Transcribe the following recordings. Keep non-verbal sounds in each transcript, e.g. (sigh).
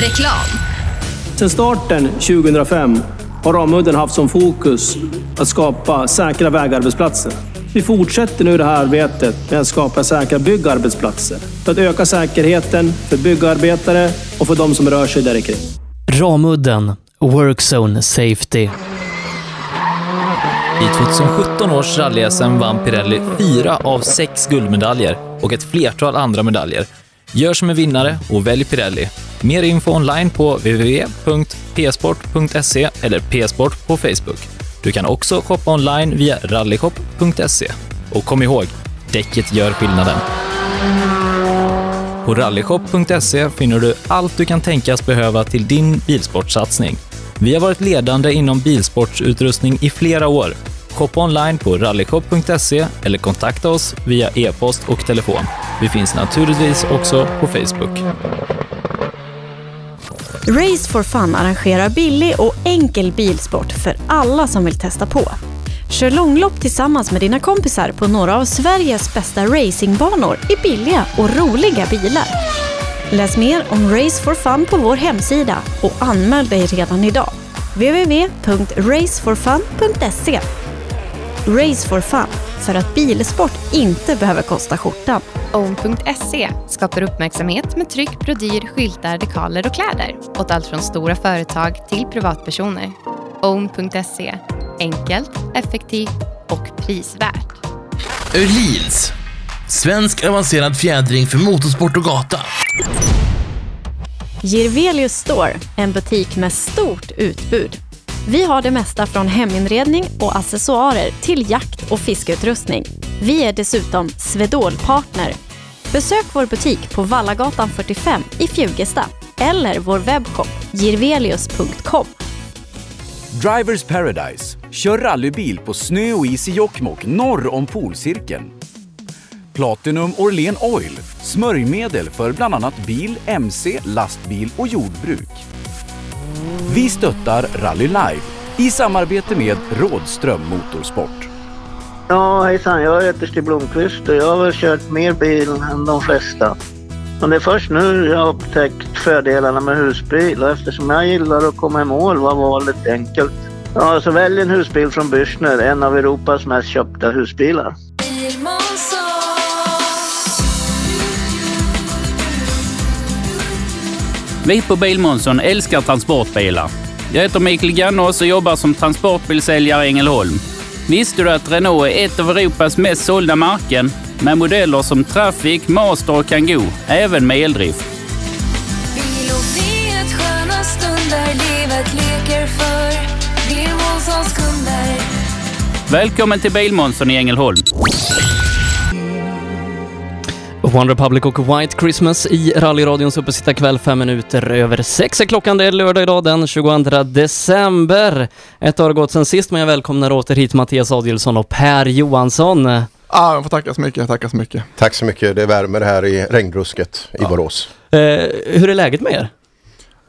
Reklam. Sedan starten 2005 har Ramudden haft som fokus att skapa säkra vägarbetsplatser. Vi fortsätter nu det här arbetet med att skapa säkra byggarbetsplatser för att öka säkerheten för byggarbetare och för de som rör sig där kring. Ramudden Workzone Safety. I 2017 års rally-SM vann Pirelli fyra av sex guldmedaljer och ett flertal andra medaljer. Gör som en vinnare och välj Pirelli. Mer info online på www.psport.se eller psport på Facebook. Du kan också shoppa online via rallyshop.se. Och kom ihåg, däcket gör skillnaden. På rallyshop.se finner du allt du kan tänkas behöva till din bilsportsatsning. Vi har varit ledande inom bilsportsutrustning i flera år. Shoppa online på rallyshop.se eller kontakta oss via e-post och telefon. Vi finns naturligtvis också på Facebook. Race for Fun arrangerar billig och enkel bilsport för alla som vill testa på. Kör långlopp tillsammans med dina kompisar på några av Sveriges bästa racingbanor i billiga och roliga bilar. Läs mer om Race for Fun på vår hemsida och anmäl dig redan idag. www.raceforfun.se Race for Fun, för att bilsport inte behöver kosta skjortan. Own.se skapar uppmärksamhet med tryck, brodyr, skyltar, dekaler och kläder åt allt från stora företag till privatpersoner. Own.se enkelt, effektivt och prisvärt. Öhlins. Svensk avancerad fjädring för motorsport och gata. Girvelius Store, en butik med stort utbud. Vi har det mesta från heminredning och accessoarer till jakt och fiskeutrustning. Vi är dessutom Swedol-partner. Besök vår butik på Vallagatan 45 i Fjugesta eller vår webbshop girvelius.com. Drivers Paradise. Kör rallybil på snö och is i Jokkmokk norr om polcirkeln. Platinum Orlen Oil. Smörjmedel för bland annat bil, mc, lastbil och jordbruk. Vi stöttar Rally Live i samarbete med Rådström Motorsport. Ja, hejsan. Jag heter Stig Blomqvist och jag har väl kört mer bil än de flesta. Men det är först nu jag har upptäckt fördelarna med husbil och eftersom jag gillar att komma i mål var valet enkelt. Ja, så välj en husbil från Bürstner, en av Europas mest köpta husbilar. Vi på Bilmånsson älskar transportbilar. Jag heter Mikael Gannås och jobbar som transportbilsäljare i Ängelholm. Visste du att Renault är ett av Europas mest sålda märken med modeller som Traffic, Master och Kangoo, även med eldrift? Välkommen till Bilmånsson i Ängelholm. One Republic och White Christmas i rallyradions uppesittarkväll fem minuter över sex är klockan. Det är lördag idag den 22 december. Ett år har gått sen sist men jag välkomnar åter hit Mattias Adielsson och Per Johansson. Ja, jag får tacka så mycket, tacka så mycket. Tack så mycket. Det värmer här i regnbrusket i Borås. Eh, hur är läget med er?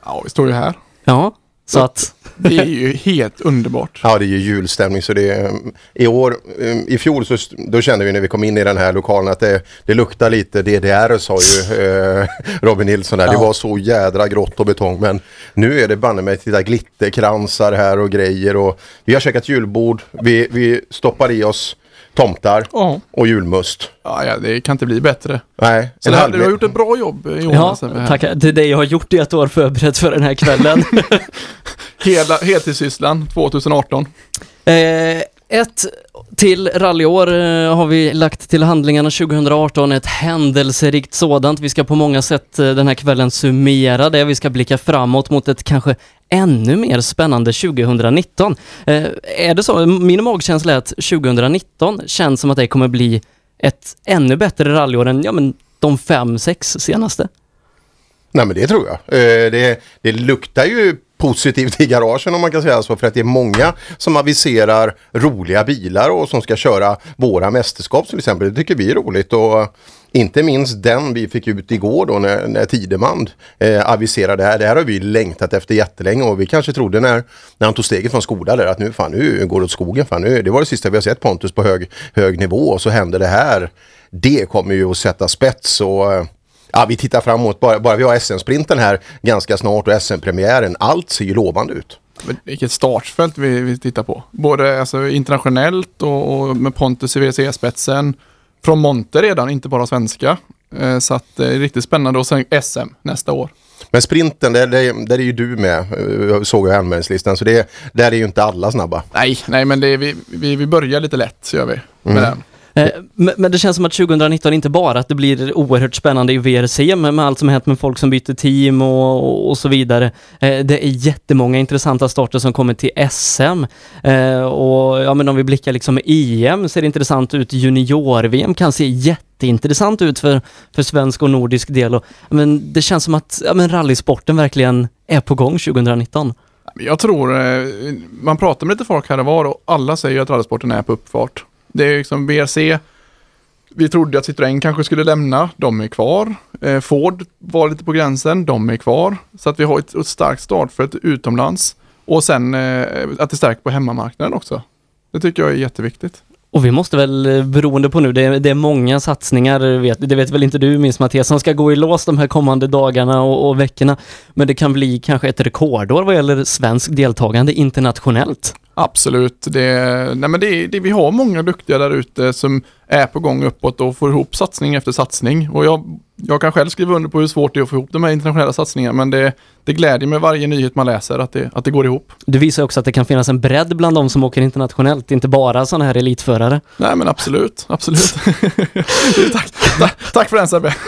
Ja, vi står ju här. Ja, så att... Det är ju helt underbart. Ja, det är ju julstämning så det är, i år, i fjol så då kände vi när vi kom in i den här lokalen att det, det luktar lite DDR sa ju (laughs) eh, Robin Nilsson där. Ja. Det var så jädra grått och betong men nu är det banne mig titta glitterkransar här och grejer och vi har käkat julbord, vi, vi stoppar i oss tomtar oh. och julmust. Ja, ja, det kan inte bli bättre. Nej. Så här, du har gjort ett bra jobb Jonas. Ja, tack. Det är det jag har gjort i ett år förberett för den här kvällen. (laughs) Hela heltidssysslan 2018. Eh, ett till rallyår eh, har vi lagt till handlingarna 2018, ett händelserikt sådant. Vi ska på många sätt eh, den här kvällen summera det. Vi ska blicka framåt mot ett kanske ännu mer spännande 2019. Eh, är det så? Min magkänsla är att 2019 känns som att det kommer bli ett ännu bättre rallyår än ja, men de fem, sex senaste. Nej men det tror jag. Eh, det, det luktar ju positivt i garagen om man kan säga så. För att det är många som aviserar roliga bilar och som ska köra våra mästerskap till exempel. Det tycker vi är roligt. Och inte minst den vi fick ut igår då när, när Tidemand eh, aviserade det här. Det här har vi längtat efter jättelänge och vi kanske trodde när, när han tog steget från Skoda där att nu fan nu går det åt skogen. Fan, nu, det var det sista vi har sett Pontus på hög, hög nivå och så hände det här. Det kommer ju att sätta spets och eh, Ja, vi tittar framåt. Bara, bara vi har SM-sprinten här ganska snart och SM-premiären. Allt ser ju lovande ut. Vilket startfält vi, vi tittar på. Både alltså, internationellt och, och med Pontus i spetsen från Monte redan, inte bara svenska. Eh, så att det är riktigt spännande och sen SM nästa år. Men sprinten, där, där, där är ju du med, eh, såg jag i anmälningslistan. Så det, där är ju inte alla snabba. Nej, nej men det är, vi, vi, vi börjar lite lätt, gör vi. Med Mm. den. Eh, men men det känns som att 2019 inte bara att det blir oerhört spännande i VRC med, med allt som hänt med folk som byter team och, och, så vidare. Eh, det är jättemånga intressanta starter som kommer till SM. Eh, och ja, men om vi blickar liksom EM ser det intressant ut. Junior-VM kan se jätteintressant ut för, för svensk och nordisk del. Och, men det känns som att ja, men rallysporten verkligen är på gång 2019. Jag tror, man pratar med lite folk här och var och alla säger att rallysporten är på uppfart. Det är liksom BRC, vi trodde att Citroën kanske skulle lämna, de är kvar. Eh, Ford var lite på gränsen, de är kvar. Så att vi har ett, ett starkt startfält utomlands. Och sen eh, att det är starkt på hemmamarknaden också. Det tycker jag är jätteviktigt. Och vi måste väl, eh, beroende på nu, det är, det är många satsningar, vet, det vet väl inte du minst Mattias, som ska gå i lås de här kommande dagarna och, och veckorna. Men det kan bli kanske ett rekordår vad gäller svensk deltagande internationellt. Absolut. Det, nej men det, det, vi har många duktiga där ute som är på gång uppåt och får ihop satsning efter satsning. Och jag, jag kan själv skriva under på hur svårt det är att få ihop de här internationella satsningarna men det, det glädjer mig varje nyhet man läser att det, att det går ihop. Det visar också att det kan finnas en bredd bland de som åker internationellt, inte bara sådana här elitförare. Nej men absolut, absolut. (laughs) tack, tack, tack för den Sebbe. (laughs)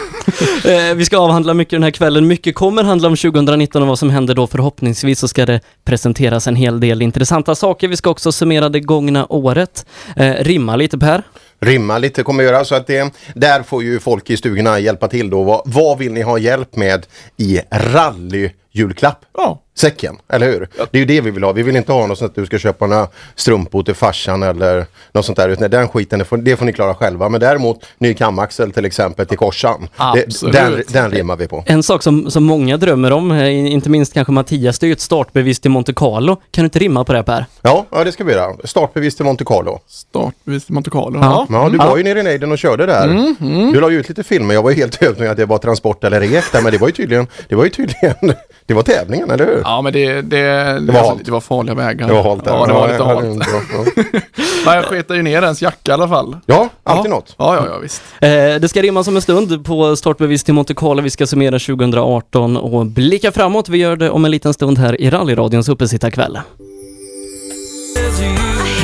Eh, vi ska avhandla mycket den här kvällen. Mycket kommer handla om 2019 och vad som händer då. Förhoppningsvis så ska det presenteras en hel del intressanta saker. Vi ska också summera det gångna året. Eh, rimma lite Per. Rymma lite kommer göra så att det, där får ju folk i stugorna hjälpa till då. Vad, vad vill ni ha hjälp med i rally? Rallyjulklapp? Ja. Säcken, eller hur? Det är ju det vi vill ha. Vi vill inte ha något sånt att du ska köpa några strumpor till farsan eller något sånt där. Utan den skiten, det får, det får ni klara själva. Men däremot ny kamaxel till exempel till korsan. Det, den, den rimmar vi på. En sak som, som många drömmer om, eh, inte minst kanske Mattias, det är ju ett startbevis till Monte Carlo. Kan du inte rimma på det Per? Ja, ja det ska vi göra. Startbevis till Monte Carlo. Startbevis till Monte Carlo. Ja. Ja, du Ja. var ju nere i nejden och körde där. Mm, mm. Du la ju ut lite filmer. Jag var ju helt övertygad att det var transport eller rek där. Men det var ju tydligen, det var ju tydligen, det var tävlingen, eller hur? Ja men det, det, det, var alltså, det var farliga vägar. Det var halt där. Ja, det var Ja, lite ja, halt. ja, ja. Men jag sket ju ner ens jacka i alla fall. Ja, alltid något. Ja, ja, ja visst. Eh, det ska rimmas om en stund på startbevis till Monte Carlo. Vi ska summera 2018 och blicka framåt. Vi gör det om en liten stund här i rallyradions uppesittarkväll.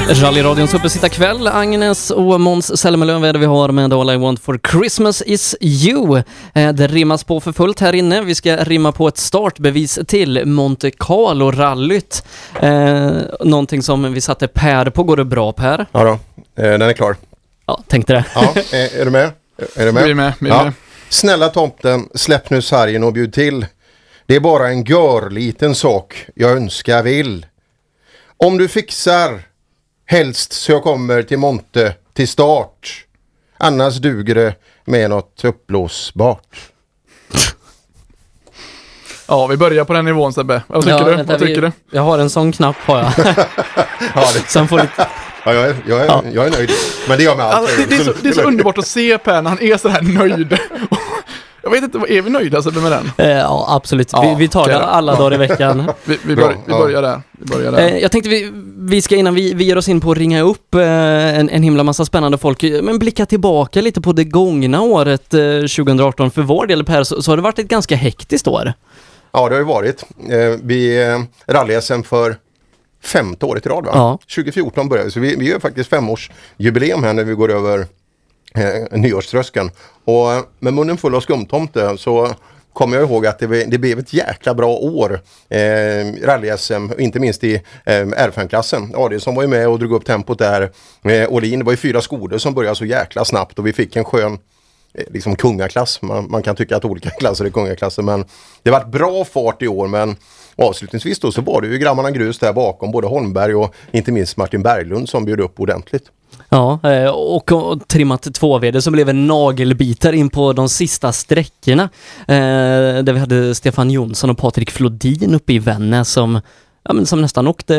Rallyradions uppesittarkväll. Agnes och Måns Zelmerlöw är det vi har med All I want for Christmas is you. Eh, Det rimmas på för fullt här inne. Vi ska rimma på ett startbevis till Monte Carlo-rallyt. Eh, någonting som vi satte Per på. Går det bra Per? Ja då, eh, den är klar. Ja, tänkte det. Ja, är du med? Är du med? Vi är med, vi är ja. med. Snälla tomten, släpp nu sargen och bjud till. Det är bara en görliten sak jag önskar vill. Om du fixar, helst så jag kommer till Monte till start. Annars duger det med något uppblåsbart. Ja, vi börjar på den nivån Sebbe. Vad tycker Ja, du? vänta, Vad tycker vi, du? Jag har en sån knapp har jag. (laughs) Ja, det, Sen får lite... ja, jag, är, jag, är, jag är nöjd. Men det är jag med allt. Alltså, det, det, är så, det är så underbart att se Per när han är så här nöjd. (laughs) (laughs) Jag vet inte, är vi nöjda med den? Eh, ja, absolut. Ja, vi, vi tar det alla dagar i veckan. (laughs) Vi, vi, bör, vi ja. börjar där. Vi börjar där. Eh, jag tänkte vi, vi ska innan vi, vi ger oss in på att ringa upp eh, en, en himla massa spännande folk, eh, men blicka tillbaka lite på det gångna året eh, 2018. För vår del Per, så, så har det varit ett ganska hektiskt år. Ja, det har ju varit. Eh, vi eh, rally-SM för femte året i rad va? Ja. 2014 började vi, så vi, vi gör faktiskt femårsjubileum här när vi går över eh, nyårströskeln. Och med munnen full av skumtomte så kommer jag ihåg att det, blev- det blev ett jäkla bra år. Eh, Rally-SM, inte minst i eh, R5-klassen. Adielsson var ju med och drog upp tempot där. Eh, Åhlin, det var ju fyra skolor som började så jäkla snabbt och vi fick en skön eh, liksom kungaklass. Man, man kan tycka att olika (laughs) klasser är kungaklasser men det var bra fart i år men avslutningsvis då så var det ju grabbarna grus där bakom både Holmberg och inte minst Martin Berglund som bjöd upp ordentligt. Ja, eh, och, och trimmat två vd som blev en nagelbitare in på de sista sträckorna. Eh, där vi hade Stefan Jonsson och Patrik Flodin uppe i Vännäs som, ja, men som nästan åkte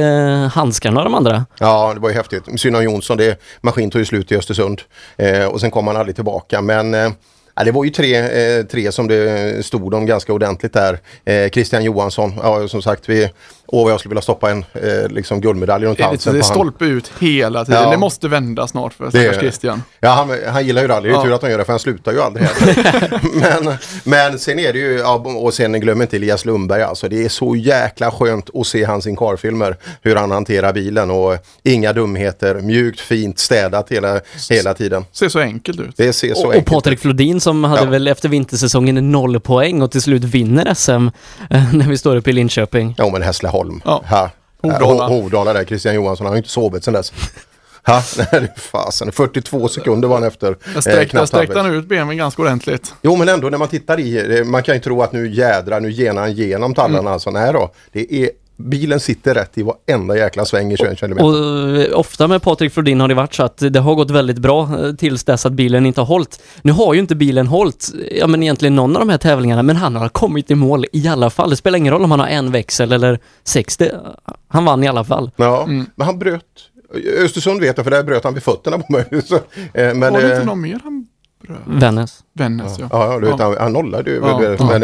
handskarna av de andra. Ja, det var ju häftigt. Synd om Jonsson, det, maskin tog ju slut i Östersund eh, och sen kom han aldrig tillbaka. Men eh, det var ju tre, eh, tre som det stod om ganska ordentligt där. Eh, Christian Johansson, ja, som sagt, vi, åh vad jag skulle vilja stoppa en eh, liksom guldmedalj runt Det halsen det han. stolpe ut hela tiden. Ja. Det måste vända snart för Det- stackars Christian. Ja, han, han gillar ju rally. Det är Ja. tur att han gör det för han slutar ju aldrig. här. (laughs) men, men sen är det ju, ja, och sen glöm inte Elias Lundberg alltså. Det är så jäkla skönt att se hans Incar-filmer. Hur han hanterar bilen och inga dumheter. Mjukt, fint, städat hela, hela tiden. Ser så enkelt ut. Det ser så Och, och enkelt Patrik Flodin som hade Ja. väl efter vintersäsongen noll poäng och till slut vinner SM eh, när vi står uppe i Linköping. Ja men Hässleholm. Ja. Ha. Hovdala. Ho- Hovdala där, Christian Johansson, han har ju inte sovit sedan dess. Ha, (laughs) nej, fasen. 42 sekunder var han efter. Där eh, sträckte, knappt sträckte han ut benen ganska ordentligt. Jo men ändå när man tittar i, eh, man kan ju tro att nu jädrar, nu genar han igenom tallarna Mm. alltså. Nej då, det är, bilen sitter rätt i varenda jäkla sväng i 21 km. Och eh, ofta med Patrik Flodin har det varit så att det har gått väldigt bra eh, tills dess att bilen inte har hållit. Nu har ju inte bilen hållit, ja men egentligen någon av de här tävlingarna, men han har kommit i mål i alla fall. Det spelar ingen roll om han har en växel eller 60. Han vann i alla fall. Ja, Mm. men han bröt. Östersund vet jag för där bröt han vid fötterna på mig. (laughs) Så, eh, men, var det eh, inte någon mer han? Vännäs. Vännäs ja. Ja, ja, du vet, Han, han nollade ju. Ja, väl, ja. Men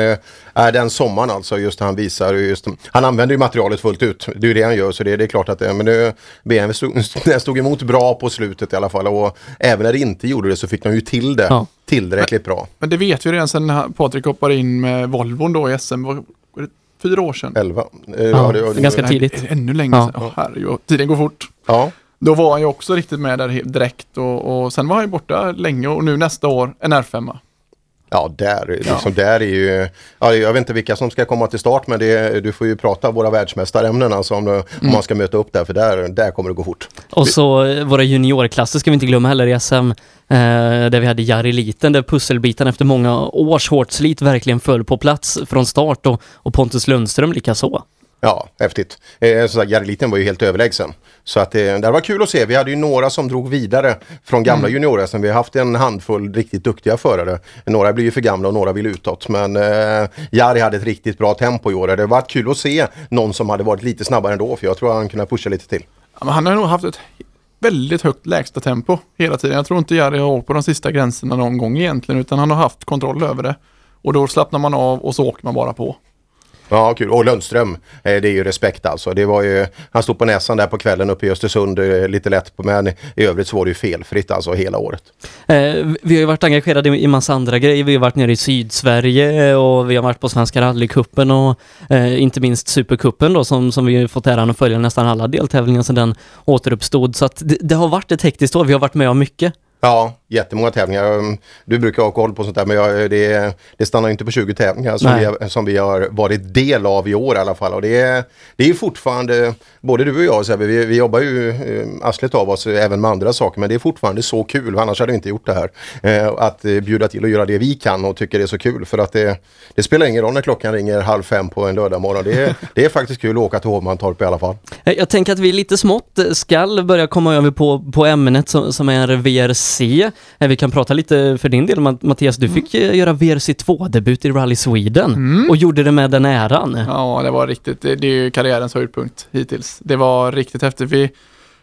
äh, den sommaren alltså, just han visar ju just, han använder ju materialet fullt ut. Det är ju det han gör så det, det är klart att (laughs) det, men det, BMW stod, den stod emot bra på slutet i alla fall och även när det inte gjorde det så fick de ju till det Ja. tillräckligt bra. Men det vet vi redan sedan när Patrik hoppade in med Volvon då i SM. Var, var det fyra år sedan? 11. Eh, Ja, det, det, ganska tidigt. Ännu längre Ja. sedan. Åh, herregud. Tiden går fort. Ja, Då var han ju också riktigt med där direkt och, och sen var han ju borta länge och nu nästa år en R5. ja, där, liksom, där är ju, ja, jag vet inte vilka som ska komma till start men det, du får ju prata våra världsmästarämnen alltså om, det- om man ska möta upp där för där, där kommer det gå fort. Och så eh, våra juniorklasser ska vi inte glömma heller i SM. Eh, där vi hade Jari Liten, där pusselbiten efter många års hårt slit verkligen föll på plats från start och, och Pontus Lundström lika så. Ja, häftigt. Eh, Järreliten var ju helt överlägsen. Så att eh, det var kul att se. Vi hade ju några som drog vidare från gamla Mm. juniorer. Sen vi har haft en handfull riktigt duktiga förare. Några blir ju för gamla och några vill utåt. Men eh, Jari hade ett riktigt bra tempo i år. Det har varit kul att se någon som hade varit lite snabbare ändå. För jag tror han kunde pusha lite till. Ja, han har nog haft ett väldigt högt lägsta tempo hela tiden. Jag tror inte Jari har åkt på de sista gränserna någon gång egentligen utan han har haft kontroll över det. Och då slappnar man av och så åker man bara på. Ja, kul. Och Lundström, eh, det är ju respekt alltså. Det var ju, han stod på näsan där på kvällen uppe i Östersund eh, lite lätt. På, men i övrigt så var det ju felfritt alltså hela året. Eh, vi har ju varit engagerade i massa andra grejer. Vi har varit nere i Sydsverige och vi har varit på Svenska rallycupen och eh, inte minst Supercupen då som, som vi fått äran att följa nästan alla deltävlingar sedan den återuppstod. Så att det, det har varit ett hektiskt år. Vi har varit med om mycket. Ja, jättemånga tävlingar. Um, Du brukar ha koll på sånt där men jag, det, det stannar inte på 20 tävlingar som Nej. vi, som vi har varit del av i år i alla fall. Och det, är, det är fortfarande, både du och jag, så här, vi, vi jobbar ju eh, arslet av oss även med andra saker men det är fortfarande så kul, annars hade vi inte gjort det här. Eh, att eh, bjuda till och göra det vi kan och tycker det är så kul för att det, det spelar ingen roll när klockan ringer halv fem på en lördag morgon. Det, är- det är faktiskt kul att åka till Hovmantorp i alla fall. Jag tänker att vi lite smått skall börja komma över på, på ämnet som, som är VRC. Eh, Vi kan prata lite för din del Matt- Mattias, du fick eh, göra VRC 2-debut i Rally Sweden och gjorde det med den äran. Ja, det var riktigt. Det, det är ju karriärens höjdpunkt hittills. Det var riktigt häftigt. Vi,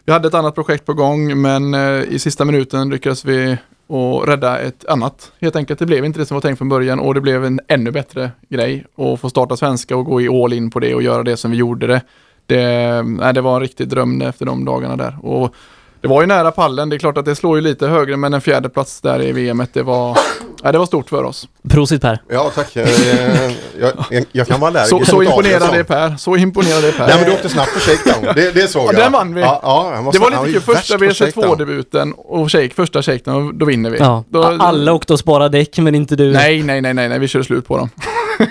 vi hade ett annat projekt på gång men eh, i sista minuten lyckades vi och rädda ett annat. Helt enkelt, det blev inte det som var tänkt från början och det blev en ännu bättre grej att få starta svenska och gå i all in på det och göra det som vi gjorde det. Det, nej, det var en riktig dröm efter de dagarna där. Och det var ju nära pallen, det är klart att det slår ju lite högre men en fjärde plats där i VM, det var, nej, det var stort för oss. Prosit Per. Ja, tack. Jag, jag, jag kan vara allergisk Så, så imponerad är Per, så imponerad är Per. Nej men du åkte snabbt på shakedown, det, det såg Ja, jag. den vann vi. Ja, ja, det var lite kul. Första på shakedown. VRC2-debuten och shake, första shakedown, och då vinner vi. Ja. Då, Alla åkte och sparade däck men inte du. nej, nej, nej, nej, nej, vi körde slut på dem. (laughs)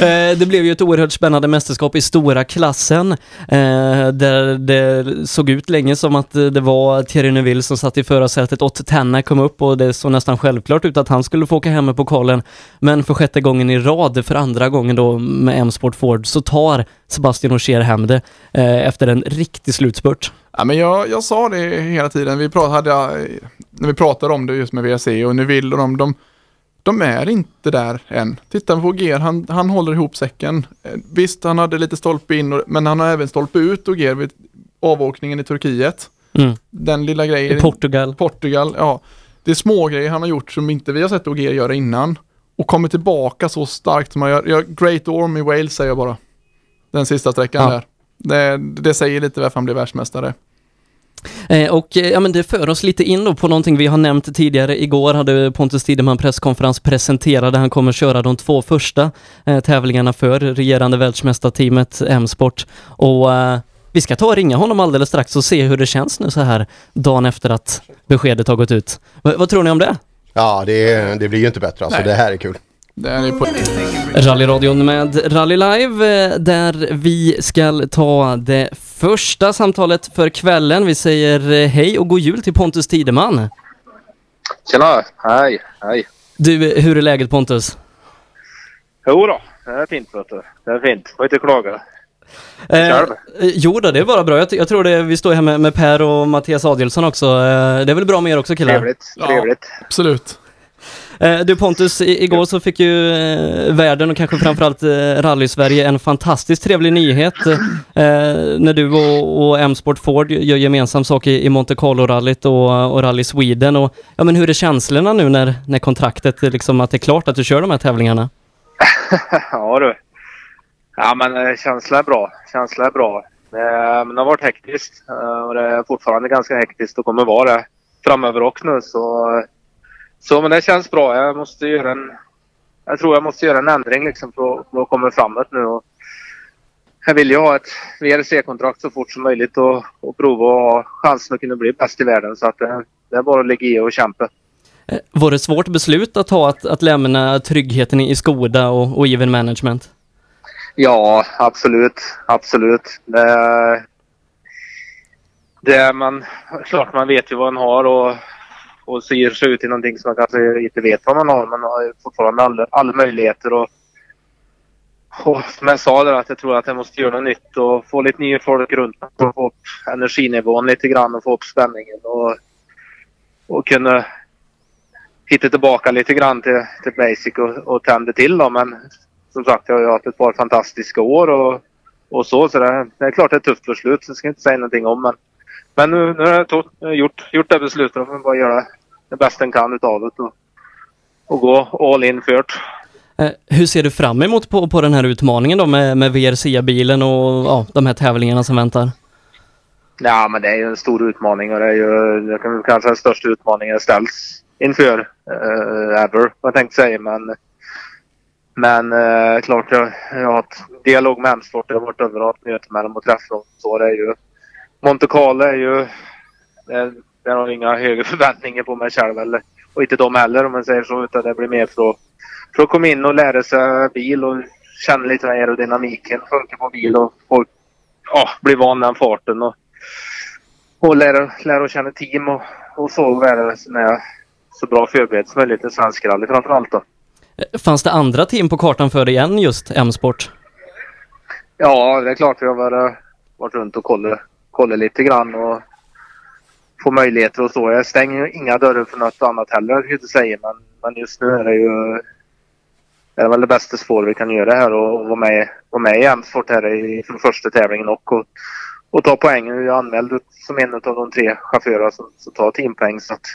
Eh, det blev ju ett oerhört spännande mästerskap i stora klassen. Eh, där det såg ut länge som att det var Thierry Neuville som satt i förarsätet. Ott Tänna kom upp och det såg nästan självklart ut att han skulle få åka hem med pokalen. Men för sjätte gången i rad, för andra gången då med M-Sport Ford, så tar Sebastian Ogier hem det eh, efter en riktig slutspurt. Ja, men jag, jag sa det hela tiden, vi pratade, hade, när vi pratade om det just med VRC och Neuville och de, de, de är inte där än. Titta på Ger, han, han håller ihop säcken. Eh, Visst, han hade lite stolpe in, och, men han har även stolpe ut och Ger vid avåkningen i Turkiet. Mm. Den lilla grejen. I Portugal. Portugal, ja. det är små grejer han har gjort som inte vi har sett Ogier göra innan. Och kommer tillbaka så starkt som han gör. Ja, Great Orm i Wales säger jag bara. Den sista sträckan Ja. där. Det, det säger lite varför han blev världsmästare. Eh, och eh, ja, men det för oss lite in då på någonting vi har nämnt tidigare. Igår hade Pontus Tideman presskonferens presenterade. Han kommer köra de två första eh, tävlingarna för regerande världsmästarteamet M-sport. Och eh, vi ska ta och ringa honom alldeles strax och se hur det känns nu så här dagen efter att beskedet har gått ut. V- vad tror ni om det? Ja, det, det blir ju inte bättre alltså. Nej. Det här är kul. Det är på... Rallyradion med Rally Live eh, där vi ska ta det första samtalet för kvällen. Vi säger eh, hej och god jul till Pontus Tideman. Tjena, hej, hej. Du, eh, hur är läget Pontus? Jo då, det är fint vet du. Det är fint, får inte klaga. Eh, jo då, det är bara bra. Jag, jag tror det, vi står här med, med Per och Mattias Adielsson också. Eh, det är väl bra med er också killar? Trevligt, trevligt. absolut. Eh, du Pontus, igår så fick ju eh, världen och kanske framförallt eh, Rally-Sverige en fantastiskt trevlig nyhet när du och, och M-Sport Ford gör gemensam sak i, Monte Carlo-rallyt och, och Rally Sweden. Och, ja, men hur är känslorna nu när, när kontraktet, är liksom, att det är klart att du kör de här tävlingarna? (laughs) ja du. Ja men känslan är bra. Känslan är bra. Men det har varit hektiskt och det är fortfarande ganska hektiskt och kommer vara det framöver också nu. Så, så men det känns bra. Jag måste göra en... Jag tror jag måste göra en ändring liksom för att, för att komma framåt nu. Och jag vill ju ha ett VRC-kontrakt så fort som möjligt och, och prova att ha chansen att kunna bli bäst i världen. Så att det, det är bara att ligga i och kämpa. Eh, var det svårt beslut att ta att, att lämna tryggheten i Skoda och, och Even Management? Ja, absolut. Absolut. Det, det är man, klart man vet ju vad man har och, och syr sig ut i någonting som man kanske inte vet vad man har. Man har ju fortfarande alla, alla möjligheter och, och som jag sa där att jag tror att jag måste göra något nytt och få lite nya folk runt mig för att få upp energinivån lite grann och få upp spänningen och, och kunna hitta tillbaka lite grann till, till basic och, och tända till då. Men som sagt, jag har ju haft ett par fantastiska år och, och så. Så det, det är klart det är ett tufft beslut, så jag ska inte säga någonting om. Men, men nu, nu har jag tog, gjort, gjort det beslutet och får bara göra det bästa jag kan utav det och, och gå all in för det. Eh, hur ser du fram emot på, på den här utmaningen då med, med VRC-bilen och ja, de här tävlingarna som väntar? Ja, men det är ju en stor utmaning och det är ju det kan, kanske den största utmaningen jag ställs inför uh, ever, vad jag tänkte säga. Men, men eh, klart, jag, jag har haft dialog med M-sport. Jag har varit över och haft möte med dem och träffat dem. Så det är ju, Monte Carlo är ju... Det har inga högre förväntningar på mig själv eller, och inte de heller om man säger så. Utan det blir mer för att, för att komma in och lära sig bil och känna lite vad aerodynamiken funkar på bil och folk ja, bli van den farten och, och lära, lära känna team och, och så så, när, så bra förberedd som möjligt i svensk rally framförallt då. Fanns det andra team på kartan för dig än just M-sport? Ja, det är klart vi har varit, varit runt och kollat, kollat lite grann och få möjligheter och så. Jag stänger ju inga dörrar för något annat heller, jag inte säga. Men, men just nu är det ju det är väl det bästa spår vi kan göra här och, och vara med, vara med i Emsfort här i, från första tävlingen och, och, och ta poäng. Jag är anmäld som en av de tre chaufförerna som, som tar teampoäng. Så att,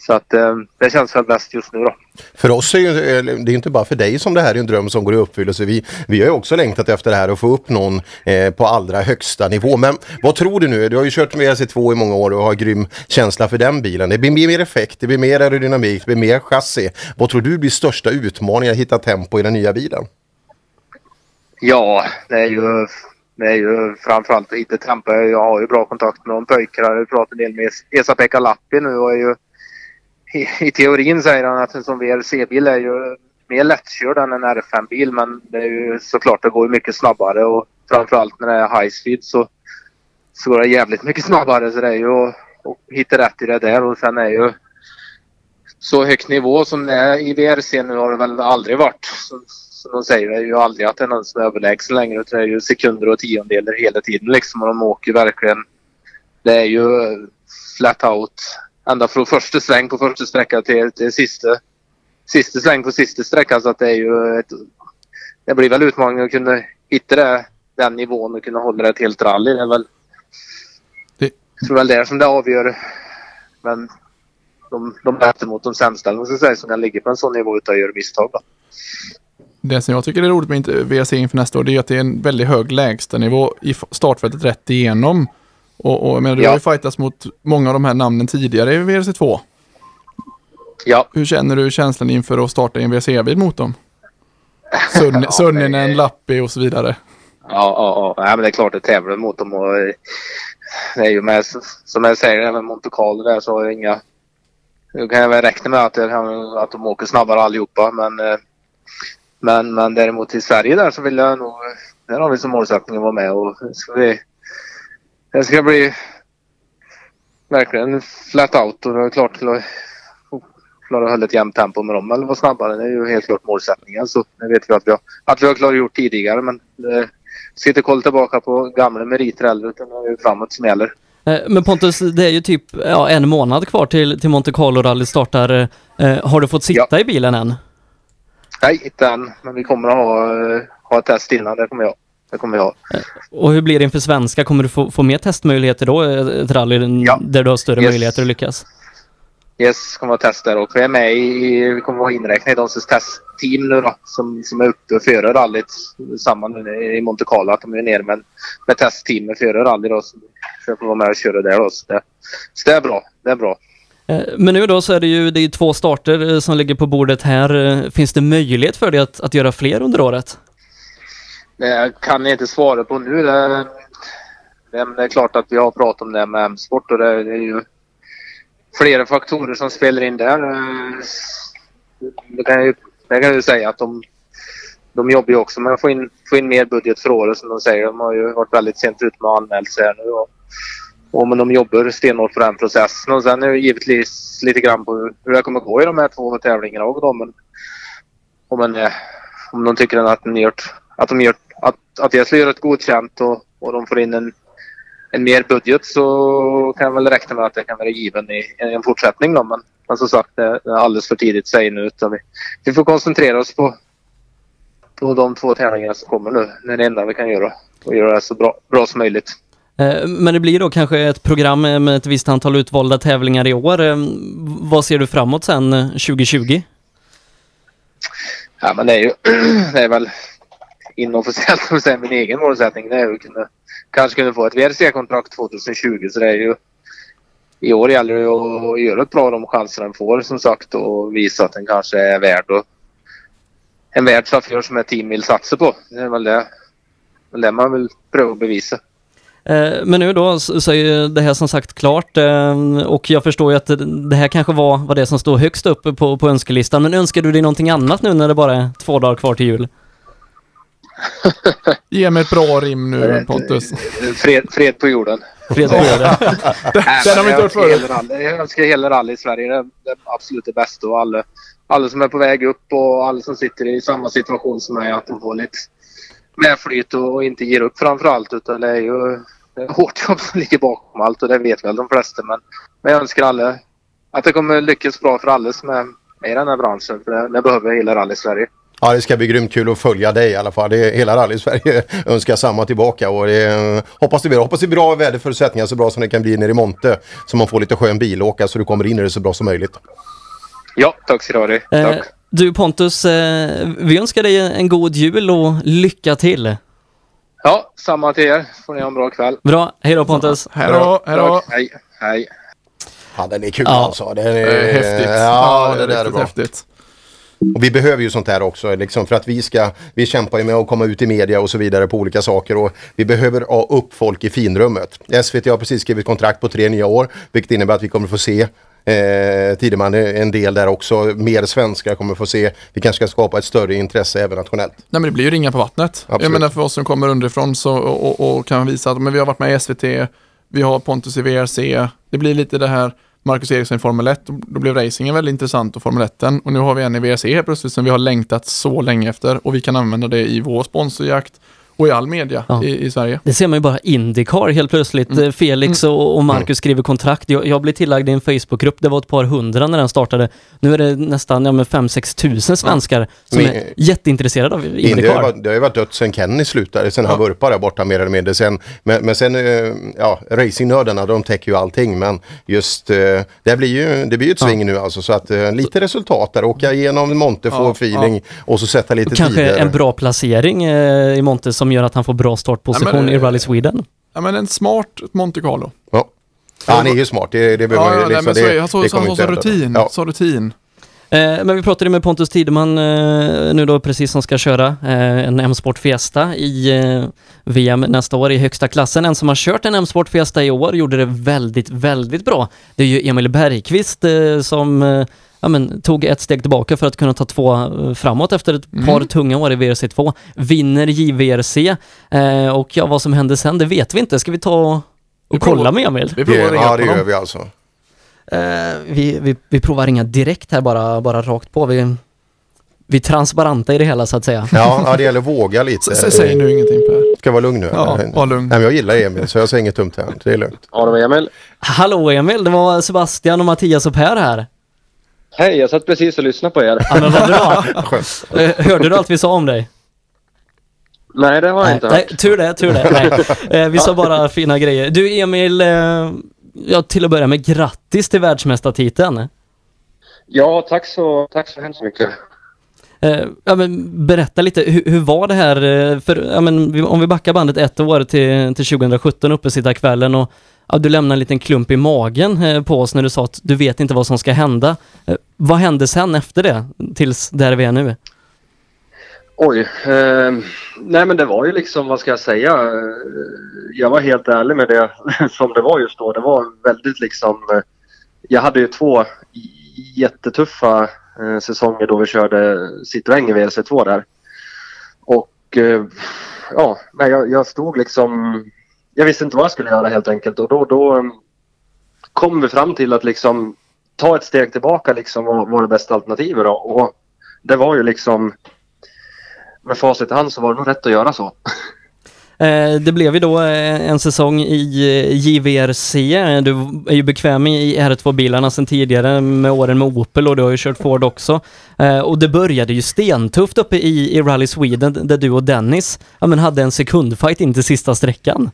så att eh, det känns väl bäst just nu då. För oss är ju, eller, det är inte bara för dig som det här är en dröm som går i uppfyllelse. Vi, vi har ju också längtat efter det här och få upp någon eh, på allra högsta nivå. Men vad tror du nu? Du har ju kört med VRC2 i många år och har grym känsla för den bilen. Det blir mer effekt, det blir mer aerodynamik, det blir mer chassi. Vad tror du blir största utmaningen att hitta tempo i den nya bilen? Ja, det är ju, det är ju framförallt att hitta tempo. Jag har ju bra kontakt med de pojkarna. Jag har pratat en del med Esa-Pekka Lappi nu och är ju i, i teorin säger han att en sån VRC-bil är ju mer lättkörd än en R5-bil men det är ju såklart det går ju mycket snabbare och framförallt när det är high speed så, så går det jävligt mycket snabbare så det är ju att, att hitta rätt i det där och sen är ju så högt nivå som det är i VRC nu har det väl aldrig varit. Som, som de säger, det är ju aldrig att det är någon som är överlägsen längre utan det är ju sekunder och tiondelar hela tiden liksom och de åker verkligen. Det är ju flat out ända från första sväng på första sträcka till, till sista, sista sväng på sista sträcka så att det är ju ett, det blir väl utmaningen att kunna hitta det, den nivån och kunna hålla det ett helt rally. Det är väl, Det- jag tror väl det som det avgör. Men de, de bättre mot de sämsta, ska säga, som kan ligga på en sån nivå utan att göra misstag. Då. Det som jag tycker är roligt med VRC inför nästa år det är att det är en väldigt hög lägstanivå i startfältet rätt igenom. Och, och jag menar, du Ja. har ju fightats mot många av de här namnen tidigare i VRC2. Ja. Hur känner du känslan inför att starta i en VRC-bil mot dem? (laughs) Sun, Sunninen, Lappi och så vidare. Ja, ja, ja. Nej, men det är klart att tävlar mot dem och det är ju med, som jag säger, även Monte Carlo där så har jag inga... Nu kan jag väl räkna med att, jag att de åker snabbare allihopa men, eh, men, men däremot i Sverige där så vill jag nog... Där har vi som målsättning att vara med och ska bli... Det ska bli verkligen flat out och det är klart klara att hålla ett jämnt tempo med dem eller vara snabbare. Det är ju helt klart målsättningen. Så det vet vi att vi har, att vi har klargjort tidigare men det, ska inte kolla tillbaka på gamla meriter heller utan det är framåt som gäller. Eh, Men Pontus, det är ju typ ja, en månad kvar till, till Monte Carlo-rally startar. Eh, har du fått sitta i bilen än? Nej, inte än. Men vi kommer att ha, eh, ha ett test innan. Det kommer jag. Det kommer jag ha. Och hur blir det inför svenska? Kommer du få, få mer testmöjligheter då? eh, Ett rally där du har större Yes. möjligheter att lyckas? Yes, kommer att ha test där och vi är med i, vi kommer att vara inräknade i de som testteam nu då som, som är uppe och före rallyt samman nu i Monte Carlo. Att de är nere med, med testteam med före rally då. Så jag får vara med och köra där då. Så det, så det är bra. Det är bra. Eh, Men nu då så är det ju det är två starter eh, som ligger på bordet här. Eh, Finns det möjlighet för dig att, att göra fler under året? Det kan jag inte svara på nu. Det, det, det är klart att vi har pratat om det med M-sport och det, det är ju flera faktorer som spelar in där. Eh, det kan jag ju, det kan jag ju säga att de, de jobbar ju också med att få in, få in mer budget för året som de säger. De har ju varit väldigt sent ute med att anmäla sig här nu. Och, och men de jobbar stenhårt på den processen. Och sen är det givetvis lite grann på hur- det kommer gå i de här två tävlingarna också. Då. Men, om, man, om de tycker att de att de gör att, jag skulle göra ett godkänt och, och de får in en, en mer budget så kan jag väl räkna med att det kan vara given i, i en fortsättning. Då. Men, men som sagt, det är alldeles för tidigt att säga nu. Utan vi, vi får koncentrera oss på, på de två tävlingarna som kommer nu. Det är det enda vi kan göra och göra det så bra, bra som möjligt. Eh, Men det blir då kanske ett program med ett visst antal utvalda tävlingar i år. Eh, Vad ser du framåt sen eh, 2020? Ja, men det är ju (clears throat) det är väl inofficiellt får säga min egen målsättning. Det är ju att kunna, kanske kunna få ett VRC-kontrakt 2020. Så det är ju i år gäller det ju att göra ett bra de chanser den får som sagt och visa att den kanske är värd och en värd chaufför som ett team vill satsa på. Det är väl det, väl det man vill pröva att bevisa. Eh, men nu då så är ju det här som sagt klart eh, och jag förstår ju att det- det här kanske var, var det som stod högst upp på, på önskelistan. Men önskar du dig någonting annat nu när det bara är två dagar kvar till jul? Ge mig ett bra rim nu Pontus. Fred, fred på jorden. Fred på jorden. (laughs) Den har vi inte jag hört önskar förut. Jag önskar hela rally i Sverige. Det är det absolut det bästa. Och alla, alla som är på väg upp och alla som sitter i samma situation som mig. Att de får lite medflyt och, och inte ger upp framför allt. Utan det är ju det är hårt jobb som ligger bakom allt och det vet väl de flesta. Men, men jag önskar alla att det kommer lyckas bra för alla som är i den här branschen. För det, det behöver hela rally i Sverige. Ja, det ska bli grymt kul att följa dig i alla fall. Det är hela rally Sverige (laughs) önskar samma tillbaka och det är, hoppas det blir, hoppas det blir bra väderförutsättningar så bra som det kan bli nere i Monte. Så man får lite skön bilåka så du kommer in i det så bra som möjligt. Ja, tack ska du ha. det. Eh, Tack. Du Pontus, eh, vi önskar dig en god jul och lycka till. Ja, samma till er. Får ni ha en bra kväll. Bra, hej då Pontus. Hej då, hej då. Hej, hej. Ja, den är kul Ja. alltså. Den är, Eh, Häftigt. Ja, det, där är riktigt bra. häftigt. Och vi behöver ju sånt här också, liksom, för att vi ska, vi kämpar ju med att komma ut i media och så vidare på olika saker och vi behöver ha upp folk i finrummet. SVT har precis skrivit kontrakt på tre nya år, vilket innebär att vi kommer få se Eh, Tideman är en del där också, mer svenskar kommer få se. Vi kanske ska skapa ett större intresse även nationellt. Nej men det blir ju ringa på vattnet. Jag Absolut. menar för oss som kommer underifrån så, och, och, och kan visa att men vi har varit med i SVT, vi har Pontus i VRC. Det blir lite det här Marcus Eriksson i Formel 1. Då blev racingen väldigt intressant och Formel 1 och nu har vi en i WRC helt plötsligt som vi har längtat så länge efter och vi kan använda det i vår sponsorjakt och i all media i, i Sverige. Det ser man ju bara Indycar helt plötsligt. Mm. Felix och, och Marcus skriver kontrakt. Jag, jag blev tillagd i en Facebookgrupp. Det var ett par hundra när den startade. Nu är det nästan ja, 5-6 tusen svenskar som Men- är jätteintresserade av Indy har Indycar. varit, det har ju varit dött sen Kenny slutade, sen han vurpade där borta mer eller mindre. Sen, men, men sen, eh, ja, racingnördarna de täcker ju allting. Men just, eh, det blir ju det blir ju ett sving nu alltså. Så att eh, lite resultat där, åka igenom Monte, få Ja, feeling och så sätta lite Kanske tider. en bra placering i Monte som gör att han får bra startposition Ja, men, i eh, Rally Sweden. Ja, men en smart Monte Carlo. Ja. Ja, han är ju smart, det, det behöver Ja, man ju nej, liksom, men så är- det, han så- det så- kommer så ändra. rutin. Ja. Så rutin. Eh, men vi pratade med Pontus Tideman eh, nu då precis som ska köra eh, en M-Sport Fiesta i VM nästa år i högsta klassen. En som har kört en M-Sport Fiesta i år gjorde det väldigt, väldigt bra. Det är ju Emil Bergqvist som ja, men, tog ett steg tillbaka för att kunna ta två eh, framåt efter ett Mm. par tunga år i VRC2. Vinner JVRC eh, och ja, vad som händer sen det vet vi inte. Ska vi ta och kolla med Emil? Det- Ja, det gör vi alltså. Eh, vi, vi, vi provar ringa direkt här bara, bara rakt på. Vi, vi är transparenta i det hela så att säga. Ja, ja, det gäller att våga lite. S- Säg nu ingenting Per. Ska jag vara lugn nu? Ja, eller? var lugn. Nej, men jag gillar Emil så jag säger inget dumt här. Det är lugnt. Ja, det var Emil. Hallå Emil, det var Sebastian och Mattias och Per här. Hej, jag satt precis och lyssnade på er. Ja, men vad bra. (laughs) Eh, Hörde du allt vi sa om dig? Nej, det har jag inte nej, hört. tur det, tur det. Nej. (laughs) Eh, vi sa bara fina grejer. Du Emil, eh, ja, till att börja med grattis till världsmästartiteln. Ja, tack så, tack så hemskt mycket. Ja, men berätta lite, hur, hur var det här? För, ja, men, om vi backar bandet ett år till, till 2017, uppesittarkvällen och ja, du lämnade en liten klump i magen på oss när du sa att du vet inte vad som ska hända. Vad hände sen efter det, tills där vi är nu? Oj. Eh, nej men det var ju liksom, vad ska jag säga? Eh, jag var helt ärlig med det (laughs) som det var just då. Det var väldigt liksom... Eh, jag hade ju två jättetuffa eh, säsonger då vi körde Citroën i WRC2 där. Och eh, ja, nej, jag, jag stod liksom... Jag visste inte vad jag skulle göra helt enkelt och då, då ehm, kom vi fram till att liksom ta ett steg tillbaka liksom vad var det bästa alternativet då. Och det var ju liksom med facit i hand så var det nog rätt att göra så. (laughs) Eh, det blev ju då eh, en säsong i eh, JVRC. Du är ju bekväm i R2-bilarna sedan tidigare med åren med Opel och du har ju kört Ford också. Och det började ju stentufft uppe i, i Rally Sweden där du och Dennis ja, men hade en sekundfight in till sista sträckan.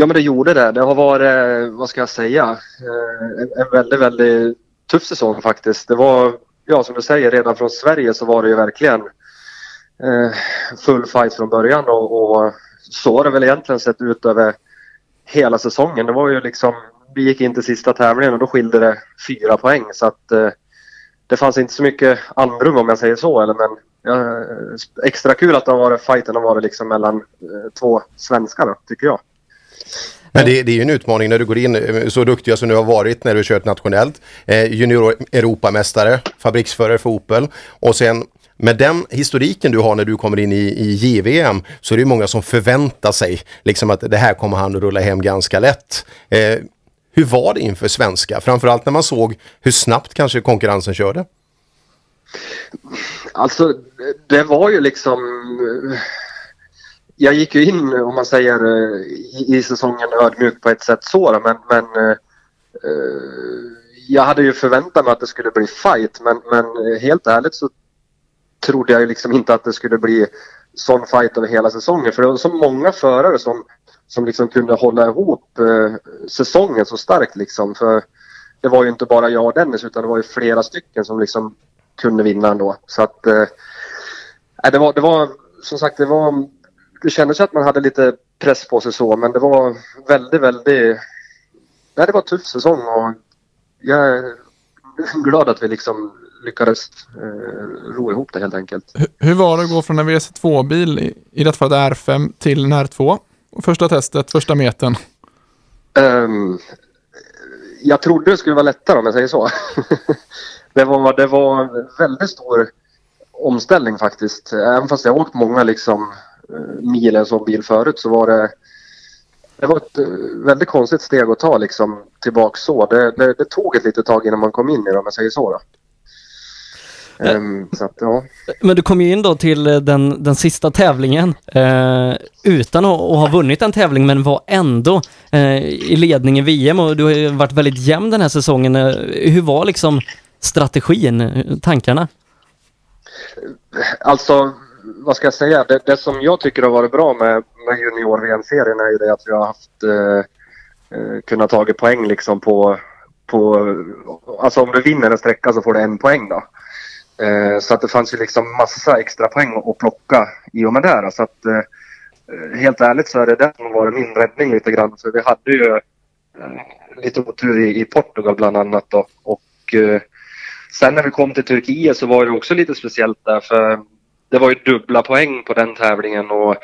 Ja men det gjorde det. Det har varit, eh, vad ska jag säga, eh, en, väldigt, väldigt tuff säsong faktiskt. Det var, ja som du säger, redan från Sverige så var det ju verkligen eh, full fight från början och, och så har det väl egentligen sett ut över hela säsongen. Det var ju liksom, vi gick in till sista tävlingen och då skilde det fyra poäng så att det fanns inte så mycket andrum om jag säger så. Eller, men ja, extra kul att det har varit fighten har varit liksom mellan två svenskar då, tycker jag. Men det, det är ju en utmaning när du går in eh, så duktiga som du har varit när du kört nationellt. Eh, junior Europamästare, fabriksförare för Opel och sen med den historiken du har när du kommer in i, i JVM så är det många som förväntar sig liksom att det här kommer han att rulla hem ganska lätt. Eh, hur var det inför svenska? Framförallt när man såg hur snabbt kanske konkurrensen körde. Alltså, det var ju liksom... Jag gick ju in, om man säger, eh, i, i säsongen ödmjuk på ett sätt så men, men eh, jag hade ju förväntat mig att det skulle bli fight, men, men helt ärligt så trodde jag ju liksom inte att det skulle bli sån fight över hela säsongen. För det var så många förare som, som liksom kunde hålla ihop eh, säsongen så starkt liksom. För det var ju inte bara jag och Dennis utan det var ju flera stycken som liksom kunde vinna ändå. Så att eh, nej, det, var, det var som sagt det var det kändes att man hade lite press på sig så men det var väldigt, väldigt nej, det var en tuff säsong och jag är glad att vi liksom lyckades eh, ro ihop det helt enkelt. Hur var det att gå från en VRC2-bil, i, i detta fallet R5, till en R2? Och Första testet, första metern. Ehm, jag trodde det skulle vara lättare om jag säger så. (laughs) det, var, det var en väldigt stor omställning faktiskt. Även fast jag har åkt många liksom, eh, mil en sån bil förut så var det det var ett eh, väldigt konstigt steg att ta liksom tillbaks så. Det, det, det tog ett litet tag innan man kom in i det om jag säger så. Då. Så att, ja. Men du kom ju in då till den, den sista tävlingen eh, utan att, att ha vunnit en tävling men var ändå eh, i ledning i VM och du har ju varit väldigt jämn den här säsongen. Hur var liksom strategin, tankarna? Alltså, vad ska jag säga? Det, det som jag tycker har varit bra med, med junior-VM-serien är ju det att vi har haft eh, eh, kunnat tagit poäng liksom på, på... Alltså om du vinner en sträcka så får du en poäng då. Eh, så att det fanns ju liksom massa extra poäng att plocka i och med det. Så att eh, eh, helt ärligt så är det det som har varit min räddning lite grann. För vi hade ju eh, lite otur i, i Portugal bland annat då. Och eh, sen när vi kom till Turkiet så var det också lite speciellt där för det var ju dubbla poäng på den tävlingen och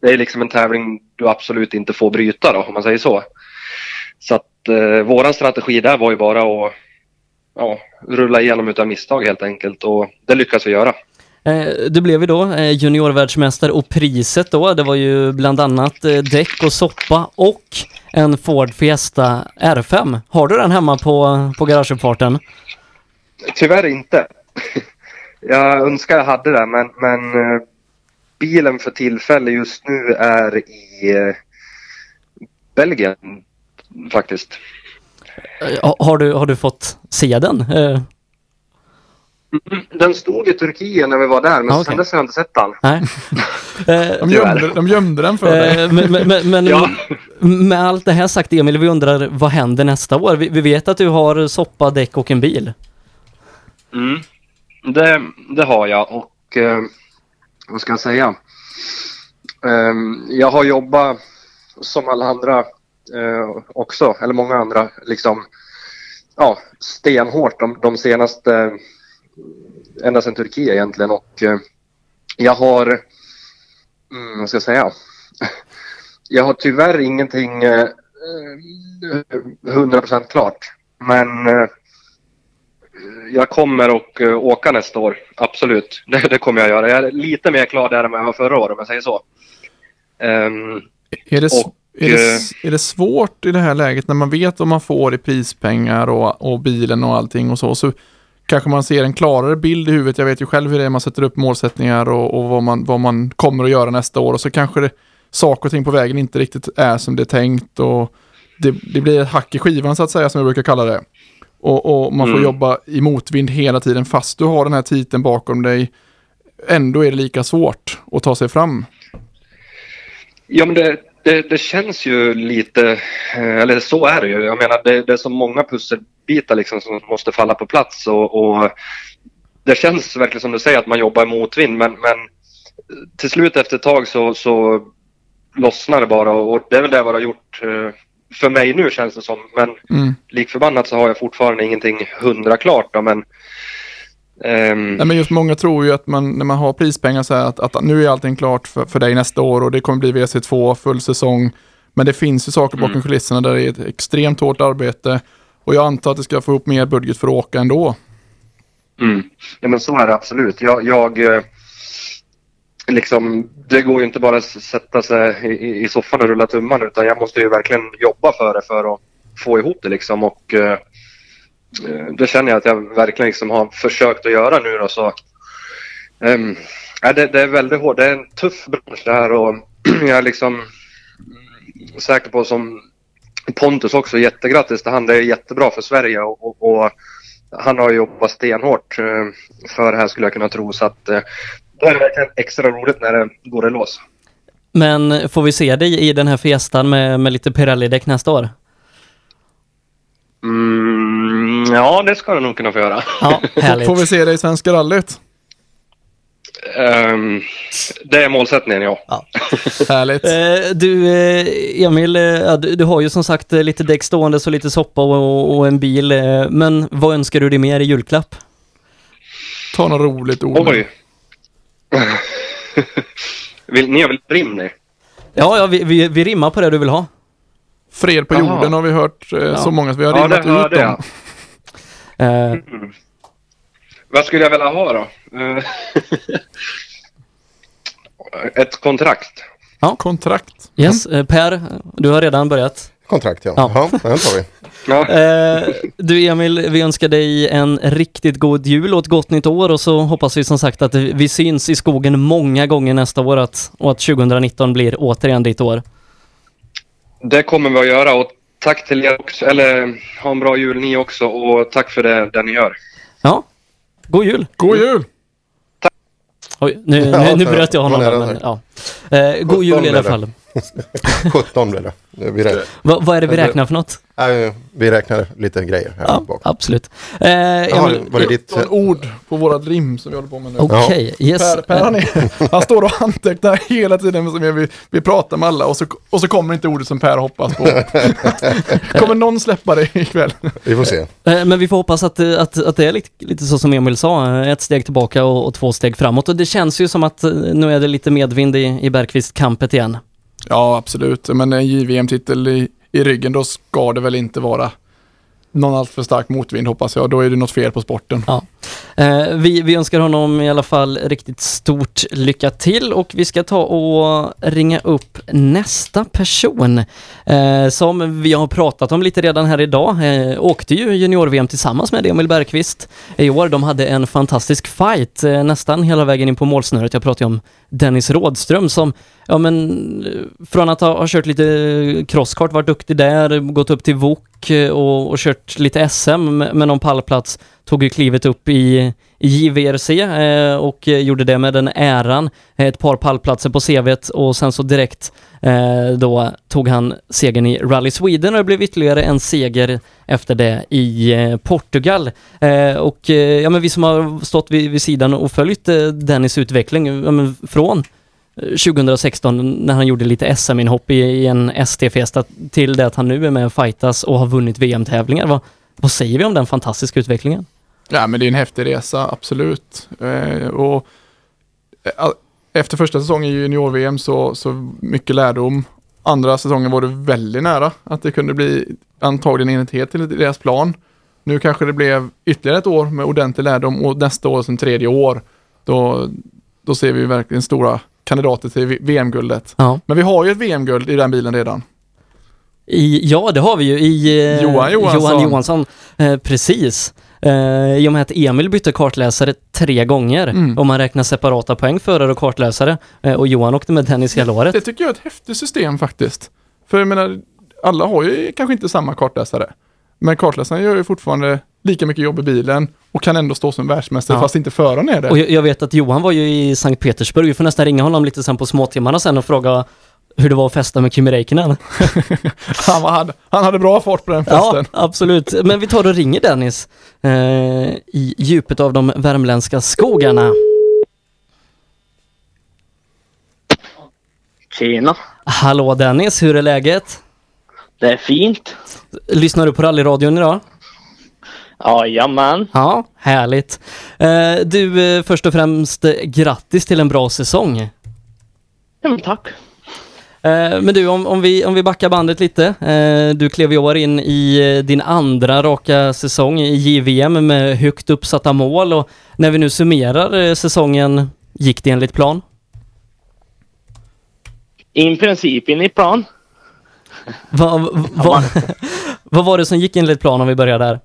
det är liksom en tävling du absolut inte får bryta då om man säger så. Så att eh, våran strategi där var ju bara att ja, rulla igenom utan misstag helt enkelt och det lyckas vi göra. Eh, Du blev ju då eh, juniorvärldsmästare och priset då, det var ju bland annat eh, däck och soppa och en Ford Fiesta R5. Har du den hemma på, på garageuppfarten? Tyvärr inte. Jag önskar jag hade det men, men eh, bilen för tillfället just nu är i eh, Belgien faktiskt. Eh, ha- Har du, har du fått se den? Eh, Den stod i Turkiet när vi var där men Ah, okej. sen dess har jag inte sett den. Nej. (laughs) De gömde, de gömde den för dig. Men men, men, men Ja. med allt det här sagt Emil, vi undrar vad händer nästa år? Vi, vi vet att du har soppa, däck och en bil. Mm. Det, det har jag och eh, vad ska jag säga? Eh, jag har jobbat som alla andra eh, också, eller många andra, liksom ja, stenhårt de, de senaste, ända sedan Turkiet egentligen och eh, jag har, mm, vad ska jag säga? (laughs) Jag har tyvärr ingenting eh, 100% klart. Men eh, jag kommer att eh, åka nästa år. Absolut. (laughs) Det, det kommer jag göra. Jag är lite mer klar där än vad jag var förra året om jag säger så. Ehm, Är det, och, är, det, eh, är det svårt i det här läget när man vet vad man får i prispengar och, och bilen och allting och så, så kanske man ser en klarare bild i huvudet. Jag vet ju själv hur det är, man sätter upp målsättningar och, och vad, man, vad man kommer att göra nästa år och så kanske det, saker och ting på vägen inte riktigt är som det är tänkt och det, det blir ett hack i skivan så att säga som jag brukar kalla det. Och, och man får Mm. jobba i motvind hela tiden fast du har den här titeln bakom dig. Ändå är det lika svårt att ta sig fram. Ja, men det, det, det känns ju lite, eh, eller så är det ju. Jag menar, det, det är så många pusselbitar liksom som måste falla på plats och, och det känns verkligen som du säger att man jobbar i motvind men, men till slut efter ett tag så, så lossnar det bara och det är väl det det har gjort eh, för mig nu känns det som. Men Mm. lik förbannat så har jag fortfarande ingenting hundra klart då, men ehm, Nej, men just många tror ju att man, när man har prispengar så här att, att nu är allting klart för, för dig nästa år och det kommer bli WC2, full säsong. Men det finns ju saker bakom Mm. kulisserna där det är ett extremt hårt arbete. Och jag antar att det ska få upp mer budget för att åka ändå. Mm. Ja, men så är det absolut. Jag, jag eh, liksom, det går ju inte bara att sätta sig i- i, soffan och rulla tummarna utan jag måste ju verkligen jobba för det för att få ihop det liksom och eh, eh det känner jag att jag verkligen liksom har försökt att göra nu då så ehm, ja, det, det är väldigt hårt. Det är en tuff bransch det här och (clears throat) jag är liksom säker på som Pontus också, jättegrattis till han. Det är jättebra för Sverige och, och, och han har jobbat stenhårt eh, för det här skulle jag kunna tro. Så att eh, då är det verkligen extra roligt när det går i lås. Men får vi se dig i den här fiestan med, med lite Pirelli-däck nästa år? Mm, ja, det ska jag nog kunna få göra. Ja, (laughs) härligt. Får vi se dig i Svenska rallyt? Ehm, det är målsättningen, ja. (laughs) Härligt. Eh, du eh, Emil, eh, ja, du, du har ju som sagt lite däck stående och lite soppa och, och en bil. Men vad önskar du dig mer i julklapp? Ta något roligt ord. Oj. (laughs) vill, ni har väl rim ni? Ja, ja vi, vi, vi rimmar på det du vill ha. Fred på Jaha. jorden har vi hört eh, så många, så vi har Ja, det rimmat ut hörde dem. jag. Eh, Vad skulle jag vilja ha då? Eh, (laughs) Ett kontrakt. Kontrakt. yes, eh, Per, du har redan börjat. Kontrakt ja. Ja. ja. den tar vi. Eh, du Emil, vi önskar dig en riktigt god jul och ett gott nytt år och så hoppas vi som sagt att vi syns i skogen många gånger nästa år att, och att 2019 blir återigen ditt år. Det kommer vi att göra och tack till er också. Eller ha en bra jul ni också och tack för det, det ni gör. Ja, god jul! God jul! Oj, nu, nu, Ja, nu bröt jag honom. är Men, ja. eh, god jul i alla fall. 17 blev det. (laughs) Vi räknar, Va, vad är det vi räknar för något? Nej, vi räknar lite grejer här Ja, bak. absolut. Eh, Jaha, var det ditt? Ord på våra rim som vi håller på med nu. Okej, yes. Per, per han, är, (laughs) han står och antecknar hela tiden som vi, vi pratar med alla och så, och så kommer inte ordet som Per hoppas på. (laughs) kommer någon släppa det ikväll? Vi får se. Eh, Men vi får hoppas att, att, att det är lite, lite så som Emil sa, eh, ett steg tillbaka och, och två steg framåt. Och det känns ju som att eh, nu är det lite medvind i, i Bergqvist-kampet igen. Ja, absolut. Men en JVM-titel i, i ryggen, då ska det väl inte vara någon alltför stark motvind hoppas jag. Då är det något fel på sporten. Ja. Eh, vi, vi önskar honom i alla fall riktigt stort lycka till och vi ska ta och ringa upp nästa person eh, som vi har pratat om lite redan här idag. Eh, åkte ju junior-VM tillsammans med Emil Bergqvist i år. De hade en fantastisk fight eh, nästan hela vägen in på målsnöret. Jag pratar ju om Dennis Rådström som, ja men, eh, från att ha, ha kört lite crosskart, varit duktig där, gått upp till VOK eh, och, och kört lite SM med, med någon pallplats, tog ju klivet upp i, JVRC eh, och gjorde det med den äran. Eh, ett par pallplatser på CVt och sen så direkt eh, då tog han segern i Rally Sweden och det blev ytterligare en seger efter det i eh, Portugal. Eh, och eh, ja, men vi som har stått vid, vid sidan och följt eh, Dennis utveckling ja, men från eh, 2016 när han gjorde lite SM-inhopp i, i en ST-festa till det att han nu är med och fightas och har vunnit VM-tävlingar. Vad, vad säger vi om den fantastiska utvecklingen? Ja, men det är en häftig resa, absolut. Eh, och eh, efter första säsongen i junior-VM så, så mycket lärdom. Andra säsongen var det väldigt nära att det kunde bli antagligen enhetlighet till deras plan. Nu kanske det blev ytterligare ett år med ordentlig lärdom och nästa år som tredje år, då, då ser vi verkligen stora kandidater till VM-guldet. Ja. Men vi har ju ett VM-guld i den bilen redan. I, ja, det har vi ju i eh, Johan Johansson. Johan Johansson. Eh, precis. Eh, I och med att Emil bytte kartläsare tre gånger, Mm. om man räknar separata poäng förare och kartläsare, eh, och Johan åkte med Dennis hela året. Det tycker jag är ett häftigt system faktiskt. För jag menar, alla har ju kanske inte samma kartläsare. Men kartläsaren gör ju fortfarande lika mycket jobb i bilen och kan ändå stå som världsmästare Ja. fast inte föraren är det. Och jag, jag vet att Johan var ju i Sankt Petersburg, vi får nästan ringa honom lite sen på småtimmarna sen och fråga hur det var att festa med Kimi Räikkönen. (laughs) han, var, hade, han hade bra fart på den Ja, festen. absolut. Men vi tar och ringer Dennis eh, i djupet av de värmländska skogarna. Tjena. Hallå Dennis, hur är läget? Det är fint. Lyssnar du på rallyradion idag? Jajamän. Ja, härligt. Eh, du, eh, först och främst grattis till en bra säsong. Ja, tack. Eh, men du, om, om, vi, om vi backar bandet lite. Eh, du klev i år in i eh, din andra raka säsong i JVM med högt uppsatta mål och när vi nu summerar säsongen, gick det enligt plan? I princip in i plan. Vad vad- (laughs) vad var det som gick enligt plan om vi börjar där?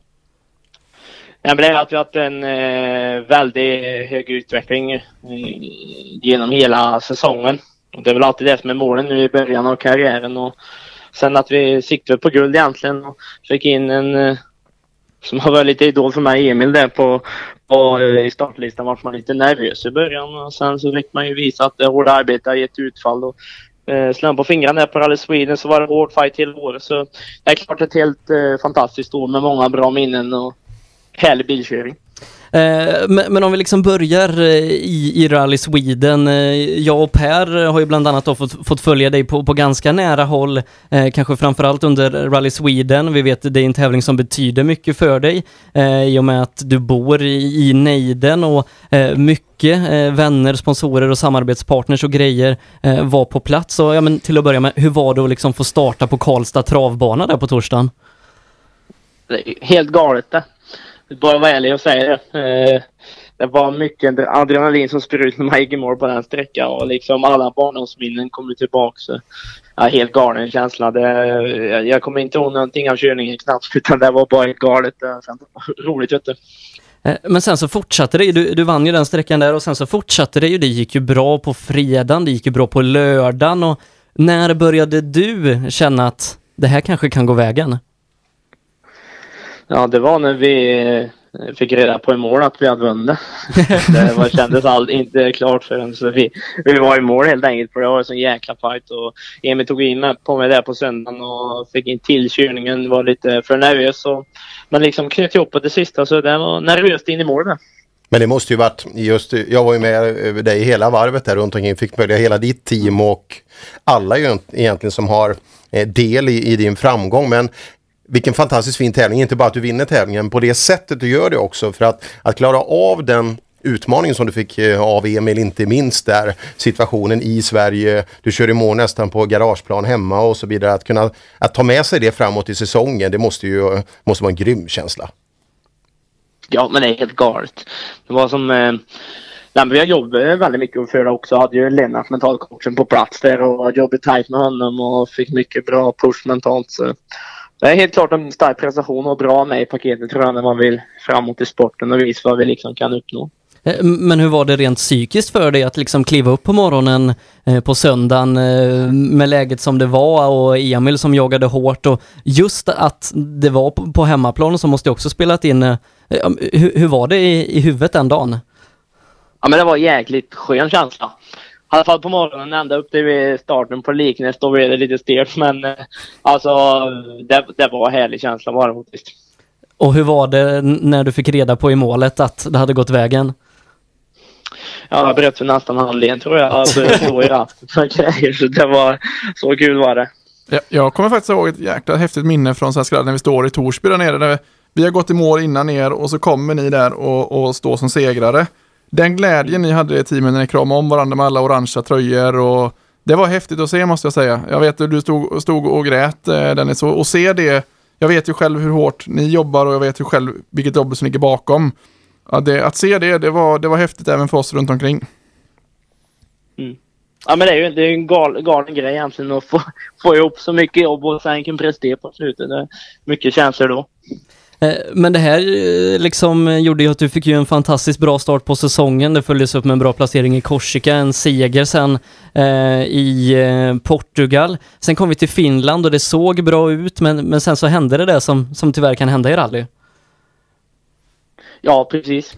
Ja, det är att vi har haft en eh, väldigt hög utveckling eh, genom hela säsongen. Och det är väl alltid det som är målen nu i början av karriären. Och sen att vi siktade på guld egentligen. Och fick in en eh, som har varit lite idol för mig, Emil, där på, på, eh, i startlistan var man lite nervös i början. Och sen så fick man ju visa att det hårda arbetet har gett utfall. Och, eh, Slön på fingrarna där på Rally Sweden så var det hård fight hela året. Så det är klart ett helt eh, fantastiskt år med många bra minnen och härlig bilkörning. Eh, men, men om vi liksom börjar eh, i, i Rally Sweden. Eh, jag och Per har ju bland annat då fått, fått följa dig på, på ganska nära håll, kanske framförallt under Rally Sweden. Vi vet att det är en tävling som betyder mycket för dig i och med att du bor i, i nejden och mycket vänner, sponsorer och samarbetspartners och grejer var på plats. Så, ja, men till att börja med, hur var det att liksom få starta på Karlstad travbana där på torsdagen? Det är helt galet det. Bara vara ärlig och säga det. Eh, det var mycket adrenalin som spred ut när man gick i mål på den sträckan och liksom alla barndomsminnen kommer tillbaka. Så, ja, helt galen känsla. Det, jag, kommer inte ihåg någonting av körningen knappt (laughs) utan det var bara helt galet. Roligt vet du. Eh, men sen så fortsatte det ju, du, du vann ju den sträckan där och sen så fortsatte det ju, det gick ju bra på fredagen, det gick ju bra på lördagen och när började du känna att det här kanske kan gå vägen? Ja, det var när vi eh, fick reda på i mål att vi hade vunnit. (laughs) det var, kändes allt inte klart förrän så vi, vi var i mål helt enkelt för det var en sån jäkla fight och Emil tog in mig på mig där på söndagen och fick in till körningen, var lite för nervös och men liksom knöt ihop på det sista så det var nervöst in i mål där. Men det måste ju varit just, jag var ju med över dig hela varvet där runt omkring, fick följa hela ditt team och alla ju egentligen som har eh, del i, i din framgång. Men vilken fantastiskt fin tävling, inte bara att du vinner tävlingen, på det sättet du gör det också för att, att klara av den utmaningen som du fick eh, av Emil, inte minst där situationen i Sverige, du kör i mål nästan på garageplan hemma och så vidare. Att kunna att ta med sig det framåt i säsongen, det måste ju måste vara en grym känsla. Ja, men det är helt galet. Det var som... Eh, nej, men väldigt mycket för det också. Jag hade ju Lennart, mentalcoachen, på plats där och jobbade tajt med honom och fick mycket bra push mentalt. Så. Det är helt klart en stark prestation och bra med i paketet tror jag när man vill framåt i sporten och visa vad vi liksom kan uppnå. Eh, Men hur var det rent psykiskt för dig att liksom kliva upp på morgonen eh, på söndagen eh, med läget som det var och Emil som jagade hårt och just att det var på- hemmaplan som måste jag också spelat in. Hur, var det i, huvudet den dagen? Ja, men det var jäkligt skön känsla. I alla fall på morgonen ända upp till vid starten på Liknäs. Då blev det lite stelt men eh, alltså det, det var en härlig känsla det faktiskt. Och hur var det när du fick reda på i målet att det hade gått vägen? Ja, jag bröt för nästan handleden tror jag. I och grejer. Så det var så kul var det. Jag, jag kommer faktiskt ihåg ett jäkla häftigt minne från Svenska när vi står i Torsby där nere. Där vi har gått i mål innan er och så kommer ni där och, och står som segrare. Den glädjen ni hade i teamet när ni kramade om varandra med alla orangea tröjor och det var häftigt att se måste jag säga. Jag vet att du stod, stod och grät eh, Dennis och, och se det. Jag vet ju själv hur hårt ni jobbar och jag vet ju själv vilket jobb som ligger bakom. Ja, det, att se det, det var, det var häftigt även för oss runt omkring. Mm. Ja men det är ju det är en gal, galen grej egentligen att få, få ihop så mycket jobb och sen kunna prestera på slutet. Det är mycket känslor då. Eh, men det här eh, liksom gjorde ju att du fick ju en fantastiskt bra start på säsongen. Det följdes upp med en bra placering i Korsika, en seger sen eh, i eh, Portugal. Sen kom vi till Finland och det såg bra ut men, men sen så hände det där som, som tyvärr kan hända i rally. Ja precis.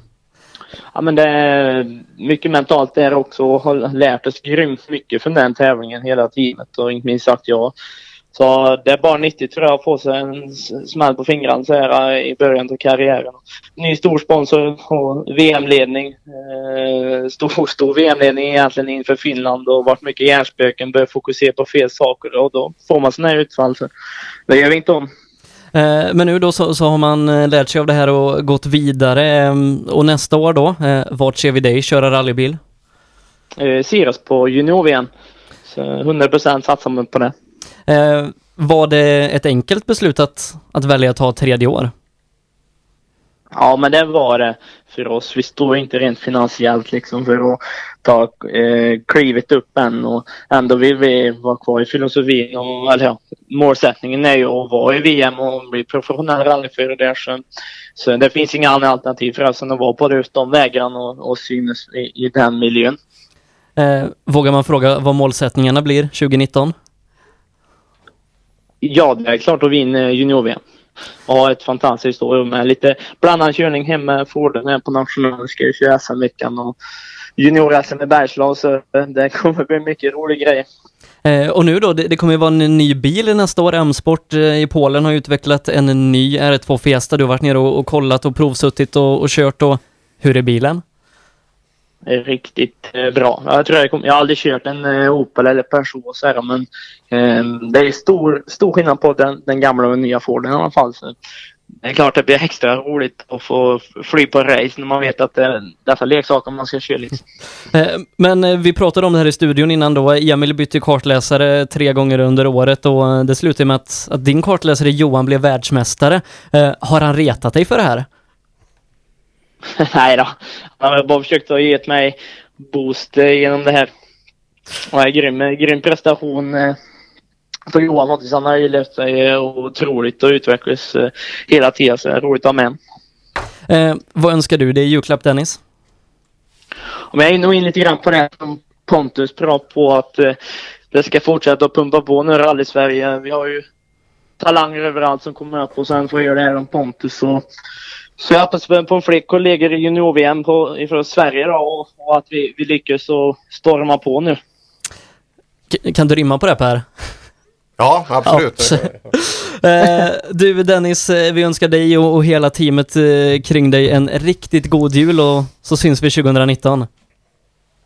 Ja men det är mycket mentalt där också och har lärt oss grymt mycket från den tävlingen hela teamet och inte minst sagt jag. Så det är bara 90 tror jag att få sig en smäll på fingrarna så här i början av karriären. Ny stor sponsor och VM-ledning. Eh, stor, (laughs) stor VM-ledning egentligen inför Finland och varit mycket hjärnspöken. Börjat fokusera på fel saker och då får man sådana här utfall. Så det gör vi inte om. Eh, Men nu då så, så har man eh, lärt sig av det här och gått vidare. eh, Och nästa år då, vart ser vi dig köra rallybil? Eh, Sirius på junior-VM. Så 100% satsar man på det. Eh, Var det ett enkelt beslut att, att välja att ta tredje år? Ja, men det var det för oss. Vi står inte rent finansiellt liksom för att ta eh, klivet upp än och ändå vill vi vara kvar i filosofin och eller ja, målsättningen är ju att vara i VM och bli professionell rallyförare där så, så det finns inga andra alternativ för oss än att vara på just de vägarna och, och synas i, i den miljön. Eh, Vågar man fråga vad målsättningarna blir 2019? Ja, det är klart att vinna junior-VM. Och ha ett fantastiskt år med lite blandad körning hemma. Forden är på nationalen, ska ju köra SM-veckan och junior-SM i Bergslag. Så det kommer bli mycket rolig grej. Eh, och nu då, det, det kommer ju vara en ny bil nästa år. M-sport eh, i Polen har utvecklat en ny R2 Fiesta. Du har varit nere och, och kollat och provsuttit och, och kört och hur är bilen? Är riktigt eh, bra. Jag tror jag, kom, jag har aldrig kört en eh, Opel eller Peugeot så här, men eh, det är stor, stor skillnad på den, den gamla och den nya Forden i alla fall. Så det är klart det blir extra roligt att få fly på race när man vet att det är dessa leksaker man ska köra. Liksom. (laughs) Eh, men vi pratade om det här i studion innan då. Emil bytte kartläsare tre gånger under året och det slutade med att, att din kartläsare Johan blev världsmästare. Eh, Har han retat dig för det här? (laughs) Nej då. Han har bara försökt att ge mig boost eh, genom det här. Och en grym, grym prestation eh, för Johan faktiskt. Han har ju levt sig eh, otroligt och utvecklats eh, hela tiden. Så det är roligt att ha med. Eh, vad önskar du dig i julklapp Dennis? Om jag är nog in lite grann på det som Pontus pratade på att eh, det ska fortsätta att pumpa på nu rally Sverige. Vi har ju talanger överallt som kommer upp och sen får jag göra det här om Pontus. Och, så jag hoppas på på fler kollegor i junior-VM ifrån Sverige då och, och att vi, vi lyckas och storma på nu. K- kan du rimma på det Per? Ja, absolut. (laughs) Eh, du Dennis, eh, vi önskar dig och, och hela teamet eh, kring dig en riktigt god jul och så syns vi 2019.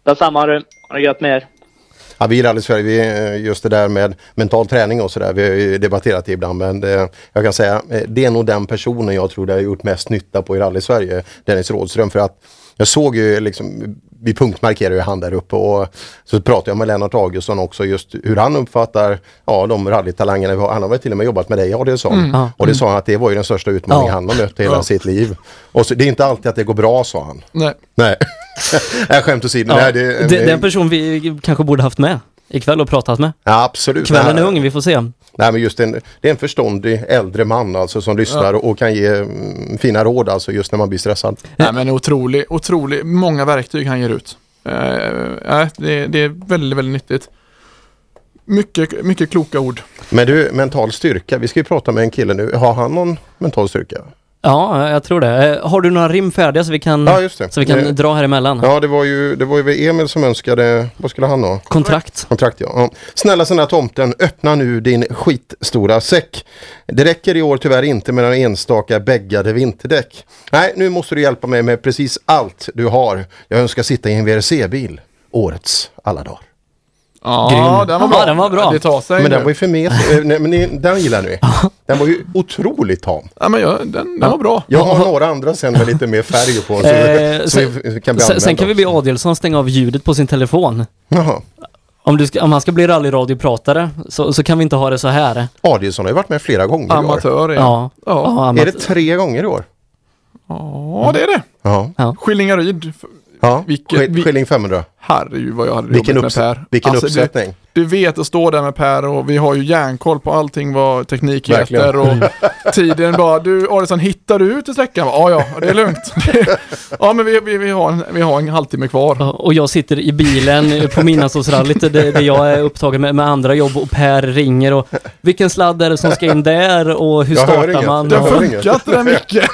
Detsamma du. Ha det gött med er. Ja, vi i Rally Sverige, vi, eh, just det där med mental träning och sådär, vi har ju debatterat det ibland men det, jag kan säga eh, det är nog den personen jag tror det har gjort mest nytta på i Rally Sverige, Dennis Rådström. För att jag såg ju liksom, vi punktmarkerar ju han där uppe och så pratade jag med Lennart Augustsson också just hur han uppfattar ja, de rallytalangerna vi har. Han har väl till och med jobbat med dig Adielsson. Mm. Ja. Och det sa han att det var ju den största utmaningen Ja. han har mött i hela Ja. sitt liv. Och så, det är inte alltid att det går bra sa han. Nej. Nej, Nej skämt åsido. Ja, Nej, det, det, det är en person vi kanske borde haft med ikväll och pratat med. Ja, absolut. Kvällen är ung, vi får se. Nej men just en, det är en förståndig äldre man alltså som lyssnar Ja. och kan ge mm, fina råd alltså just när man blir stressad. Nej men otrolig, otrolig, många verktyg han ger ut. Eh, nej, det, det är väldigt, väldigt nyttigt. Mycket, mycket kloka ord. Men du, mental styrka, vi ska ju prata med en kille nu. Har han någon mental styrka? Ja, jag tror det. Eh, Har du några rim färdiga så vi kan, Ja. Så vi kan Det- dra här emellan? Ja det var ju, det var ju Emil som önskade, vad skulle han ha? Kontrakt. Kontrakt ja. ja. Snälla snälla tomten, öppna nu din skitstora säck. Det räcker i år tyvärr inte med några enstaka bäggade vinterdäck. Nej, nu måste du hjälpa mig med precis allt du har. Jag önskar sitta i en VRC-bil. Årets alla dagar. Ja, Grym. den var bra. Ja, den var bra. Det tar sig Men den nu. var ju för met. eh, nej, men ni- den gillar ni. (laughs) Den var ju otroligt tam. Ja, men jag, den, den var bra. Jag har några andra sen med lite mer färg på. (laughs) Så, Eh, så sen, vi kan bli sen, sen kan vi be Adielsson stänga av ljudet på sin telefon. Jaha. Om, du ska, om han ska bli rallyradiopratare så, så kan vi inte ha det så här. Adielsson har ju varit med flera gånger i år. Amatör är Ja. Ja. Ja, Är det tre gånger i år? Ja, det är det. Ja. Skillingaryd. ja. Vilket- Skill- vi- Skilling 500. Herregud vad jag hade Vilken, jobbat med Per. vilken Alltså, uppsättning. Du, du vet att stå där med Per och vi har ju järnkoll på allting vad teknik Verkligen. heter och tiden bara. Du Adielsson, hittar du ut i sträckan? Ja, ja, det är lugnt. (laughs) ja, men vi, vi, vi, har en, vi har en halvtimme kvar. Ja, Och jag sitter i bilen på Midnattsåsrallyt där, där jag är upptagen med, med andra jobb och Per ringer och vilken sladd är det som ska in där och hur Jag startar inget. man? Den funkar inte den mycket.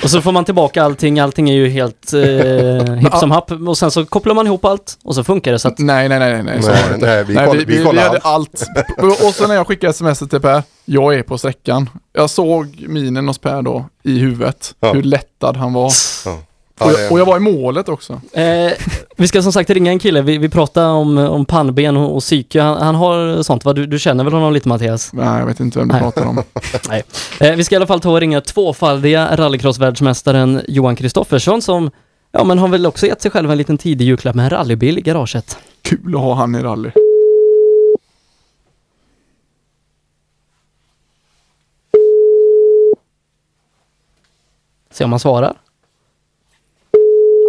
(laughs) Och så får man tillbaka allting, allting är ju helt eh, hipp som happ och sen så kopplar man ihop allt och så funkar det så att Nej, nej, nej, nej. så Nej, inte. nej, vi nej, koll- vi, vi vi, kollar vi hade allt. allt. Och så när jag skickade sms till Per, jag är på sträckan. Jag såg minen hos Per då i huvudet, Ja. hur lättad han var. Ja. Och Ja, jag, och jag var i målet också. Eh, vi ska som sagt ringa en kille, vi, vi pratar om, om pannben och, och psyke. Han, han har sånt va? Du, du känner väl honom lite Mattias? Nej, jag vet inte vem du Nej. pratar om. (laughs) Nej. Eh, vi ska i alla fall ta och ringa tvåfaldiga rallycrossvärldsmästaren Johan Kristoffersson som Ja men har väl också gett sig själv en liten tidig julklapp med en rallybil i garaget. Kul att ha han i rally. Se om han svarar.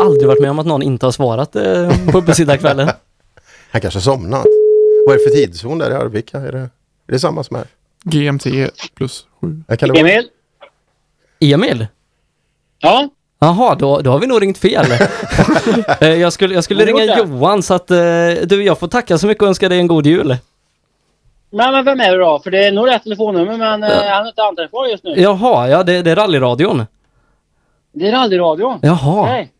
Aldrig varit med om att någon inte har svarat eh, på uppesittarkvällen. (laughs) Han kanske har somnat. Vad är det för tidszon där i Arvika? Är det, är det samma som här? GMT plus 7. Ja, Kan det vara? Emil? Emil? Ja? Jaha, då, då har vi nog ringt fel. (laughs) Eh, jag skulle, jag skulle ringa? Johan så att eh, du, jag får tacka så mycket och önska dig en god jul. Men, men vem är det då? För det är nog rätt telefonnummer men eh, han är inte anträffbar just nu. Jaha, ja det, det är rallyradion. Det är rallyradion. Jaha. Nej.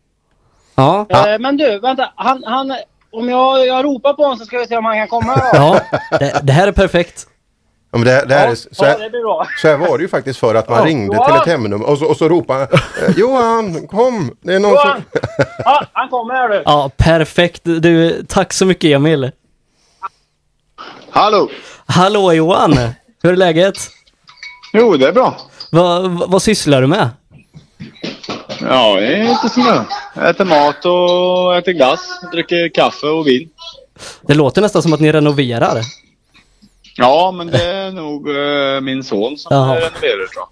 Ja. Eh, men du, vänta. Han, han, om jag, jag ropar på honom så ska vi se om han kan komma. då. Ja, det, det här är perfekt. Ja, men det, det här är, så, ja, här, det blir bra. så här var det ju faktiskt för att man Ja. ringde Ja. till ett hemnummer och så, och så ropade eh, Johan, kom! Det är någon Johan! som... (laughs) Ja, han kommer här du. Ja, perfekt. Du, tack så mycket Emil. Hallå! Hallå Johan! Hur är läget? Jo, det är bra. Vad, vad, vad sysslar du med? Ja, det är inte som det. Jag äter mat och äter glass. Dricker kaffe och vin. Det låter nästan som att ni renoverar. Ja, men det är nog eh, min son som Jaha. renoverar tror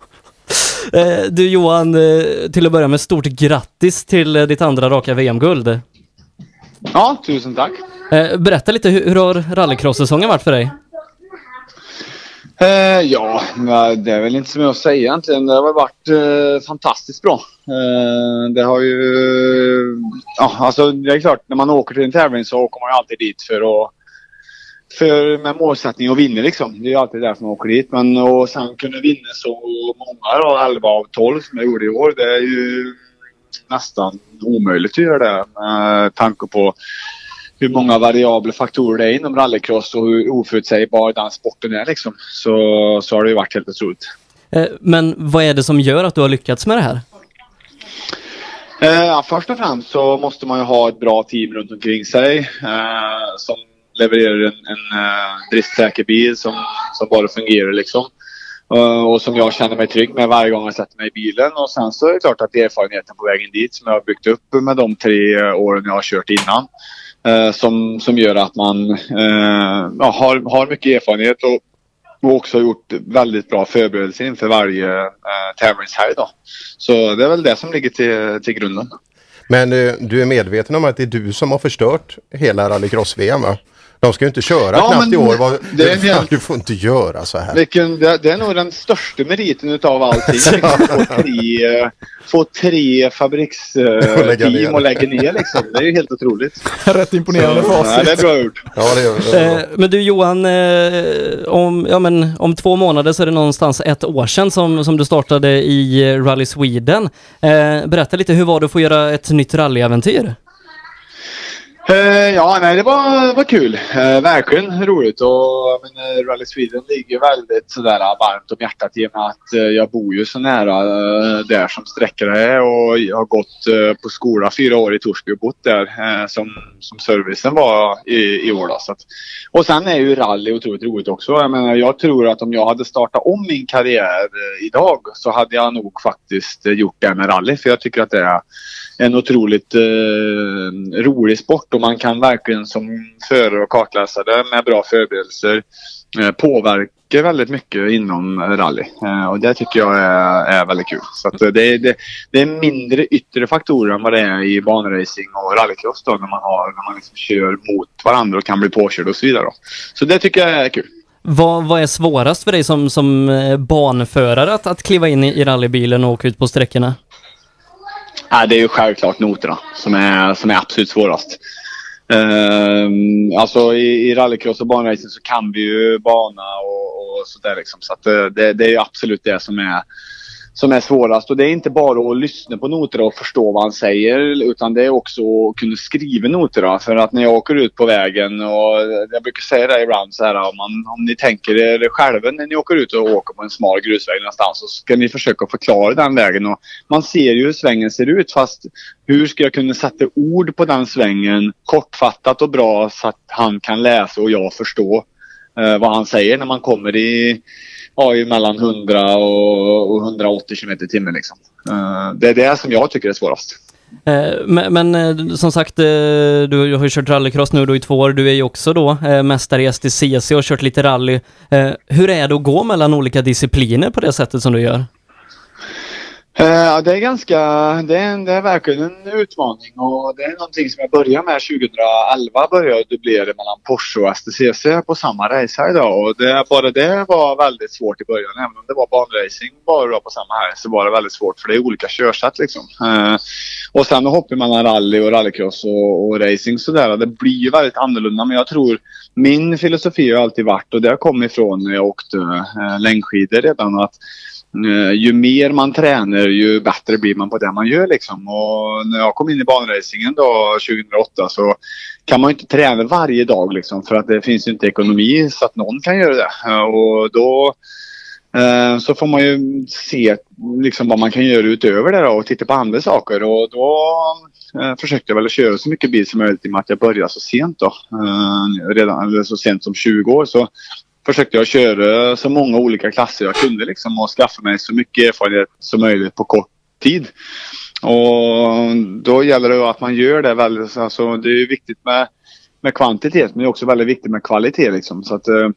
jag. Eh, Du Johan, eh, till att börja med stort grattis till ditt andra raka VM-guld. Ja, tusen tack. Berätta lite, hur, har rallycross-säsongen varit för dig? Eh, ja, det är väl inte så mycket att säga egentligen. Det har varit eh, fantastiskt bra. Eh, det har ju... Ja, alltså det är klart, när man åker till en tävling så åker man ju alltid dit för att för med målsättning att vinna liksom. Det är ju alltid därför man åker dit. Men att sen kunna vinna så många då, 11 av 12 som jag gjorde i år, det är ju nästan omöjligt att göra det med tanke på hur många variabla faktorer det är inom rallycross och hur oförutsägbar den sporten är liksom. Så, så har det ju varit helt otroligt. Eh, Men vad är det som gör att du har lyckats med det här? Eh, först och främst så måste man ju ha ett bra team runt omkring sig eh, som levererar en, en uh, driftsäker bil som, som bara fungerar liksom. Uh, och som jag känner mig trygg med varje gång jag sätter mig i bilen. Och sen så är det klart att erfarenheten på vägen dit som jag har byggt upp med de tre åren jag har kört innan. Uh, som, som gör att man uh, ja, har, har mycket erfarenhet och, och också gjort väldigt bra förberedelser inför varje eh, tävlingshelg. Då. Så det är väl det som ligger till, till grunden. Men du är medveten om att det är du som har förstört hela rallycross-VM va? De ska ju inte köra Ja, knappt men i år. Vad, det är (laughs) en hel- Du får inte göra så här. Vilken, det, det är nog den största meriten utav allting. (laughs) Liksom, få, tre, eh, få tre fabriksteam (laughs) ner. och lägga ner liksom. Det är ju helt otroligt. Rätt imponerande Så, facit. Ja, det är bra gjort. Ja, det är, Eh, Men du Johan, eh, om, ja, men, om två månader så är det någonstans ett år sedan som, som du startade i eh, Rally Sweden. Eh, berätta lite, hur var det att få göra ett nytt rallyäventyr? Eh, ja, nej, det var, var kul. Eh, verkligen roligt. Och, men, Rally Sweden ligger väldigt sådär varmt om hjärtat i och med att eh, jag bor ju så nära eh, där som sträckan är och jag har gått eh, på skola fyra år i Torsby och bott där eh, som, som servicen var i, i år. Då, så att, och sen är ju rally otroligt roligt också. Jag, menar, jag tror att om jag hade startat om min karriär idag så hade jag nog faktiskt gjort det med rally. För jag tycker att det är en otroligt eh, rolig sport och man kan verkligen som förare och kartläsare med bra förberedelser eh, påverka väldigt mycket inom rally. Eh, och det tycker jag är, är väldigt kul. Så att, eh, det, är- det, det är mindre yttre faktorer än vad det är i banracing och rallycross då, när man, har, när man liksom kör mot varandra och kan bli påkörd och så vidare. Då. Så det tycker jag är kul. Vad, vad är svårast för dig som, som eh, banförare att, att kliva in i, i rallybilen och åka ut på sträckorna? Nej, det är ju självklart noterna som är, som är absolut svårast. Ehm, alltså i, i rallycross och banracing så kan vi ju bana och, och sådär liksom. Så att eh, det, det är ju absolut det som är, som är svårast. Och det är inte bara att lyssna på noter och förstå vad han säger utan det är också att kunna skriva noterna. För att när jag åker ut på vägen och jag brukar säga det ibland så här om, man, om ni tänker er själva när ni åker ut och åker på en smal grusväg någonstans så ska ni försöka förklara den vägen. Och man ser ju hur svängen ser ut fast hur ska jag kunna sätta ord på den svängen kortfattat och bra så att han kan läsa och jag förstå eh, vad han säger när man kommer i har ju mellan 100 och, och 180 km i timmen. Liksom. Eh, det är det som jag tycker är svårast. Eh, men, men eh, som sagt, du har ju kört rallycross nu då i två år. Du är ju också då mästare i STCC och kört lite rally. Hur är det att gå mellan olika discipliner på det sättet som du gör? Eh, ja, det är ganska, det är, det är verkligen en utmaning och det är någonting som jag började med 2011 började jag dubblera mellan Porsche och STCC på samma race idag och det, bara det var väldigt svårt i början. Även om det var banracing bara på samma här så var det väldigt svårt för det är olika körsätt liksom. Eh, och sen hoppar mellan rally och rallycross och, och racing sådär. Det blir ju väldigt annorlunda men jag tror min filosofi har alltid varit och det kom ifrån när jag åkte eh, längdskidor redan att Eh, ju mer man tränar ju bättre blir man på det man gör liksom. Och när jag kom in i banracingen då 2008 så kan man ju inte träna varje dag liksom för att det finns inte ekonomi så att någon kan göra det. Eh, och då eh, så får man ju se liksom vad man kan göra utöver det då och titta på andra saker och då försökte jag väl köra så mycket bil som möjligt i och med att jag började så sent då. Redan eller så sent som 20 år så försökte jag köra så många olika klasser jag kunde liksom och skaffa mig så mycket erfarenhet som möjligt på kort tid. Och då gäller det ju att man gör det väldigt, alltså det är ju viktigt med, med kvantitet men det är också väldigt viktigt med kvalitet liksom. Så att, eh,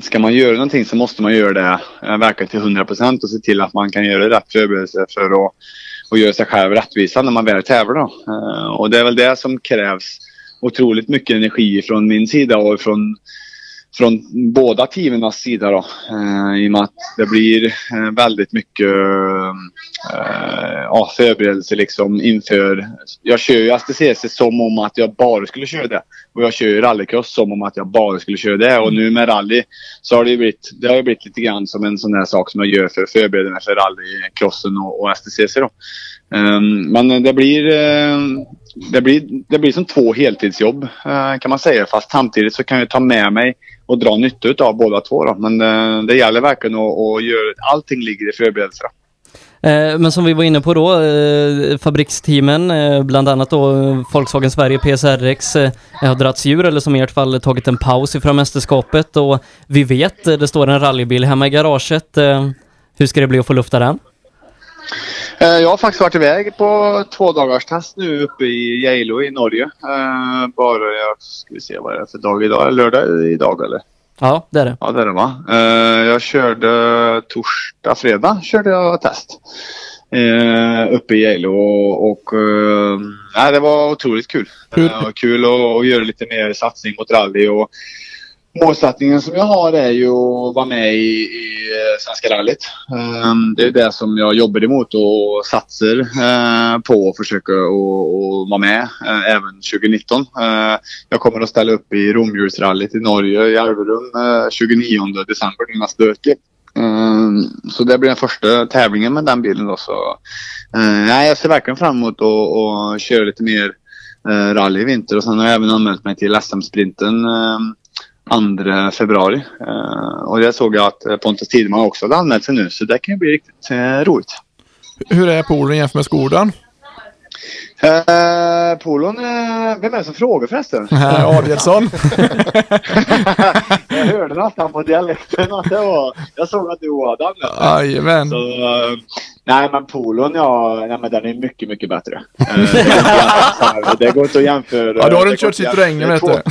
ska man göra någonting så måste man göra det eh, verkligen till 100 procent och se till att man kan göra rätt förberedelser för att och göra sig själv rättvisa när man väl tävlar. Då. Eh, och det är väl det som krävs otroligt mycket energi från min sida och från, från båda teamens sida. Då. Eh, I och med att det blir eh, väldigt mycket eh, ja, förberedelse liksom inför... Jag kör ju STCC som om att jag bara skulle köra det. Och jag kör ju rallycross som om att jag bara skulle köra det. Och nu med rally så har det ju blivit, det har ju blivit lite grann som en sån där sak som jag gör för att förbereda mig för rallycrossen och, och STCC. Då. Eh, men det blir, eh, det, blir, det blir som två heltidsjobb eh, kan man säga. Fast samtidigt så kan jag ta med mig och dra nytta av båda två. Då. Men eh, det gäller verkligen att, att göra, allting ligger i förberedelserna. Eh, men som vi var inne på då, fabriksteamen, bland annat då Volkswagen Sverige PSRX, har dragits djur eller som i ert fall tagit en paus ifrån mästerskapet och vi vet, det står en rallybil hemma i garaget. Hur ska det bli att få lufta den? Eh, Jag har faktiskt varit iväg på två dagars test nu uppe i Geilo i Norge. Eh, Bara, jag ska vi se vad det är för dag idag. Lördag idag eller? Ja, det är det. Ja, det är det va. Eh, Jag körde torsdag, fredag körde jag test. Uppe i Geilo och, nej, det var otroligt kul. Hur- kul att, att göra lite mer satsning mot rally och målsättningen som jag har är ju att vara med i, i eh, Svenska rallyt. Ehm, det är det som jag jobbar emot och satsar eh, på att försöka och, vara med eh, även 2019. Ehm, jag kommer att ställa upp i Romdjursrallyt i Norge i Alverum 29 december nästa vecka. Ehm, så det blir den första tävlingen med den bilen då. Så, nej, jag ser verkligen fram emot att att köra lite mer rally i vinter och sen har jag även anmält mig till SM-sprinten 2 februari. Eh, och det såg jag att eh, Pontus Tideman också hade anmält sig nu så det kan ju bli riktigt eh, roligt. Hur är poolen jämfört med skolan? Eh, polon, eh, vem är det som frågar förresten? Herr (laughs) Adielsson. (laughs) jag hörde nästan på dialekten att det var... Jag såg att du anmält dig. Jajamän. Så, eh, nej men polon ja, nej, men den är mycket mycket bättre. Eh, det går inte att jämföra. (laughs) Ja, då har du inte kört är vet du.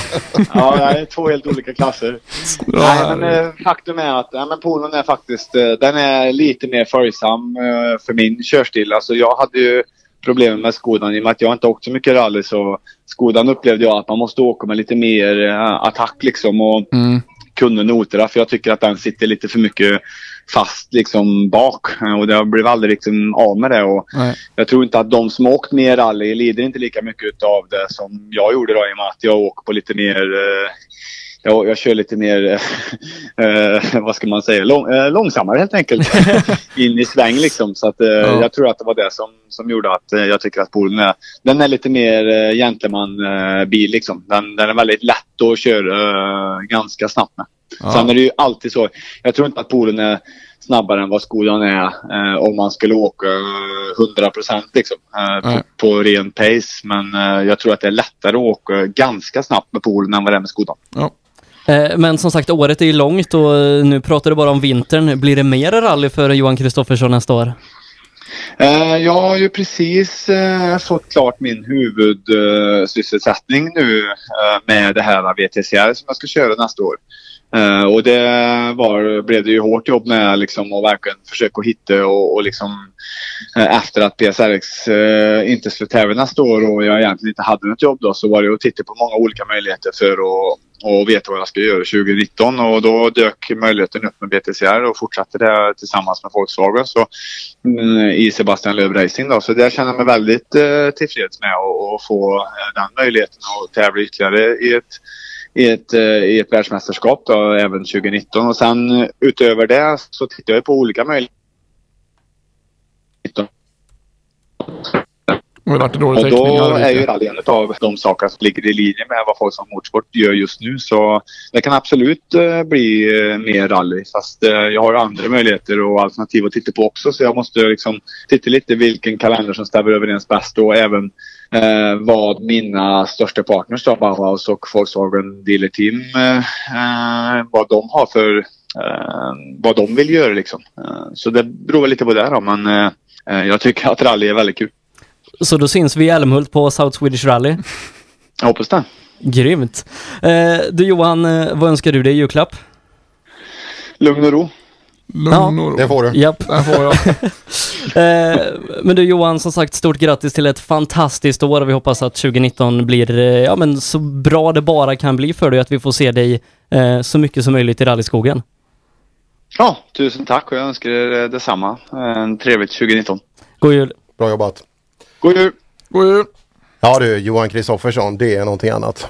Ja, det är två helt olika klasser. Nej, men eh, faktum är att men polon är faktiskt eh, den är lite mer följsam eh, för min körstil. Alltså jag hade ju problem med Skodan i och med att jag inte åkt så mycket rally så Skodan upplevde jag att man måste åka med lite mer eh, attack liksom och Mm. kunde noterna för jag tycker att den sitter lite för mycket fast liksom bak Eh, och det blev aldrig liksom av med det och Nej. jag tror inte att de som åkt mer rally lider inte lika mycket av det som jag gjorde då i och med att jag åker på lite mer eh, jag, jag kör lite mer, (laughs) eh, vad ska man säga, lång, eh, långsammare helt enkelt. (laughs) In i sväng liksom. Så att, eh, jag tror att det var det som, som gjorde att eh, jag tycker att Polen är, den är lite mer eh, gentleman-bil liksom. Den, den är väldigt lätt att köra eh, ganska snabbt med. Ja. Sen är det ju alltid så, jag tror inte att Polen är snabbare än vad Skodan är eh, om man skulle åka eh, 100% liksom, eh, på, på ren pace. Men eh, jag tror att det är lättare att åka ganska snabbt med Polen än vad det är med Skodan. Eh, Eh, men som sagt, året är ju långt och eh, nu pratar du bara om vintern. Blir det mer rally för Johan Kristoffersson nästa år? Eh, jag har ju precis fått klart min huvudsysselsättning nu med det här VTCR som jag ska köra nästa år. Uh, och det var, blev det ju hårt jobb med liksom att verkligen försöka hitta och, och liksom uh, efter att PSRX uh, eh, inte skulle tävla nästa år och jag egentligen inte hade något jobb då så var det att titta på många olika möjligheter för att och veta vad jag ska göra 2019 och då dök möjligheten upp med BTCR och fortsatte det tillsammans med Volkswagen så, mm, i Sebastian Lööf Racing. Då. Så det känner jag mig väldigt eh, tillfreds med att få den möjligheten att tävla ytterligare i ett i ett, eh, i ett världsmästerskap då, även 2019 och sen eh, utöver det så tittar jag på olika möjligheter. Och det Och då är ju rally en av de saker som ligger i linje med vad folk som motorsport gör just nu. Så det kan absolut eh, bli mer rally. Fast jag har andra möjligheter och alternativ att titta på också. Så jag måste liksom titta lite vilken kalender som stämmer överens bäst och även eh, vad mina största partners då, Bauhaus och Volkswagen Dealer Team, eh, eh, vad de har för eh, vad de vill göra liksom. Eh, så det beror väl lite på det då, men eh, jag tycker att rally är väldigt kul. Så då syns vi i Älmhult på South Swedish Rally. Jag hoppas det. Grymt. Du Johan, vad önskar du dig i julklapp? Lugn och ro. Lugn och ro. Det får du. Japp. Det får jag. (laughs) Eh, men du Johan, som sagt, stort grattis till ett fantastiskt år och vi hoppas att 2019 blir eh, ja, men så bra det bara kan bli för dig, att vi får se dig eh, så mycket som möjligt i rallyskogen. Ja, tusen tack och jag önskar er detsamma. En trevligt 2019. God jul! Bra jobbat. God jul! God jul! Ja du, Johan Kristoffersson, det är någonting annat.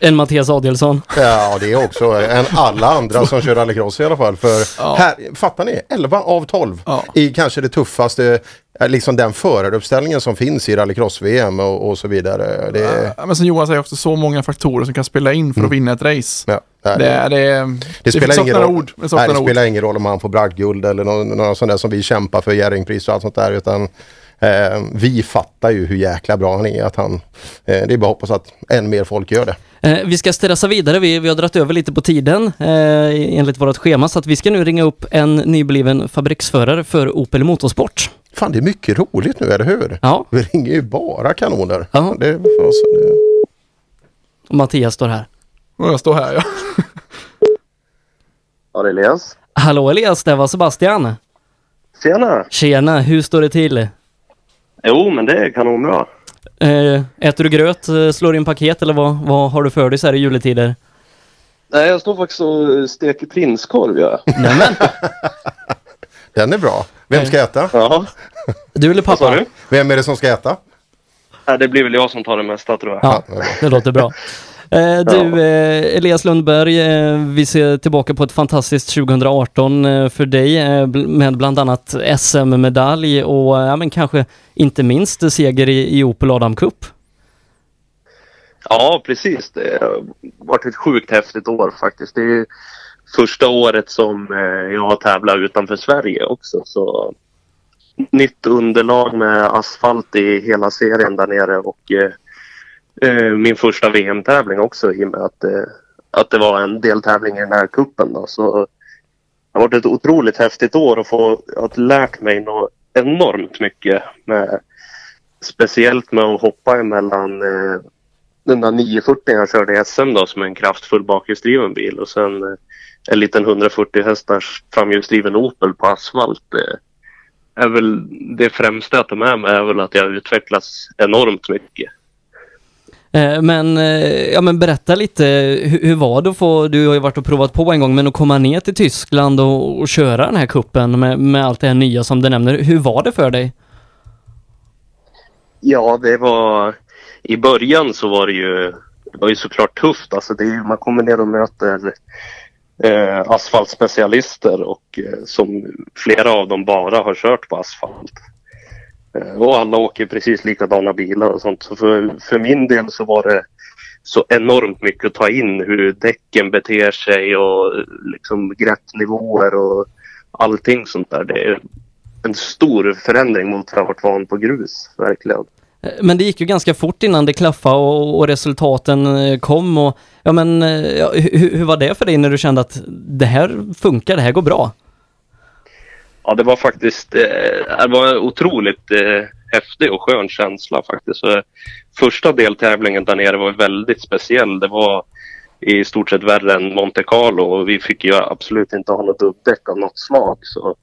En Mattias Adielsson. Ja, det är också än alla andra som kör rallycross i alla fall. För här, fattar ni? 11 av 12 i kanske det tuffaste, eh, liksom den föraruppställningen som finns i rallycross-VM och, och så vidare. Det Ja, Men som Johan säger också, så många faktorer som kan spela in för att vinna ett race. Mm. ja, Det, det, är- Det spelar, ingen roll, ord. Det nej, det ord. spelar ingen roll om han får bragdguld eller någon, någon sån där som vi kämpar för Jerringpris och allt sånt där. Utan eh, vi fattar ju hur jäkla bra han är. Att han, eh, det är bara att hoppas att än mer folk gör det. Eh, vi ska stressa vidare, vi, vi har dragit över lite på tiden eh, enligt vårt schema, så att vi ska nu ringa upp en nybliven fabriksförare för Opel Motorsport. Fan, det är mycket roligt nu, eller hur? Ja. Vi ringer ju bara kanoner. Ja. Det, alltså, det... Och Mattias står här. Och jag står här ja. Ja, det är Elias. Hallå Elias, det var Sebastian. Tjena! Tjena, hur står det till? Jo, men det är kanonbra. Eh, äter du gröt, eh, slår in paket eller vad, vad har du för dig så här i juletider? Nej, jag står faktiskt och steker prinskorv. Ja. (laughs) Nämen! (laughs) Den är bra. Vem ska äta? Ja. Du eller pappa? du? Vem är det som ska äta? Det blir väl jag som tar det mesta tror jag. Ja, det låter bra. Eh, du, eh, Elias Lundberg, eh, vi ser tillbaka på ett fantastiskt 2018 eh, för dig med bland annat SM-medalj och ja, men kanske inte minst seger i, i Opel Adam Cup. Ja, precis. Det har varit ett sjukt häftigt år faktiskt. Det är första året som jag har tävlat utanför Sverige också. Så nytt underlag med asfalt i hela serien där nere och Eh, min första VM-tävling också i och med att, eh, att det var en deltävling i den här kuppen då. Så det har varit ett otroligt häftigt år och få att lärt mig något enormt mycket med Speciellt med att hoppa emellan eh, den där 940 jag körde i SM då som är en kraftfull bakhjulsdriven bil och sen eh, en liten 140 hästars framhjulsdriven Opel på asfalt. Eh, är väl det främsta jag tar med mig är väl att jag utvecklats enormt mycket. Eh, men, eh, ja, men berätta lite, hur, hur var det att få, du har ju varit och provat på en gång, men att komma ner till Tyskland och, och köra den här kuppen med, med allt det här nya som du nämner. Hur var det för dig? Ja, det var... I början så var det ju, det var ju såklart tufft. Alltså det är, man kommer ner och möter eh, asfaltspecialister och eh, som flera av dem bara har kört på asfalt. Eh, och alla åker precis likadana bilar och sånt. Så för, för min del så var det så enormt mycket att ta in hur däcken beter sig och liksom greppnivåer och allting sånt där. Det är en stor förändring mot vad jag varit van på grus, verkligen. Eh, men det gick ju ganska fort innan det klaffade och, och resultaten eh, kom och ja men ja, hur, hur var det för dig när du kände att det här funkar, det här går bra? Ja, det var faktiskt eh, det var en otroligt eh, häftig och skön känsla faktiskt. Så, eh, första deltävlingen där nere var väldigt speciell. Det var i stort sett värre än Monte Carlo och vi fick ju absolut inte ha något dubbdäck av något slag. Så,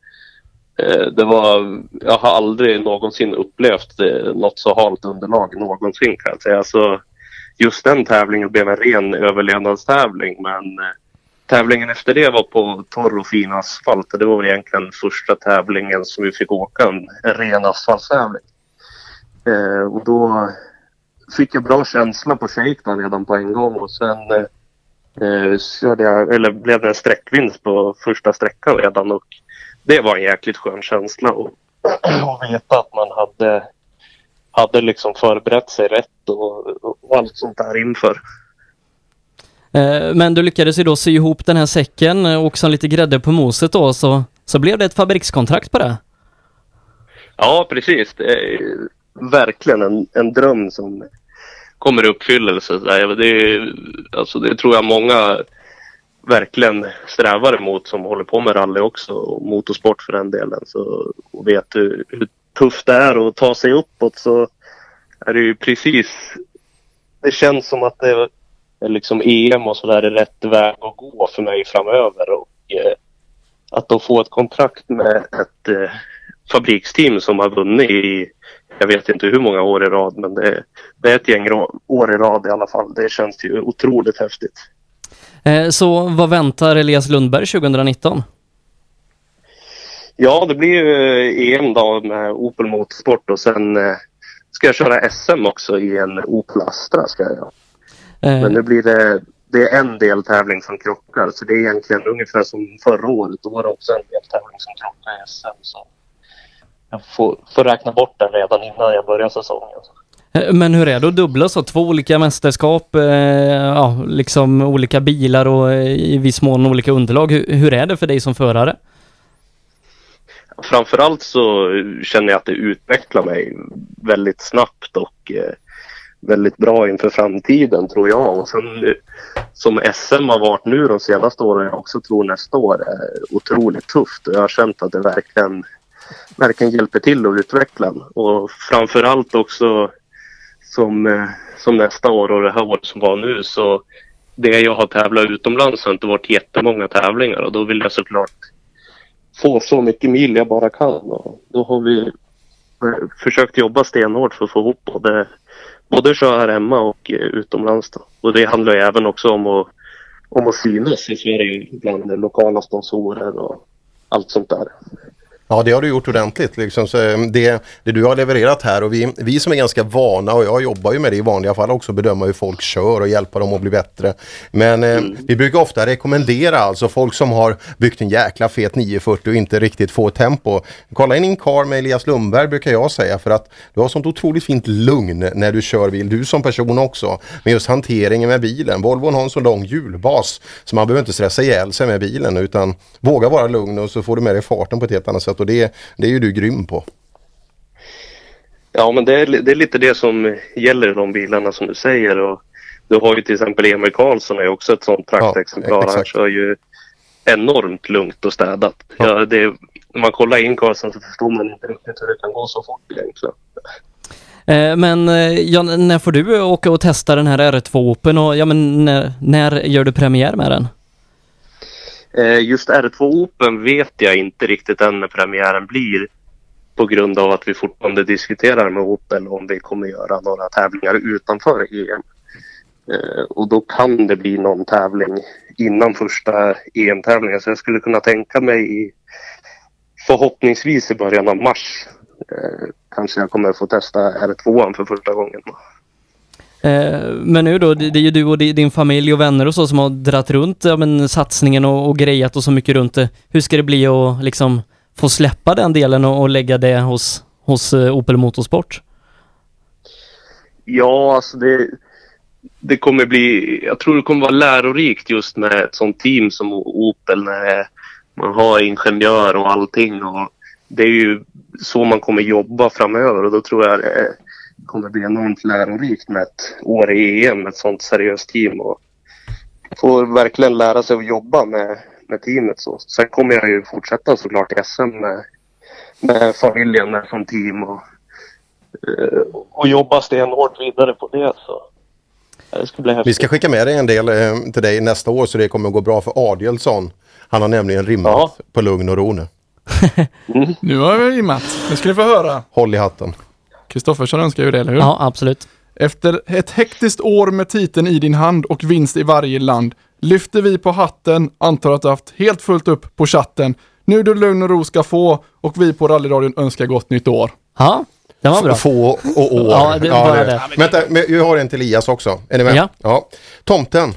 eh, det var, jag har aldrig någonsin upplevt eh, något så halt underlag någonsin kan jag säga. Så just den tävlingen blev en ren överlevnadstävling men eh, tävlingen efter det var på torr och fin asfalt. och Det var egentligen första tävlingen som vi fick åka en, en ren asfaltstävling. Eh, och då fick jag bra känsla på shakedown redan på en gång och sen eh, körde jag, eller blev det en sträckvinst på första sträckan redan och det var en jäkligt skön känsla att (clears throat) veta att man hade, hade liksom förberett sig rätt och, och allt sånt där inför. Eh, men du lyckades ju då sy ihop den här säcken och som lite grädde på moset då så, så blev det ett fabrikskontrakt på det. Ja, precis. Det är verkligen en, en dröm som kommer i uppfyllelse. Det, är, alltså, det tror jag många verkligen strävar emot som håller på med rally också och motorsport för den delen. Så, och vet hur, hur tufft det är att ta sig uppåt så är det ju precis... Det känns som att det liksom EM och sådär är rätt väg att gå för mig framöver. Och, eh, att de får ett kontrakt med ett eh, fabriksteam som har vunnit i, jag vet inte hur många år i rad, men det, det är ett gäng år i rad i alla fall. Det känns ju otroligt häftigt. Eh, så vad väntar Elias Lundberg 2019? Ja, det blir ju eh, EM då med Opel Motorsport och sen eh, ska jag köra SM också i en Opel Astra ska jag göra. Eh, Men nu blir det, det är en del tävling som krockar så det är egentligen ungefär som förra året. Då var det också en del tävling som krockade i SM. Så jag får, får räkna bort den redan innan jag börjar säsongen. Eh, Men hur är det att dubbla så? Två olika mästerskap, eh, ja, liksom olika bilar och eh, i viss mån olika underlag. Hur, hur är det för dig som förare? Framförallt så känner jag att det utvecklar mig väldigt snabbt och eh, väldigt bra inför framtiden tror jag. Och sen eh, som SM har varit nu de senaste åren, jag också tror nästa år är otroligt tufft. Och jag har känt att det verkligen, verkligen hjälper till att utveckla en. Och framförallt också som, eh, som nästa år och det här året som var nu så det jag har tävlat utomlands har inte varit jättemånga tävlingar och då vill jag såklart få så mycket mil jag bara kan. Och då har vi eh, försökt jobba stenhårt för att få ihop både, både köra här hemma och eh, utomlands. Då. Och det handlar ju även också om att, om att synas i Sverige bland lokala sponsorer och allt sånt där. Ja, det har du gjort ordentligt. Liksom. Så, eh, det, det du har levererat här och vi, vi som är ganska vana och jag jobbar ju med det i vanliga fall också, bedöma hur folk kör och hjälpa dem att bli bättre. Men eh, vi brukar ofta rekommendera alltså folk som har byggt en jäkla fet 940 och inte riktigt får tempo. Kolla in Incar med Elias Lundberg brukar jag säga för att du har sånt otroligt fint lugn när du kör bil. Du som person också. Men just hanteringen med bilen. Volvon har en så lång hjulbas så man behöver inte stressa ihjäl sig med bilen utan våga vara lugn och så får du med dig farten på ett helt annat sätt och det, det är ju du grym på. Ja, men det är, det är lite det som gäller de bilarna som du säger. Och du har ju till exempel Emil Karlsson är ju också ett sånt praktexemplar. Han exakt. kör ju enormt lugnt och städat. Ja. det, när man kollar in Karlsson så förstår man inte riktigt hur det kan gå så fort egentligen. Eh, men eh, ja, när får du åka och testa den här R2 Open och ja, men när, när gör du premiär med den? Eh, just R2 Open vet jag inte riktigt än när premiären blir. På grund av att vi fortfarande diskuterar med Opel om vi kommer göra några tävlingar utanför EM. Eh, och då kan det bli någon tävling innan första EM-tävlingen. Så jag skulle kunna tänka mig i, förhoppningsvis i början av mars. Eh, kanske jag kommer få testa R2 för första gången. Eh, men nu då, det, är ju du och din familj och vänner och så som har dratt runt ja, men, satsningen och, och grejat och så mycket runt det. Hur ska det bli att liksom få släppa den delen och, och lägga det hos, hos eh, Opel Motorsport? Ja, alltså det, det kommer bli, jag tror det kommer vara lärorikt just med ett sånt team som Opel när man har ingenjör och allting. Och det är ju så man kommer jobba framöver och då tror jag det kommer bli enormt lärorikt med ett år i EM, ett sånt seriöst team. Och får verkligen lära sig att jobba med, med teamet. Så. Sen kommer jag ju fortsätta såklart i SM med, med familjen, med som team och eh, och jobba stenhårt vidare på det. Så. Det ska bli häftigt. Vi ska skicka med dig en del eh, till dig nästa år så det kommer att gå bra för Adielsson. Han har nämligen rimmat på lugn och ro nu. (laughs) Nu har vi rimmat. Nu ska ni få höra. Håll i hatten. Kristoffersson önskar ju det, eller hur? Ja, absolut. Efter ett hektiskt år med titeln i din hand och vinst i varje land lyfter vi på hatten, antar att du haft helt fullt upp på chatten. Nu du lugn och ro ska få och vi på rallyradion önskar gott nytt år. Ja, den var bra. Få och år. (laughs) Ja, det var det. Vänta, men jag har en till Elias också. Är ni med? Ja. Tomten.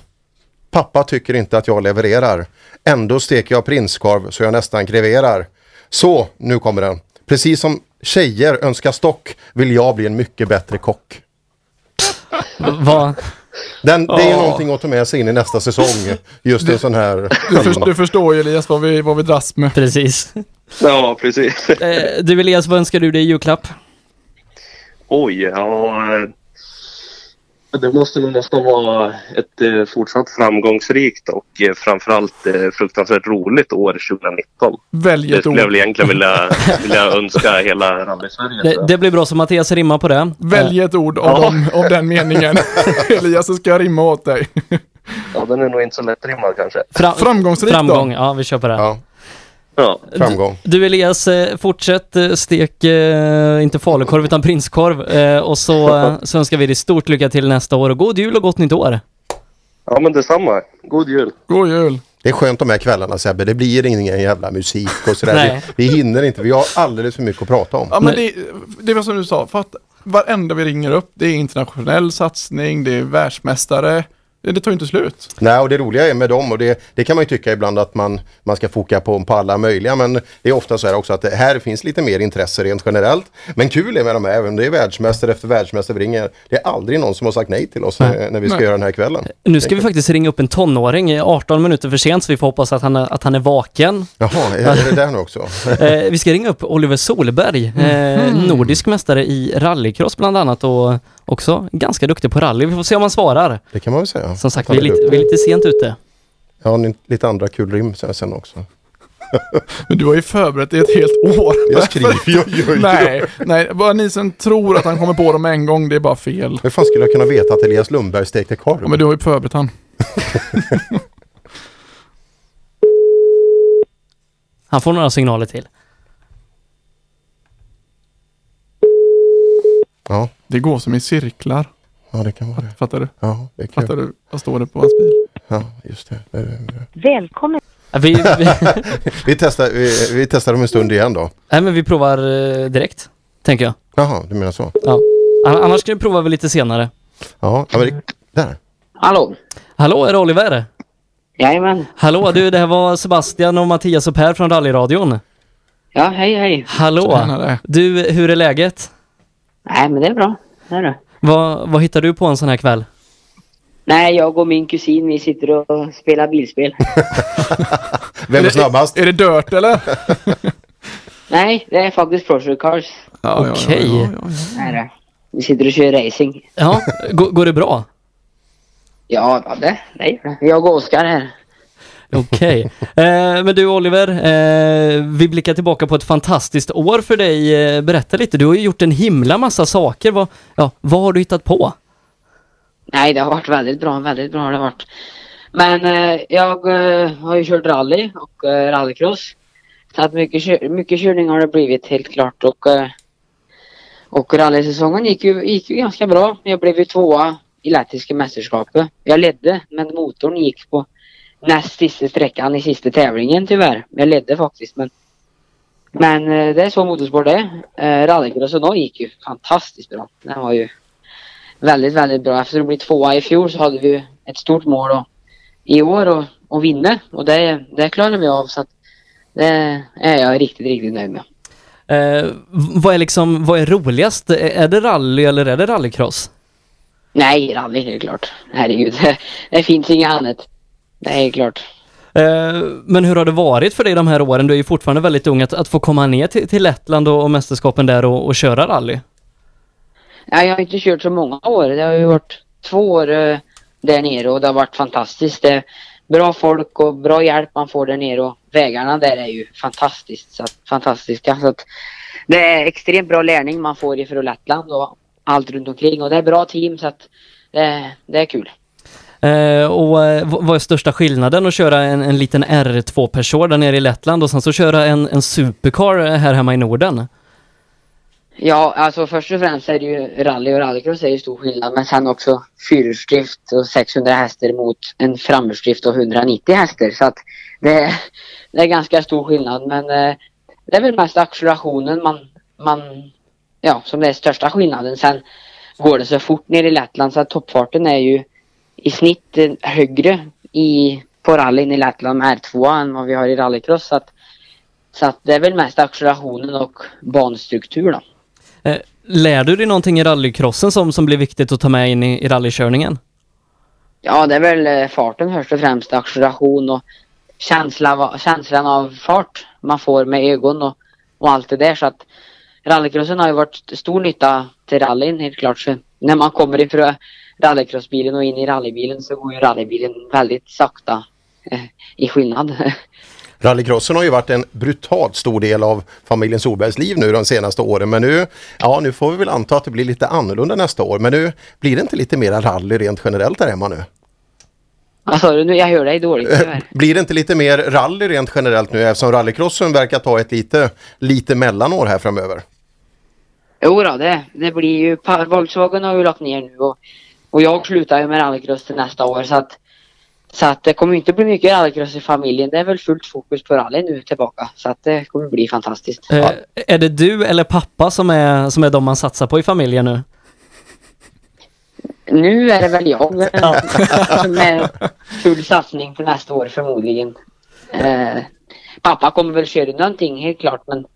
Pappa tycker inte att jag levererar. Ändå steker jag prinskorv så jag nästan kreverar. Så, nu kommer den. Precis som tjejer önskar stock vill jag bli en mycket bättre kock. Vad? Den, det är Ja. någonting att ta med sig in i nästa säsong. Just en sån här... Du, för, du förstår ju Elias vad vi, vad vi dras med. Precis. Ja, precis. Eh, du Elias, vad önskar du dig i julklapp? Oj, ja. Det måste nog nästan vara ett eh, fortsatt framgångsrikt och eh, framförallt eh, fruktansvärt roligt år 2019. Välj Det ett skulle jag väl egentligen vilja, (laughs) vilja önska hela rally-Sverige. Det, det blir bra så Mattias rimmar på det. Välj ett ord av, Ja. dem, av den meningen. (laughs) Elias, så ska jag rimma åt dig. Ja, den är nog inte så lättrimmad kanske. Fra- Framgångsrikt då? Framgång, ja vi kör på det. Ja. Ja. Framgång. Du Elias, eh, fortsätt eh, stek, eh, inte falukorv utan prinskorv. Och så, (laughs) så önskar vi dig stort lycka till nästa år och god jul och gott nytt år. Ja men detsamma. God jul. God jul. Det är skönt de här kvällarna Sebbe, det blir ingen jävla musik och sådär. Vi, vi hinner inte, vi har alldeles för mycket att prata om. Ja men det, det var som du sa, för att varenda vi ringer upp, det är internationell satsning, det är världsmästare. Det, tar ju inte slut. Nej, och det roliga är med dem, och det, det kan man ju tycka ibland att man, man ska foka på, på alla möjliga, men det är ofta så här också att det här finns lite mer intresse rent generellt. Men kul är med de här, även om det är världsmästare efter världsmästare vi ringer, det är aldrig någon som har sagt nej till oss Nej. eh, när vi ska Nej. göra den här kvällen. Nu ska vi faktiskt ringa upp en tonåring, eh, 18 minuter för sent, så vi får hoppas att han är, att han är vaken. Jaha, är är det där nu också? (laughs) Eh, vi ska ringa upp Oliver Solberg, eh, Mhm. nordisk mästare i rallycross bland annat och också ganska duktig på rally. Vi får se om han svarar. Det kan man väl säga. Som sagt, vi är lite, vi är lite sent ute. Jag har ni- lite andra kul rim sen också. (laughs) Men du har ju förberett det ett helt år. Jag skriver ju. Nej, nej, bara ni som tror att han kommer på dem en gång, det är bara fel. Hur fan skulle jag kunna veta att Elias Lundberg stekte korv? Ja, men du har ju förberett han. (laughs) Han får några signaler till. Ja. Det går som i cirklar. Ja, det kan vara det. Fattar du? Ja, det kan Fattar du? Vad står det på hans bil? Ja, just det. det, det. Välkommen. Vi, (laughs) vi, Vi testar, vi, vi testar om en stund igen då. nej, men vi provar eh, direkt, tänker jag. Jaha, du menar så? Ja. An- Annars ska vi prova väl lite senare. Ja, ja men det, där. Hallå? Hallå, är det Oliver? Jajamän. Hallå, du, det här var Sebastian och Mattias och Per från rallyradion. Ja, hej hej. Hallå! Du, hur är läget? Nej, men det är bra. Det är det. Vad, vad hittar du på en sån här kväll? Nej, jag och min kusin, vi sitter och spelar bilspel. (laughs) Vem är snabbast? Är det dirt eller? (laughs) Nej, det är faktiskt Project Cars. Ja, Okej. Ja, ja, det. Vi sitter och kör racing. Ja, går, går det bra? Ja, ja, det, det gör det. Jag och Oskar här. Okej. Eh, men du Oliver, eh, vi blickar tillbaka på ett fantastiskt år för dig. Eh, berätta lite, du har ju gjort en himla massa saker. Vad, ja, vad har du hittat på? Nej, det har varit väldigt bra. Väldigt bra har det varit. Men eh, jag eh, har ju kört rally och eh, rallycross. Så att mycket, mycket körning har det blivit helt klart. Och, eh, och rallysäsongen gick ju, gick ju ganska bra. Jag blev ju tvåa i lettiska mästerskapet. Jag ledde, men motorn gick på näst sista sträckan i sista tävlingen tyvärr. Jag ledde faktiskt, men men eh, det är så motorsport är. Eh, rallycrossen då gick ju fantastiskt bra. Den var ju väldigt, väldigt bra. Efter att bli tvåa i fjol så hade vi ett stort mål då, i år och, och vinna. Och det, det klarade vi av så att det är jag riktigt, riktigt nöjd med. Eh, vad är liksom, vad är roligast? Är det rally eller är det rallycross? Nej, rally det är klart. Herregud. Det, (laughs) det finns inget annat. Är klart. Eh, men hur har det varit för dig de här åren? Du är ju fortfarande väldigt ung att, att få komma ner till, till Lettland och, och mästerskapen där och, och köra rally. Ja, jag har inte kört så många år. Det har ju varit två år eh, där nere och det har varit fantastiskt. Det är bra folk och bra hjälp man får där nere och vägarna där är ju fantastiskt, så att, fantastiska. Så att det är extremt bra lärning man får ifrån Lettland och allt runt omkring och det är bra team så att det, det är kul. Eh, och eh, vad är största skillnaden att köra en, en liten R2 Peugeot där nere i Lettland och sen så köra en, en supercar eh, här hemma i Norden? Ja, alltså först och främst är det ju rally och rallycross är ju stor skillnad men sen också fyrhjulsdrift och 600 hästar mot en framhjulsdrift och 190 hästar så att det, är- det är ganska stor skillnad men eh, det är väl mest accelerationen man, man, ja som det är största skillnaden. Sen går det så fort ner i Lettland så att toppfarten är ju i snitt eh, högre i, på rallyn i Lettland med R2 än vad vi har i rallycross så att, så att det är väl mest accelerationen och banstruktur då. Eh, lär du dig någonting i rallycrossen som, som blir viktigt att ta med in i, i rallykörningen? Ja, det är väl eh, farten först och främst, acceleration och känsla, känslan av fart man får med ögon och, och allt det där. Så att rallycrossen har ju varit stor nytta till rallyn helt klart. Så när man kommer ifrån rallycrossbilen och in i rallybilen så går ju rallybilen väldigt sakta eh, i skillnad. (laughs) Rallycrossen har ju varit en brutalt stor del av familjen Solbergs liv nu de senaste åren. Men nu, ja nu får vi väl anta att det blir lite annorlunda nästa år. Men nu blir det inte lite mera rally rent generellt där hemma nu? Vad sa du nu? Jag hör dig dåligt tyvärr. Blir det inte lite mer rally rent generellt nu eftersom rallycrossen verkar ta ett lite, lite mellanår här framöver? Jo då, det, det blir ju, Volkswagen har ju lagt ner nu och, och jag slutar ju med rallycross till nästa år så att så att det kommer inte bli mycket rallycross i familjen. Det är väl fullt fokus på rally nu tillbaka. Så att det kommer bli fantastiskt. Eh, är det du eller pappa som är, som är de man satsar på i familjen nu? Nu är det väl jag (laughs) som är full satsning för nästa år förmodligen. Eh, pappa kommer väl köra någonting helt klart men,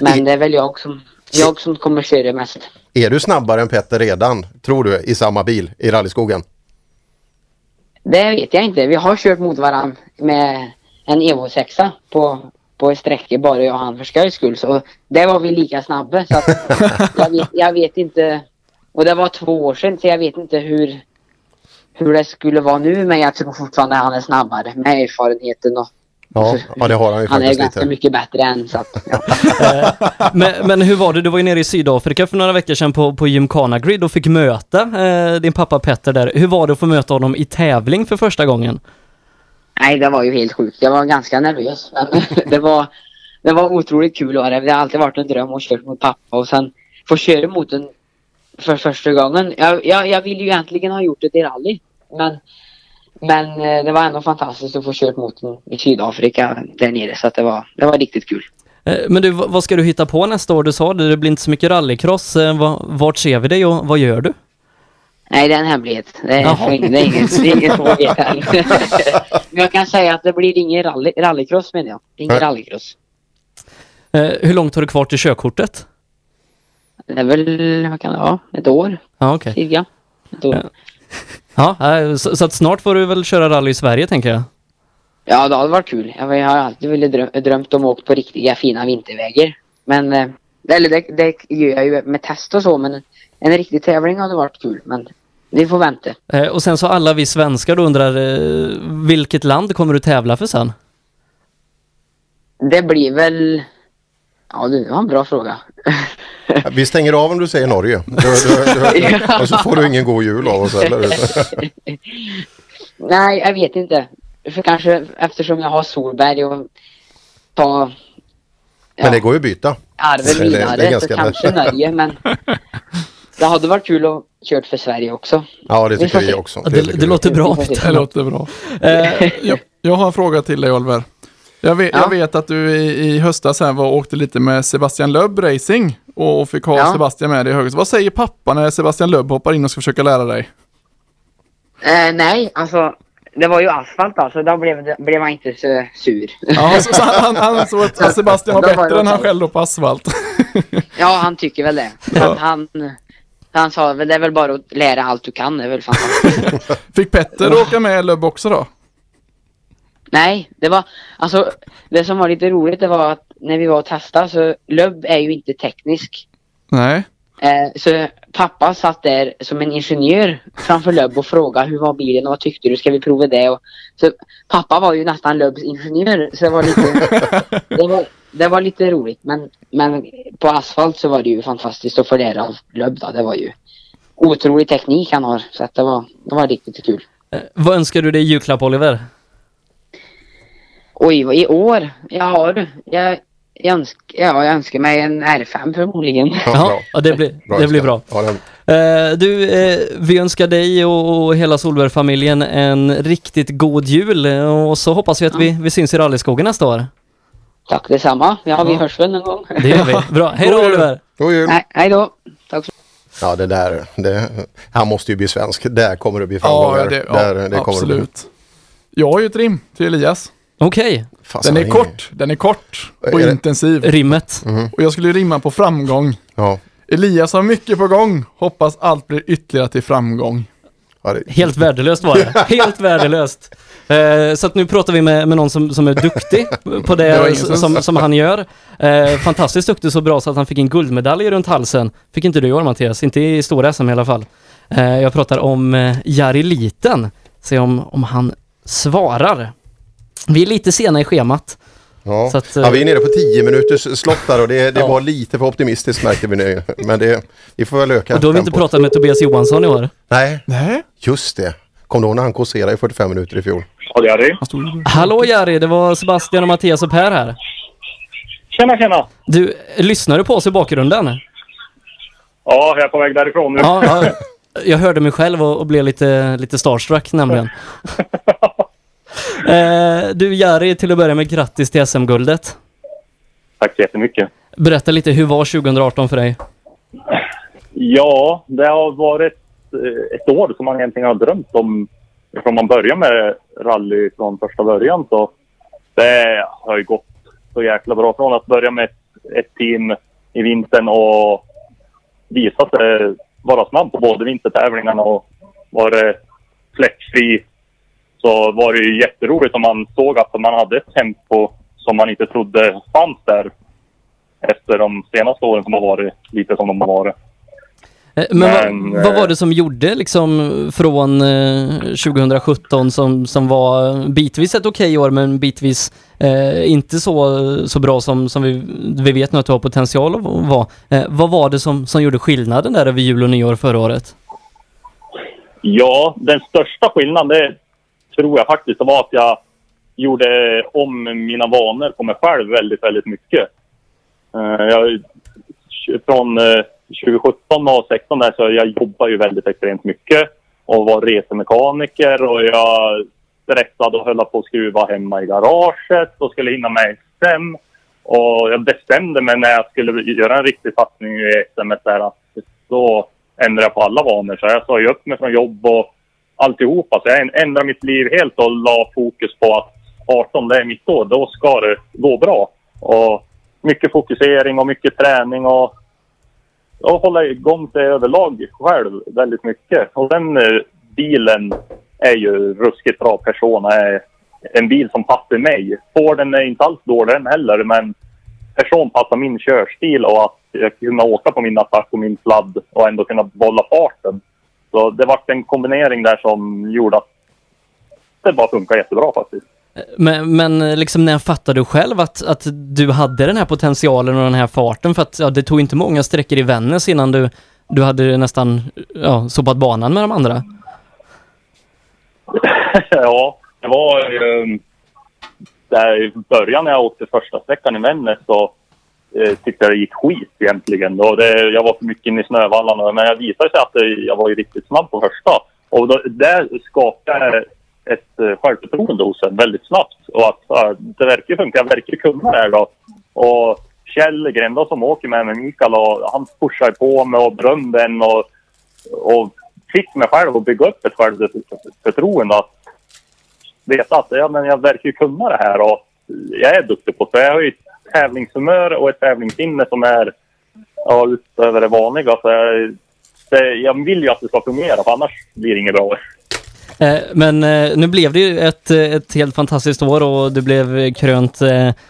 men det är väl jag som, jag som kommer köra mest. Är du snabbare än Petter redan, tror du, i samma bil i rallyskogen? Det vet jag inte. Vi har kört mot varandra med en Evo 6 på, på sträckor bara jag och han för skojs skull. Så det var vi lika snabba. Så (laughs) jag, vet, jag vet inte. Och det var två år sedan så jag vet inte hur, hur det skulle vara nu. Men jag tror fortfarande han är snabbare med erfarenheten och Ja, ja det har han ju han är faktiskt ganska lite. mycket bättre än så att, ja. (laughs) Men, men hur var det? Du var ju nere i Sydafrika för några veckor sedan på, på Gymkhana Grid och fick möta eh, din pappa Petter där. Hur var det att få möta honom i tävling för första gången? Nej, det var ju helt sjukt. Jag var ganska nervös. (laughs) Det, var, det var otroligt kul att ha det. Det har alltid varit en dröm att köra mot pappa och sen få köra mot den för första gången. Jag, jag, jag ville ju egentligen ha gjort det i rally. Men, men eh, det var ändå fantastiskt att få köra mot den i Sydafrika där nere. Så att det, var, det var riktigt kul. Eh, Men du, vad ska du hitta på nästa år? Du sa det, det blir inte så mycket rallycross. Eh, va- Vart ser vi dig och vad gör du? Nej, det är en hemlighet. Det är, Jaha. det är ingen, det är ingen som vet än. (laughs) Men jag kan säga att det blir ingen rally, rallycross menar jag. Ingen Nej. rallycross. Eh, Hur långt har du kvar till körkortet? Det är väl, vad kan det vara, ett år? Ja, okej. Cirka. Ett år. Ja, eh, så, så att snart får du väl köra rally i Sverige tänker jag. Ja, det hade varit kul. Jag har alltid velat dröm, drömt om att åka på riktiga fina vintervägar. Men, eh, eller det, det gör jag ju med test och så, men en riktig tävling hade varit kul. Men vi får vänta. Eh, Och sen så alla vi svenskar då undrar, vilket land kommer du tävla för sen? Det blir väl... Ja, det var en bra fråga. Vi stänger av om du säger Norge. Du, du, du, (laughs) och så får du ingen god jul av oss heller. Nej, jag vet inte. För kanske eftersom jag har Solberg och ta Men det går ju att byta. arven Det- det- det vidare så kanske. Norge, men (laughs) det hade varit kul att kört för Sverige också. Ja, det Vi tycker vi se. också. Ja, det, det låter bra. Det låter bra. (laughs) Eh, jag, jag har en fråga till dig Oliver. Jag vet, jag vet att du i, i höstas här var åkte lite med Sebastian Löbb Racing och fick ha Ja. Sebastian med dig i högst. Vad säger pappa när Sebastian Löbb hoppar in och ska försöka lära dig? Eh, nej, alltså det var ju asfalt då, så då blev, blev han inte så sur. Ja, så, så han, han ansåg att Sebastian var var bättre det än han själv då på asfalt. (laughs) Ja, han tycker väl det. Att han, han sa väl det är väl bara att lära allt du kan, det är väl fantastiskt. (laughs) Fick Petter åka med Löbb också då? Nej, det var alltså det som var lite roligt det var att när vi var och testade så Lubb är ju inte teknisk. Nej. Eh, så pappa satt där som en ingenjör framför Lubb och frågade hur var bilen och vad tyckte du, ska vi prova det? Och, så pappa var ju nästan Lubbs ingenjör så det var lite, (laughs) det var, det var lite roligt men, men på asfalt så var det ju fantastiskt att få lära av Lubb då. Det var ju otrolig teknik han har så att det var, det var riktigt kul. Eh, Vad önskar du dig i julklapp Oliver? Oj, i år? Ja du, jag, jag, önsk, ja, jag önskar mig en R5 förmodligen. Ja, ja det blir bra. Det blir bra. Eh, du, eh, vi önskar dig och, och hela Solberg-familjen en riktigt god jul eh, och så hoppas vi att vi, vi syns i rallyskogen nästa år. Tack detsamma. Ja, vi hörs väl någon gång. Det gör vi. (laughs) Bra. Hej då. Oliver! God jul! Nej, hej då. Tack så Ja, det där. Det, han måste ju bli svensk. Där kommer det bli Ja, framgångar. det, ja där, det kommer det bli. absolut. Jag har ju ett rim till Elias. Okej. Den är kort, den är kort och Är intensiv. Rimmet. Och jag skulle rimma på framgång. Ja. Elias har mycket på gång. Hoppas allt blir ytterligare till framgång. Helt värdelöst var det. Helt värdelöst. Eh, så att nu pratar vi med, med någon som, som är duktig på Det (laughs) det som- som, han gör. Eh, fantastiskt duktig, så bra så att han fick en guldmedalj runt halsen. Fick inte du år Mattias, inte i stora SM i alla fall. Eh, jag pratar om eh, Jari Liten. Se om, om han svarar. Vi är lite sena i schemat. Ja. Så att, ja, vi är eh, nere på 10 minuters slott där och det, det Ja. var lite för optimistiskt märkte vi nu. Men det, vi får väl öka Och då har vi inte pratat med Tobias Johansson i år. Nej. Nej. Just det. Kommer du ihåg när han kåserade i 45 minuter i fjol? Ja, det är det. Hallå Jari, det var Sebastian och Mattias och Per här. Tjena, tjena! Du, lyssnar du på oss i bakgrunden? Ja, jag är på väg därifrån nu. Ja, ja. Jag hörde mig själv och, och blev lite, lite starstruck nämligen. (laughs) eh, du Jari, till att börja med grattis till SM-guldet. Tack så jättemycket. Berätta lite, hur var 2018 för dig? Ja, det har varit eh, ett år som man egentligen har drömt om från man började med rally från första början. Så det har ju gått så jäkla bra. Från att börja med ett, ett team i vintern och visa sig vara snabb på både vintertävlingarna och vara fläckfri så var det ju jätteroligt om man såg att man hade ett tempo som man inte trodde fanns där efter de senaste åren som har varit lite som de har varit. Eh, Men, Men, vad, vad var eh, det som gjorde liksom från eh, 2017 som, som var bitvis ett okej år men bitvis eh, inte så, så bra som, som vi, vi vet nu att du har potential att vara. Eh, vad var det som, som gjorde skillnaden där över jul och nyår förra året? Ja, den största skillnaden det tror jag faktiskt det var att jag gjorde om mina vanor på mig själv väldigt, väldigt mycket. Eh, jag, från eh, 2017 och 2016 där så jag jobbade ju väldigt extremt mycket och var resemekaniker och jag stressade och höll på att skruva hemma i garaget och skulle hinna med SM. Och jag bestämde mig när jag skulle göra en riktig satsning i SM där att då ändrade jag på alla vanor. Så jag sa ju upp mig från jobb och alltihopa. Så jag ändrade mitt liv helt och la fokus på att 18 det är mitt år. Då ska det gå bra. Och mycket fokusering och mycket träning och, och hålla igång sig överlag själv väldigt mycket. Och den eh, bilen är ju ruskigt bra. Persona är en bil som passar mig. Forden är inte alls dålig den heller men person passar min körstil och att jag kunna åka på min attack och min sladd och ändå kunna bolla farten. Så det var en kombinering där som gjorde att det bara funkar jättebra faktiskt. Men, men eh, liksom när fattade du själv att, att du hade den här potentialen och den här farten? För att ja, det tog inte många sträckor i Vännäs innan du, du hade nästan ja, sopat banan med de andra. (laughs) ja, det var ju... Där I början när jag åkte första sträckan i Vännäs så eh, tyckte jag det gick skit egentligen. Och det, jag var för mycket inne i snövallarna. Men jag visade sig att det, jag var ju riktigt snabb på första. Och då, där skapade ett eh, självförtroende hos en väldigt snabbt. Och att det verkar funka. Jag verkar kunna det här då. Och Kjell Grenda som åker med mig, Mikael, och han pushar på mig och berömde en och, och fick mig själv att bygga upp ett självförtroende. Att veta att ja, men jag verkar kunna det här och jag är duktig på det. Jag har ju tävlingshumör och ett tävlingssinne som är ja, utöver det vanliga. Så jag, det, jag vill ju att det ska fungera, för annars blir det inget bra. Eh, Men eh, nu blev det ju ett, eh, ett helt fantastiskt år och du blev krönt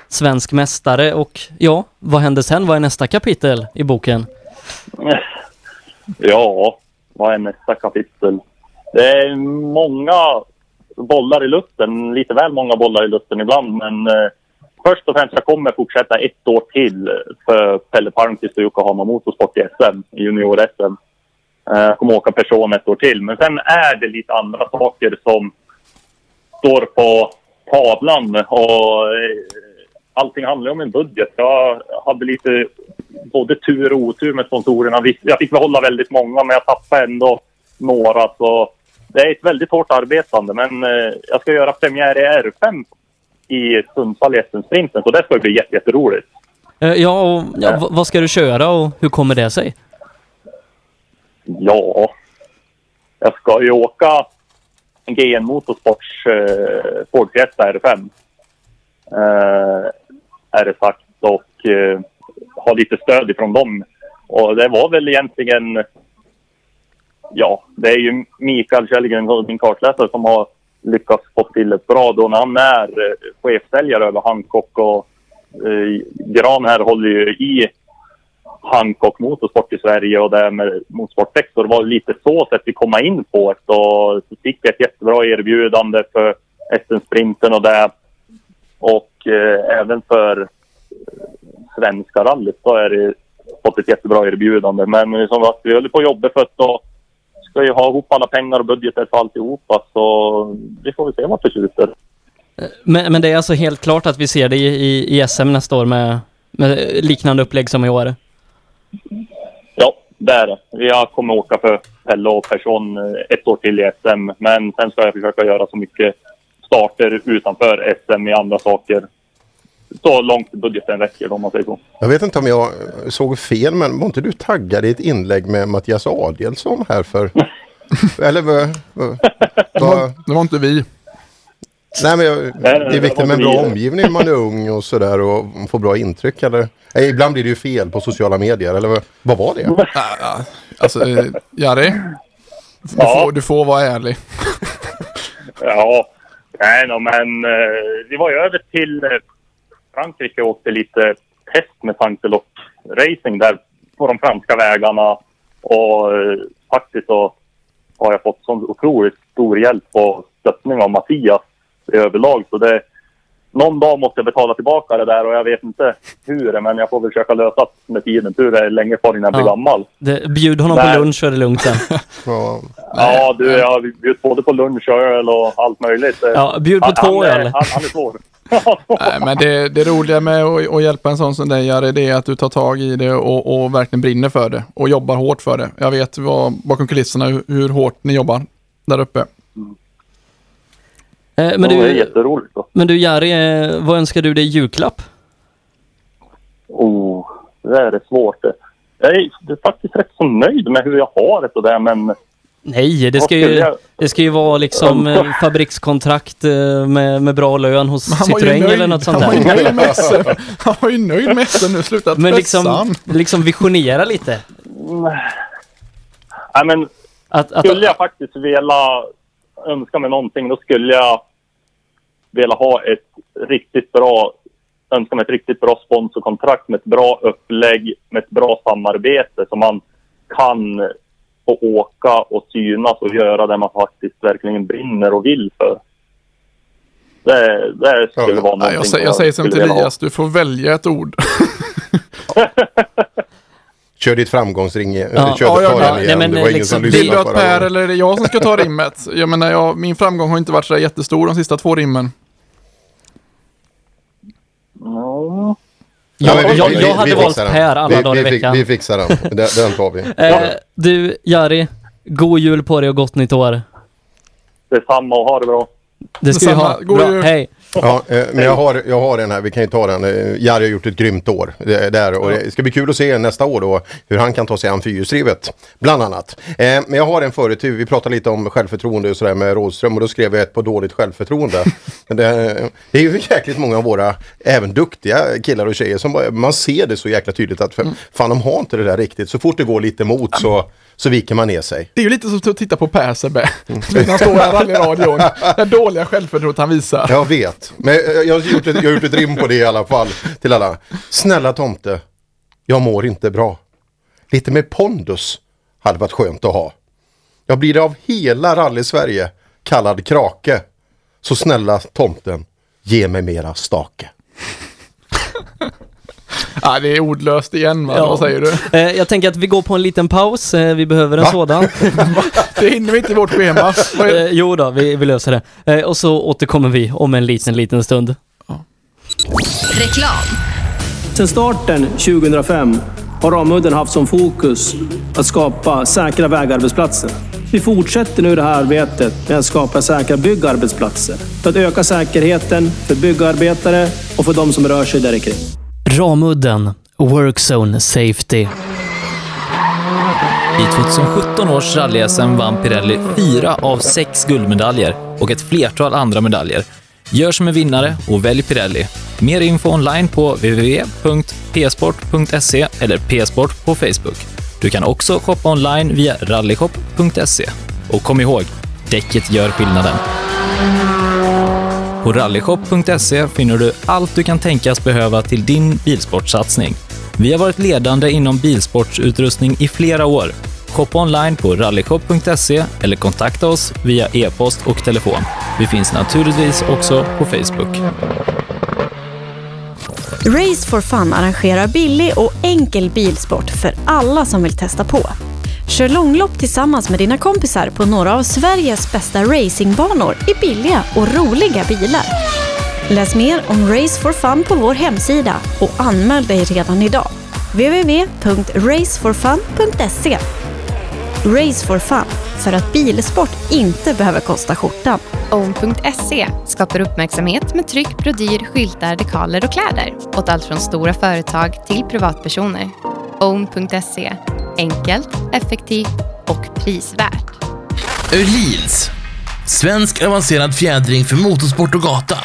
svensk mästare och ja, vad hände sen? Vad är nästa kapitel i boken? Ja, vad är nästa kapitel? Det är många bollar i luften, lite väl många bollar i luften ibland. Men först och främst, jag kommer fortsätta ett år till för Pelle Palmqvist och Yokohama Motorsport i SM, i junior-SM. Jag eh, kommer åka person ett år till. Men sen är det lite andra saker som står på tavlan. Och eh, allting handlar om en budget. Jag hade lite både tur och otur med sponsorerna. Jag fick behålla väldigt många, men jag tappade ändå några. Så det är ett väldigt hårt arbetande. Men eh, jag ska göra premiär i R5 i Sundsvall i SM-sprinten. Så det ska bli jätte- jätteroligt. Eh, Ja, och ja, vad ska du köra och hur kommer det sig? Ja, jag ska ju åka en GN Motorsports eh, Ford Fiesta R5. Eh, är det sagt. Och eh, ha lite stöd ifrån dem. Och det var väl egentligen... Ja, det är ju Mikael Källgren, min kartläsare, som har lyckats få till ett bra då när han är eh, chefsäljare över Hancock och eh, Gran här håller ju i Hancock Motorsport i Sverige och det med motorsportdäck. Så det var lite så sätt vi komma in på det. Och så fick vi ett jättebra erbjudande för SM-sprinten och det. Och eh, även för eh, svenska rallyt så är det fått ett jättebra erbjudande. Men som sagt, vi höll på att jobba för att ska ju ha ihop alla pengar och budgeter för alltihopa. Så vi får väl se vart det slutar. Men, men det är alltså helt klart att vi ser det i, i, SM nästa år med, med liknande upplägg som i år? Ja, det är det. Jag kommer åka för Pelle och person eh, ett år till i SM. Men sen ska jag försöka göra så mycket starter utanför SM i andra saker. Så långt budgeten räcker om man säger så. Jag vet inte om jag såg fel men var inte du taggad i ett inlägg med Mattias Adielsson här för... (laughs) Eller vad? vad- Det var inte vi. Nej men jag, det är det viktigt med en bra omgivning när man är ung och sådär och får bra intryck eller? Nej, ibland blir det ju fel på sociala medier eller vad, vad var det? Alltså, eh, Jari. Du, får, du får vara ärlig. Ja, nej no, men eh, vi var ju över till eh, Frankrike och åkte lite test med Sanktelock Racing där på de franska vägarna. Och eh, faktiskt så har jag fått sån otroligt stor hjälp och stöttning av Mattias i överlag. Så det, någon dag måste jag betala tillbaka det där och jag vet inte hur, men jag får väl försöka lösa det med tiden. Tur är länge kvar innan jag blir Ja. gammal. Det, bjud honom Nej. på lunch så är det lugnt sen. (laughs) Ja, du, jag har bjudit både på lunch och öl och allt möjligt. Ja, bjud på Han- två han, öl. Han, han är svår. (laughs) Nej, men det, det roliga med att, att hjälpa en sån som dig Jari, det är att du tar tag i det och, och verkligen brinner för det och jobbar hårt för det. Jag vet vad, bakom kulisserna hur, hur hårt ni jobbar där uppe. Eh, men, Ja, det är jätteroligt. Då. men du Jari, eh, vad önskar du dig i julklapp? Oh, det är det svårt. Jag är, är faktiskt rätt så nöjd med hur jag har det och det, men... Nej, det ska ju, det ska ju vara liksom eh, fabrikskontrakt eh, med, med bra lön hos Citroën eller något sånt Han var ju där. nöjd med SM. Han var ju nöjd med SM nu. Sluta Men liksom, liksom visionera lite. Nej, men Att, att, skulle jag faktiskt vilja önska mig någonting, då skulle jag vilja ha ett riktigt bra, önska mig ett riktigt bra sponsorkontrakt med ett bra upplägg, med ett bra samarbete så man kan få åka och synas och göra det man faktiskt verkligen brinner och vill för. Det, det skulle vara någonting Nej, jag, säger, jag säger som till. Elias, du får välja ett ord. (laughs) Kör ditt framgångsring, Ja. ja. kör Ja, nej, igen. men det var ingen liksom, som Vill du att Per eller är det jag som ska ta rimmet? Jag menar, jag, min framgång har inte varit så jättestor de sista två rimmen. Ja. Jag- vi- jag- vi- jag vi hade fixar valt. Per alla vi, dagar i vi, veckan. Vi fixar den. Den, den tar vi. (laughs) eh, du Jari, god jul på dig och gott nytt år. Detsamma och ha det bra. Det ska vi ha. Bra, hej. Ja, eh, men jag har, jag har den här, vi kan ju ta den. Eh, Jari har gjort ett grymt år. Där, och det ska bli kul att se nästa år då hur han kan ta sig an fyrhjulsdrivet. Bland annat. Eh, men jag har en förut, vi pratade lite om självförtroende och sådär med Rådström och då skrev jag ett på dåligt självförtroende. (laughs) Det, är ju jäkligt många av våra, även duktiga killar och tjejer som man ser det så jäkla tydligt att för, fan de har inte det där riktigt. Så fort det går lite emot så, så viker man ner sig. Det är ju lite som att titta på Per Sebbe. (laughs) När han står här i rallyradion. (laughs) Det dåliga självförtroendet han visar. Jag vet. Men eh, jag har, gjort ett, jag har gjort ett rim på det i alla fall. Till alla. Snälla tomte. Jag mår inte bra. Lite mer pondus hade varit skönt att ha. Jag blir av hela rally-Sverige kallad krake. Så snälla tomten, ge mig mera stake. (laughs) Ja, det är ordlöst igen va? Vad säger du? Eh, jag tänker att vi går på en liten paus. Eh, vi behöver en Va? sådan. (laughs) Det hinner vi inte i vårt schema. Eh, jo då, vi, vi löser det. Eh, och så återkommer vi om en liten, liten stund. Reklam. Sedan starten 2005 har Ramudden haft som fokus att skapa säkra vägarbetsplatser. Vi fortsätter nu det här arbetet med att skapa säkra byggarbetsplatser för att öka säkerheten för byggarbetare och för de som rör sig där kring. Ramudden Workzone Safety. I 2017 års rally-SM vann Pirelli fyra av sex guldmedaljer och ett flertal andra medaljer. Gör som en vinnare och välj Pirelli. Mer info online på www.psport.se eller psport på Facebook. Du kan också shoppa online via rallyshop.se. Och kom ihåg, däcket gör skillnaden. På rallyshop.se finner du allt du kan tänkas behöva till din bilsportsatsning. Vi har varit ledande inom bilsportsutrustning i flera år. Shoppa online på rallyshop.se eller kontakta oss via e-post och telefon. Vi finns naturligtvis också på Facebook. Race for Fun arrangerar billig och enkel bilsport för alla som vill testa på. Kör långlopp tillsammans med dina kompisar på några av Sveriges bästa racingbanor i billiga och roliga bilar. Läs mer om Race for Fun på vår hemsida och anmäl dig redan idag. www.raceforfun.se Race for Fun, för att bilsport inte behöver kosta skjortan. Own.se skapar uppmärksamhet med tryck, brodyr, skyltar, dekaler och kläder åt allt från stora företag till privatpersoner. Own.se enkelt, effektivt och prisvärt. Öhlins. Svensk avancerad fjädring för motorsport och gata.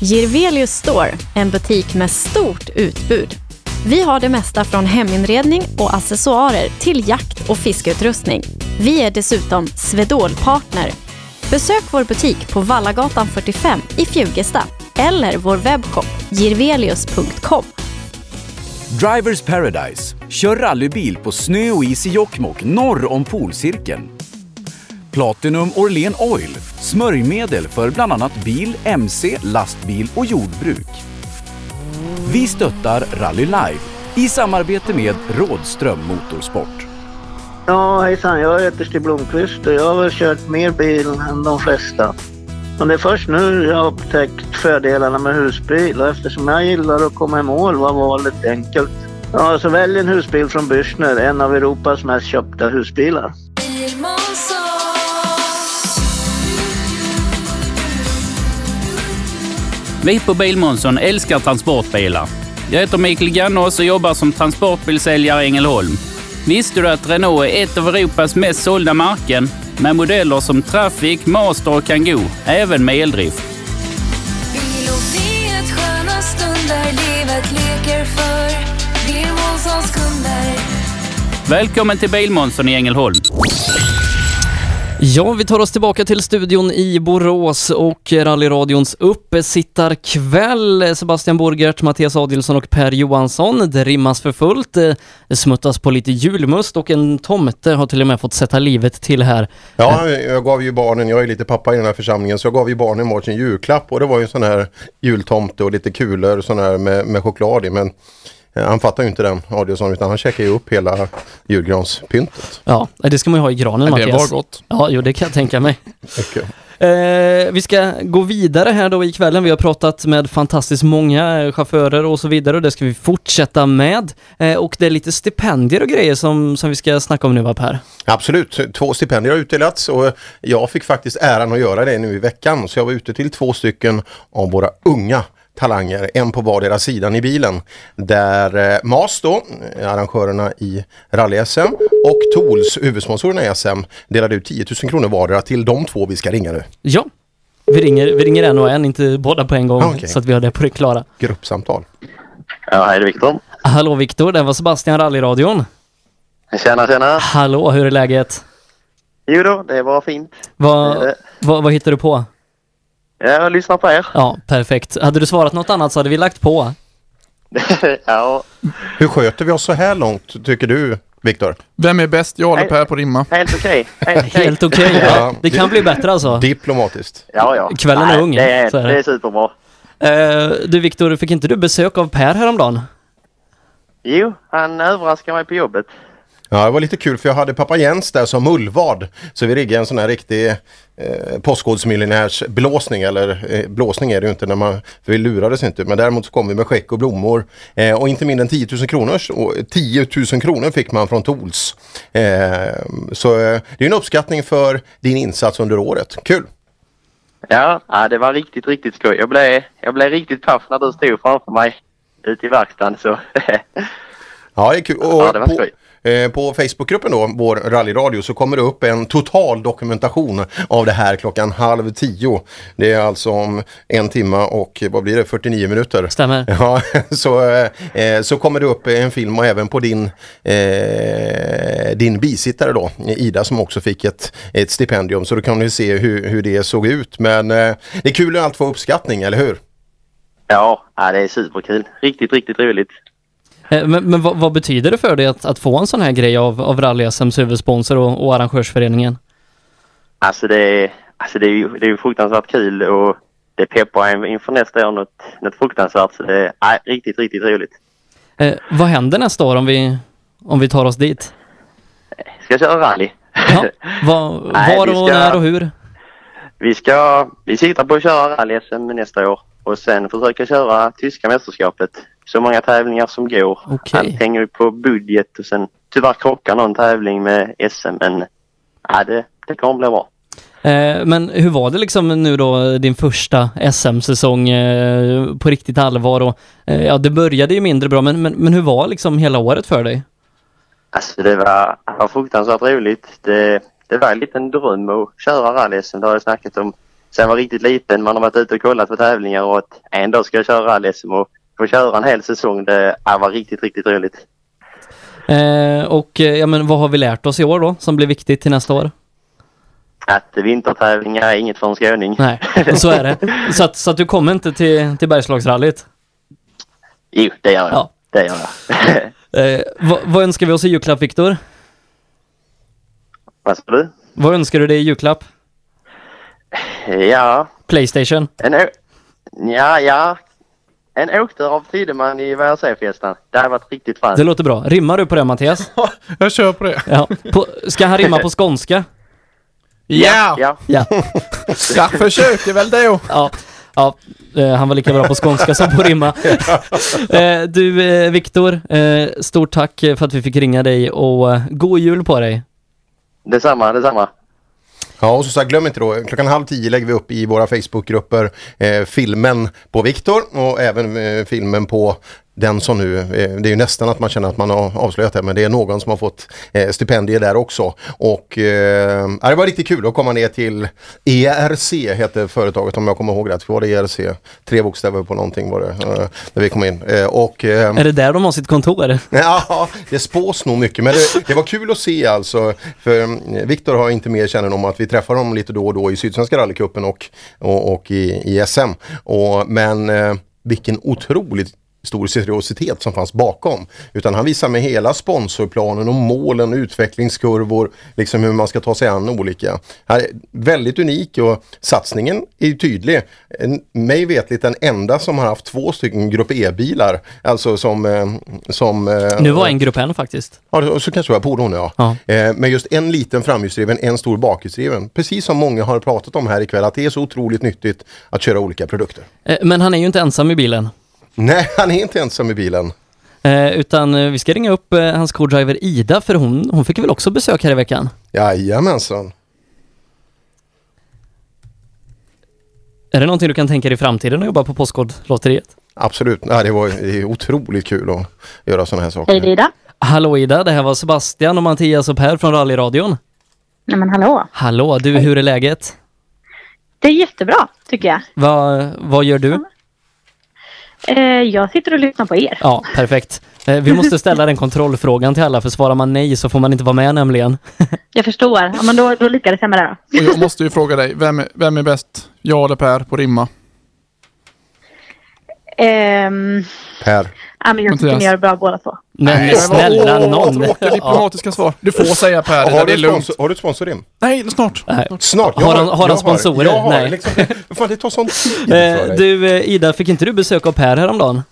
Girvelius Store, en butik med stort utbud. Vi har det mesta från heminredning och accessoarer till jakt och fiskeutrustning. Vi är dessutom Swedol-partner. Besök vår butik på Vallagatan 45 i Fjugesta eller vår webbshop girvelius.com. Drivers Paradise. Kör rallybil på snö och is i Jokkmokk norr om polcirkeln. Platinum Orlen Oil. Smörjmedel för bland annat bil, mc, lastbil och jordbruk. Vi stöttar Rally Live i samarbete med Rådström Motorsport. Ja, hejsan. Jag heter Stig Blomqvist och jag har väl kört mer bil än de flesta. Men det är först nu jag har upptäckt fördelarna med husbil och eftersom jag gillar att komma i mål var valet enkelt. Ja, så välj en husbil från Bürstner, en av Europas mest köpta husbilar. Vi på Bilmånsson älskar transportbilar. Jag heter Mikael Gannås och jobbar som transportbilsäljare i Ängelholm. Visste du att Renault är ett av Europas mest sålda märken med modeller som Traffic, Master och Kangoo, även med eldrift? Bil och vet sköna stunder livet leker för Kunder Välkommen till Bilmånsson i Ängelholm. Ja, vi tar oss tillbaka till studion i Borås och rallyradions uppesittarkväll. Sebastian Borgert, Mattias Adilsson och Per Johansson. Det rimmas för fullt. Det smuttas på lite julmust och en tomte har till och med fått sätta livet till här. Ja, jag gav ju barnen, jag är lite pappa i den här församlingen, så jag gav ju barnen varsin julklapp och det var ju en sån här jultomte och lite kulor sån här med, med choklad i. Men han fattar ju inte den Adielsson utan han checkar ju upp hela julgranspyntet. Ja, det ska man ju ha i granen Ja, det Mattias. var gott. Ja, jo det kan jag tänka mig. Eh, vi ska gå vidare här då i kvällen. Vi har pratat med fantastiskt många eh, chaufförer och så vidare och det ska vi fortsätta med. Eh, och det är lite stipendier och grejer som, som vi ska snacka om nu va Per? Absolut, två stipendier har utdelats och jag fick faktiskt äran att göra det nu i veckan. Så jag var ute till två stycken av våra unga talanger, en på vardera sidan i bilen. Där eh, MAS då, eh, arrangörerna i rally-SM och Tools, huvudsponsorerna i SM, delade ut 10 000 kronor vardera till de två vi ska ringa nu. Ja, vi ringer, vi ringer en och en, inte båda på en gång, Okej. så att vi har det på det klara. Gruppsamtal. Ja, hej det är Viktor. Hallå Viktor, det var Sebastian Rallyradion. Tjena, tjena. Hallå, hur är läget? Jo då, det var fint. Vad, vad, vad hittar du på? Jag lyssnar på er. Ja, perfekt. Hade du svarat något annat så hade vi lagt på. (laughs) ja. Hur sköter vi oss så här långt tycker du, Viktor? Vem är bäst, jag eller. Per på rimma? Helt okej. Helt (laughs) okej. Helt okej, ja. Det kan bli bättre alltså. Diplomatiskt. Ja, ja. Kvällen är Nej, ung, Det är, så är det. det är superbra. Eh, du Viktor, fick inte du besök av Per häromdagen? Jo, han överraskade mig på jobbet. Ja, det var lite kul för jag hade pappa Jens där som mullvad. Så vi riggade en sån här riktig eh, postkoddsmiljonärs blåsning. Eller eh, blåsning är det ju inte när man, för vi lurades inte. Men däremot så kom vi med skäck och blommor. Eh, och inte mindre än 10 000 kronor. Och 10 000 kronor fick man från Tools. Eh, så eh, det är en uppskattning för din insats under året. Kul! Ja, ja, det var riktigt, riktigt skoj. Jag blev, jag blev riktigt paff när du stod framför mig ute i verkstaden. Så. (laughs) Ja, det är kul. Och Ja, det var på, skoj. Eh, på Facebookgruppen då, vår rallyradio, så kommer det upp en total dokumentation av det här klockan halv tio. Det är alltså om en timma och vad blir det, 49 minuter? Stämmer. (laughs) Ja, så, eh, så kommer det upp en film och även på din, eh, din bisittare då, Ida, som också fick ett, ett stipendium. Så då kan ni se hur, hur det såg ut. Men eh, det är kul att allt få uppskattning, eller hur? Ja, ja, det är superkul. Riktigt, riktigt roligt. Eh, men men vad, vad betyder det för dig att, att få en sån här grej av, av Rally-SMs huvudsponsor och, och arrangörsföreningen? Alltså det, är- alltså det är ju det är ju fruktansvärt kul och det peppar en inför nästa år något, något fruktansvärt. Så det är riktigt, riktigt roligt. Eh, vad händer nästa år om vi, Om vi tar oss dit. Ska köra rally. Ja, (laughs) Nej, var och ska- när och hur? Vi ska, vi siktar på att köra rally-SM nästa år och sen försöka köra tyska mästerskapet. Så många tävlingar som går. Okej. Allt hänger ju på budget och sen tyvärr krockar någon tävling med SM men ja, det, det kommer bli bra. Eh, men hur var det liksom nu då, din första SM-säsong eh, på riktigt allvar? Och, eh, ja, det började ju mindre bra, men, men, men hur var liksom hela året för dig? Alltså det var, det var fruktansvärt roligt. Det, det var en liten dröm att köra rally-SM. Det har jag snackat om sen jag var riktigt liten. Man har varit ute och kollat på tävlingar och att en dag ska jag köra rally-SM och få köra en hel säsong. Det var riktigt, riktigt roligt. Eh, och eh, ja, men vad har vi lärt oss i år då, som blir viktigt till nästa år? Att vintertävlingar är inget för en skåning. Nej, (laughs) så är det. Så att, så att du kommer inte till, till Bergslagsrallyt? Jo, det gör jag. Ja. Det gör jag. (laughs) Eh, vad, vad önskar vi oss i julklapp, Viktor? Vad sa du? Vad önskar du dig i julklapp? Ja, Playstation? en å- ja, ja. En åktur av Tideman i VRC-festan. Det hade varit riktigt fint. Det låter bra. Rimmar du på det, Mattias? (laughs) Jag kör på det. Ja. På, ska han rimma på (laughs) skånska? Ja! Ja. Ja. Jag försöker väl det. (laughs) Ja, ja eh, han var lika bra på skånska som på rimma. Eh, du, eh, Viktor, stort tack för att vi fick ringa dig och god jul på dig. Detsamma, detsamma. Ja, och som sagt, glöm inte då, klockan halv tio lägger vi upp i våra Facebookgrupper eh, filmen på Viktor och även eh, filmen på den som nu, eh, det är ju nästan att man känner att man har avslöjat det, men det är någon som har fått eh, stipendier där också. Och eh, det var riktigt kul att komma ner till ERC, hette företaget om jag kommer ihåg rätt. Var det ERC? Tre bokstäver på någonting var det, eh, när vi kom in. Och, eh, Är det där de har sitt kontor? (laughs) Ja, det spås nog mycket. Men det, det var kul att se alltså. För Viktor har inte mer kännedom om att vi träffar dem lite då och då i Sydsvenska rallycupen och, och, och i, i SM. Och, men eh, vilken otroligt stor seriositet som fanns bakom. Utan han visar med hela sponsorplanen och målen och utvecklingskurvor, liksom hur man ska ta sig an olika. Han är väldigt unik och satsningen är tydlig. Mig vetligt den enda som har haft två stycken Grupp E-bilar, alltså som... eh, som eh, Nu var en grupp N faktiskt. Ja, så kanske det var fordon ja. Ja. Eh, med just en liten framhjulsdriven, en stor bakhjulsdriven. Precis som många har pratat om här ikväll, att det är så otroligt nyttigt att köra olika produkter. Men han är ju inte ensam i bilen. Nej, han är inte ensam i bilen. Eh, utan eh, vi ska ringa upp eh, hans co-driver Ida, för hon, hon fick väl också besök här i veckan? Jajamensan. Är det någonting du kan tänka dig i framtiden att jobba på Postkodlotteriet? Absolut, ja, det var det är otroligt kul att göra sådana här saker. Hej Ida. Hallå Ida, det här var Sebastian och Mattias och Per från rallyradion. Nej men hallå. Hallå, du, hur är läget? Det är jättebra tycker jag. Va, vad gör du? Eh, jag sitter och lyssnar på er. Ja, perfekt. Eh, Vi måste ställa den (laughs) kontrollfrågan till alla, för svarar man nej så får man inte vara med nämligen. (laughs) Jag förstår. Ja, men då, då lyckades jag med det då. Och jag måste ju fråga dig, vem är, vem är bäst? Jag eller Per på rimma? Ehm, Per. ja, men jag tycker ni gör bra båda två. Men vad- snälla åh, någon. Tråkiga diplomatiska svar. Du får säga Per, det har, du är lugnt. sponsor, har du ett sponsorrim? Nej, snart. Nej. Snart. Har han- har han jag sponsorer? Jag har, Nej. Liksom, (laughs) fan, det tar sån tid för Eh, dig. Du eh, Ida, fick inte du besök av Per häromdagen?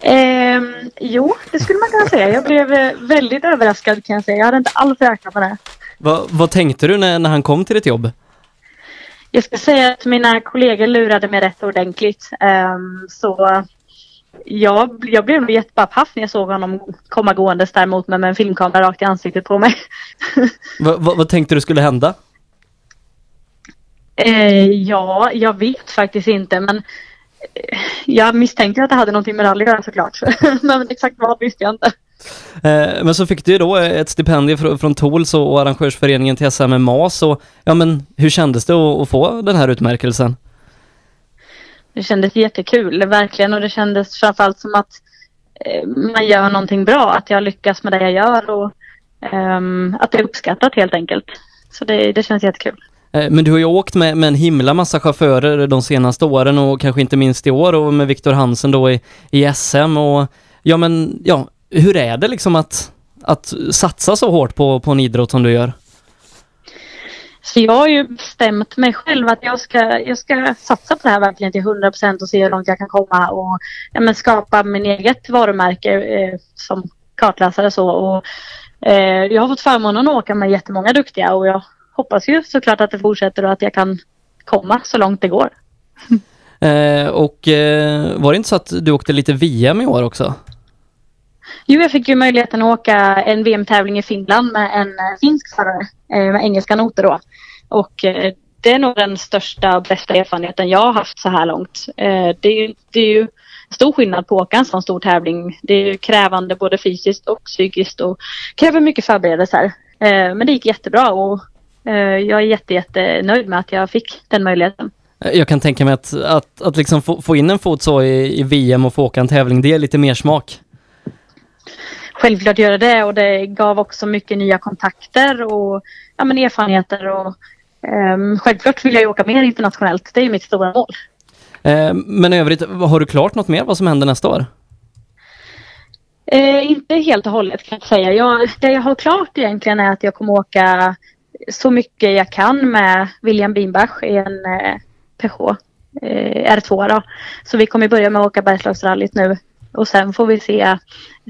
Ehm, jo, det skulle man kunna säga. Jag blev eh, väldigt överraskad kan jag säga. Jag hade inte alls räknat med det. Va, vad tänkte du när, när han kom till ditt jobb? Jag ska säga att mina kollegor lurade mig rätt ordentligt. Ehm, så jag, jag blev nog jättepaff när jag såg honom komma gåendes där mot mig med en filmkamera rakt i ansiktet på mig. (laughs) Va, va, vad tänkte du skulle hända? Eh, ja, jag vet faktiskt inte men eh, jag misstänkte att det hade någonting med rally att göra såklart. (laughs) men exakt vad visste jag inte. Eh, men så fick du ju då ett stipendium fr- från Tools och arrangörsföreningen till SM med MAS och ja men hur kändes det att, få den här utmärkelsen? Det kändes jättekul, verkligen. Och det kändes framförallt som att eh, man gör någonting bra. Att jag lyckas med det jag gör och ehm, att det är uppskattat helt enkelt. Så det, det känns jättekul. Eh, Men du har ju åkt med, med en himla massa chaufförer de senaste åren och kanske inte minst i år och med Viktor Hansen då i, i SM och ja men ja, hur är det liksom att, att satsa så hårt på, på en idrott som du gör? Så jag har ju bestämt mig själv att jag ska, jag ska satsa på det här verkligen till 100 procent och se hur långt jag kan komma och ja, men skapa min eget varumärke eh, som kartläsare så. Och, eh, jag har fått förmånen att åka med jättemånga duktiga och jag hoppas ju såklart att det fortsätter och att jag kan komma så långt det går. (laughs) Eh, och eh, var det inte så att du åkte lite VM i år också? Jo, jag fick ju möjligheten att åka en VM-tävling i Finland med en eh, finsk förare eh, med engelska noter då. Och eh, det är nog den största och bästa erfarenheten jag har haft så här långt. Det, är ju, det är ju stor skillnad på att åka en sån stor tävling. Det är ju krävande både fysiskt och psykiskt och kräver mycket förberedelser. Men det gick jättebra och jag är jätte, jätte nöjd med att jag fick den möjligheten. Jag kan tänka mig att, att, att liksom få, få in en fot så i, i VM och få åka en tävling, det är lite mer smak självklart göra det och det gav också mycket nya kontakter och ja, men erfarenheter och ehm, självklart vill jag ju åka mer internationellt. Det är mitt stora mål. Eh, men övrigt, har du klart något mer vad som händer nästa år? Eh, inte helt och hållet kan jag säga. Jag, det jag har klart egentligen är att jag kommer åka så mycket jag kan med William Bimbach i en eh, Peugeot eh, R2 då. Så vi kommer börja med att åka Bergslagsrallyt nu och sen får vi se.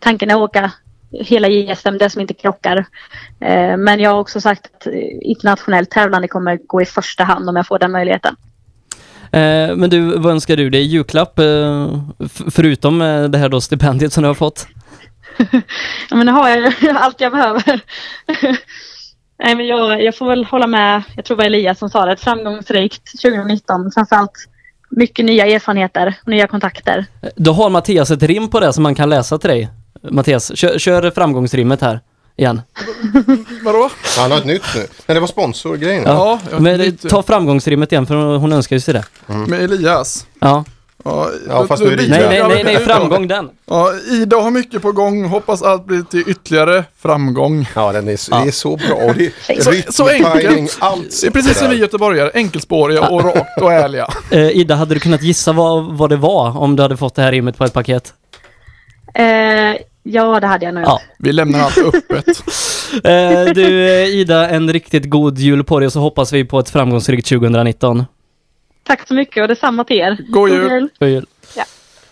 Tanken är att åka hela JSM, det som inte krockar. Eh, men jag har också sagt att internationellt tävlande kommer gå i första hand om jag får den möjligheten. Eh, men du, vad önskar du dig i julklapp? Eh, förutom det här då stipendiet som du har fått? (laughs) Ja, men nu har jag (laughs) allt jag behöver. (laughs) Nej, men jag, jag får väl hålla med, jag tror det var Elias som sa det, ett framgångsrikt 2019. Framförallt mycket nya erfarenheter och nya kontakter. Då har Mattias ett rim på det som man kan läsa till dig. Mattias, kör, kör framgångsrimmet här igen. (laughs) Vadå? Han har ett nytt nu. Nej, det var sponsorgrejen. Ja, men eh, ta framgångsrimmet igen för hon önskar ju sig det. Med Elias. Ja. Ja, Ja, fast nu är Nej, nej, nej, nej, framgång den. Ja, Ida har mycket på gång. Hoppas allt blir till ytterligare framgång. Ja, den är, så- det är så bra. Och det är Så, rytm, så timing, enkelt. allt det är precis som vi göteborgare. Enkelspåriga och rakt och ärliga. (laughs) Eh, Ida, hade du kunnat gissa vad, vad det var om du hade fått det här rimmet på ett paket? Eh, ja, det hade jag nog Ja. Vi lämnar allt öppet. (laughs) Eh, du Ida, en riktigt god jul på dig och så hoppas vi på ett framgångsrikt 2019. Tack så mycket och detsamma till er. God jul. God jul. Ja.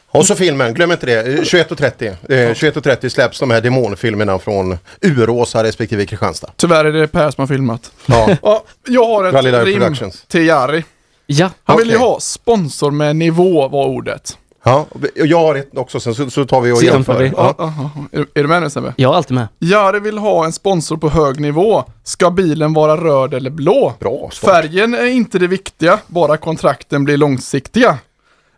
Och så filmen, glöm inte det. Eh, 21.30. Eh, 21.30 släpps de här demonfilmerna från Uråsa respektive Kristianstad. Tyvärr är det Per som har filmat. Ja. (laughs) Ja, jag har ett rim Productions. till Jari. Ja. Han vill ju ha sponsor med nivå var ordet. Ja, och jag har ett också sen så, så tar vi och Så jämför. vi. Ja. Är, är du med nu Sebbe? Jag är alltid med. Jari vill ha en sponsor på hög nivå. Ska bilen vara röd eller blå? Bra svar. Färgen är inte det viktiga, bara kontrakten blir långsiktiga.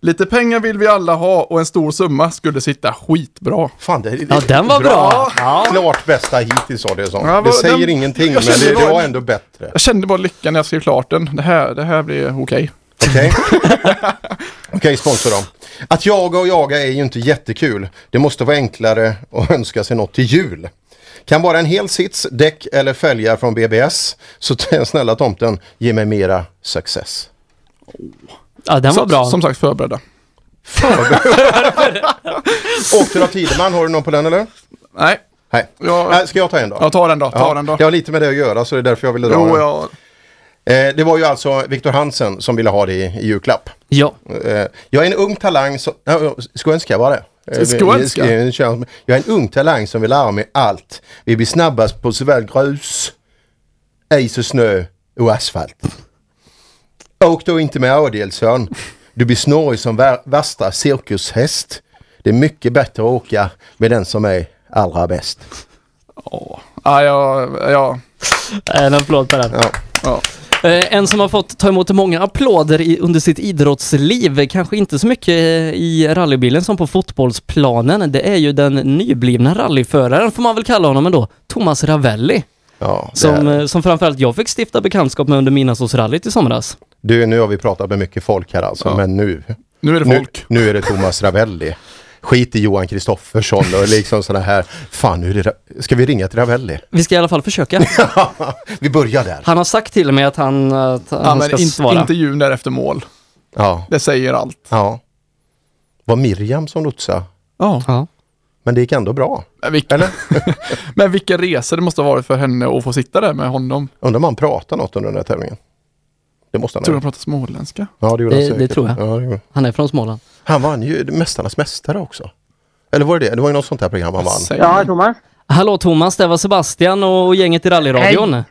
Lite pengar vill vi alla ha och en stor summa skulle sitta skitbra. Fan, det, det, Ja, den var bra. Ja. Klart bästa hittills sa det som. Ja, det vad- säger den- ingenting, jag men kände det, det bara- var ändå bättre. Jag kände bara lyckan när jag skrev klart den. Det här, det här blir okej. Okej, (laughs) Okej, sponsor då. Att jaga och jaga är ju inte jättekul. Det måste vara enklare att önska sig något till jul. Kan vara en hel sits, däck eller fälgar från BBS. Så (laughs) snälla tomten, ge mig mera success. Ja, den var Som- bra. Som sagt förberedda. (laughs) Åkte du av Tideman, har du någon på den eller? Nej. Nej. Jag, Ska jag ta en då? ja, ta den då. Ta Ja, den då. Det har lite med det att göra så det är därför jag ville dra Jo, den. ja. Eh, det var ju alltså Viktor Hansen som ville ha det i, i julklapp. Ja. Eh, jag är en ung talang som... Ja, skånska var det. Eh, Skånska? Jag är en ung talang som vill lära mig allt. Vi blir snabbast på såväl grus, is och snö och asfalt. Åk då inte med Adelsson. Du blir snårig som vär, värsta cirkushäst. Det är mycket bättre att åka med den som är allra bäst. Ja, ja, ja. En applåd på den. Ja. Ja. Eh, En som har fått ta emot många applåder i, under sitt idrottsliv, kanske inte så mycket eh, i rallybilen som på fotbollsplanen, det är ju den nyblivna rallyföraren, får man väl kalla honom ändå, Thomas Ravelli. Ja, Som, är- eh, som framförallt jag fick stifta bekantskap med under Midnattsåsrallyt i somras. Du, nu har vi pratat med mycket folk här alltså, men nu... Nu är det folk. Nu, nu är det Thomas Ravelli. Skit i Johan Kristoffersson och liksom sådana här... Fan, nu är det... Ska vi ringa till Ravelli? Vi ska i alla fall försöka. (laughs) vi börjar där. Han har sagt till mig att han, att han ja men ska in, svara. intervjun där efter mål. Ja. Det säger allt. Ja. Var Miriam som lotsade? Ja. Ja. Men det gick ändå bra. Men, vilka, Eller? (laughs) men vilken resa det måste ha varit för henne att få sitta där med honom. Undrar om han pratade något under den här tävlingen? Det måste han Tror ha de gjort. pratar småländska? Ja, det gjorde han Det, det säkert. tror jag. Ja, det gjorde. Han är från Småland. Han vann ju Mästarnas Mästare också. Eller var det det? Det var ju något sånt här program han vann. Ja, Thomas. Hallå Thomas, det var Sebastian och gänget i rallyradion. Hej.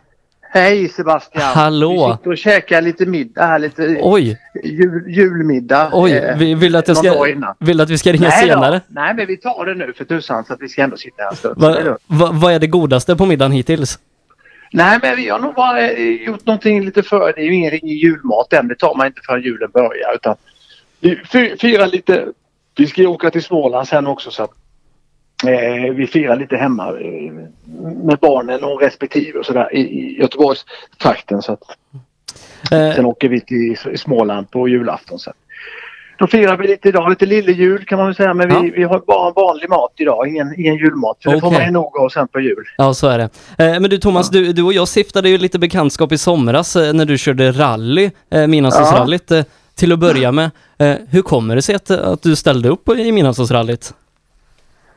Hej Sebastian! Hallå. Vi sitter och käkar lite middag här, lite Oj. Jul, julmiddag. Oj, eh, vi- vill att jag ska- vill att vi ska ringa Nej då. senare? Nej, men vi tar det nu för tusan så att vi ska ändå sitta här en stund. Va, lugnt. va, vad är det godaste på middagen hittills? Nej, men vi har nog bara eh, gjort någonting lite för. Det är ju ingen julmat än. Det tar man inte förrän julen börjar. Utan vi fi- firar lite. Vi ska ju åka till Småland sen också så att eh, vi firar lite hemma eh, med barnen och respektive och sådär i, i Göteborgstrakten. Så att, Eh. Sen åker vi till Småland på julafton sen. Då firar vi lite idag, lite lillejul kan man väl säga. Men vi, vi har bara vanlig mat idag, ingen, ingen julmat. För det får man ju nog av sen på jul. Ja, så är det. Eh, men du Thomas, du, du och jag stiftade ju lite bekantskap i somras eh, när du körde rally, eh, Midnattssolsrallyt, eh, till att börja med. Eh, hur kommer det sig att, att du ställde upp i Midnattssolsrallyt?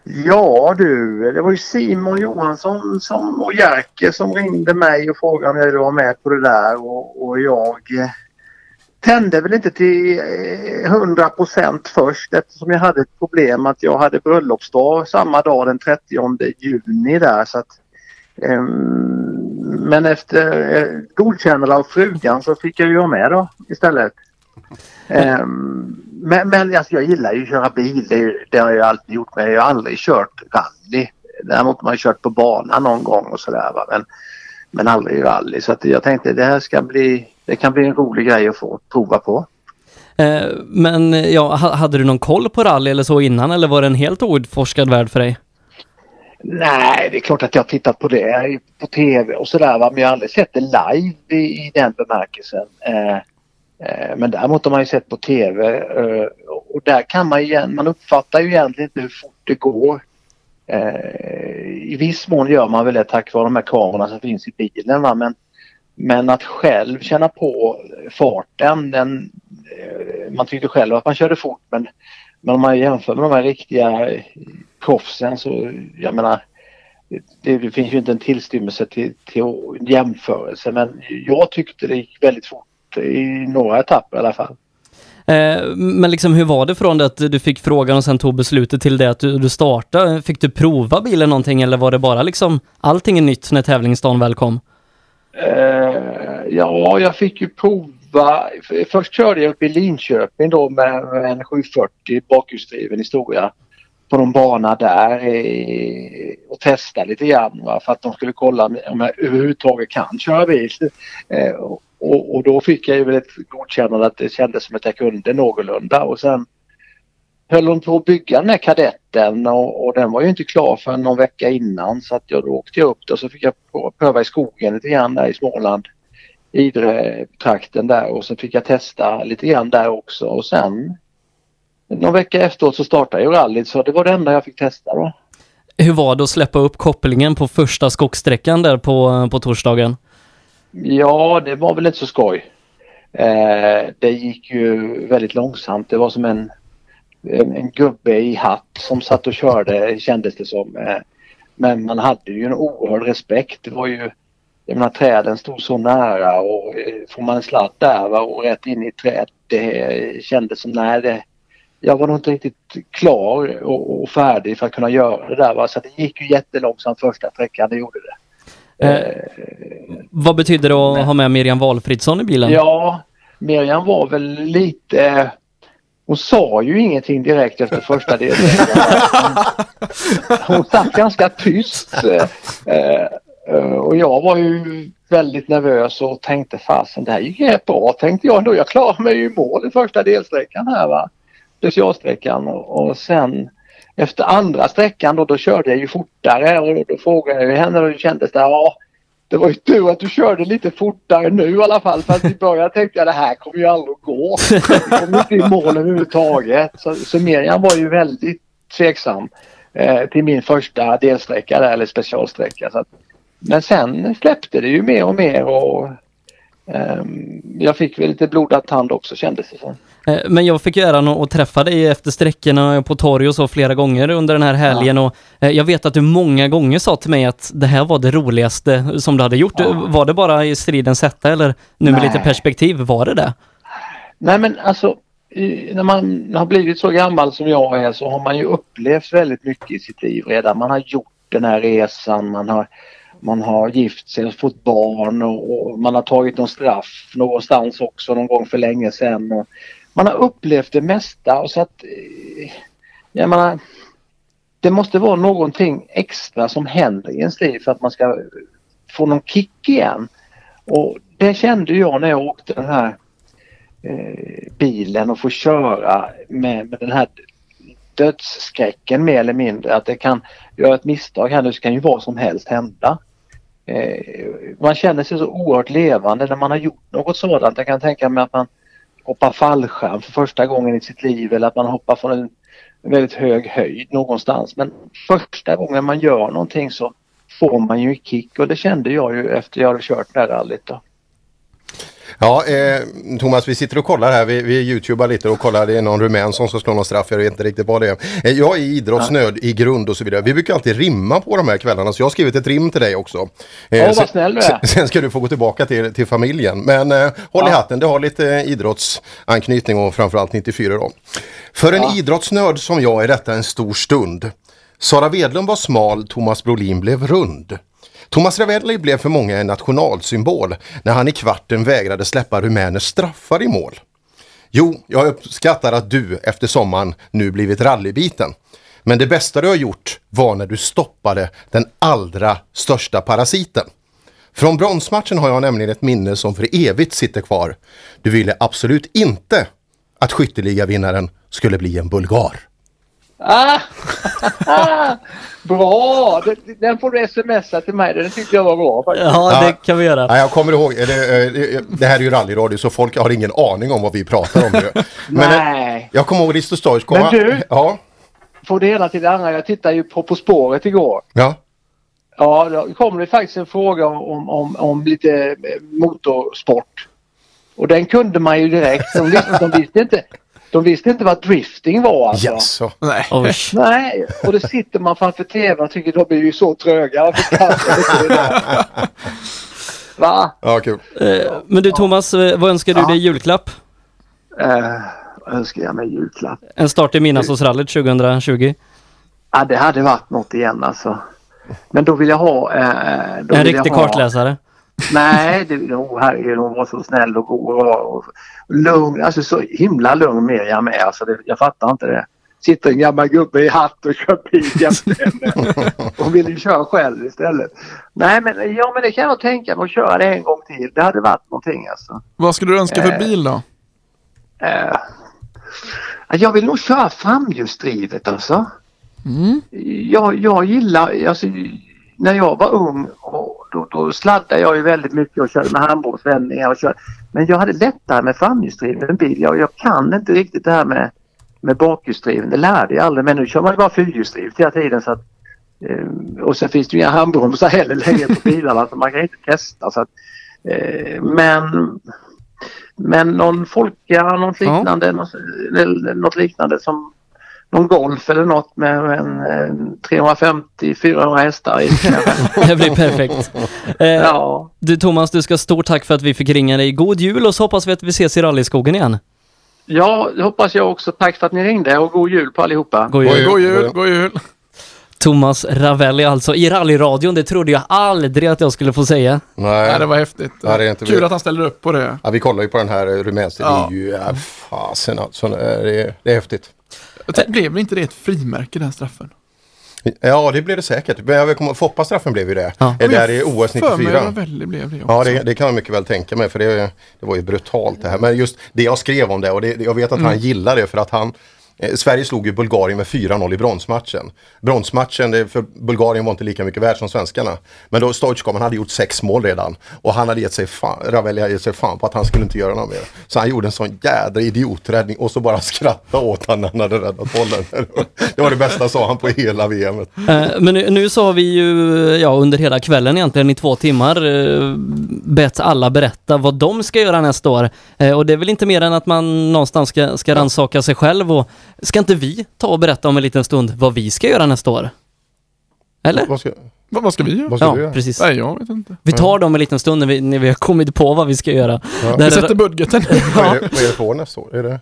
Ja du, det var ju Simon Johansson som, och Jerker som ringde mig och frågade om jag ville vara med på det där och, och jag eh, tände väl inte till eh, 100 procent först eftersom jag hade ett problem att jag hade bröllopsdag samma dag den 30 juni där så att ehm, men efter eh, godkännande av frugan så fick jag ju vara med då istället. Ehm, men men alltså, jag gillar ju att köra bil. Det, det har jag alltid gjort. Men jag har aldrig kört rally. Däremot har man kört på bana någon gång och sådär. Men, men aldrig rally. Så att jag tänkte det här ska bli, det kan bli en rolig grej att få prova på. Eh, men ja, ha- hade du någon koll på rally eller så innan eller var det en helt outforskad värld för dig? Nej, det är klart att jag har tittat på det på tv och sådär. Men jag har aldrig sett det live i, i den bemärkelsen. Eh, eh, men däremot har man ju sett på tv eh, och där kan man ju, man uppfattar ju egentligen inte hur fort det går. I viss mån gör man väl det tack vare de här kamerorna som finns i bilen va. Men, men att själv känna på farten, den, eh, man tyckte själv att man körde fort men, men om man jämför med de här riktiga proffsen så jag menar det, det finns ju inte en tillstymmelse till, till jämförelse men jag tyckte det gick väldigt fort i några etapper i alla fall. Eh, men liksom hur var det från det att du fick frågan och sen tog beslutet till det att du, du startade? Fick du prova bilen någonting eller var det bara liksom allting är nytt när tävlingsdagen väl kom? Eh, ja, jag fick ju prova. Först körde jag upp i Linköping då med en 740 bakhjulsdriven historia på någon bana där eh, och testa lite grann va, för att de skulle kolla om jag överhuvudtaget kan köra bil. Eh, och, och då fick jag ju väl ett godkännande att det kändes som att jag kunde någorlunda och sen höll de på att bygga den här kadetten och, och den var ju inte klar för någon vecka innan så att jag, då åkte jag upp där och så fick jag prö- pröva i skogen lite grann där i Småland. Idre-trakten där och så fick jag testa lite grann där också och sen någon vecka efteråt så startade ju rallyt så det var det enda jag fick testa då. Hur var det att släppa upp kopplingen på första skogssträckan där på, på torsdagen? Ja, det var väl inte så skoj. Eh, det gick ju väldigt långsamt. Det var som en, en, en gubbe i hatt som satt och körde kändes det som. Eh, men man hade ju en oerhörd respekt. Det var ju, jag menar träden stod så nära och eh, får man en sladd där va, och rätt in i ett träd. Det kändes som, nej det, jag var nog inte riktigt klar och, och färdig för att kunna göra det där. Va? Så det gick ju jättelångsamt första sträckan, det gjorde det. Eh, vad betyder det att ha med Miriam Valfridsson i bilen? Ja, Miriam var väl lite... Hon sa ju ingenting direkt efter första delen. (laughs) Hon satt ganska tyst. eh, eh, Och jag var ju väldigt nervös och tänkte fasen det här gick rätt bra tänkte jag ändå. Jag klarade mig ju i mål i första delsträckan här va. Specialsträckan och, och sen efter andra sträckan då, då körde jag ju fortare och då, frågade jag henne hur det kändes det. Ja, det var ju tur att du körde lite fortare nu i alla fall. För att i början tänkte jag det här kommer ju aldrig att gå. Jag kommer inte i mål överhuvudtaget. Så, så Miriam var ju väldigt tveksam eh, till min första delsträcka där, eller specialsträcka. Så att, men sen släppte det ju mer och mer och jag fick väl lite blodad tand också kändes det som. Eh, Men jag fick ju äran att träffa dig efter sträckorna på torg och så flera gånger under den här helgen och eh, jag vet att du många gånger sa till mig att det här var det roligaste som du hade gjort. Var det bara i stridens hetta eller nu med Nej. lite perspektiv, var det det? Nej men alltså när man har blivit så gammal som jag är så har man ju upplevt väldigt mycket i sitt liv redan. Man har gjort den här resan, man har, man har gift sig och fått barn och, och man har tagit någon straff någonstans också någon gång för länge sedan. Och man har upplevt det mesta och så att eh, jag menar, det måste vara någonting extra som händer i ens liv för att man ska få någon kick igen. Och det kände jag när jag åkte den här eh, bilen och få köra med, med den här dödsskräcken mer eller mindre. Att det kan göra ett misstag här nu så kan ju vad som helst hända. Eh, man känner sig så oerhört levande när man har gjort något sådant. Jag kan tänka mig att man hoppar fallskärm för första gången i sitt liv eller att man hoppar från en väldigt hög höjd någonstans. Men första gången man gör någonting så får man ju en kick och det kände jag ju efter jag hade kört det här rallyt. Då. Ja, eh, Thomas, vi sitter och kollar här. Vi, vi youtubar lite och kollar. Det är någon rumän som ska slå någon straff. Jag vet inte riktigt vad det är. Eh, jag är idrottsnöd i grund och så vidare. Vi brukar alltid rimma på de här kvällarna. Så jag har skrivit ett rim till dig också. Eh, Ja, vad sen- snäll du är. (laughs) sen, ska du få gå tillbaka till, till familjen. Men eh, håll i Ja. hatten, det har lite idrottsanknytning och framförallt 94 då. För en idrottsnörd som jag är detta en stor stund. Sara Wedlund var smal, Thomas Brolin blev rund. Thomas Ravelli blev för många en nationalsymbol när han i kvarten vägrade släppa rumäners straffar i mål. Jo, jag uppskattar att du efter sommaren nu blivit rallybiten. Men det bästa du har gjort var när du stoppade den allra största parasiten. Från bronsmatchen har jag nämligen ett minne som för evigt sitter kvar. Du ville absolut inte att skytteligavinnaren skulle bli en bulgar. (laughs) Ah! bra! Den- får du smsa till mig. Den tyckte jag var bra faktiskt. kan vi göra. Ja, jag kommer ihåg, det, det, det här är ju rallyradio så folk har ingen aning om vad vi pratar om nu. (laughs) Men, eh, Nej. Jag kommer ihåg Risto Stoichkov. Men du? Ja, Får det ena till det andra. Jag tittade ju på På spåret igår. ja. Ja, då kom det faktiskt en fråga om, om, om lite eh, motorsport. Och den kunde man ju direkt. De, visste, de, visste, inte, de visste inte vad drifting var alltså. Jaså? Nej. Nej, och då sitter man framför tvn och tycker de blir ju så tröga. Va? Ja, kul. Eh, Men du Thomas, eh, vad önskar du dig i julklapp? Eh, vad önskar jag mig i julklapp? En start i Midnattsåsrallyt 2020? Ja, det hade varit något igen alltså. Men då vill jag ha... Eh, då En vill jag riktig ha- kartläsare? Nej, det, oh, herregud, hon var så snäll och god och, och lugn. Alltså så himla lugn Miriam är. Alltså, det, jag fattar inte det. Sitter en gammal gubbe i hatt och kör bil jämte henne. (laughs) Hon vill ju köra själv istället. Nej, men, ja, men det kan jag tänka mig att köra det en gång till. Det hade varit någonting alltså. Vad skulle du önska för Eh. bil då? Eh, jag vill nog köra framhjulsdrivet alltså. Mm. Jag, jag gillar, alltså, när jag var ung och då, då sladdade jag ju väldigt mycket och körde med handbromsvändningar. Och körde, men jag hade lättare med framhjulsdriven bil. Jag, jag kan inte riktigt det här med, med bakhjulsdriven. Det lärde jag aldrig. Men nu kör man ju bara fyrhjulsdrivet hela tiden. Så att, eh, och sen finns det ju inga handbromsar heller längre på bilarna så man kan inte testa. Så att, eh, men men någon Folka, något liknande, något, eller något liknande som någon Golf eller något med en, en 350-400 hästar i. (laughs) Det blir perfekt. Eh, Du Thomas, du ska stort tack för att vi fick ringa dig. God jul och så hoppas vi att vi ses i rallyskogen igen. Ja, det hoppas jag också. Tack för att ni ringde och god jul på allihopa. God jul. God jul, god jul. Thomas Ravelli alltså, i rallyradion. Det trodde jag aldrig att jag skulle få säga. Nej, Ja, det var häftigt. Ja, det är inte Kul att han ställer upp på det. Ja, vi kollar ju på den här eh, rumänska. Ja. Det är ju, ja, fasen alltså. eh, Det är, det är häftigt. Tänkte, Blev inte det ett frimärke den straffen? Ja, det blev det säkert. Men jag kommer- Foppa-straffen blev ju det. Ja. Det där är OS För mig 94. Ravelli blev det också. Ja, det, det kan jag mycket väl tänka mig för det, det var ju brutalt det här. Men just det jag skrev om det och det, jag vet att Mm. han gillar det för att han Sverige slog ju Bulgarien med 4-0 i bronsmatchen. Bronsmatchen, för Bulgarien var inte lika mycket värd som svenskarna. Men då Stoichkov, hade gjort sex mål redan. Och han hade gett sig fan, Ravelli hade gett sig fan på att han skulle inte göra något mer. Så han gjorde en sån jädra idioträddning och så bara (laughs) skratta åt han när han hade räddat bollen. (laughs) Det var det bästa sa han på hela VM. Eh, Men nu, så har vi ju, ja under hela kvällen egentligen i två timmar eh, bett alla berätta vad de ska göra nästa år. Eh, Och det är väl inte mer än att man någonstans ska, ska rannsaka sig själv och ska inte vi ta och berätta om en liten stund vad vi ska göra nästa år? Eller? Vad ska, vad, vad ska vi göra? Vad ska Ja, du göra? precis. Nej, jag vet inte. Vi tar dem en liten stund när vi, när vi har kommit på vad vi ska göra. Ja. Det Vi sätter budgeten. Vad är det, (laughs) vad är det för år nästa år? Är det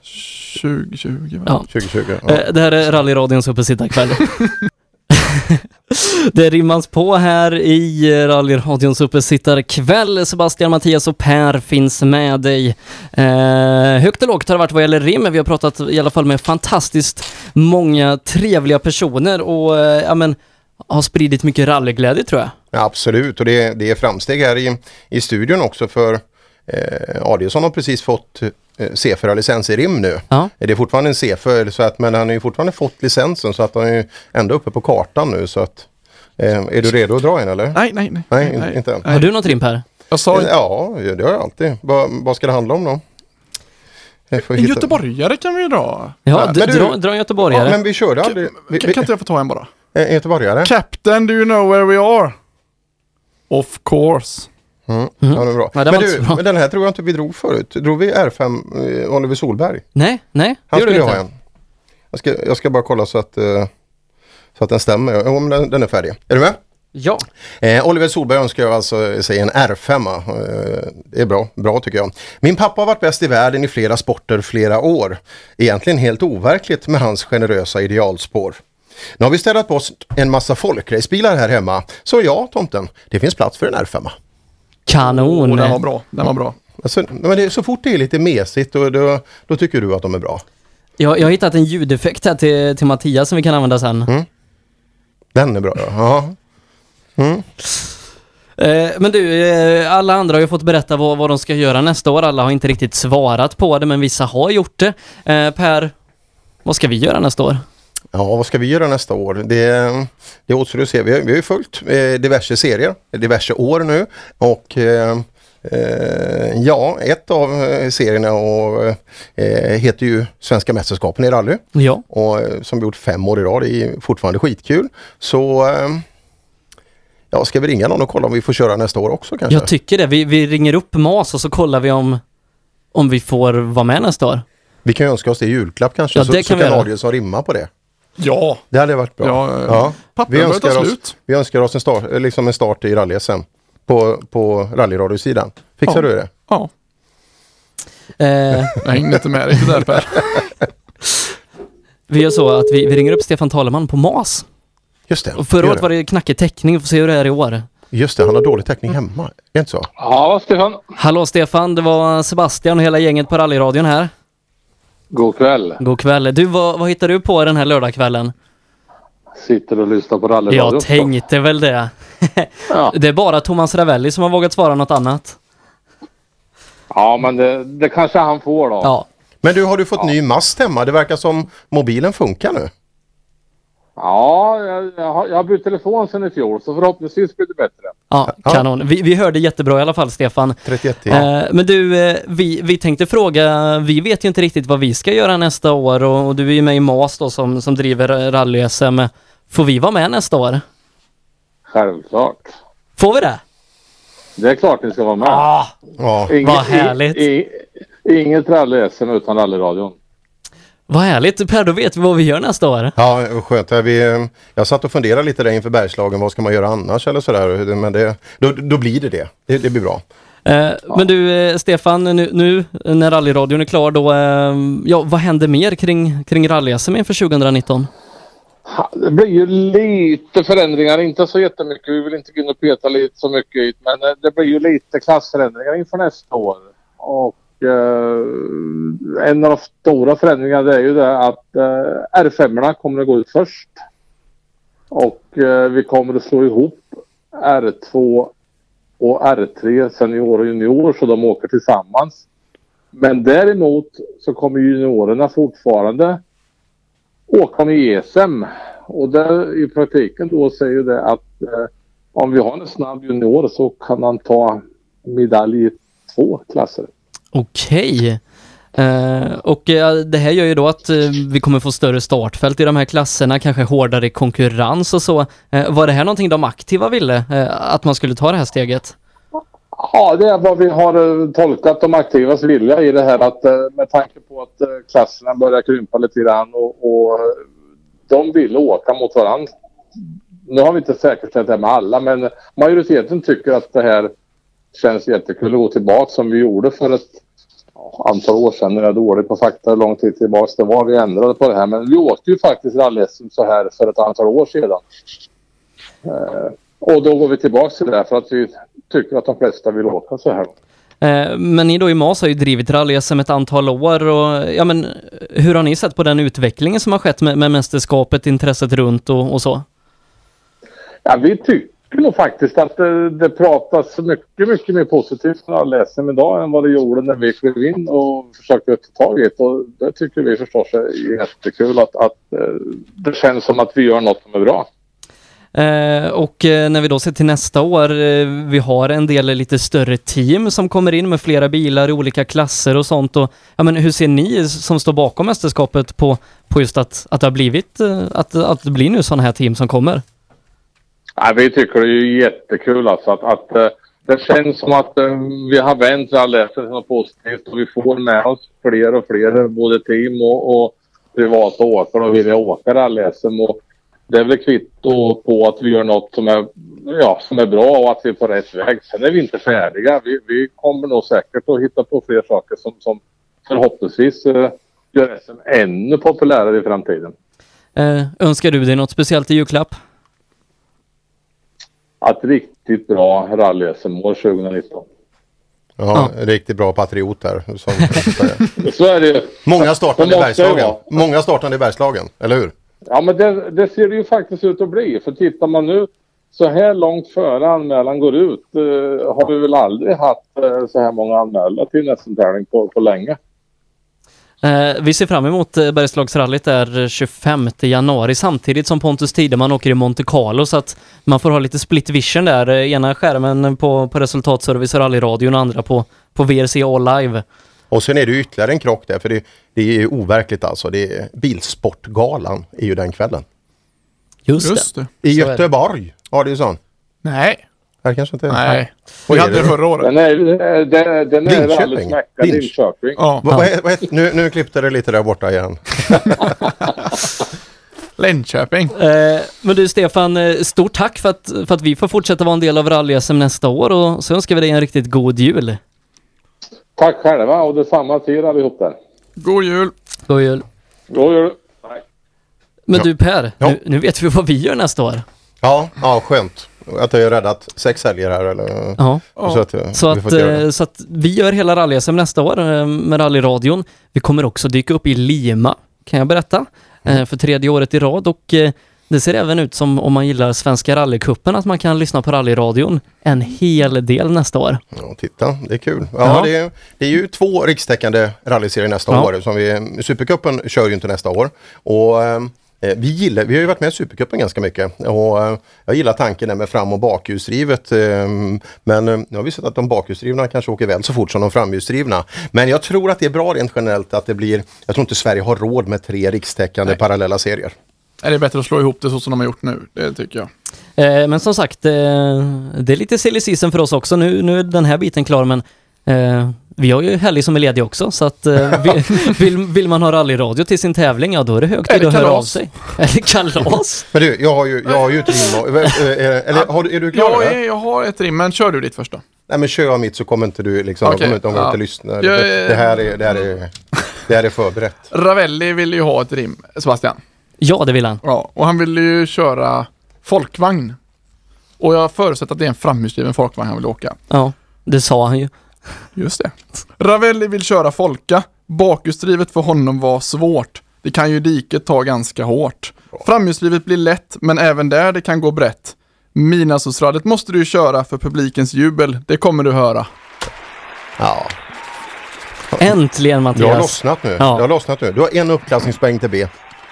2020 va? Ja. 2020? Ja. Eh, Det här är rallyradions uppesittarkväll. (laughs) (laughs) (laughs) det rimmas på här i rallyradions uppesittarkväll. Sebastian, Mattias och Per finns med dig. Eh, högt och lågt har det varit vad gäller rim. Vi har pratat i alla fall med fantastiskt många trevliga personer och eh, ja, men, har spridit mycket rallyglädje tror jag. Ja, absolut, och det, är- det är framsteg här i, i studion också för eh, Adielsson har precis fått eh, C4-licens i rim nu. Ja. Det är fortfarande en C4, så att, men han har ju fortfarande fått licensen så att han är ju ändå uppe på kartan nu. Så att, eh, är du redo att dra en eller? Nej, nej, nej. Nej, in- inte än. Har du något rim Per? Jag sa Ja, det har jag alltid. Vad, vad ska det handla om då? En göteborgare kan vi ju dra. Ja, du- dra, dra en göteborgare. Ja, men vi körde aldrig. Vi, Kan, vi, kan inte jag få ta en bara? en göteborgare? Captain, do you know where we are? Of course. Mm. Ja, det är bra. Ja, den men var du, men den här tror jag inte vi drog förut. Drog vi R5 eh, Oliver Solberg? Nej, nej, det Han skulle vi ha en. Jag ska, jag ska bara kolla så att, eh, så att den stämmer. Men den, den är färdig. Är du med? Ja. Eh, Oliver Solberg önskar jag alltså sig en R5. Eh, det är bra, bra tycker jag. Min pappa har varit bäst i världen i flera sporter flera år. Egentligen helt overkligt med hans generösa idealspår. Nu har vi på oss en massa folkracebilar här hemma. Så ja, tomten, det finns plats för en R5. Kanon. Och den var bra. Den var bra. Alltså, men det, så fort det är lite mesigt då, då, då tycker du att de är bra. Jag, jag har hittat en ljudeffekt här till, till Mattias som vi kan använda sen. Den är bra ja. ja. Mm. Eh, men du, eh, alla andra har ju fått berätta vad, vad de ska göra nästa år. Alla har inte riktigt svarat på det, men vissa har gjort det. Eh, per, vad ska vi göra nästa år? Ja, vad ska vi göra nästa år? Det, det återstår att se. Vi har, vi har ju följt eh, diverse serier, diverse år nu och eh, eh, ja, ett av eh, serierna och, eh, heter ju Svenska mästerskapen i rally. Ja. Och eh, som vi gjort fem år i rad, det är fortfarande skitkul. Så ja, ska vi ringa någon och kolla om vi får köra nästa år också kanske? Jag tycker det. Vi, vi ringer upp MAS och så kollar vi om, om vi får vara med nästa år. Vi kan ju önska oss det i julklapp kanske, Ja, så, det så kan vi kan göra. Adielsson rimma på det. Ja. Det hade varit bra. Ja, ja, Vi, önskar oss, slut. vi önskar oss en start, liksom en start i rally-SM på, på rallyradiosidan. Fixar Ja. du det? Ja. Eh, Jag hängde inte med riktigt där Per. (laughs) vi gör så att vi, vi ringer upp Stefan Taleman på MAS. Just det. Och förra året var det knackig täckning, vi får se hur det är i år. Just det, han har dålig täckning hemma. Är det inte så? Ja, Stefan. Hallå Stefan, det var Sebastian och hela gänget på rallyradion här. God kväll. God kväll. Du, vad, vad hittar du på den här lördagskvällen? Sitter och lyssnar på rallyradio. Jag tänkte väl det. (laughs) Ja. Det är bara Thomas Ravelli som har vågat svara något annat. Ja, men det, det kanske han får då. Ja. Men du, har du fått ny mast hemma? Det verkar som mobilen funkar nu. Ja, jag, jag, har, jag har bytt telefon sedan i fjol så förhoppningsvis blir det bättre. Ja, kanon. Vi, vi hörde jättebra i alla fall, Stefan. 31 Eh, men du, eh, vi, vi tänkte fråga, vi vet ju inte riktigt vad vi ska göra nästa år och, och du är ju med i MAS då som, som driver rally-SM. Får vi vara med nästa år? Självklart. Får vi det? Det är klart ni ska vara med. Ah, ja. Inget, vad härligt. I, i, inget rally-SM utan rallyradion. Vad härligt Per, då vet vi vad vi gör nästa år. Ja, skönt. Vi, jag satt och funderade lite där inför Bergslagen. Vad ska man göra annars eller sådär? Men det, då, då blir det det. Det, det blir bra. Eh, Men du eh, Stefan, nu, nu när rallyradion är klar då, eh, ja vad händer mer kring, kring rally-SM inför 2019? Ha, Det blir ju lite förändringar, inte så jättemycket. Vi vill inte gå in och peta lite så mycket men eh, det blir ju lite klassförändringar inför nästa år. Och eh, en av de stora förändringarna det är ju det att eh, R5 kommer att gå ut först. Och eh, vi kommer att slå ihop R2 och R3 senior och junior så de åker tillsammans. Men däremot så kommer juniorerna fortfarande åka med ESM. Och där i praktiken då säger ju det att eh, om vi har en snabb junior så kan han ta medalj i två klasser. Okej. Eh, och eh, det här gör ju då att eh, vi kommer få större startfält i de här klasserna, kanske hårdare konkurrens och så. Eh, var det här någonting de aktiva ville? Eh, att man skulle ta det här steget? Ja, det är vad vi har eh, tolkat de aktivas vilja i det här att eh, med tanke på att eh, klasserna börjar krympa lite grann och, och de vill åka mot varandra nu har vi inte säkerställt det här med alla, men majoriteten tycker att det här känns jättekul att gå tillbaka som vi gjorde för ett antal år sedan. Nu är jag dålig på fakta hur lång tid tillbaka det var vi ändrade på det här. Men vi åkte ju faktiskt rally så här för ett antal år sedan. Eh, och då går vi tillbaka till det här för att vi tycker att de flesta vill åka så här. Eh, Men ni då i MAS har ju drivit rally-SM ett antal år och ja men hur har ni sett på den utvecklingen som har skett med, med mästerskapet, intresset runt och, och så? Ja, vi tycker nog faktiskt att det, det pratas mycket, mycket mer positivt om rally-SM idag än vad det gjorde när vi klev in och försökte ta tag i det. Och det tycker vi förstås är jättekul att, att eh, det känns som att vi gör något som är bra. Eh, och eh, när vi då ser till nästa år, eh, vi har en del lite större team som kommer in med flera bilar i olika klasser och sånt. Och, ja, men hur ser ni som står bakom mästerskapet på, på just att, att det har blivit, eh, att, att det blir nu sådana här team som kommer? Nej, vi tycker det är jättekul alltså att, att eh, det känns som att eh, vi har vänt rally till något positivt och vi får med oss fler och fler, både team och, och privata åkare och vilja åka rally och det är väl kvitto på att vi gör något som är, ja, som är bra och att vi är på rätt väg. Sen är vi inte färdiga. Vi, vi kommer nog säkert att hitta på fler saker som, som förhoppningsvis eh, gör SM ännu populärare i framtiden. Eh, önskar du dig något speciellt i julklapp? Att riktigt bra rally-SM-år 2019. Ja, en riktigt bra patriot där. Som, (laughs) Så är det ju. Många startande i Bergslagen. Många startande i Bergslagen, eller hur? Ja, men det, det ser det ju faktiskt ut att bli. För tittar man nu så här långt före anmälan går ut eh, har vi väl aldrig haft eh, så här många anmälda till SM-tävling på, på länge. Eh, vi ser fram emot eh, Bergslagsrallyt där 25 januari samtidigt som Pontus Tideman åker i Monte Carlo så att man får ha lite split vision där. Eh, Ena skärmen på, på resultatservice och rallyradion och andra på, på VRC All Live. Och sen är det ytterligare en krock där, för det, det är ju overkligt alltså. Det är Bilsportgalan är ju den kvällen. Just, Just det. I det. Göteborg har det ju sån. Nej. Här kanske inte är. Nej. Vad Vi hade det förra året. Den är, den, den är Linköping. Linköping. Ja. Vad- vad är- vad är- nu, nu klippte det lite där borta igen. (laughs) Linköping. Eh, men du Stefan, eh, stort tack för att, för att vi får fortsätta vara en del av rally nästa år och så önskar vi dig en riktigt god jul. Tack själva och detsamma till er allihop där. God jul! God jul! God jul! Men Ja. du Per, Ja. nu, nu vet vi vad vi gör nästa år. Ja, ja skönt. Att jag har räddat sex helger här eller? Ja. Så att, eh, Så vi att, eh, så att vi gör hela rally nästa år eh, med rallyradion. Vi kommer också dyka upp i Lima, kan jag berätta, Mm. för tredje året i rad och det ser även ut som om man gillar Svenska rallycupen att man kan lyssna på rallyradion en hel del nästa år. Ja, titta, det är kul. Ja, Ja. Det, är, det är ju två rikstäckande rallyserier nästa Ja. år. Som vi, Supercupen kör ju inte nästa år. Och, eh, vi, gillar, vi har ju varit med i Supercupen ganska mycket och eh, jag gillar tanken där med fram och bakhjulsdrivet. Eh, men eh, nu har vi sett att de bakhjulsdrivna kanske åker väl så fort som de framhjulsdrivna. Men jag tror att det är bra rent generellt att det blir, jag tror inte Sverige har råd med tre rikstäckande parallella serier. Är det bättre att slå ihop det så som de har gjort nu? Det tycker jag. Eh, men som sagt, eh, det är lite silly season för oss också. Nu, nu är den här biten klar men eh, vi har ju helg som är ledig också så att eh, (laughs) vill, vill, vill man ha rallyradio till sin tävling, ja då är det hög tid att höra av sig. (laughs) Eller kalas. Men du, jag har ju, jag har ju ett rim. och- eh, eh, Eller har, du- är du klar? Jag, jag har ett rim, men kör du ditt första. Nej men kör jag mitt så kommer inte du liksom, Okej, kommer inte omgång ja. till lyssna. Jag Det, är- det, här är, det, här är, det här är förberett. (laughs) Ravelli vill ju ha ett rim, Sebastian. Ja, det vill han. Ja, och han vill ju köra folkvagn. Och jag förutsätter att det är en framhjulsdriven folkvagn han vill åka. Ja, det sa han ju. Just det. Ravelli vill köra folka. Bakhjulsdrivet för honom var svårt. Det kan ju diket ta ganska hårt. Framhjulsdrivet blir lätt, men även där det kan gå brett. Midnattssolsrallyt måste du ju köra för publikens jubel. Det kommer du höra. Ja. Äntligen Mattias. Du har lossnat nu. Ja. Du har lossnat nu. Du har en uppklassningspoäng till B.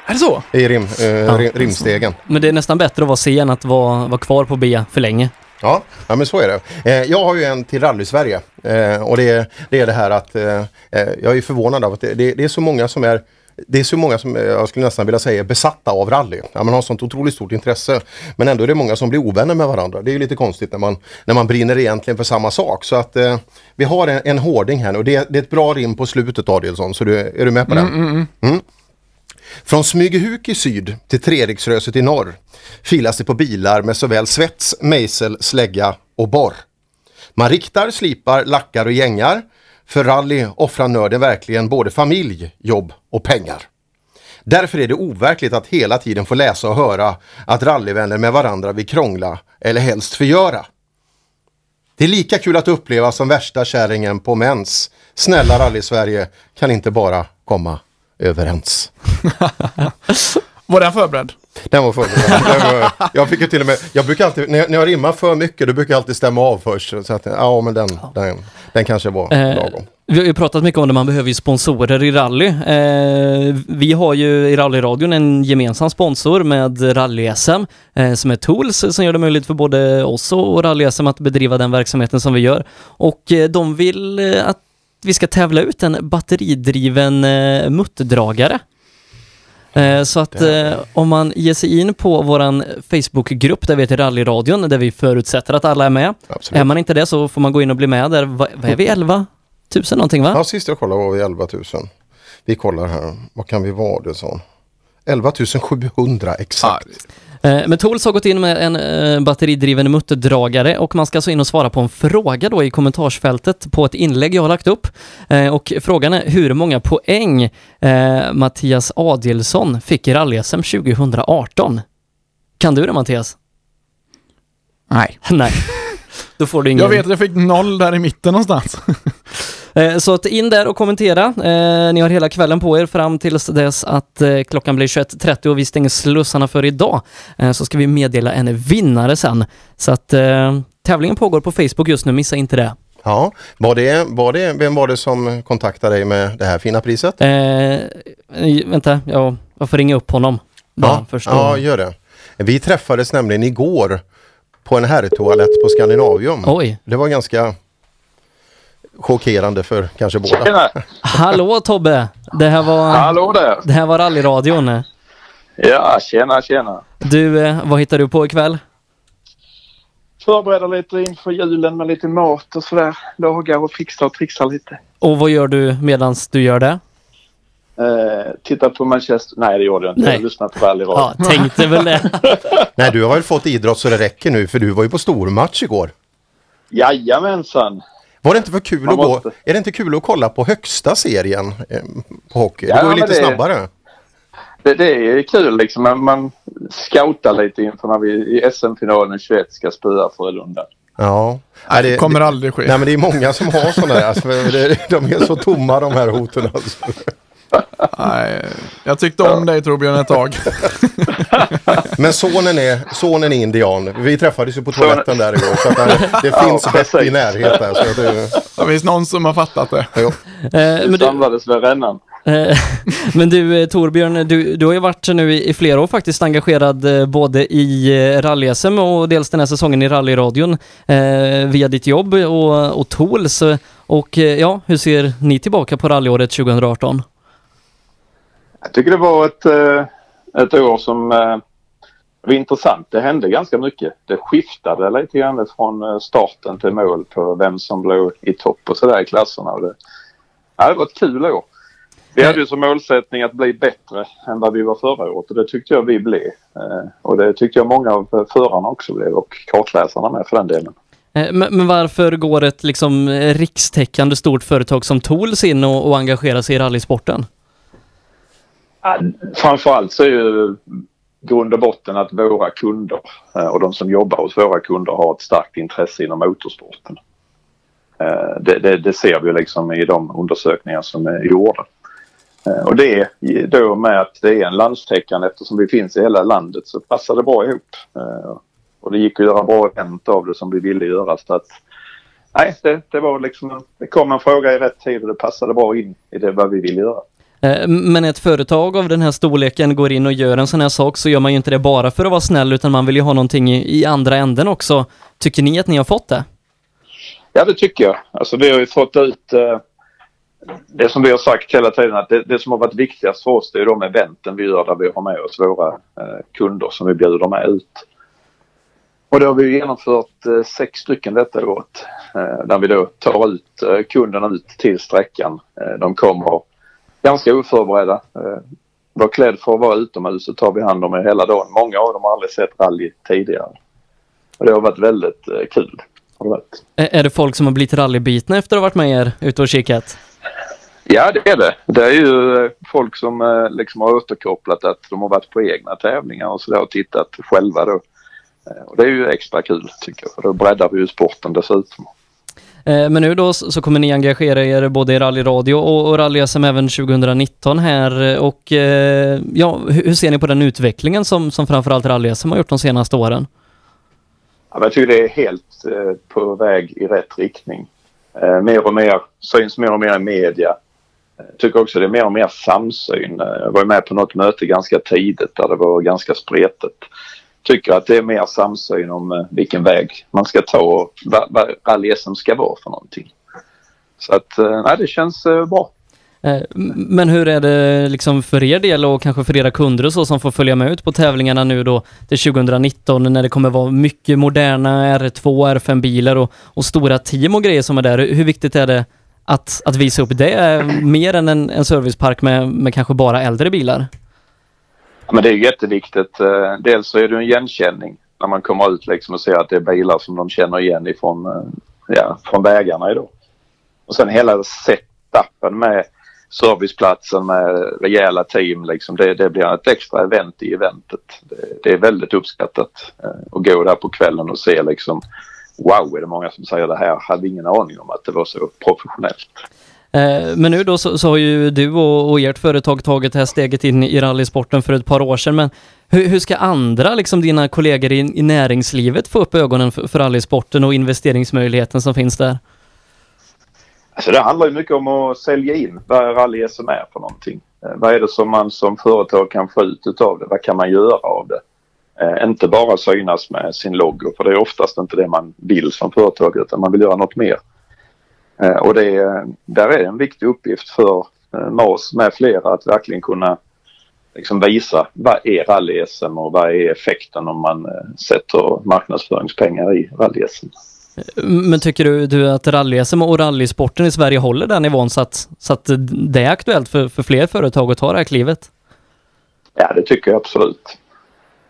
Är det så? I rim, eh, rim, rimstegen. Men det är nästan bättre att vara C än att vara, vara kvar på B för länge. Ja, ja men så är det. Eh, jag har ju en till Rally-Sverige. Eh, och det, det är det här att eh, jag är förvånad av att det, det, det är så många som är det är så många som jag skulle nästan vilja säga är besatta av rally. Ja, man har sånt otroligt stort intresse. Men ändå är det många som blir ovänner med varandra. Det är ju lite konstigt när man, när man brinner egentligen för samma sak. Så att eh, vi har en, en hårding här nu och det, det är ett bra rim på slutet Adielsson. Så du, är du med på den? Mm, mm, mm. Från Smygehuk i syd till Treriksröset i norr filas det på bilar med såväl svets, mejsel, slägga och borr. Man riktar, slipar, lackar och gängar. För rally offrar nörden verkligen både familj, jobb och pengar. Därför är det overkligt att hela tiden få läsa och höra att rallyvänner med varandra vill krångla eller helst förgöra. Det är lika kul att uppleva som värsta kärringen på mens. Snälla rally-Sverige kan inte bara komma överens. (laughs) Var den förberedd? Den var förberedd. Den var, jag fick ju till och med, jag brukar alltid, när jag, när jag rimmar för mycket då brukar jag alltid stämma av först. Så att, ja men den, den, den kanske var Eh, lagom. Vi har ju pratat mycket om det, man behöver ju sponsorer i rally. Eh, vi har ju i rallyradion en gemensam sponsor med rally-SM eh, som är Tools som gör det möjligt för både oss och rally-SM att bedriva den verksamheten som vi gör. Och eh, de vill eh, att vi ska tävla ut en batteridriven eh, muttdragare. Eh, Så att eh, om man ger sig in på våran Facebookgrupp där vi heter Rallyradion, där vi förutsätter att alla är med. Är man inte det så får man gå in och bli med där. Va- Vad är vi? 11 000 någonting va? Ja, sist jag kollade var vi 11 000. Vi kollar här, vad kan vi vara det så? 11 700 exakt. Eh, Men Tools har gått in med en eh, batteridriven mutterdragare och man ska alltså in och svara på en fråga då i kommentarsfältet på ett inlägg jag har lagt upp. Eh, Och frågan är hur många poäng eh, Mattias Adielsson fick i rally-SM 2018? Kan du det Mattias? Nej. (laughs) Nej. (laughs) Då får du ingen... Jag vet att jag fick noll där i mitten någonstans. (laughs) Eh, Så att in där och kommentera. Eh, Ni har hela kvällen på er fram tills dess att eh, klockan blir 21.30 och vi stänger slussarna för idag. Så ska vi meddela en vinnare sen. Så att tävlingen pågår på Facebook just nu, missa inte det. Ja, var det, var det, vem var det som kontaktade dig med det här fina priset? Eh, vänta, jag, jag får ringa upp honom. Ja, ja, gör det. Vi träffades nämligen igår på en herrtoalett på Skandinavium. Oj. Det var ganska chockerande för kanske båda. Tjena. Hallå Tobbe! Det här var... Hallå där. Det här var rallyradion. Ja, tjena, tjena. Du, eh, vad hittar du på ikväll? Förbereda lite inför julen med lite mat och sådär. Lagar och fixar och trixar lite. Och vad gör du medans du gör det? Eh, titta på Manchester. Nej, det gjorde jag inte. Nej. Jag lyssnade på rallyradio. Ja, tänkte väl det. (laughs) Nej, du har väl fått idrott så det räcker nu för du var ju på stormatch igår. Jajamensan. Var det inte för kul Man att gå? måste. Är det inte kul att kolla på högsta serien eh, på hockey? Ja, det går ju lite det- snabbare. Det, det är kul liksom. Man, man scoutar lite inför när vi i SM-finalen 21 ska spöa Frölunda. Ja. Nej, det kommer aldrig ske. Nej men det är många som har sådana där. Alltså, det- de är så tomma de här hoten alltså. Nej, jag tyckte om dig Torbjörn ett tag. (laughs) Men sonen är, sonen är indian. Vi träffades ju på toaletten där igår. Så att det, det Ja, finns bett i precis. närhet där. Så att det, Det finns någon som har fattat det. Jo. Eh, men du, Samlades vid rännan. Eh, (laughs) Men du eh, Torbjörn, du, du har ju varit nu i, i flera år faktiskt engagerad eh, både i rally-SM och dels den här säsongen i rallyradion eh, via ditt jobb och, och Tools. Och ja, hur ser ni tillbaka på rallyåret 2018? Jag tycker det var ett, eh, ett år som eh, var intressant. Det hände ganska mycket. Det skiftade lite grann från eh, starten till mål på vem som låg i topp och sådär i klasserna. Det, ja, det var ett kul år. Vi hade ju som målsättning att bli bättre än vad vi var förra året och det tyckte jag vi blev. Och det tyckte jag många av förarna också blev och kartläsarna med för den delen. Men, men varför går ett liksom rikstäckande stort företag som Tools in och, och engagerar sig i rallysporten? Framförallt så är ju grund och botten att våra kunder eh, och de som jobbar hos våra kunder har ett starkt intresse inom motorsporten. Eh, det, det, det ser vi liksom i de undersökningar som är gjorda. Eh, och det då med att det är en landstäckande eftersom vi finns i hela landet så passar det bra ihop. Och det gick att göra bra event av det som vi ville göra. Så att, nej, det, det var liksom det kom en fråga i rätt tid och det passade bra in i det vad vi ville göra. Eh, men ett företag av den här storleken går in och gör en sån här sak så gör man ju inte det bara för att vara snäll utan man vill ju ha någonting i, i andra änden också. Tycker ni att ni har fått det? Ja, det tycker jag. Alltså vi har ju fått ut eh, det som vi har sagt hela tiden att det, det som har varit viktigast för oss det är de eventen vi gör där vi har med oss våra eh, kunder som vi bjuder med ut. Och det har vi ju genomfört eh, sex stycken detta året. Eh, där vi då tar ut eh, kunderna ut till sträckan. Eh, de kommer ganska oförberedda. Eh, var klädd för att vara utomhus så tar vi hand om er hela dagen. Många av dem har aldrig sett rally tidigare. Och det har varit väldigt eh, kul. Har det varit. Är det folk som har blivit rallybitna efter att ha varit med er ute och kikat? Ja, det är det. Det är ju eh, folk som liksom har återkopplat att de har varit på egna tävlingar och sådär och tittat själva då. Och det är ju extra kul tycker jag, för då breddar vi ju sporten dessutom. Eh, men nu då så kommer ni engagera er både i rallyradio och, och rally-SM även 2019 här och eh, ja, hur ser ni på den utvecklingen som, som framförallt rally-SM har gjort de senaste åren? Ja, jag tycker det är helt eh, på väg i rätt riktning. Mer och mer, syns mer och mer i media. Jag tycker också det är mer och mer samsyn. Jag var med på något möte ganska tidigt där det var ganska spretigt. Tycker att det är mer samsyn om eh, vilken väg man ska ta och vad, vad rally-SM ska vara för någonting. Så att, eh, nej, det känns eh, bra. Eh, men hur är det liksom för er del och kanske för era kunder och så som får följa med ut på tävlingarna nu då till 2019 när det kommer vara mycket moderna R2, R5-bilar och, och stora team och grejer som är där. Hur viktigt är det att, att visa upp det eh, mer än en, en servicepark med, med kanske bara äldre bilar? Ja, men det är jätteviktigt. Eh, dels så är det en igenkänning när man kommer ut liksom och ser att det är bilar som de känner igen ifrån eh, ja, från vägarna idag. Och sen hela setupen med serviceplatsen med rejäla team liksom. Det, det blir ett extra event i eventet. Det, det är väldigt uppskattat eh, att gå där på kvällen och se liksom Wow, är det många som säger det här? Hade ingen aning om att det var så professionellt. Eh, men nu då så, så har ju du och, och ert företag tagit det här steget in i rallysporten för ett par år sedan. Men hur, hur ska andra, liksom dina kollegor i, i näringslivet, få upp ögonen för, för rallysporten och investeringsmöjligheten som finns där? Alltså det handlar ju mycket om att sälja in vad rally-SM är för någonting. Eh, vad är det som man som företag kan få ut utav det? Vad kan man göra av det? Eh, inte bara synas med sin logo för det är oftast inte det man vill som företag utan man vill göra något mer. Eh, och det är, där är en viktig uppgift för eh, MAS med flera att verkligen kunna liksom visa vad är rally-SM och vad är effekten om man eh, sätter marknadsföringspengar i rally-SM. Men tycker du, du att rally-SM och rallysporten i Sverige håller den nivån så att, så att det är aktuellt för, för fler företag att ta det här klivet? Ja, det tycker jag absolut.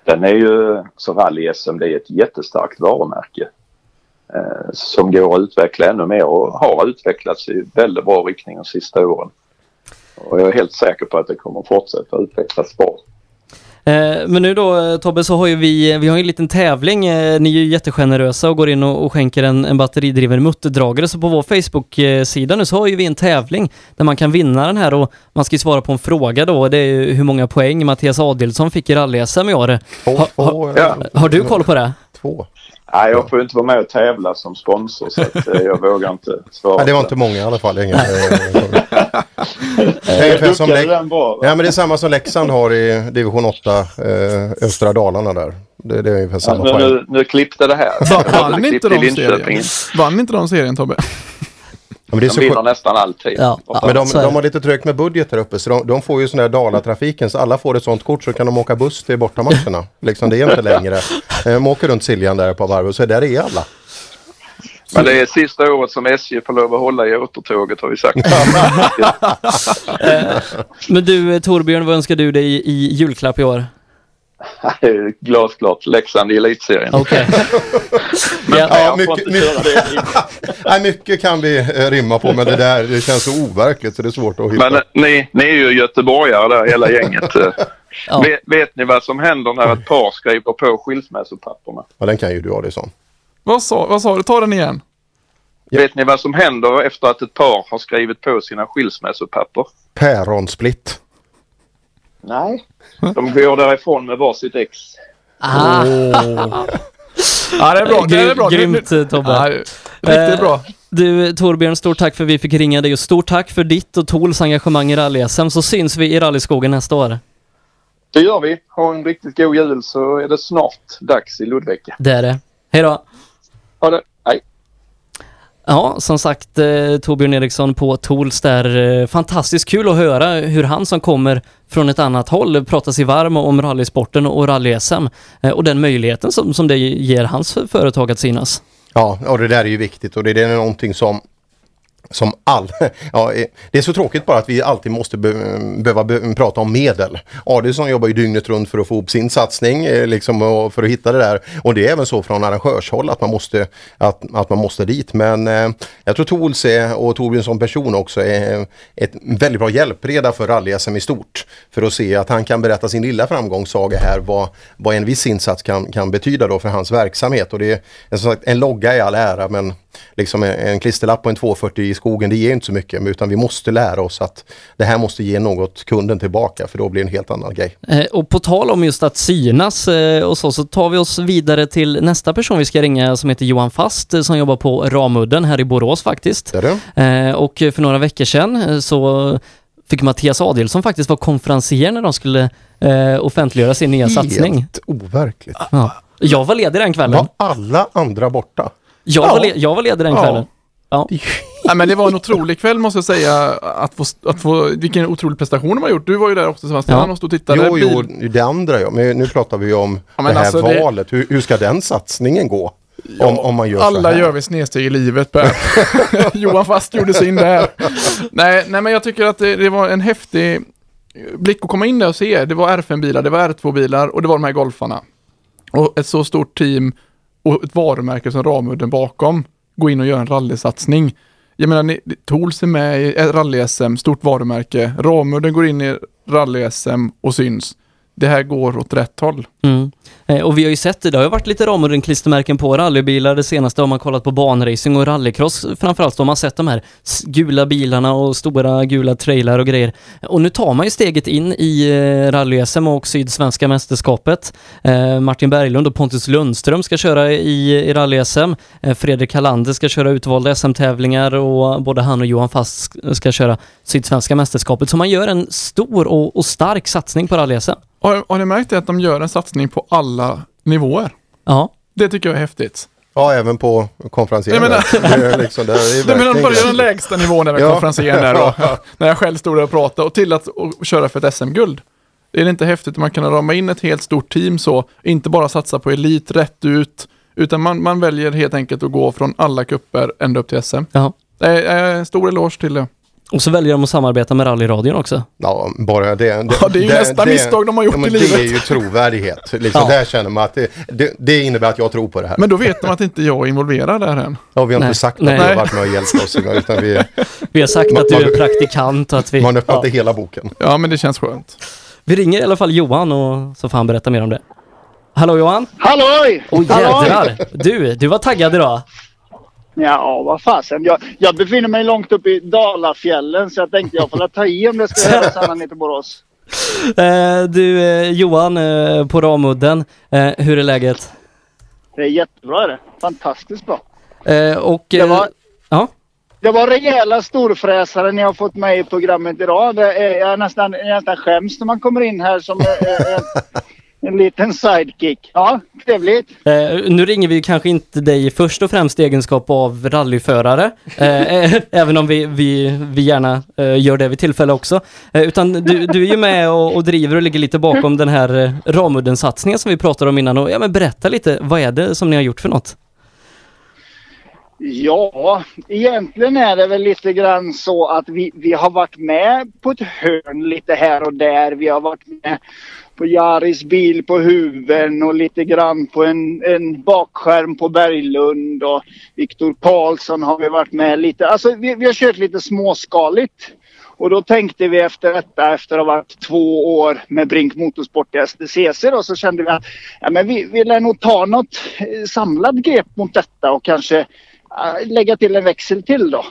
Den är ju, så rally-SM, det är ett jättestarkt varumärke som går att utveckla ännu mer och har utvecklats i väldigt bra riktning de sista åren. Och jag är helt säker på att det kommer att fortsätta utvecklas bra. Eh, Men nu då eh, Tobbe så har ju vi, vi har ju en liten tävling. Eh, Ni är ju jättegenerösa och går in och, och skänker en, en batteridriven mutterdragare. Så på vår Facebook-sida nu så har ju vi en tävling där man kan vinna den här och man ska ju svara på en fråga då. Det är ju hur många poäng Mattias Adelsson fick i rally-SM i år. Ha, ha, Ja. har du koll på det? Två. Nej, jag får inte vara med och tävla som sponsor så att, eh, jag vågar inte svara. (laughs) Nej, det var inte många i alla fall. Ingen, (laughs) Det är ungefär som Lek- bra. ja, men det är samma som Leksand har i division 8, eh, östra Dalarna där. Det, det är ungefär samma Ja, poäng. nu, nu klippte det här. Inte de serien? Vann inte de serien Tobbe? Ja, men det är De så vinner nästan alltid. Men de, de har lite trögt med budget där uppe så de, de får ju sån här Dalatrafiken så alla får ett sånt kort så kan de åka buss till bortamatcherna. (laughs) liksom det är inte längre. Eh, De åker runt Siljan där på varv och så där är alla. Men det är sista året som SJ får lov att hålla i återtåget har vi sagt. (laughs) Eh, Men du Torbjörn, vad önskar du dig i, i julklapp i år? (laughs) Glasklart. Leksand i elitserien. Okej. (laughs) Men Ja, mycket, det. (laughs) Nej, mycket kan vi eh, rimma på men det där det känns så overkligt så det är svårt att hitta. Men eh, ni, ni är ju göteborgare där hela gänget. Eh, vet, vet ni vad som händer när ett par skriver på skilsmässopapperna? Ja, den kan ju du Adelsson. Vad sa, vad sa du? Ta den igen. Vet ni vad som händer efter att ett par har skrivit på sina skilsmässopapper? Päronsplitt. Nej. De går därifrån med varsitt ex. Ah. (laughs) Ja, det är bra. Det är bra. Grymt eh, Tobbe. Ja, riktigt bra. Du Torbjörn, stort tack för att vi fick ringa dig och stort tack för ditt och Tools engagemang i rally-SM så syns vi i rallyskogen nästa år. Det gör vi. Ha en riktigt god jul så är det snart dags i Ludvika. Det är det. Hej då! Ha det. Hej. Ja, som sagt eh, Torbjörn Eriksson på Tools där. Eh, fantastiskt kul att höra hur han som kommer från ett annat håll pratar sig varm om rallysporten och rally-SM eh, och den möjligheten som, som det ger hans företag att synas. Ja, och det där är ju viktigt och det är någonting som som all... (laughs) Ja, eh, det är så tråkigt bara att vi alltid måste be, behöva be, prata om medel. Adielsson jobbar ju dygnet runt för att få ihop sin satsning eh, liksom, och för att hitta det där. Och det är även så från arrangörshåll att man måste, att, att man måste dit. Men eh, jag tror Tools är, och Torbjörn som person också är eh, ett väldigt bra hjälpreda för rally-SM i stort. För att se att han kan berätta sin lilla framgångssaga här vad, vad en viss insats kan, kan betyda då för hans verksamhet. Och det är, som sagt, en logga i all ära men liksom en, en klisterlapp på en 240 i skogen, det ger inte så mycket. Utan vi måste lära oss att det här måste ge något kunden tillbaka för då blir det en helt annan grej. Eh, Och på tal om just att synas eh, och så, så tar vi oss vidare till nästa person vi ska ringa som heter Johan Fast eh, som jobbar på Ramudden här i Borås faktiskt. Eh, Och för några veckor sedan så fick Mattias Adelsson faktiskt vara konferencier när de skulle eh, offentliggöra sin nya satsning. Helt overkligt. Ja. Jag var ledig den kvällen. Var alla andra borta? Jag, var, le- jag var ledig den Ja. kvällen. Ja. Nej, men det var en otrolig kväll måste jag säga. Att få, att få, vilken otrolig prestation de har gjort. Du var ju där också Sebastian och stod och tittade. Jo, jo, det andra ja. Men nu pratar vi om Ja, det här alltså, det- valet. Hur, hur ska den satsningen gå? om, om man gör så Alla gör vi snedsteg i livet Per. (laughs) (laughs) Johan Fast gjorde sin där. Nej, nej, men jag tycker att det, det var en häftig blick att komma in där och se. Det var R5-bilar, det var R2-bilar och det var de här golfarna. Och ett så stort team och ett varumärke som Ramudden bakom gå in och göra en rallysatsning. Jag menar, ni- Tools är med i eh, rally-SM, stort varumärke. Ramudden går in i rally-SM och syns. Det här går åt rätt håll. Mm. Eh, och vi har ju sett det, det har ju varit lite Ramudden-klistermärken på rallybilar. Det senaste har man kollat på banracing och rallycross framförallt. Då har man sett de här gula bilarna och stora gula trailrar och grejer. Och nu tar man ju steget in i eh, rally-SM och Sydsvenska mästerskapet. Eh, Martin Berglund och Pontus Lundström ska köra i, i rally-SM. Fredrik Hallander ska köra utvalda SM-tävlingar och både han och Johan Fast ska köra Sydsvenska mästerskapet. Så man gör en stor och, och stark satsning på rally-SM. Har, har ni märkt det att de gör en satsning på alla nivåer? Ja. Det tycker jag är häftigt. Ja, även på menar- är liksom, det är (laughs) Nej, men de börjar den lägsta nivån även Ja. konferensen där då. (laughs) när jag själv stod där och pratade och till att och köra för ett SM-guld. Är det inte häftigt att man kan rama in ett helt stort team så, inte bara satsa på elit rätt ut, utan man, man väljer helt enkelt att gå från alla kupper ända upp till SM. Ja. Det är en stor eloge till det. Och så väljer de att samarbeta med rallyradion också. Ja, bara det. Ja, det är ju nästa misstag de har gjort ja, men i Det livet. är ju trovärdighet. Liksom, Ja. Där känner man att det, det, det innebär att jag tror på det här. Men då vet de att inte jag är involverad där än. Ja, vi har Nej. inte sagt att Nej. du har varit med och hjälpt oss. Utan vi, (laughs) Vi har sagt Man- att du är praktikant och att vi... man öppnar ja. inte hela boken. Ja, men det känns skönt. Vi ringer i alla fall Johan och så får han berätta mer om det. Hallå Johan! Halloj! Åh Halloj! jädrar! Du, du var taggad idag. Ja, vad fasen. Jag, jag befinner mig långt uppe i Dalafjällen så jag tänkte jag får ta i om det ska göras ända ner till Borås. (laughs) Eh, du eh, Johan eh, på Ramudden, eh, hur är läget? Det är jättebra är det. Fantastiskt bra. Eh, och... Det eh, var- Ja? Det var rejäla storfräsare ni har fått med i programmet idag. Det är, jag, nästan, jag nästan skäms när man kommer in här som eh, en, en liten sidekick. Ja, trevligt. Eh, nu ringer vi kanske inte dig först och främst i egenskap av rallyförare, eh, eh, (laughs) även om vi, vi, vi gärna eh, gör det vid tillfälle också. Eh, utan du, du är ju med och, och driver och ligger lite bakom den här eh, Ramudden-satsningen som vi pratade om innan. Och, ja, men berätta lite, vad är det som ni har gjort för något? Ja, egentligen är det väl lite grann så att vi, vi har varit med på ett hörn lite här och där. Vi har varit med på Jaris bil på huven och lite grann på en, en bakskärm på Berglund och Viktor Karlsson har vi varit med lite. Alltså vi, vi har kört lite småskaligt. Och då tänkte vi efter detta, efter att ha varit två år med Brink Motorsport i STCC då, så kände vi att ja, men vi, vi lär nog ta något eh, samlat grepp mot detta och kanske lägga till en växel till då.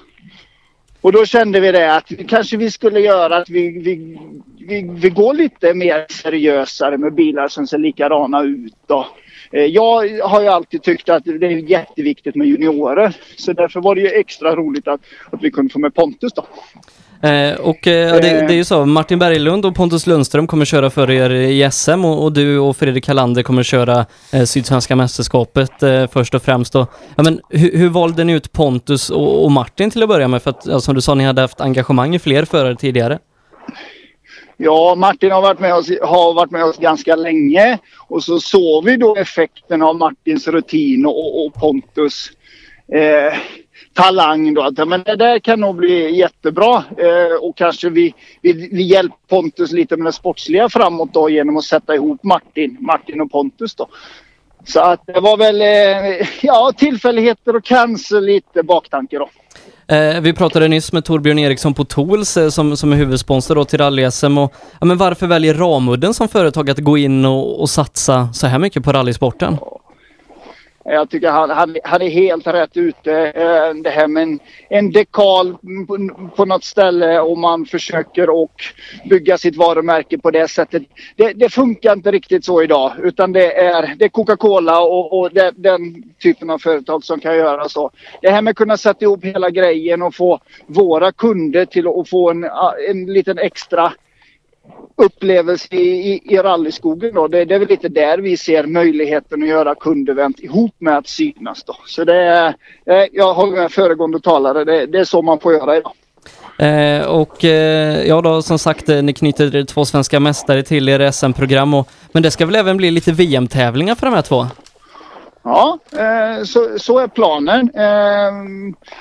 Och då kände vi det att kanske vi skulle göra att vi, vi, vi, vi går lite mer seriösare med bilar som ser likadana ut. Då. Eh, jag har ju alltid tyckt att det är jätteviktigt med juniorer. Så därför var det ju extra roligt att, att vi kunde få med Pontus då. Eh, och eh, det, det är ju så, Martin Berglund och Pontus Lundström kommer köra för er i SM och, och du och Fredrik Hallander kommer köra eh, Sydsvenska mästerskapet eh, först och främst. Då. Ja, men hur, hur valde ni ut Pontus och, och Martin till att börja med? För att ja, som du sa, ni hade haft engagemang i fler förare tidigare. Ja, Martin har varit, med oss, har varit med oss ganska länge och så såg vi då effekten av Martins rutin och, och Pontus. Eh, talang då. Att, men det där kan nog bli jättebra. Eh, och kanske vi, vi, vi hjälper Pontus lite med det sportsliga framåt då genom att sätta ihop Martin, Martin och Pontus då. Så att det var väl eh, ja, tillfälligheter och kanske lite baktanke då. Eh, vi pratade nyss med Torbjörn Eriksson på Tools eh, som, som är huvudsponsor då till rally-SM. Och, ja, men varför väljer Ramudden som företag att gå in och, och satsa så här mycket på rallysporten? Jag tycker han, han, han är helt rätt ute. Eh, det här med en, en dekal på, på något ställe och man försöker och bygga sitt varumärke på det sättet. Det, det funkar inte riktigt så idag utan det är, det är Coca-Cola och, och det, den typen av företag som kan göra så. Det här med att kunna sätta ihop hela grejen och få våra kunder till att få en, en liten extra upplevelse i, i, i rallyskogen. Då. Det, det är väl lite där vi ser möjligheten att göra kundevent ihop med att synas. Då. Så det är, jag håller med föregående talare, det, det är så man får göra idag. Eh, och eh, ja då, som sagt, eh, ni knyter två svenska mästare till er SM-program. Och, men det ska väl även bli lite VM-tävlingar för de här två? Ja, eh, så, så är planen. Eh,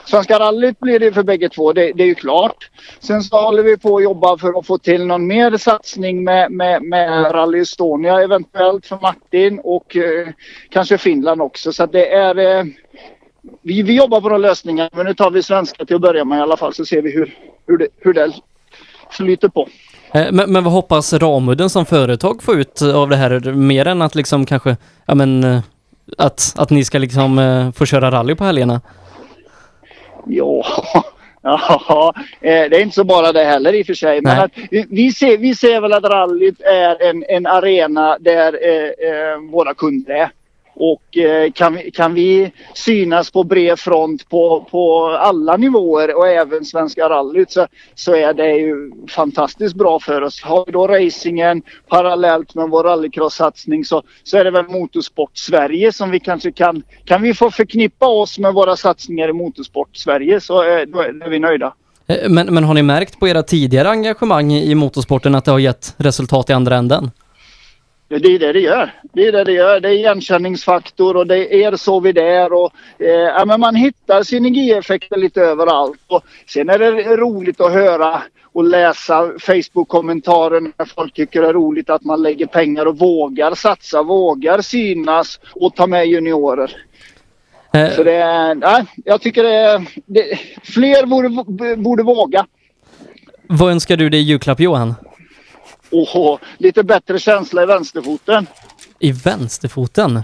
Svenska rallyt blir det för bägge två, det, det är ju klart. Sen så håller vi på att jobba för att få till någon mer satsning med, med, med Rally Estonia eventuellt för Martin och eh, kanske Finland också. Så det är... Eh, vi, vi jobbar på några lösningar men nu tar vi svenska till att börja med i alla fall så ser vi hur, hur, det, hur det flyter på. Eh, men, men vad hoppas Ramudden som företag få ut av det här? Mer än att liksom kanske, ja men, eh, att, att ni ska liksom eh, få köra rally på helgerna? Ja, (laughs) ja eh, det är inte så bara det heller i och för sig. Men att, vi, vi, ser, vi ser väl att rallyt är en, en arena där eh, eh, våra kunder är. Och eh, kan, vi, kan vi synas på bred front på, på alla nivåer och även Svenska rallyt så, så är det ju fantastiskt bra för oss. Har vi då racingen parallellt med vår rallycross-satsning så, så är det väl Motorsport Sverige som vi kanske kan... Kan vi få förknippa oss med våra satsningar i Motorsport Sverige så är, då är, då är vi nöjda. Eh, men, men har ni märkt på era tidigare engagemang i motorsporten att det har gett resultat i andra änden? Det är det det gör. Det är det det gör. Det är igenkänningsfaktor och det är så vi där och eh, ja, men man hittar synergieffekter lite överallt. Och sen är det roligt att höra och läsa Facebook-kommentarer när folk tycker det är roligt att man lägger pengar och vågar satsa, vågar synas och ta med juniorer. Eh, Så det är, nej, jag tycker det, är- det fler borde, borde våga. Vad önskar du dig i julklapp Johan? Och lite bättre känsla i vänsterfoten. I vänsterfoten?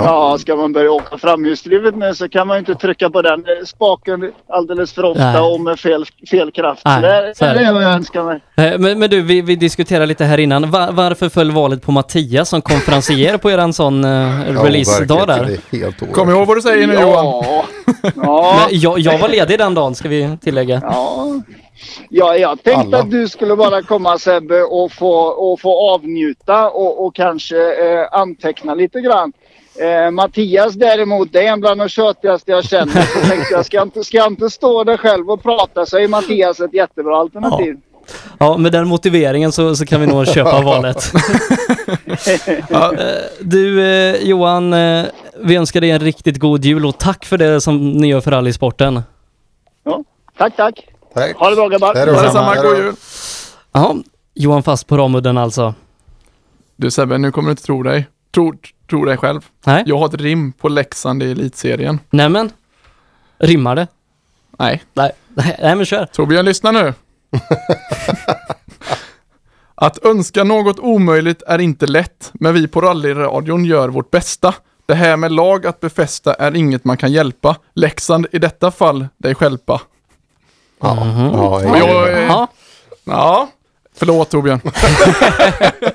Ja, ska man börja åka framhjulsdrivet nu så kan man ju inte trycka på den spaken alldeles för ofta Nej. och med fel, fel kraft. Nej, det, är- det är vad jag önskar mig. Eh, Men, men du, vi, vi diskuterade lite här innan. Va- varför föll valet på Mattias som konferencier på eran sån uh, release-dag där? Kom ihåg vad du säger nu Johan. Ja, (laughs) ja. Men jag, jag var ledig den dagen, ska vi tillägga. Ja. Ja, jag tänkte Alla. att du skulle bara komma Sebbe och få, och få avnjuta och, och kanske eh, anteckna lite grann. Eh, Mattias däremot, det är en bland de tjötigaste jag känner. Så tänkte jag, ska jag, inte, ska jag inte stå där själv och prata så är Mattias ett jättebra alternativ. Ja, med den motiveringen så, så kan vi nog köpa (laughs) valet. (laughs) Eh, Du eh, Johan, eh, vi önskar dig en riktigt god jul och tack för det som ni gör för rallysporten. Ja, tack, tack. Tack. Ha det bra grabbar. Ha detsamma, god jul. Ja, Johan fast på Ramudden alltså. Du Sebbe, nu kommer du inte tro dig. Tro, tro dig själv. Nej. Jag har ett rim på Leksand i elitserien. Nämen, rimmar det? Nej. Nej, nej, nej men kör. Torbjörn, lyssna nu. (laughs) Att önska något omöjligt är inte lätt, men vi på rallyradion gör vårt bästa. Det här med lag att befästa är inget man kan hjälpa. Leksand i detta fall dig själpa. Ja, ja, Och jag, eh, Ja. ja. Förlåt Torbjörn. (laughs)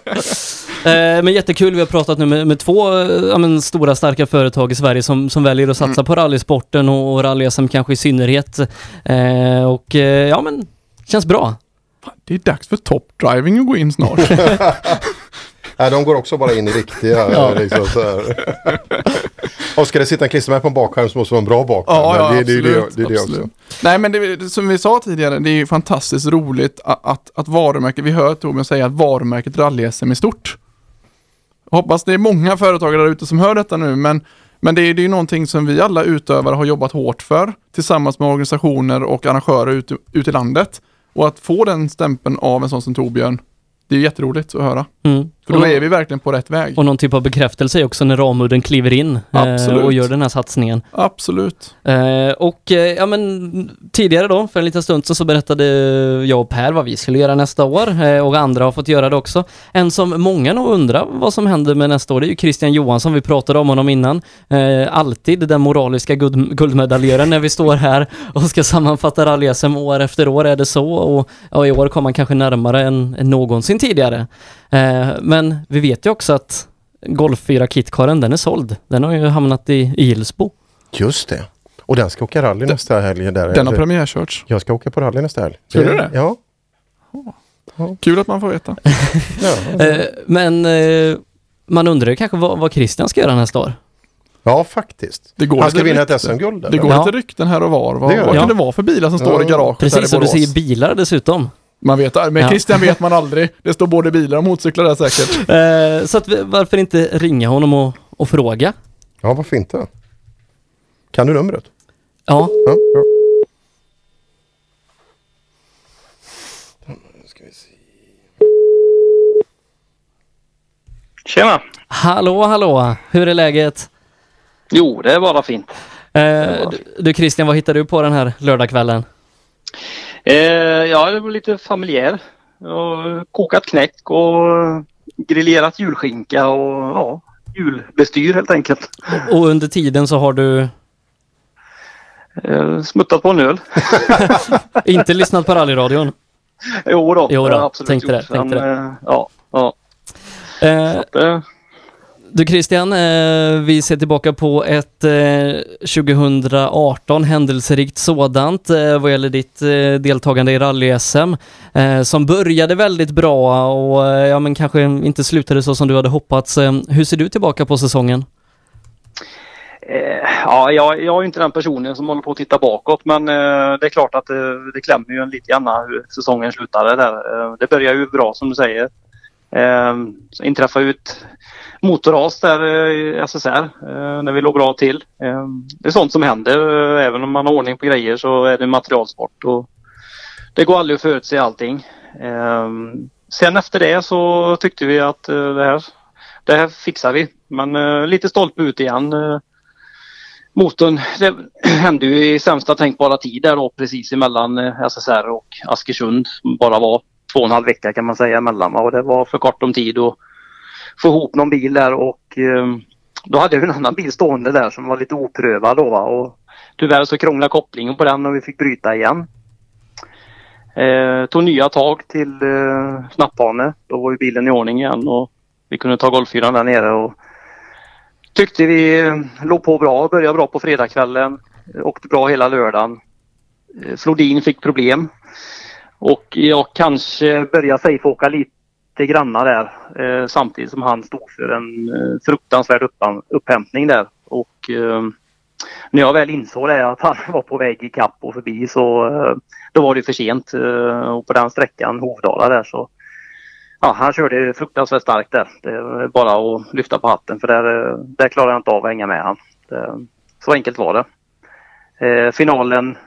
(laughs) Eh, men jättekul, vi har pratat nu med, med två eh, ja, men, stora starka företag i Sverige som, som väljer att satsa på rallysporten och, och rally-SM kanske i synnerhet. Eh, och eh, ja men, känns bra. Det är dags för top driving att gå in snart. (laughs) (laughs) Nej, de går också bara in i riktiga. Ja. liksom, så här. Och ska det sitta en klistermärke på en bakskärm så måste det vara en bra bakskärm. Ja, ja, det, det, det, absolut, det, det, är det absolut. också. Nej, men det, det- som vi sa tidigare, det är ju fantastiskt roligt att, att, att varumärket, vi hör Torbjörn säga att varumärket rally-SM är stort. Hoppas det är många företagare där ute som hör detta nu, men Men det är det är ju någonting som vi alla utövare har jobbat hårt för tillsammans med organisationer och arrangörer ute ute i landet. Och att få den stämpeln av en sån som Torbjörn, det är jätteroligt att höra. Mm. För då är vi verkligen på rätt väg. Och någon typ av bekräftelse också när Ramudden kliver in eh, och gör den här satsningen. Absolut. Eh, och eh, ja men tidigare då, för en liten stund sedan så berättade jag och Per vad vi skulle göra nästa år eh, och andra har fått göra det också. En som många nog undrar vad som händer med nästa år, det är ju Christian Johansson, vi pratade om honom innan. Eh, alltid den moraliska guld, guldmedaljören när vi står här och ska sammanfatta rally-SM år efter år är det så och ja, i år kom han kanske närmare än, än någonsin tidigare. Eh, men vi vet ju också att Golf 4 Kitkaren, den är såld. Den har ju hamnat i, Ilsbo. Just det. Och den ska åka rally nästa helg. Där. Den har premiärkörts. Jag ska åka på rally nästa helg. Ska du det? Ja. Kul att man får veta. (laughs) (laughs) Eh, men eh, man undrar ju kanske vad, vad Christian ska göra nästa år. Ja, faktiskt. Det går Han ska vinna ett. SM-guld. Det går lite rykten här och var. Vad, Det vad kan Ja. det vara för bilar som står i garaget Precis, och du ser bilar dessutom. Man vet, med Ja. Christian vet man aldrig. Det står både bilar och motorcyklar där säkert. (laughs) Eh, så att, vi- varför inte ringa honom och, och fråga? Ja, varför inte? Kan du numret? Ja. Ja, bra. Tjena! Hallå, hallå! Hur är läget? Jo, det är bara fint. Eh, du, du Christian, vad hittar du på den här lördagskvällen? Eh, ja, det var lite familjär. Och kokat knäck och grillerat julskinka och ja, julbestyr helt enkelt. Och under tiden så har du Eh, smuttat på en öl. (laughs) inte lyssnat på rallyradion? Jo då, Jo det då, jag absolut tänkte det, gjort. tänkte Men, det. eh, Ja, ja. Eh, att, eh, du Christian, eh, vi ser tillbaka på ett eh, 2018 händelserikt sådant eh, vad gäller ditt eh, deltagande i rally-SM eh, som började väldigt bra och eh, ja, men kanske inte slutade så som du hade hoppats. Eh, hur ser du tillbaka på säsongen? Eh, ja, jag, jag är inte den personen som håller på att titta bakåt men eh, det är klart att det, det klämmer ju en lite grann hur säsongen slutade där. Eh, det börjar ju bra som du säger. Eh, så inträffade ju ett motorras där eh, i SSR eh, när vi låg bra till. Eh, det är sånt som händer. Även om man har ordning på grejer så är det materialsport och det går aldrig att förutse allting. Sen efter det så tyckte vi att det, här, det här fixar vi. Men lite stolpe ut igen. Motorn, det (clears throat) hände ju i sämsta tänkbara tid där då precis emellan SSR och Askersund. Bara var två och en halv vecka kan man säga emellan och det var för kort om tid och få ihop någon bil där och eh, då hade jag en annan bil stående där som var lite oprövad då va? och tyvärr så krånglade kopplingen på den och vi fick bryta igen. Eh, tog nya tag till eh, Snapphane. Då var ju bilen i ordning igen och vi kunde ta golffyran där nere och tyckte vi eh, låg på bra, började bra på fredagskvällen, eh, åkte bra hela lördagen. Eh, Flodin fick problem och jag kanske började safe åka lite lite granna där eh, samtidigt som han stod för en eh, fruktansvärd upp, upphämtning där. Och eh, när jag väl insåg det att han (laughs) var på väg i kapp och förbi så eh, då var det för sent. Eh, och på den sträckan Hovdala där så Ja, han körde fruktansvärt starkt där. Det är bara att lyfta på hatten för där, eh, där klarar jag inte av att hänga med han. Det, så enkelt var det. Eh, finalen,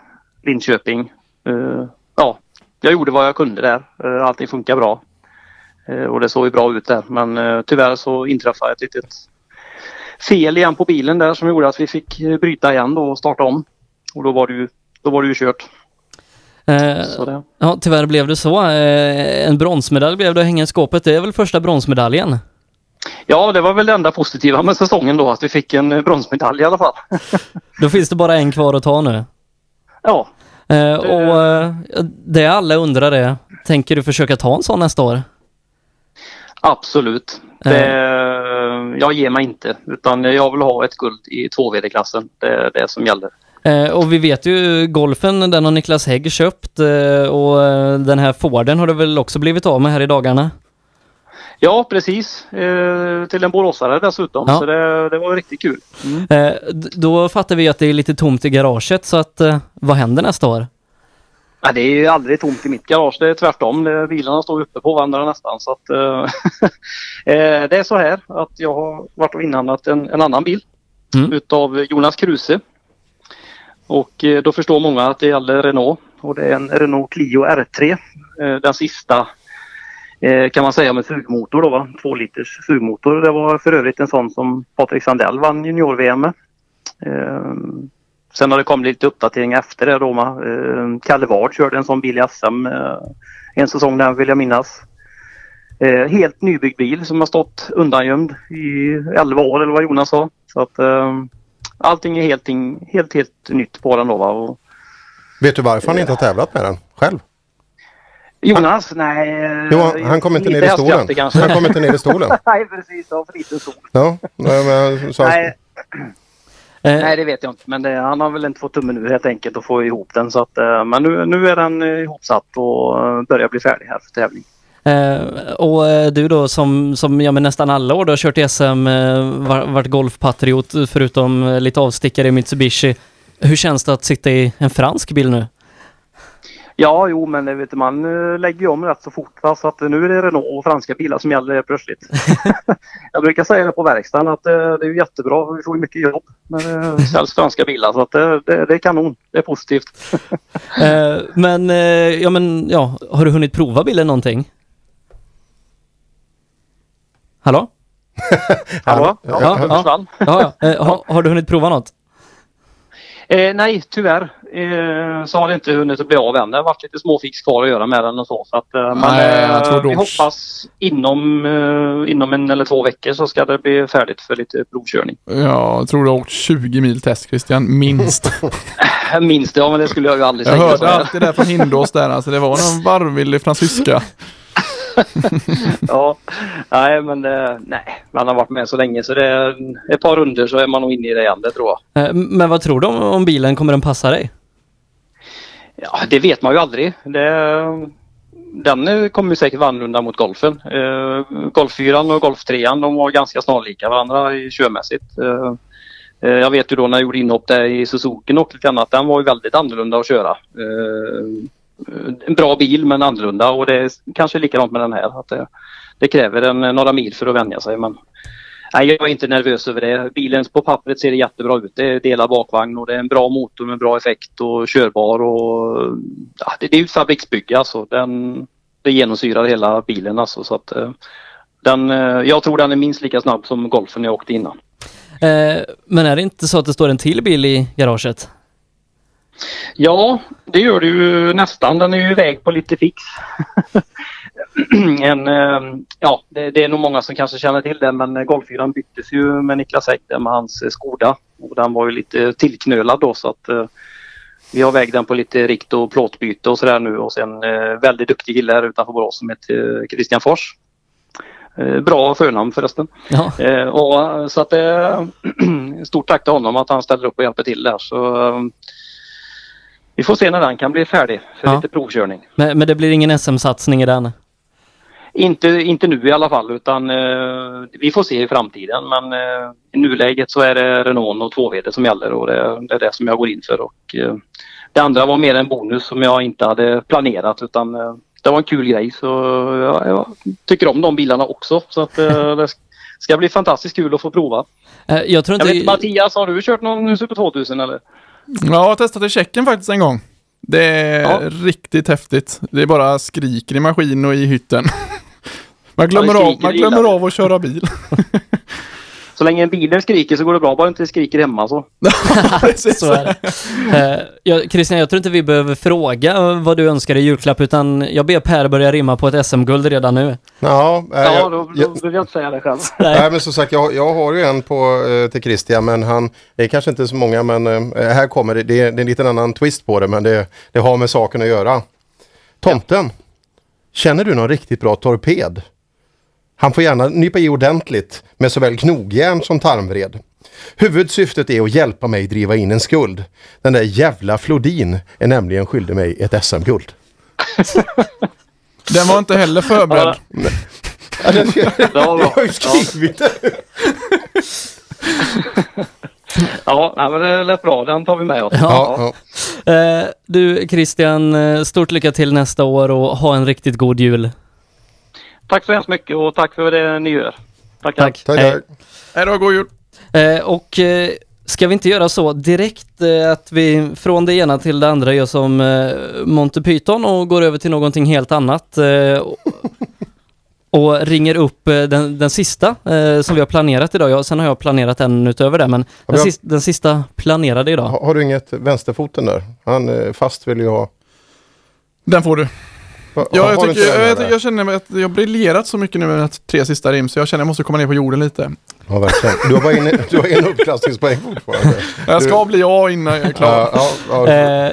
Linköping. Eh, ja, jag gjorde vad jag kunde där. Eh, allting funkar bra. Eh, och det såg ju bra ut där. Men eh, tyvärr så inträffade ett litet fel igen på bilen där som gjorde att vi fick eh, bryta igen då och starta om. Och då var det ju, då var det ju kört. Eh, ja, tyvärr blev det så. Eh, en bronsmedalj blev det att hänga i skåpet. Det är väl första bronsmedaljen? Ja, det var väl det enda positiva med säsongen då att vi fick en bronsmedalj i alla fall. (laughs) Då finns det bara en kvar att ta nu. Ja. Eh, och det alla undrar är, tänker du försöka ta en sån nästa år? Absolut. Det, jag ger mig inte utan jag vill ha ett guld i 2VD-klassen. Det är det som gäller. Eh, och vi vet ju golfen, den har Niklas Hägg köpt eh, och eh, den här Forden har du väl också blivit av med här i dagarna? Ja, precis. Eh, till en boråsare dessutom. Ja. Så det, det var riktigt kul. Mm. Eh, då fattar vi att det är lite tomt i garaget så att eh, vad händer nästa år? Ja, det är ju aldrig tomt i mitt garage. Det är tvärtom. Bilarna står uppe på varandra nästan. Så att, eh, (laughs) eh, det är så här att jag har varit och inhandlat en, en annan bil. utav Jonas Kruse. Och eh, då förstår många att det gäller Renault och det är en Renault Clio R3. eh, Den sista kan man säga med sugmotor då va, två liters sugmotor. Det var för övrigt en sån som Patrik Sandell vann junior-VM med. Sen har det kommit lite uppdatering efter det då. Eh, Kalle Ward körde en sån bil i SM eh, en säsong där vill jag minnas. Eh, helt nybyggd bil som har stått undangömd i 11 år eller vad Jonas sa. Så att eh, allting är helt, helt, helt nytt på den då. Och, Vet du varför han inte har tävlat med den själv? Jonas, nej. eh, Jo, han- han kom inte ner i stolen. Han kom inte ner i stolen. nej precis, var för liten stol. Ja, nej, men, så han, Nej. Nej det vet jag inte men det, han har väl inte fått tummen ur helt enkelt att få ihop den. Så att, eh, men nu, nu är den eh, ihopsatt och eh, börjar bli färdig här för tävling. Eh, och eh, du då som, som ja, men nästan alla år du har kört i SM, eh, var- varit golfpatriot förutom eh, lite avstickare i Mitsubishi. Hur känns det att sitta i en fransk bil nu? Ja, jo, men det vet du, man eh, lägger ju om rätt så fort. Va? Så att nu är det Renault och franska bilar som gäller plötsligt. (laughs) jag brukar säga det på verkstaden att eh, det är jättebra. Vi får ju mycket jobb när det säljs franska bilar. Så att det, det, det är kanon. Det är positivt. (laughs) Eh, men, eh, ja, men ja, har du hunnit prova bilen någonting? Hallå? (laughs) Hallå? Ja, ja, ja, ja. Eh, har, har du hunnit prova något? Eh, nej, tyvärr eh, så har det inte hunnit att bli av än. Det har varit lite småfix kvar att göra med den och så. så att, eh, men jag eh, vi hoppas inom, eh, inom en eller två veckor så ska det bli färdigt för lite provkörning. Ja, jag tror du har åkt 20 mil test Christian, minst. (laughs) Minst ja men det skulle jag ju aldrig Jag säga. hörde alltid det från Hindås där, alltså det var någon varvvillig fransyska. (laughs) ja, nej men eh, nej, man har varit med så länge så det är ett par runder så är man nog inne i det igen, det tror jag. Eh, men vad tror du om, om bilen? Kommer den passa dig? Ja, det vet man ju aldrig. Det, den eh, kommer ju säkert vara annorlunda mot golfen. Eh, Golf 4 och Golf 3 de var ganska snarlika varandra i körmässigt. Eh, jag vet ju då när jag gjorde inhopp där i Suzuki och lite annat, den var ju väldigt annorlunda att köra. Eh, Eh, en bra bil men annorlunda och det är kanske likadant med den här. Att det, det kräver en, några mil för att vänja sig. Men nej, jag är inte nervös över det. Bilen på pappret ser jättebra ut. Det är delad bakvagn och det är en bra motor med bra effekt och körbar. Och, ja, det, det är ju ett fabriksbygge alltså. Den, det genomsyrar hela bilen alltså. Så att, eh, den, eh, jag tror den är minst lika snabb som golfen jag åkte innan. Eh, men är det inte så att det står en till bil i garaget? Ja, det gör det ju nästan. Den är ju iväg på lite fix. (laughs) en, eh, ja, det, det är nog många som kanske känner till det men Golfyran byttes ju med Niklas Hägg med hans eh, Skoda. Och den var ju lite tillknölad då så att eh, vi har vägt den på lite rikt och plåtbyte och sådär nu och sen eh, väldigt duktig kille här utanför Borås som heter eh, Christian Fors. Eh, bra förnamn förresten. Ja. Eh, och, så att eh, (clears throat) stort tack till honom att han ställer upp och hjälper till där. Så, vi får se när den kan bli färdig för Ja. lite provkörning. Men, men det blir ingen SM-satsning i den? Inte, inte nu i alla fall utan eh, vi får se i framtiden men eh, i nuläget så är det Renault och 2 som gäller och det, det är det som jag går in för. Och, eh, det andra var mer en bonus som jag inte hade planerat utan eh, det var en kul grej så jag, jag tycker om de bilarna också så att eh, (laughs) det ska bli fantastiskt kul att få prova. Eh, jag tror Jag inte... vet, Mattias, har du kört någon Super 2000 eller? Ja, jag har testat i Tjeckien faktiskt en gång. Det är riktigt häftigt. Det är bara skriker i maskin och i hytten. (laughs) Man glömmer, Ja, av, man glömmer av att köra bil. (laughs) Så länge bilen skriker så går det bra, bara inte skriker hemma så. (laughs) Så är det. Eh, ja, Christian, jag tror inte vi behöver fråga vad du önskar i julklapp utan jag ber Per börja rimma på ett SM-guld redan nu. Ja, eh, Ja, jag- då, då jag- behöver jag inte säga det själv. (laughs) Nej. men som sagt, jag, jag har ju en på, eh, till Christian, men han, det är kanske inte så många, men eh, här kommer det, det är, det är en liten annan twist på det, men det, det har med saken att göra. Tomten, känner du någon riktigt bra torped? Han får gärna nypa i ordentligt med såväl knogjärn som tarmvred. Huvudsyftet är att hjälpa mig driva in en skuld. Den där jävla Flodin är nämligen skyldig mig ett SM-guld. (laughs) Den var inte heller förberedd. Ja, den-. (laughs) Jag har ju skrivit det. (laughs) Ja, men det lät bra. Den tar vi med oss. Ja. Eh, du Christian, eh, stort lycka till nästa år och ha en riktigt god jul. Tack så hemskt mycket och tack för det ni gör. Tackar. Tack. Hej. Hej då, god jul! Eh, och eh, ska vi inte göra så direkt eh, att vi från det ena till det andra gör som eh, Monty Python och går över till någonting helt annat eh, och, (laughs) och ringer upp eh, den, den sista eh, som vi har planerat idag. Ja, sen har jag planerat en utöver det, men Ja, den, har- sista, den sista planerade idag. Har, har du inget vänsterfoten där? Han eh, fast vill ju ha... Den får du. Va- Ja, jag, du tycker, jag, jag, jag känner att jag har briljerat så mycket nu med de tre sista rim så jag känner att jag måste komma ner på jorden lite. Ja, verkligen. Du har bara en, du har en uppklassningspoäng fortfarande. Jag ska bli A innan jag är klar. Ja, ja, ja. Eh,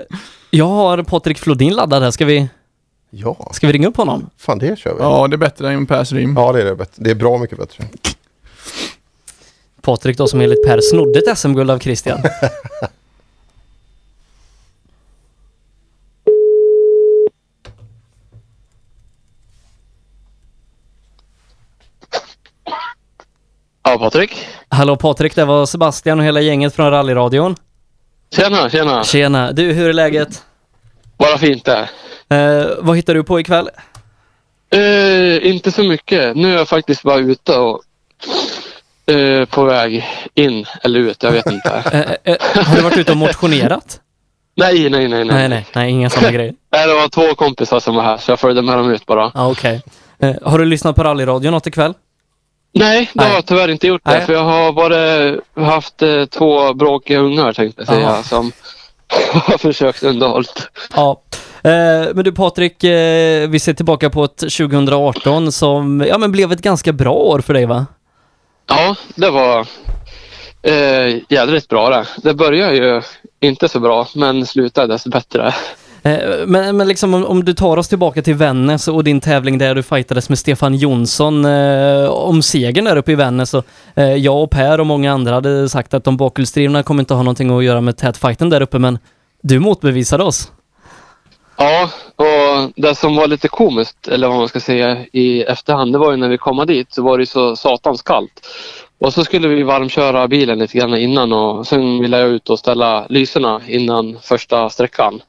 jag har Patrik Flodin laddad här. Ska vi, Ja. ska vi ringa upp honom? Fan, det kör vi. Ja, det är bättre än Pers rim. Ja, det är det. bättre. Det är bra mycket bättre. Patrik då som enligt Per snodde ett SM-guld av Christian. (laughs) Ja, Patrik. Hallå Patrik, det var Sebastian och hela gänget från rallyradion. Tjena, tjena. Tjena! Du, hur är läget? Bara fint det. Eh, vad hittar du på ikväll? Eh, inte så mycket. Nu är jag faktiskt bara ute och eh, på väg in eller ut, jag vet inte. (laughs) Eh, eh, har du varit ute och motionerat? nej, nej, nej, nej. Nej, nej, nej, inga sådana (laughs) grejer. Nej, det var två kompisar som var här så jag följde med dem ut bara. Ja, okej. Eh, har du lyssnat på rallyradion något ikväll? Nej, det har jag tyvärr inte gjort det. Nej. För jag har bara haft eh, två bråkiga ungar tänkte jag säga Jaha. som (laughs) har försökt underhållt. Ja. Eh, men du Patrik, eh, vi ser tillbaka på ett 2018 som ja, men blev ett ganska bra år för dig va? Ja, det var eh, jädrigt bra det. Det började ju inte så bra men slutade desto bättre. Eh, men, men liksom om, om du tar oss tillbaka till Vännäs och din tävling där du fightades med Stefan Jonsson eh, om segern där uppe i Vännäs. Och, eh, jag och Per och många andra hade sagt att de bakhjulsdrivna kommer inte ha någonting att göra med tätfighten där uppe men du motbevisade oss. Ja, och det som var lite komiskt, eller vad man ska säga i efterhand, det var ju när vi kom dit så var det ju så satans kallt. Och så skulle vi varmköra bilen lite grann innan och sen ville jag ut och ställa lyserna innan första sträckan.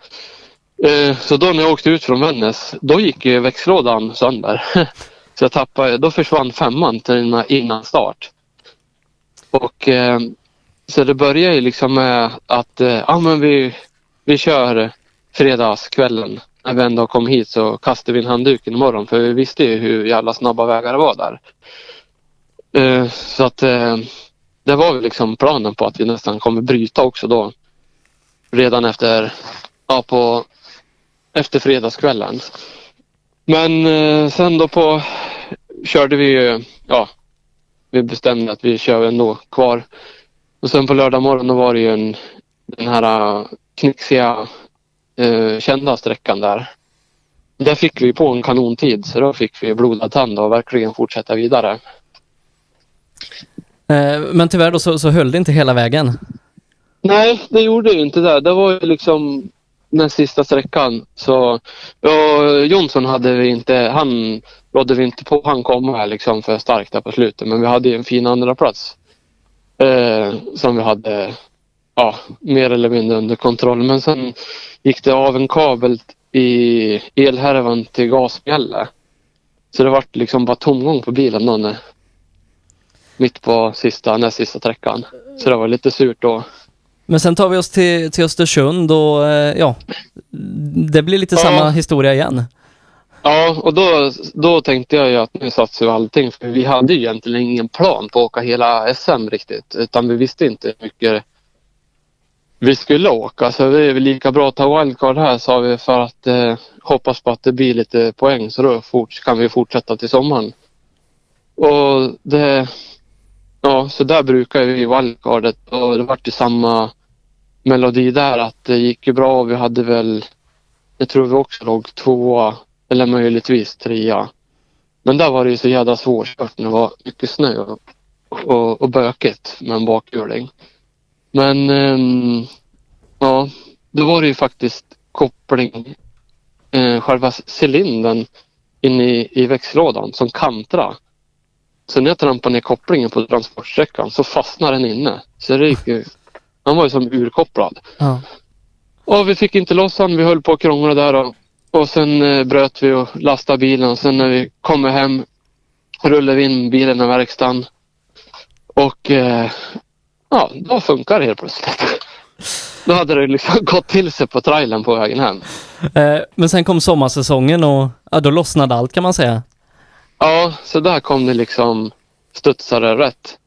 Eh, så då när jag åkte ut från Vännäs, då gick ju växellådan sönder. (laughs) Så jag tappade, då försvann femman till innan start. Och eh, så det började ju liksom med att eh, ja, men vi, vi kör fredagskvällen. När vi ändå kom hit så kastade vi in handduken imorgon för vi visste ju hur jävla snabba vägar det var där. Så att det var väl liksom planen på att vi nästan kommer bryta också då. Redan efter, ja på, efter fredagskvällen. Men eh, sen då på körde vi ju, ja, vi bestämde att vi kör ändå kvar. Och sen på lördag morgon då var det ju en, den här uh, knixiga eh, kända sträckan där. Där fick vi på en kanontid så då fick vi blodad tand och verkligen fortsätta vidare. Eh, men tyvärr då så, så höll det inte hela vägen. Nej, det gjorde ju inte det. Det var ju liksom den sista sträckan. Så ja, Jonsson hade vi inte, han rådde vi inte på han kom här liksom för starkt där på slutet. Men vi hade ju en fin andra plats eh, som vi hade ja, mer eller mindre under kontroll. Men sen gick det av en kabel i elhärvan till gasbjälle. Så det vart liksom bara tomgång på bilen då när, mitt på sista, näst sista sträckan. Så det var lite surt då. Men sen tar vi oss till, till Östersund och eh, ja, det blir lite Ja. samma historia igen. Ja, och då, då tänkte jag ju att nu satsar vi allting. För vi hade ju egentligen ingen plan på att åka hela SM riktigt. Utan vi visste inte hur mycket vi skulle åka. Så det är väl lika bra att ta wildcard här sa vi för att eh, hoppas på att det blir lite poäng. Så då fort, kan vi fortsätta till sommaren. Och det, ja, så där brukar vi i wildcardet och det vart ju samma melodi där att det gick ju bra. och Vi hade väl, jag tror vi också låg tvåa eller möjligtvis trea. Men där var det ju så jävla svårkört när det var mycket snö och, och, och bökigt med en bakhjuling. Men um, ja, då var det ju faktiskt koppling, eh, själva cylindern in i, i växellådan som kantra. Så när jag trampade ner kopplingen på transportsträckan så fastnade den inne. Så det gick ju, han var ju som urkopplad. Ja. Och vi fick inte loss han. Vi höll på att krångla där och, och sen eh, bröt vi och lastade bilen. Och sen när vi kommer hem rullade vi in bilen i verkstaden. Och eh, ja, då funkar det helt plötsligt. Då hade det liksom (laughs) gått till sig på trailern på vägen hem. Eh, men sen kom sommarsäsongen och ja, då lossnade allt kan man säga. Ja, så där kom det liksom studsare rätt.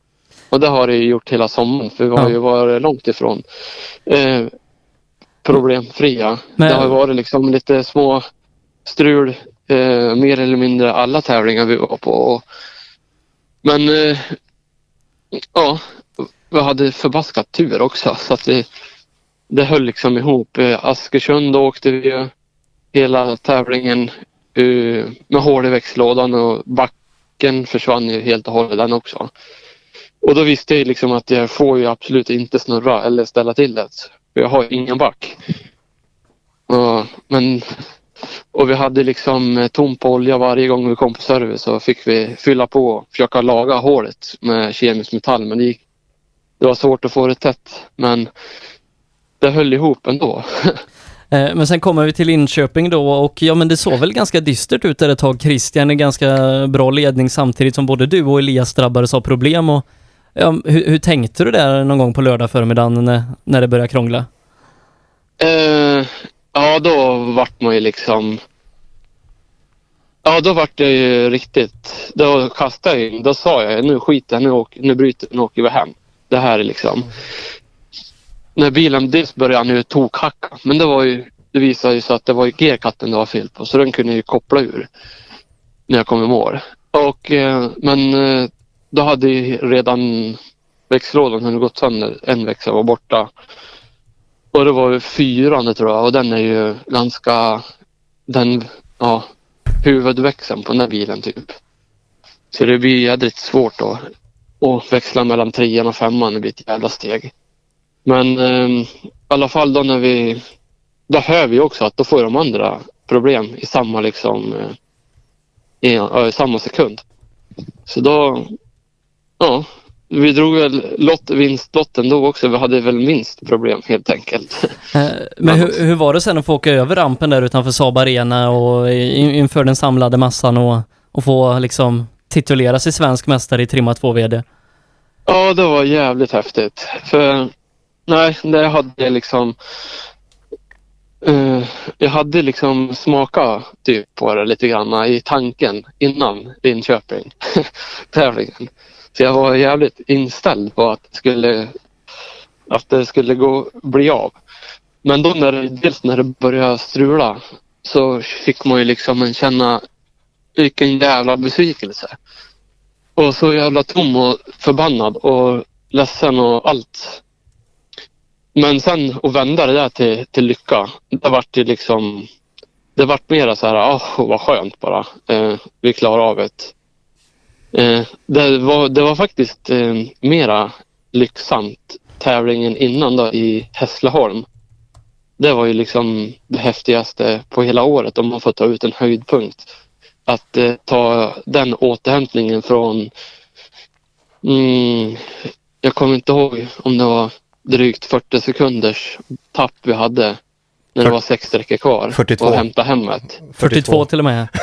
Och det har det ju gjort hela sommaren för vi har Ja. ju varit långt ifrån eh, problemfria. Men- Det har varit liksom lite små strul eh, mer eller mindre alla tävlingar vi var på. Och, men eh, ja, vi hade förbaskat tur också så att vi, det höll liksom ihop. Eh, Askersund åkte vi ju hela tävlingen Uh, med hål i växellådan och backen försvann ju helt och hållet den också. Och då visste jag liksom att jag får ju absolut inte snurra eller ställa till det. För jag har ju ingen back. Och, men, och vi hade liksom eh, tom på olja varje gång vi kom på service så fick vi fylla på och försöka laga hålet med kemisk metall. Men det, gick, det var svårt att få det tätt. Men det höll ihop ändå. (laughs) Eh, men sen kommer vi till Linköping då och ja men det såg väl ganska dystert ut där ett tag. Christian är ganska bra ledning samtidigt som både du och Elias drabbades av problem och ja, hur, hur tänkte du där någon gång på lördag förmiddagen när, när det började krångla? Uh, ja, då vart man ju liksom... Ja, då vart jag ju riktigt... Då kastade jag in. Då sa jag nu skiter jag, nu, åker, nu bryter nu åker vi hem. Det här är liksom... När bilen dels började nu tokhacka, men det var ju... Det visade ju sig att det var G-katten det var fel på, så den kunde ju koppla ur när jag kom i mål. Och, eh, men eh, då hade ju redan växellådan hunnit gått sönder. En växel var borta. Och det var ju fyran tror jag och den är ju ganska, den, ja, huvudväxeln på den här bilen typ. Så det blir jädrigt svårt då att växla mellan trean och femman, det blir ett jävla steg. Men eh, i alla fall då när vi, då hör vi också att då får de andra problem i samma liksom, eh, i, i samma sekund. Så då, ja, vi drog väl lott, vinstlotten då också. Vi hade väl minst problem helt enkelt. Eh, Men hur, hur var det sen att få åka över rampen där utanför Saab Arena och in- inför den samlade massan och, och få liksom titulera sig svensk mästare i trimma 2 VD? Ja, det var jävligt häftigt. För nej, det hade jag liksom Uh, jag hade liksom smakat typ på det lite grann i tanken innan Linköping (laughs) tävlingen. Så jag var jävligt inställd på att det skulle, att det skulle gå, bli av. Men då när det, dels när det började strula så fick man ju liksom en känna vilken jävla besvikelse. Och så jävla tom och förbannad och ledsen och allt. Men sen att vända det där till, till lycka, det vart det liksom det vart mera så här, åh vad skönt bara. Eh, vi klarar av det. Eh, det, var, det var faktiskt eh, mera lyxsamt tävlingen innan då i Hässleholm. Det var ju liksom det häftigaste på hela året om man får ta ut en höjdpunkt. Att eh, ta den återhämtningen från, mm, jag kommer inte ihåg om det var drygt 40 sekunders tapp vi hade när det var sex sträckor kvar 42. och hämta hemmet. 42 till och med. (laughs)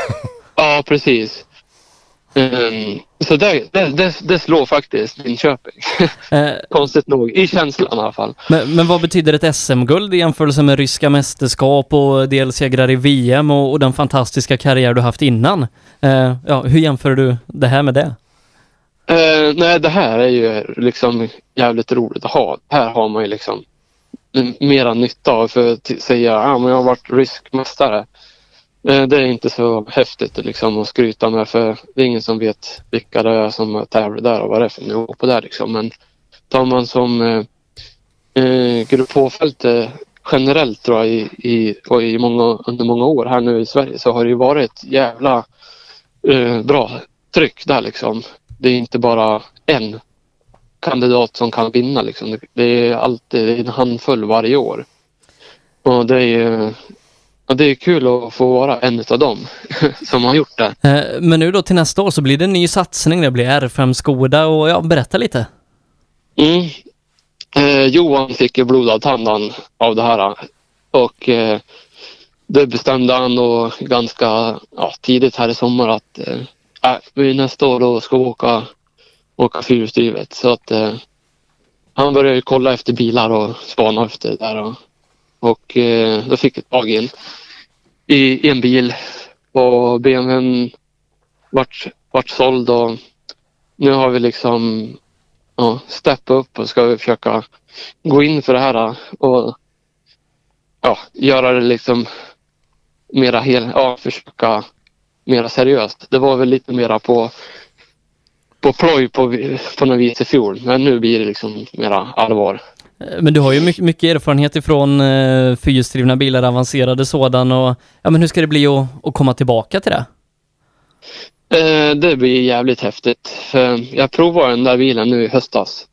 Ja, precis. Ehm, så det, det, det, det slår faktiskt Linköping. Eh, (laughs) Konstigt nog, i känslan i alla fall. Men, men vad betyder ett SM-guld i jämförelse med ryska mästerskap och delsegrar i VM och, och den fantastiska karriär du haft innan? Eh, ja, hur jämför du det här med det? Eh, nej, det här är ju liksom jävligt roligt att ha. Här har man ju liksom mera nytta av för att säga att men jag har varit rysk mästare. Eh, det är inte så häftigt liksom, att skryta med för det är ingen som vet vilka det är som tävlar där och vad det är för nivå på det. Liksom. Men tar man som eh, eh, grupp H-fält eh, generellt tror jag, i, i, och i många, under många år här nu i Sverige så har det ju varit jävla eh, bra tryck där liksom. Det är inte bara en kandidat som kan vinna liksom. Det, är alltid en handfull varje år. Och det är ju det är kul att få vara en av dem (laughs) som har gjort det. Eh, men nu då till nästa år så blir det en ny satsning. Det blir R5 Skoda och ja, berätta lite. Mm. Eh, Johan fick ju blodad tand av det här och eh, det bestämde han och ganska ja, tidigt här i sommar att eh, äh, vi nästa år då ska vi åka, åka fyrhjulsdrivet. Så att eh, han började kolla efter bilar och spana efter det där. Och, och eh, då fick jag tag i en, i en bil och BMWn vart, vart såld och nu har vi liksom ja, steppat upp och ska vi försöka gå in för det här eh, och ja, göra det liksom mera hel, ja, försöka mera seriöst. Det var väl lite mera på på ploj på, på något vis i fjol. Men nu blir det liksom mera allvar. Eh, Men du har ju mycket, mycket erfarenhet ifrån eh, fyrhjulsdrivna bilar, avancerade sådan och ja men hur ska det bli att, att komma tillbaka till det? Eh, det blir jävligt häftigt. För jag provade den där bilen nu i höstas.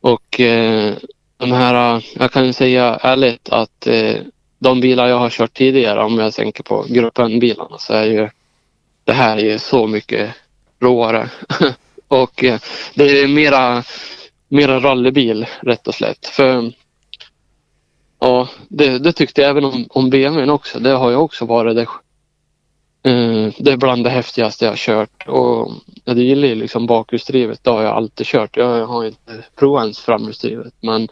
Och eh, de här, jag kan säga ärligt att eh, de bilar jag har kört tidigare, om jag tänker på gruppen bilarna, så är ju det här är ju så mycket råare. (laughs) och eh, det är mera, mera rallybil rätt och slätt. För ja, det, det tyckte jag även om, om BMWn också. Det har ju också varit det Eh, det är bland det häftigaste jag har kört och jag gillar ju liksom bakhjulsdrivet. Det har jag alltid kört. Jag har inte provat ens framhjulsdrivet men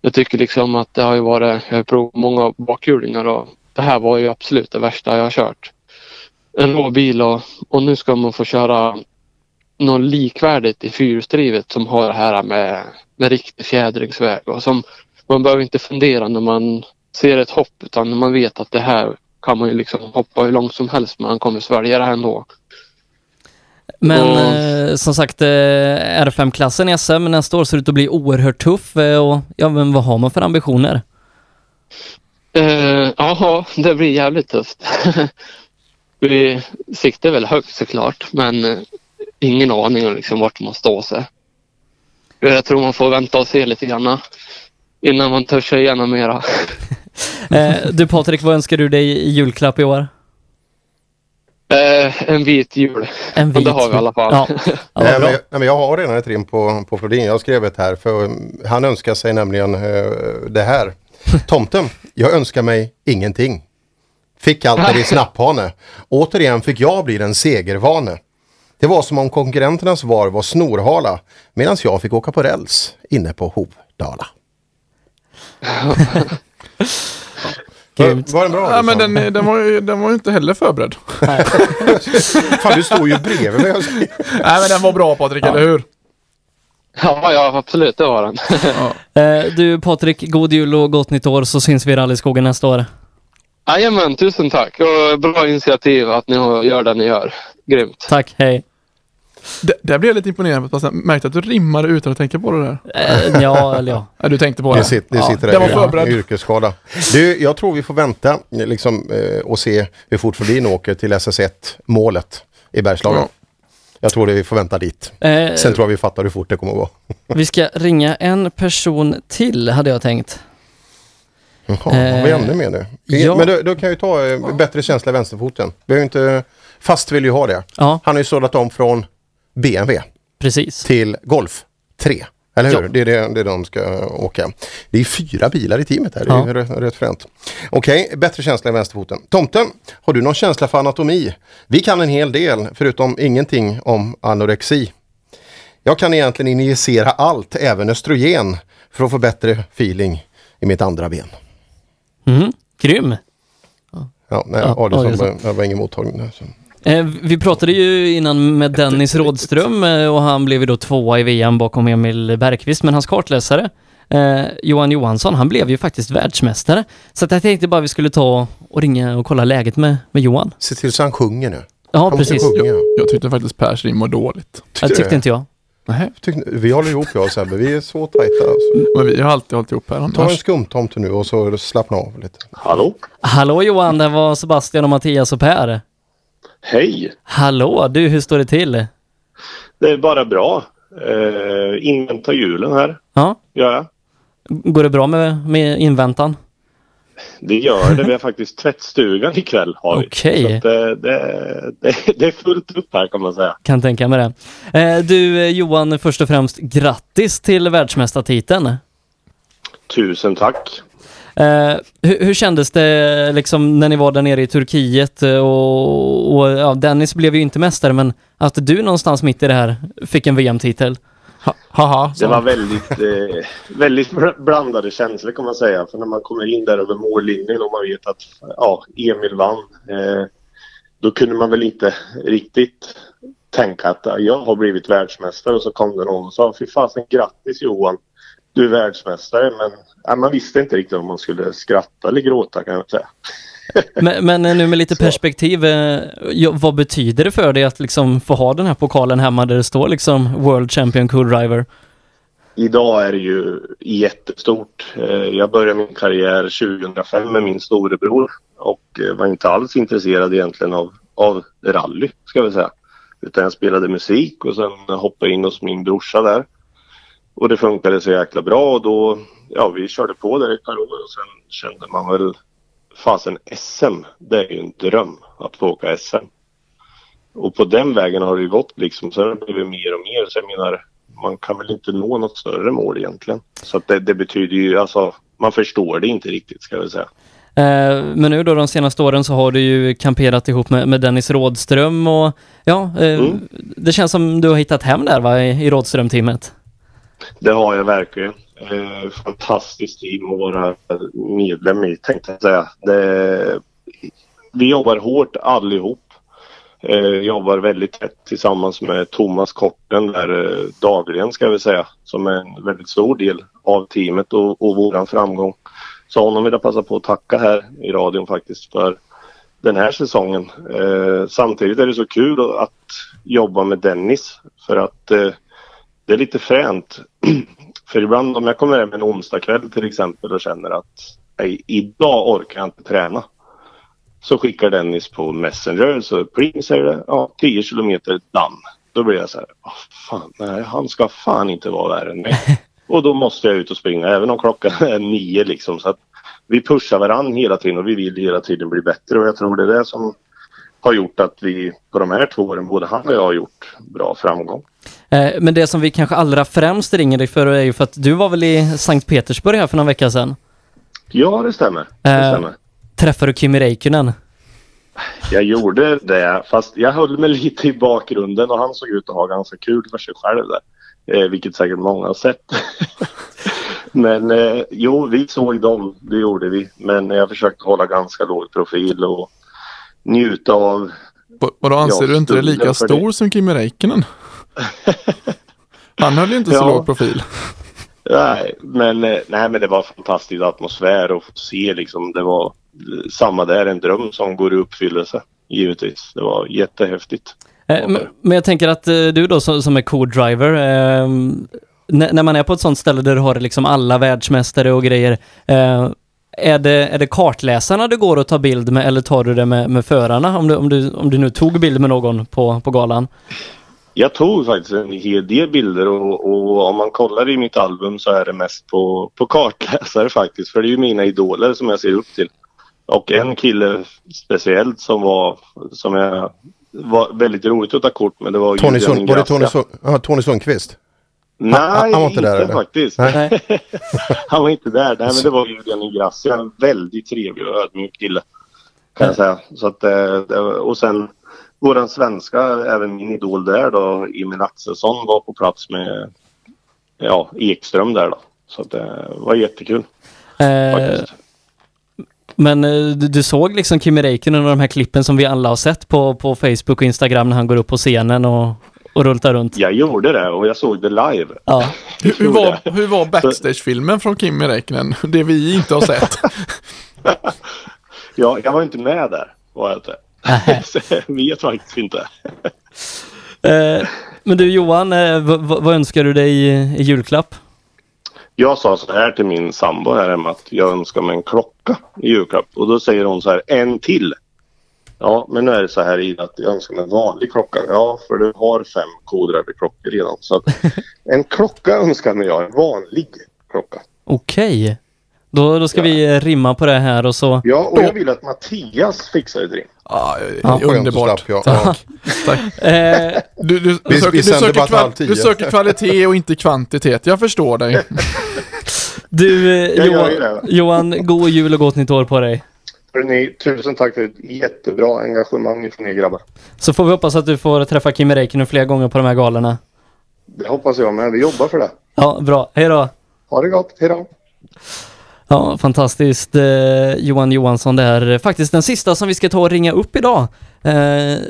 jag tycker liksom att det har ju varit, jag har provat många bakhjulingar och det här var ju absolut det värsta jag har kört. En rå bil och, och nu ska man få köra något likvärdigt i fyrhjulsdrivet som har det här med, med riktig fjädringsväg och som man behöver inte fundera när man ser ett hopp utan när man vet att det här kan man ju liksom hoppa hur långt som helst men han kommer svälja det här ändå. Men Och- eh, som sagt, eh, R5-klassen i SM nästa år ser ut att bli oerhört tuff eh, och ja, men vad har man för ambitioner? Jaha, det blir jävligt tufft. (laughs) Vi siktar väl högt såklart men eh, ingen aning om liksom vart man står sig. Jag tror man får vänta och se lite grann innan man törs sig igenom mera. (laughs) Eh, du Patrik, vad önskar du dig i julklapp i år? Eh, en vit jul. En Och det har vi i alla fall. Ja. (laughs) nej, men, jag- nej, men jag har redan ett rim på, på Flodin. Jag skrev ett här för han önskar sig nämligen eh, det här. Tomten, jag önskar mig ingenting. Fick allt i (laughs) snapphane. Återigen fick jag bli den segervane. Det var som om konkurrenternas var var snorhala medan jag fick åka på räls inne på Hovdala. (laughs) Var, var den bra? Ja, men Olsson? den, den, var ju, den var ju inte heller förberedd. (laughs) Fan, du står ju bredvid mig. Nej, men den var bra Patrik, eller hur? Ja, ja absolut det var den. Eh, du Patrik, god jul och gott nytt år så syns vi i rallyskogen nästa år. Jajamän, tusen tack och bra initiativ att ni har- gör det ni gör. Grymt. Tack, hej. Det, där blev jag lite imponerad. Fast jag märkte att du rimmade utan att tänka på det där. Eh, ja, eller ja. ja. Du tänkte på det? Det sitter, det ja, sitter det var där förberedd. yrkesskada. Du, jag tror vi får vänta liksom, eh, och se hur fort Flodin åker till SS1 målet i Bergslagen. Ja. Jag tror det vi får vänta dit. Eh, Sen tror jag vi fattar hur fort det kommer att gå. Vi ska ringa en person till, hade jag tänkt. Jaha, vad Eh, ännu mer nu? ja. Men då, då kan jag ju ta eh, bättre känsla i vänsterfoten. Vi har inte, fast vill ju ha det. Ja. Han har ju sållat om från BMW Precis. till Golf 3. Eller hur? Ja. Det är det, det är de ska åka. Det är fyra bilar i teamet här. Det är Ja. rätt, rätt fränt. Okej, bättre känsla i vänsterfoten. Tomten, har du någon känsla för anatomi? Vi kan en hel del, förutom ingenting om anorexi. Jag kan egentligen injicera allt, även östrogen, för att få bättre feeling i mitt andra ben. Mm, grym. Ja, nej, Ja, Adielsson var, det var ingen mottagning där. Så. Eh, vi pratade ju innan med Dennis Rådström eh, och han blev ju då tvåa i VM bakom Emil Bergqvist, men hans kartläsare eh, Johan Johansson, han blev ju faktiskt världsmästare. Så att jag tänkte bara vi skulle ta och ringa och kolla läget med, med Johan. Se till så han sjunger nu. Ja, Han precis. sjunga. Jag tyckte faktiskt Pers rim var dåligt. Det tyckte inte jag. Tyckte- Vi håller ihop jag och Sebbe, vi är så tajta. Alltså. Men vi har alltid hållit ihop här. Ta en Annars. skumtomte nu och så slappna av lite. Hallå? Hallå Johan, det var Sebastian och Mattias och Per. Hej! Hallå, du hur står det till? Det är bara bra. Uh, invänta julen här, Ja, gör jag. går det bra med, med inväntan? Det gör det. Vi har faktiskt tvättstugan ikväll. Har vi. Okej. Så att, eh, det, det, det är fullt upp här kan man säga. Kan tänka mig det. Eh, du eh, Johan, först och främst grattis till världsmästartiteln. Tusen tack. Eh, hur, hur kändes det liksom när ni var där nere i Turkiet eh, och, och ja, Dennis blev ju inte mästare men att du någonstans mitt i det här fick en VM-titel? Haha. Det var väldigt, eh, väldigt blandade känslor kan man säga. För när man kommer in där över mållinjen och man vet att ja, Emil vann. Eh, då kunde man väl inte riktigt tänka att ja, jag har blivit världsmästare. Och så kom det någon och sa fy fasen grattis Johan. Du är världsmästare. Men ja, man visste inte riktigt om man skulle skratta eller gråta kan jag säga. Men, men nu med lite perspektiv, eh, ja, vad betyder det för dig att liksom få ha den här pokalen hemma där det står liksom World Champion Co-Driver? Idag är det ju jättestort. Eh, Jag började min karriär 2005 med min storebror och eh, var inte alls intresserad egentligen av, av rally, ska vi säga. Utan jag spelade musik och sen hoppade in hos min brorsa där. Och det funkade så jäkla bra och då, ja vi körde på där ett par år och sen kände man väl, fasen SM, det är ju en dröm att få åka SM. Och på den vägen har det ju gått liksom. Sen har det blivit mer och mer. Så jag menar, man kan väl inte nå något större mål egentligen. Så det, det betyder ju, alltså, man förstår det inte riktigt ska jag säga. Eh, Men nu då de senaste åren så har du ju kamperat ihop med, med Dennis Rådström och ja, eh, Mm. det känns som du har hittat hem där va, i, i Rådström-teamet. Det har jag verkligen. Eh, fantastiskt team att vara medlem i tänkte jag säga. Det, vi jobbar hårt allihop. Eh, jobbar väldigt tätt tillsammans med Thomas Korten där eh, dagligen ska vi säga. Som är en väldigt stor del av teamet och, och våran framgång. Så honom vill jag passa på att tacka här i radion faktiskt för den här säsongen. Eh, samtidigt är det så kul att jobba med Dennis för att eh, det är lite fränt. (clears throat) För ibland om jag kommer hem en onsdagkväll till exempel och känner att nej, idag orkar jag inte träna. Så skickar Dennis på Messenger så pling säger det, ja 10 kilometer done. Då blir jag så här, "Ah, fan, nej han ska fan inte vara värre än mig. (laughs) och då måste jag ut och springa även om klockan är nio liksom. Så att vi pushar varandra hela tiden och vi vill hela tiden bli bättre och jag tror det är det som har gjort att vi på de här två åren, både han och jag har gjort bra framgång. Eh, Men det som vi kanske allra främst ringer dig för är ju för att du var väl i Sankt Petersburg här för några vecka sedan? Ja, det stämmer. Det Eh, stämmer. Träffade du Kimi Räikkönen? Jag gjorde det, fast jag höll mig lite i bakgrunden och han såg ut att ha ganska kul för sig själv där. Eh, vilket säkert många har sett. (laughs) Men eh, jo, vi såg dem, det gjorde vi. Men jag försökte hålla ganska låg profil och njuta av... Vadå, anser Ja, du inte det lika stor som Kimi Räikkönen? (laughs) Han höll ju inte så Ja. låg profil. Nej, men, eh, nej, men det var fantastisk atmosfär och få se liksom. Det var eh, samma där, en dröm som går i uppfyllelse. Givetvis. Det var jättehäftigt. Eh, Men, men jag tänker att eh, du då som, som är co-driver, eh, när, när man är på ett sånt ställe där du har liksom alla världsmästare och grejer, är, det, är det kartläsarna du går och tar bild med eller tar du det med, med förarna? Om du, om, du, om du nu tog bild med någon på, på galan? Jag tog faktiskt en hel del bilder och, och om man kollar i mitt album så är det mest på, på kartläsare faktiskt. För det är ju mina idoler som jag ser upp till. Och en kille speciellt som var, som jag var väldigt roligt att ta kort med. Det var Tony, Sund, var det Tony. Sund, ja, Tony Sundqvist? Nej, han var inte där, faktiskt. Nej. (laughs) han var inte där. Nej, men det var Julian Ingrassia. En väldigt trevlig och ödmjuk kille. Kan jag säga. Så att, eh, och sen våran svenska, även min idol där då, Emil Axelsson var på plats med ja, Ekström där då. Så att det var jättekul. Eh, men eh, du, du såg liksom Kimi Räikkönen och de här klippen som vi alla har sett på, på Facebook och Instagram när han går upp på scenen och, och rultar runt. Jag gjorde det och jag såg det live. Ja. (laughs) Hur, hur, var, hur var backstage-filmen från Kimi Räikkönen? Det vi inte har sett. (laughs) Ja, jag var inte med där. Var jag inte. Jag (laughs) vet faktiskt inte. Eh, men du Johan, eh, vad, önskar du dig i, julklapp? Jag sa så här till min sambo här hemma att jag önskar mig en klocka i julklapp. Och då säger hon så här, en till. Ja, men nu är det så här i att jag önskar mig en vanlig klocka. Ja, för du har fem kodräveklockor redan. Så att (laughs) en klocka önskar mig jag, en vanlig klocka. Okej. Då, då ska vi eh, rimma på det här och så... Ja, och jag vill att Mattias fixar ett rim. Ja, Ja. underbart. Skönt att slapp, ja. Tack. Eh, Du, du, Vi- söker, vi du, söker kval, du söker kvalitet och inte kvantitet. Jag förstår dig. (laughs) Du eh, Jag Johan. Johan, god jul och gott nytt år på dig. Hörrni, tusen tack för ett jättebra engagemang från er grabbar. Så får vi hoppas att du får träffa Kimi Räikkönen fler gånger på de här galorna. Det hoppas jag med. Vi jobbar för det. Ja, bra. Hej då! Ha det gott. Hej då! Ja, fantastiskt. Eh, Johan Johansson där. Faktiskt den sista som vi ska ta och ringa upp idag. Eh,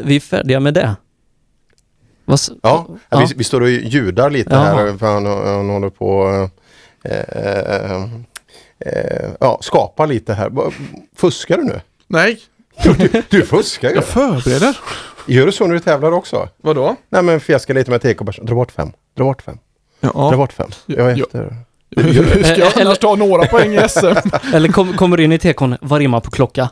vi är färdiga med det. Vad s- Ja, Ja. Vi, vi står och ljudar lite Jaha. här för han, han håller på eh, eh, eh, ja, skapa lite här. Fuskar du nu? Nej. Du, du fuskar ju. Jag förbereder. Gör du så när du tävlar också? Vadå? Nej men fjäska lite med tekobärs. Dra bort fem. Dra bort fem. Ja. Dra bort fem. Jag är Ja. Hur ska jag annars ta några poäng i SM? (laughs) Eller kom, kommer du in i tekon, vad rimmar på klocka?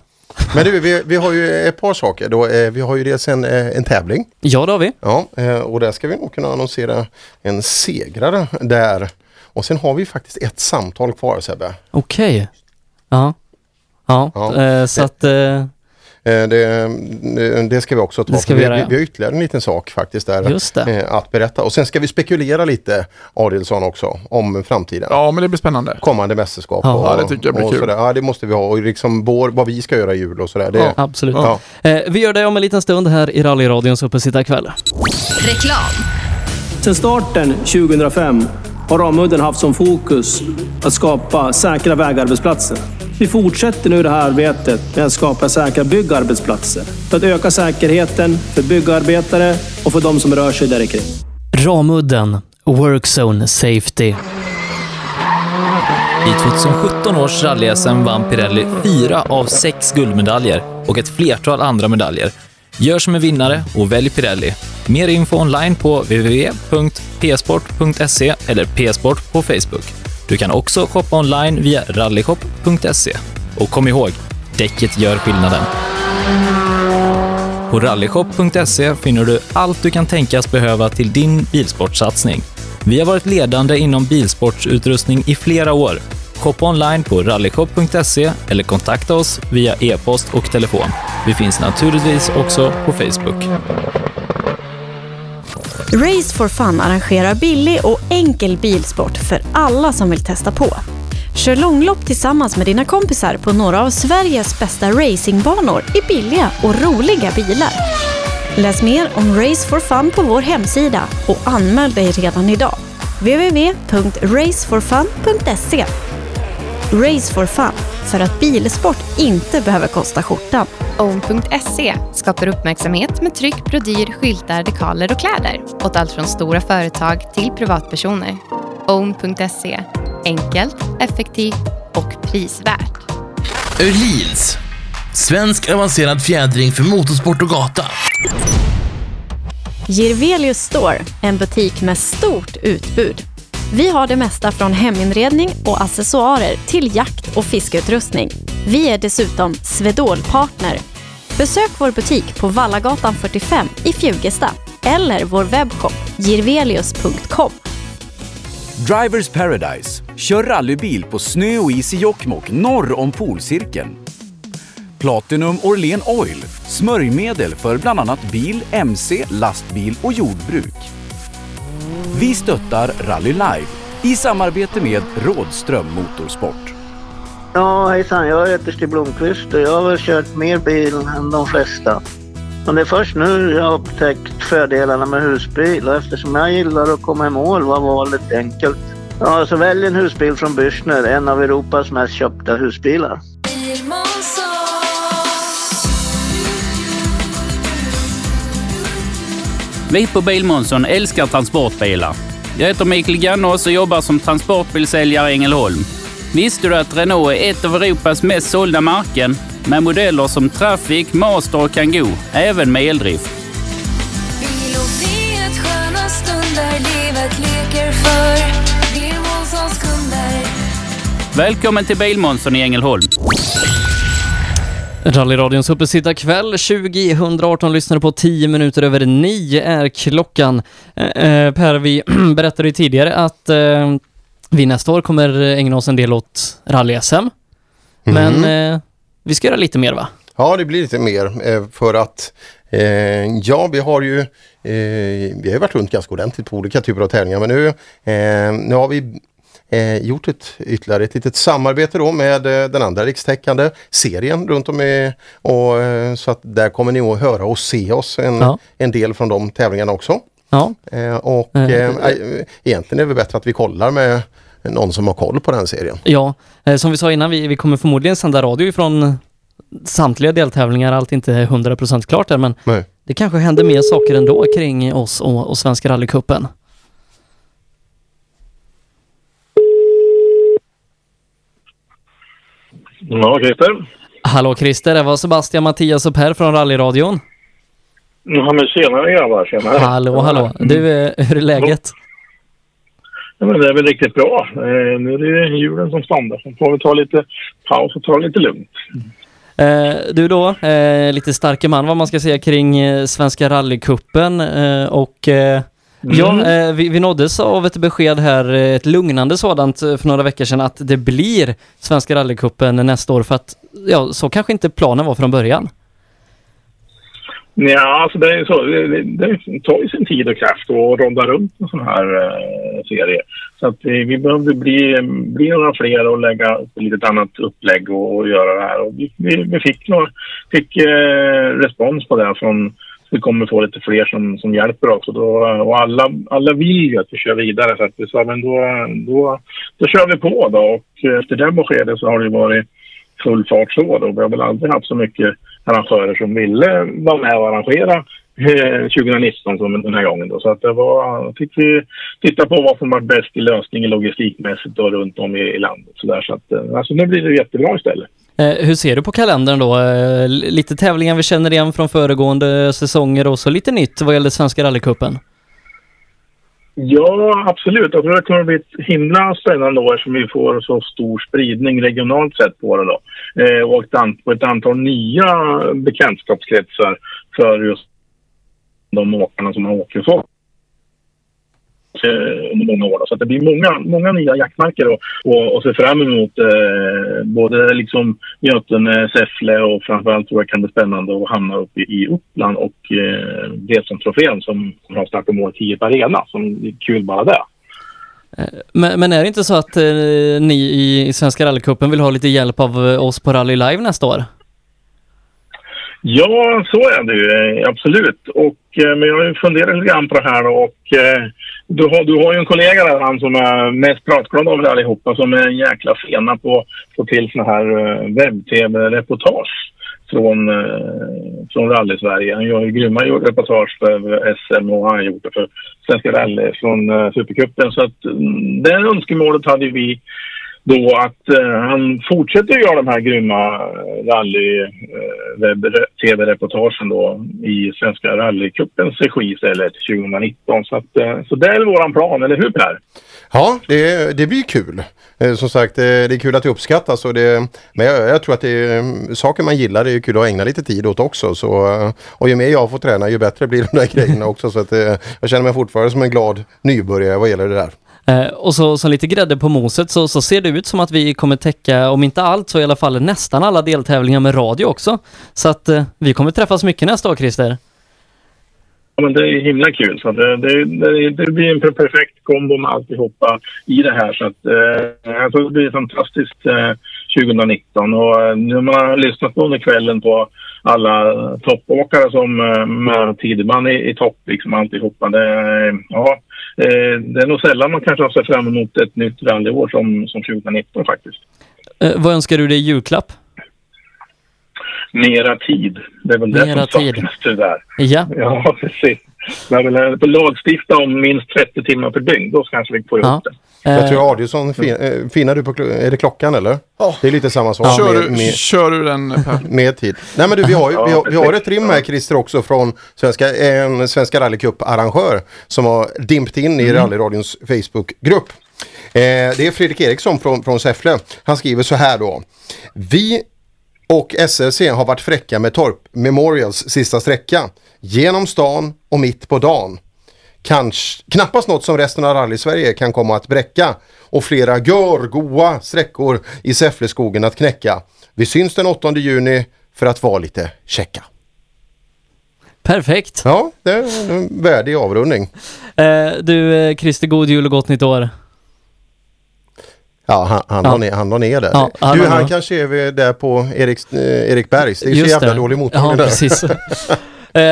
Men du, vi, vi har ju ett par saker. Då, eh, vi har ju dels en, eh, en tävling. Ja, det har vi. Ja, eh, och där ska vi nog kunna annonsera en segrare där. Och sen har vi faktiskt ett samtal kvar Sebbe. Okej. Ja. Ja, Ja. eh, så att... Eh, Eh, Det, det- det ska vi också ta. Vi göra, vi, ja. vi har ytterligare en liten sak faktiskt där eh, att berätta. Och sen ska vi spekulera lite, Adilsson också, om framtiden. Ja, men det blir spännande. Kommande mästerskap. Ja. och, Ja, det tycker jag blir kul. Sådär. Ja, det måste vi ha. Och liksom vår, vad vi ska göra i jul och sådär. Det, ja, absolut. Ja. Eh, vi gör det om en liten stund här i rallyradions uppesittarkväll. Reklam. Sedan starten 2005 har Ramudden haft som fokus att skapa säkra vägarbetsplatser. Vi fortsätter nu det här arbetet med att skapa säkra byggarbetsplatser för att öka säkerheten för byggarbetare och för de som rör sig där kring. Ramudden, Workzone Safety. I 2017 års rally-SM vann Pirelli fyra av sex guldmedaljer och ett flertal andra medaljer. Gör som en vinnare och välj Pirelli. Mer info online på www.psport.se eller psport på Facebook. Du kan också shoppa online via rallyshop.se. Och kom ihåg, däcket gör skillnaden. På rallyshop.se finner du allt du kan tänkas behöva till din bilsportsatsning. Vi har varit ledande inom bilsportsutrustning i flera år. Shoppa online på rallyshop.se eller kontakta oss via e-post och telefon. Vi finns naturligtvis också på Facebook. Race for Fun arrangerar billig och enkel bilsport för alla som vill testa på. Kör långlopp tillsammans med dina kompisar på några av Sveriges bästa racingbanor i billiga och roliga bilar. Läs mer om Race for Fun på vår hemsida och anmäl dig redan idag. www.raceforfun.se Race for Fun, för att bilsport inte behöver kosta skjortan. Own.se skapar uppmärksamhet med tryck, brodyr, skyltar, dekaler och kläder åt allt från stora företag till privatpersoner. Own.se enkelt, effektivt och prisvärt. Öhlins. Svensk avancerad fjädring för motorsport och gata. Girvelius Store, en butik med stort utbud. Vi har det mesta från heminredning och accessoarer till jakt och fiskeutrustning. Vi är dessutom Swedol-partner. Besök vår butik på Vallagatan 45 i Fjugesta eller vår webbshop girvelius.com. Drivers Paradise. Kör rallybil på snö och is i Jokkmokk norr om polcirkeln. Platinum Orlen Oil. Smörjmedel för bland annat bil, mc, lastbil och jordbruk. Vi stöttar Rally Live i samarbete med Rådström Motorsport. Ja, hejsan. Jag heter Stig Blomqvist och jag har väl kört mer bil än de flesta. Men det är först nu jag har upptäckt fördelarna med husbil och eftersom jag gillar att komma i mål var valet enkelt. Ja, så välj en husbil från Bürstner, en av Europas mest köpta husbilar. Vi på Bilmånsson älskar transportbilar. Jag heter Mikael Gannås och jobbar som transportbilsäljare i Ängelholm. Visste du att Renault är ett av Europas mest sålda märken med modeller som Traffic, Master och Kangoo, även med eldrift? Välkommen till Bilmånsson i Ängelholm. Rallyradions uppesittarkväll 2018 lyssnare på 10 minuter över 9 är klockan. Eh, eh, per, vi (clears throat) berättade ju tidigare att eh, vi nästa år kommer ägna oss en del åt rally-SM. Men Mhm. eh, vi ska göra lite mer va? Ja, det blir lite mer eh, för att eh, ja, vi har ju vi har varit runt ganska ordentligt på olika typer av tävlingar men nu, nu har vi eh, gjort ett ytterligare ett litet samarbete då med eh, den andra rikstäckande serien runt om i och eh, så att där kommer ni att höra och se oss en, Ja. en del från de tävlingarna också. Ja. Eh, och Eh, eh, egentligen är det bättre att vi kollar med någon som har koll på den serien. Ja, som vi sa innan, vi, vi kommer förmodligen sända radio ifrån samtliga deltävlingar. Allt är inte 100% klart där, men Nej. det kanske händer mer saker ändå kring oss och, och Svenska rallycupen. Ja, Christer. Hallå Christer, det var Sebastian, Mattias och Per från rallyradion. Ja, men tjenare grabbar, tjenare. Hallå, hallå. Du, eh, hur är läget? Ja, men det är väl riktigt bra. Eh, nu är det julen som ståndar. Så får vi ta lite paus och ta det lite lugnt. Eh, du då, eh, lite starke man vad man ska säga kring Svenska rallycupen och eh, ja, eh, vi, vi nåddes av ett besked här, eh, ett lugnande sådant eh, för några veckor sedan att det blir Svenska rallycupen nästa år för att ja, så kanske inte planen var från början. Ja, alltså det är så. Det, det, tar ju sin tid och kraft att ronda runt en sån här eh, serie. Så att vi, vi behövde bli, bli några fler och lägga upp ett litet annat upplägg och, och göra det här. Och vi, vi, vi fick, några, fick eh, respons på det från vi kommer få lite fler som, som hjälper också. Då, och alla, alla vill ju att vi kör vidare. Så att vi sa, men då, då, då kör vi på då. Och efter det beskedet så har det varit full fart så då. Vi har väl aldrig haft så mycket arrangörer som ville vara med och arrangera eh, 2019 som den här gången då. Så att det var, fick vi titta på vad som var bäst i lösningen logistikmässigt då runt om i, i landet. Så, där. så att, eh, alltså nu blir det jättebra istället. Eh, hur ser du på kalendern då? Eh, lite tävlingar vi känner igen från föregående säsonger och så lite nytt vad gäller Svenska rallycupen. Ja, absolut. Jag tror det kommer bli ett himla spännande år som vi får så stor spridning regionalt sett på det då. Eh, och ett, an- ett antal nya bekantskapskretsar för just de åkarna som har åkt under många år. Då. Så att det blir många, många nya jaktmarker och, och, och se fram emot eh, både liksom Götene, Säffle och framförallt tror jag kan bli spännande att hamna uppe i, Uppland och eh, det som trofén som kommer ha start och mål 10 på arena. Som är kul bara det. Men, men är det inte så att eh, ni i, Svenska rallycupen vill ha lite hjälp av eh, oss på Rally Live nästa år? Ja, så är det ju. eh, Absolut. Och, eh, men jag har funderat lite grann på det här och eh, du, har, du har ju en kollega där, han som är mest pratglad av er allihopa, som är en jäkla fena på att få till såna här eh, webb-tv-reportage från, eh, från rally-Sverige. Han gör ju grymma reportage för SM och han har gjort det för Svenska rally från eh, Supercupen. Så att mm, det önskemålet hade vi då att eh, han fortsätter göra de här grymma eh, rally eh, tv reportagen då i Svenska rallycupens regi istället 2019. Så, att, eh, så det är våran plan, eller hur Per? Ja, det, det blir kul. Eh, Som sagt, eh, det är kul att det uppskattas. Och det, men jag, jag tror att det är saker man gillar, det är kul att ägna lite tid åt också. Så, och ju mer jag får träna, ju bättre blir de där (laughs) grejerna också. Så att, eh, jag känner mig fortfarande som en glad nybörjare vad gäller det där. Eh, och så, som lite grädde på moset så, så ser det ut som att vi kommer täcka, om inte allt så i alla fall nästan alla deltävlingar med radio också. Så att eh, vi kommer träffas mycket nästa år Christer. Ja, men det är himla kul. Så det, det, det, det blir en perfekt kombo med alltihopa i det här. Så att, eh, jag tror det blir fantastiskt eh, 2019. Och eh, när man har lyssnat på under kvällen på alla toppåkare som eh, med Tideman i, i topp, liksom alltihopa. Det, eh, ja, Eh, det är nog sällan man kanske har sett fram emot ett nytt rallyår som, som 2019 faktiskt. Eh, vad önskar du dig i julklapp? Mera tid. Det är väl det Mera som tid. saknas tyvärr. Ja. Ja, precis. Jag vill eh, lagstifta om minst 30 timmar per dygn. Då kanske vi får ihop det. Jag tror Adielsson fin, eh, finnar du på är det klockan eller? Det är lite samma sak. Kör, med, du, med, kör du den Per? (laughs) med tid. Nej men du, vi har, ju, vi har, vi har Ja, ett rim här Christer också från svenska, en Svenska rallycup-arrangör som har dimpt in i Mm. rallyradions Facebookgrupp. Eh, det är Fredrik Eriksson från, från Säffle. Han skriver så här då. Vi och SLC har varit fräcka med Torp Memorials sista sträcka. Genom stan och mitt på dagen. Kanske, knappast något som resten av rally-Sverige kan komma att bräcka. Och flera görgoa sträckor i Säffleskogen att knäcka. Vi syns den 8 juni för att vara lite checka. Perfekt. Ja, det är en värdig avrundning. Eh, du eh, Christer, god jul och gott nytt år. Ja, han, han, Ja. Ner, han la ner där. Ja, han du, han ner. kanske är vi där på Erik, eh, Erik Bergs. Det är så jävla det. dålig mottagning Ja, där. precis. (laughs) Eh,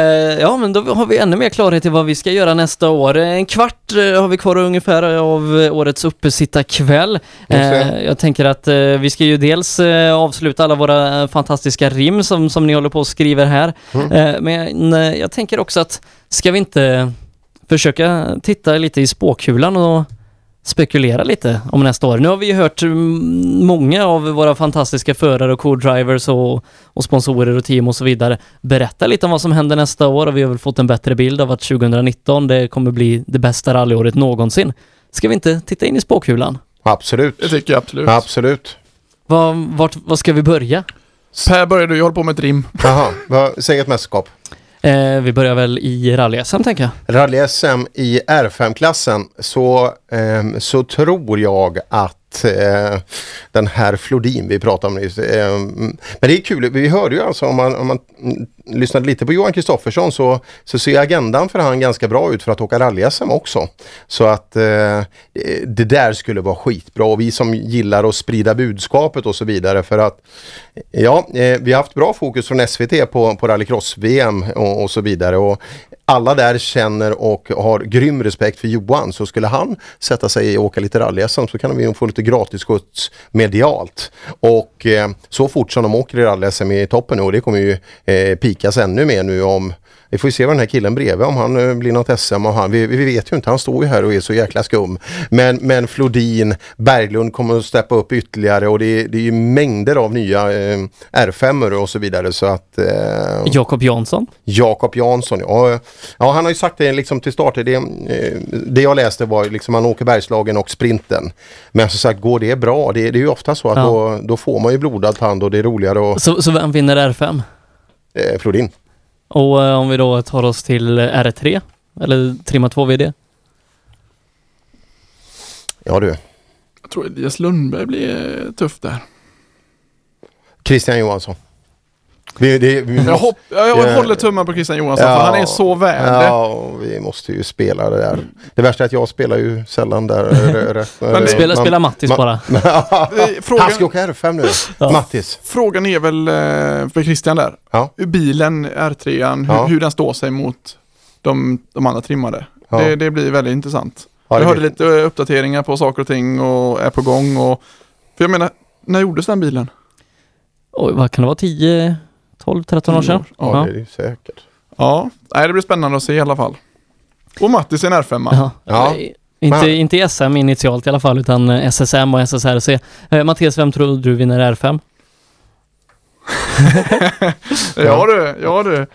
ja, men då har vi ännu mer klarhet i vad vi ska göra nästa år. En kvart eh, har vi kvar ungefär av årets uppesittarkväll. Eh, jag tänker att eh, vi ska ju dels eh, avsluta alla våra eh, fantastiska rim som, som ni håller på och skriver här. Mm. Men jag tänker också att ska vi inte försöka titta lite i spåkulan och spekulera lite om nästa år. Nu har vi ju hört mm, många av våra fantastiska förare och co-drivers och, och sponsorer och team och så vidare berätta lite om vad som händer nästa år och vi har väl fått en bättre bild av att 2019 det kommer bli det bästa rallyåret någonsin. Ska vi inte titta in i spåkulan? Absolut. Det tycker jag absolut. Absolut. Vart, vad ska vi börja? Per börjar du, jag håller på med ett rim. Jaha, säg ett mästerskap. Eh, vi börjar väl i rally-SM tänker jag. Rally-SM i R5-klassen så, eh, så tror jag att eh, den här Flodin vi pratade om nyss. Eh, mm, men det är kul, vi hörde ju alltså om man, om man lyssnade lite på Johan Kristoffersson så, så ser agendan för han ganska bra ut för att åka rally-SM också. Så att eh, det där skulle vara skitbra och vi som gillar att sprida budskapet och så vidare för att ja, eh, vi har haft bra fokus från SVT på, på rallycross-VM och, och så vidare och alla där känner och har grym respekt för Johan så skulle han sätta sig och åka lite rally så kan vi få lite gratisskjuts medialt. Och eh, så fort som de åker i rally i toppen nu och det kommer ju eh, pikas ännu mer nu om vi får ju se vad den här killen bredvid om han eh, blir något SM och han, vi, vi vet ju inte, han står ju här och är så jäkla skum. Men, men Flodin, Berglund kommer att steppa upp ytterligare och det, är- det är ju mängder av nya eh, R5 och så vidare så att... Eh, Jakob Jansson. Jakob Jansson, ja, ja han har ju sagt det liksom till start. Det, eh, det jag läste var liksom han åker Bergslagen och sprinten. Men som sagt, går det bra? Det, det är ju ofta så att Ja. då, då får man ju blodad tand och det är roligare och Så, så vem vinner R5? eh, Flodin. Och eh, om vi då tar oss till R3, eller trimma 2 VD? Ja du. Jag tror Elias Lundberg blir eh, tuff där. Christian Johansson. Vi, det, vi Jag, hopp, jag, jag Ja. håller tummen på Christian Johansson för han är så värd. Ja, vi måste ju spela det där. Det värsta är att jag spelar ju sällan där. Men det- Spela- spela Mattis bara. (laughs) frågan- Han ska åka R5 nu. Ja. Mattis. Frågan är väl eh, för Christian där. Ja. Bilen, R3, hur, Ja. hur den står sig mot de, de andra trimmade. Ja. Det, det blir väldigt intressant. Ja, det jag hörde blir- lite eh, uppdateringar på saker och ting och är på gång. Och, för jag menar, när gjordes den bilen? Oj, vad kan det vara? 10, 12, 13 år sedan? Ja, det är ju säkert. Ja, nej, det blir spännande att se i alla fall. Och Mattis är en R5. Ja. Inte, inte i SM initialt i alla fall, utan eh, SSM och SSRC. Eh, Mattias, vem tror du vinner R5? (laughs) Ja du, ja du.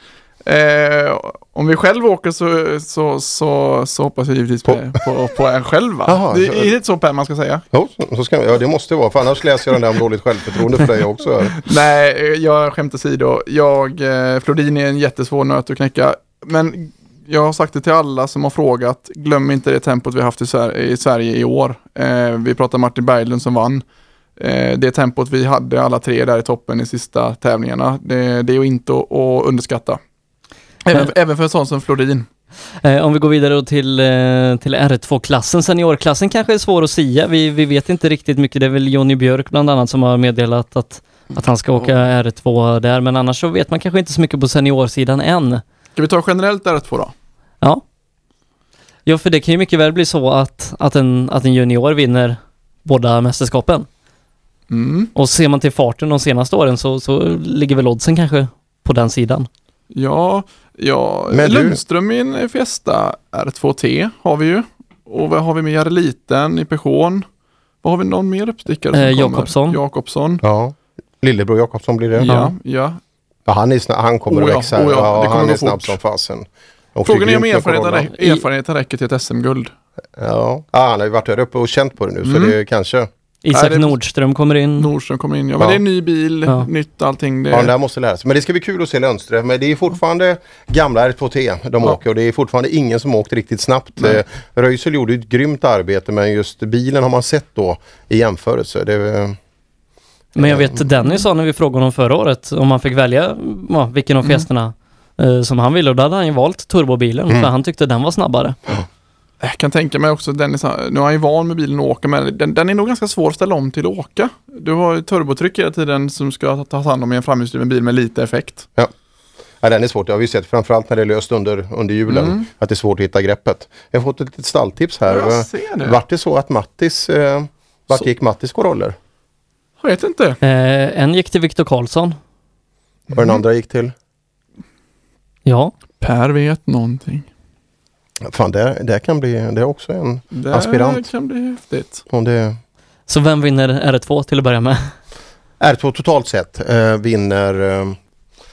Eh, om vi själv åker så, så, så, så hoppas jag givetvis på, på, på en själv va? Jaha, det är inte så Per man ska säga? Jo, så- ska, ja, det måste vara. För annars läser jag den där om dåligt självförtroende för dig också. (laughs) Nej, jag skämt åsido. Jag, eh, Flodin är en jättesvår nöt att knäcka. Men jag har sagt det till alla som har frågat. Glöm inte det tempot vi har haft i, Sver- i Sverige i år. Eh, vi pratar Martin Berglund som vann. Eh, det tempot vi hade alla tre där i toppen i sista tävlingarna. Det, det är ju inte att, att underskatta. Även, även för en sån som Flodin. Eh, om vi går vidare då till, eh, till R2-klassen, seniorklassen kanske är svår att säga. Vi, vi vet inte riktigt mycket. Det är väl Jonny Björk bland annat som har meddelat att, att han ska åka R2 där, men annars så vet man kanske inte så mycket på seniorsidan än. Ska vi ta generellt R2 då? Ja. Ja, för det kan ju mycket väl bli så att, att, en, att en junior vinner båda mästerskapen. Mm. Och ser man till farten de senaste åren så, så ligger väl oddsen kanske på den sidan. Ja, ja Men du- Lundström i en Fiesta R2T har vi ju. Och vad har vi mer? Liten i Peugeot. Vad har vi någon mer uppstickare? Eh? Jakobsson. Jakobsson. Ja. Lillebror Jakobsson blir det. Ja, ja. Ja, han, är han kommer Oh att ja, växa. oh ja, ja, det kommer han är snabb som fasen. Och Frågan är om erfarenheten, Corolla. rä- erfarenheten räcker till ett SM-guld. Ja. ja, han har ju varit där uppe och känt på det nu så Mm. det kanske... Isak Nej, det- Nordström kommer in. Nordström kommer in, ja. Men Ja. det är en ny bil, Ja. nytt allting. Det... Ja, den där måste lära sig. Men det ska bli kul att se Lundström. Men det är fortfarande gamla R2T de Ja. åker och det är fortfarande ingen som åkt riktigt snabbt. Nej. Eh, Röisel gjorde ett grymt arbete men just bilen har man sett då i jämförelse. Det, Men jag vet Dennis sa när vi frågade honom förra året om han fick välja ja, vilken av Mm. Fiesterna eh, som han ville och då hade han ju valt turbobilen Mm. för han tyckte den var snabbare. Jag kan tänka mig också, Dennis, nu är han ju van med bilen att åka men den, den är nog ganska svår att ställa om till att åka. Du har ju turbotryck hela tiden som ska tas hand om i en framhjulsdriven bil med lite effekt. Ja. Ja, den är svårt. Det har vi sett framförallt när det är löst under, under julen. Mm. Att det är svårt att hitta greppet. Jag har fått ett litet stalltips här. Jag ser det. Vart det så att Mattis, eh, vart gick Mattis på roller? Jag vet inte. Eh, en gick till Viktor Karlsson. Och den andra gick till? Ja. Per vet någonting. Fan, det, det kan bli, det är också en Det aspirant. kan bli häftigt. Om det, Så vem vinner R2 till att börja med? R2 totalt sett eh, vinner, eh,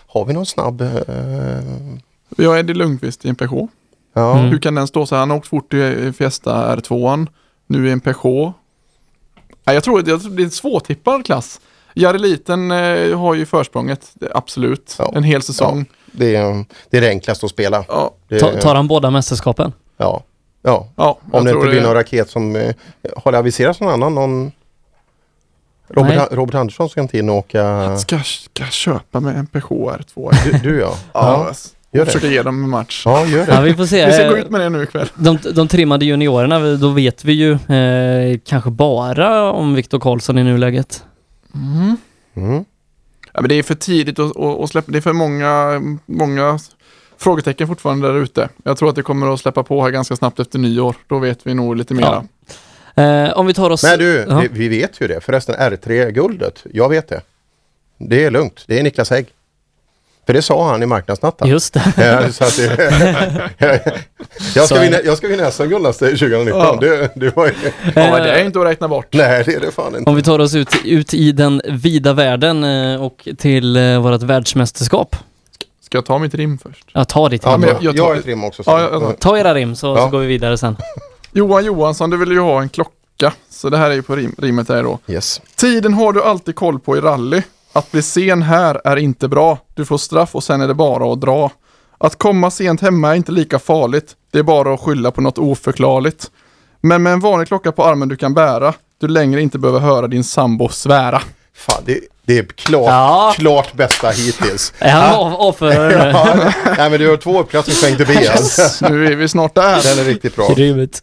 har vi någon snabb? Eh, Vi har Eddie Lundqvist i en Peugeot. Ja. Hur kan den stå så här? Han har åkt fort i Fiesta R2. Nu i en Peugeot. Nej, jag tror att det det är en svårtippad klass. Jari Liten eh, har ju försprånget, det, absolut. En hel säsong. Det, är, det är det enklaste att spela. Ja. Det, Ta, tar han båda mästerskapen? Ja. Ja, ja om det inte blir det- någon raket som... Eh, har det aviserats någon annan? Någon... Robert, Nej. Robert Andersson ska inte in och åka... Ska, ska jag köpa med en Peugeot R2? Du, du ja. (laughs) Ja, gör jag det. försöker ge dem en match. Ja, gör det. Ja, vi får se. Vi ska gå ut med det nu ikväll. De, de trimmade juniorerna, då vet vi ju eh, kanske bara om Viktor Karlsson i nuläget. Mm. Mm. Ja, men det är för tidigt att, att, att släppa. Det är för många, många frågetecken fortfarande där ute. Jag tror att det kommer att släppa på här ganska snabbt efter nyår. Då vet vi nog lite mera. Eh, om vi tar oss... Men du, Ja. vi, vi vet ju det. Förresten R3-guldet, jag vet det. Det är lugnt. Det är Niklas Hägg. För det sa han i marknadsnatten. Just det. Ja, så att det (laughs) jag, ska vinna, jag ska vinna SM-guld nästa 2019. Ja. Det, det var ju... Ja, det är inte att räkna bort. Nej, det är det fan inte. Om vi tar oss ut, ut i den vida världen eh, och till eh, vårt världsmästerskap. Ska jag ta mitt rim först? Ja, ta ditt Ja, rim. men jag- jag tar ett rim också. Ja, jag, jag, Ta era rim så, Ja. så går vi vidare sen. (laughs) Johan Johansson, du vill ju ha en klocka. Så det här är ju på rim, rimmet här då. Yes. Tiden har du alltid koll på i rally. Att bli sen här är inte bra. Du får straff och sen är det bara att dra. Att komma sent hemma är inte lika farligt. Det är bara att skylla på något oförklarligt. Men med en vanlig klocka på armen du kan bära, du längre inte behöver höra din sambo svära. Fan, det, det är klart, klart bästa hittills. (laughs) Är han Ja. av- avförare (laughs) nu? ja, nej, men du har två uppklassningspoäng till Tobias. Nu är vi snart där. Den är riktigt bra. Grymt.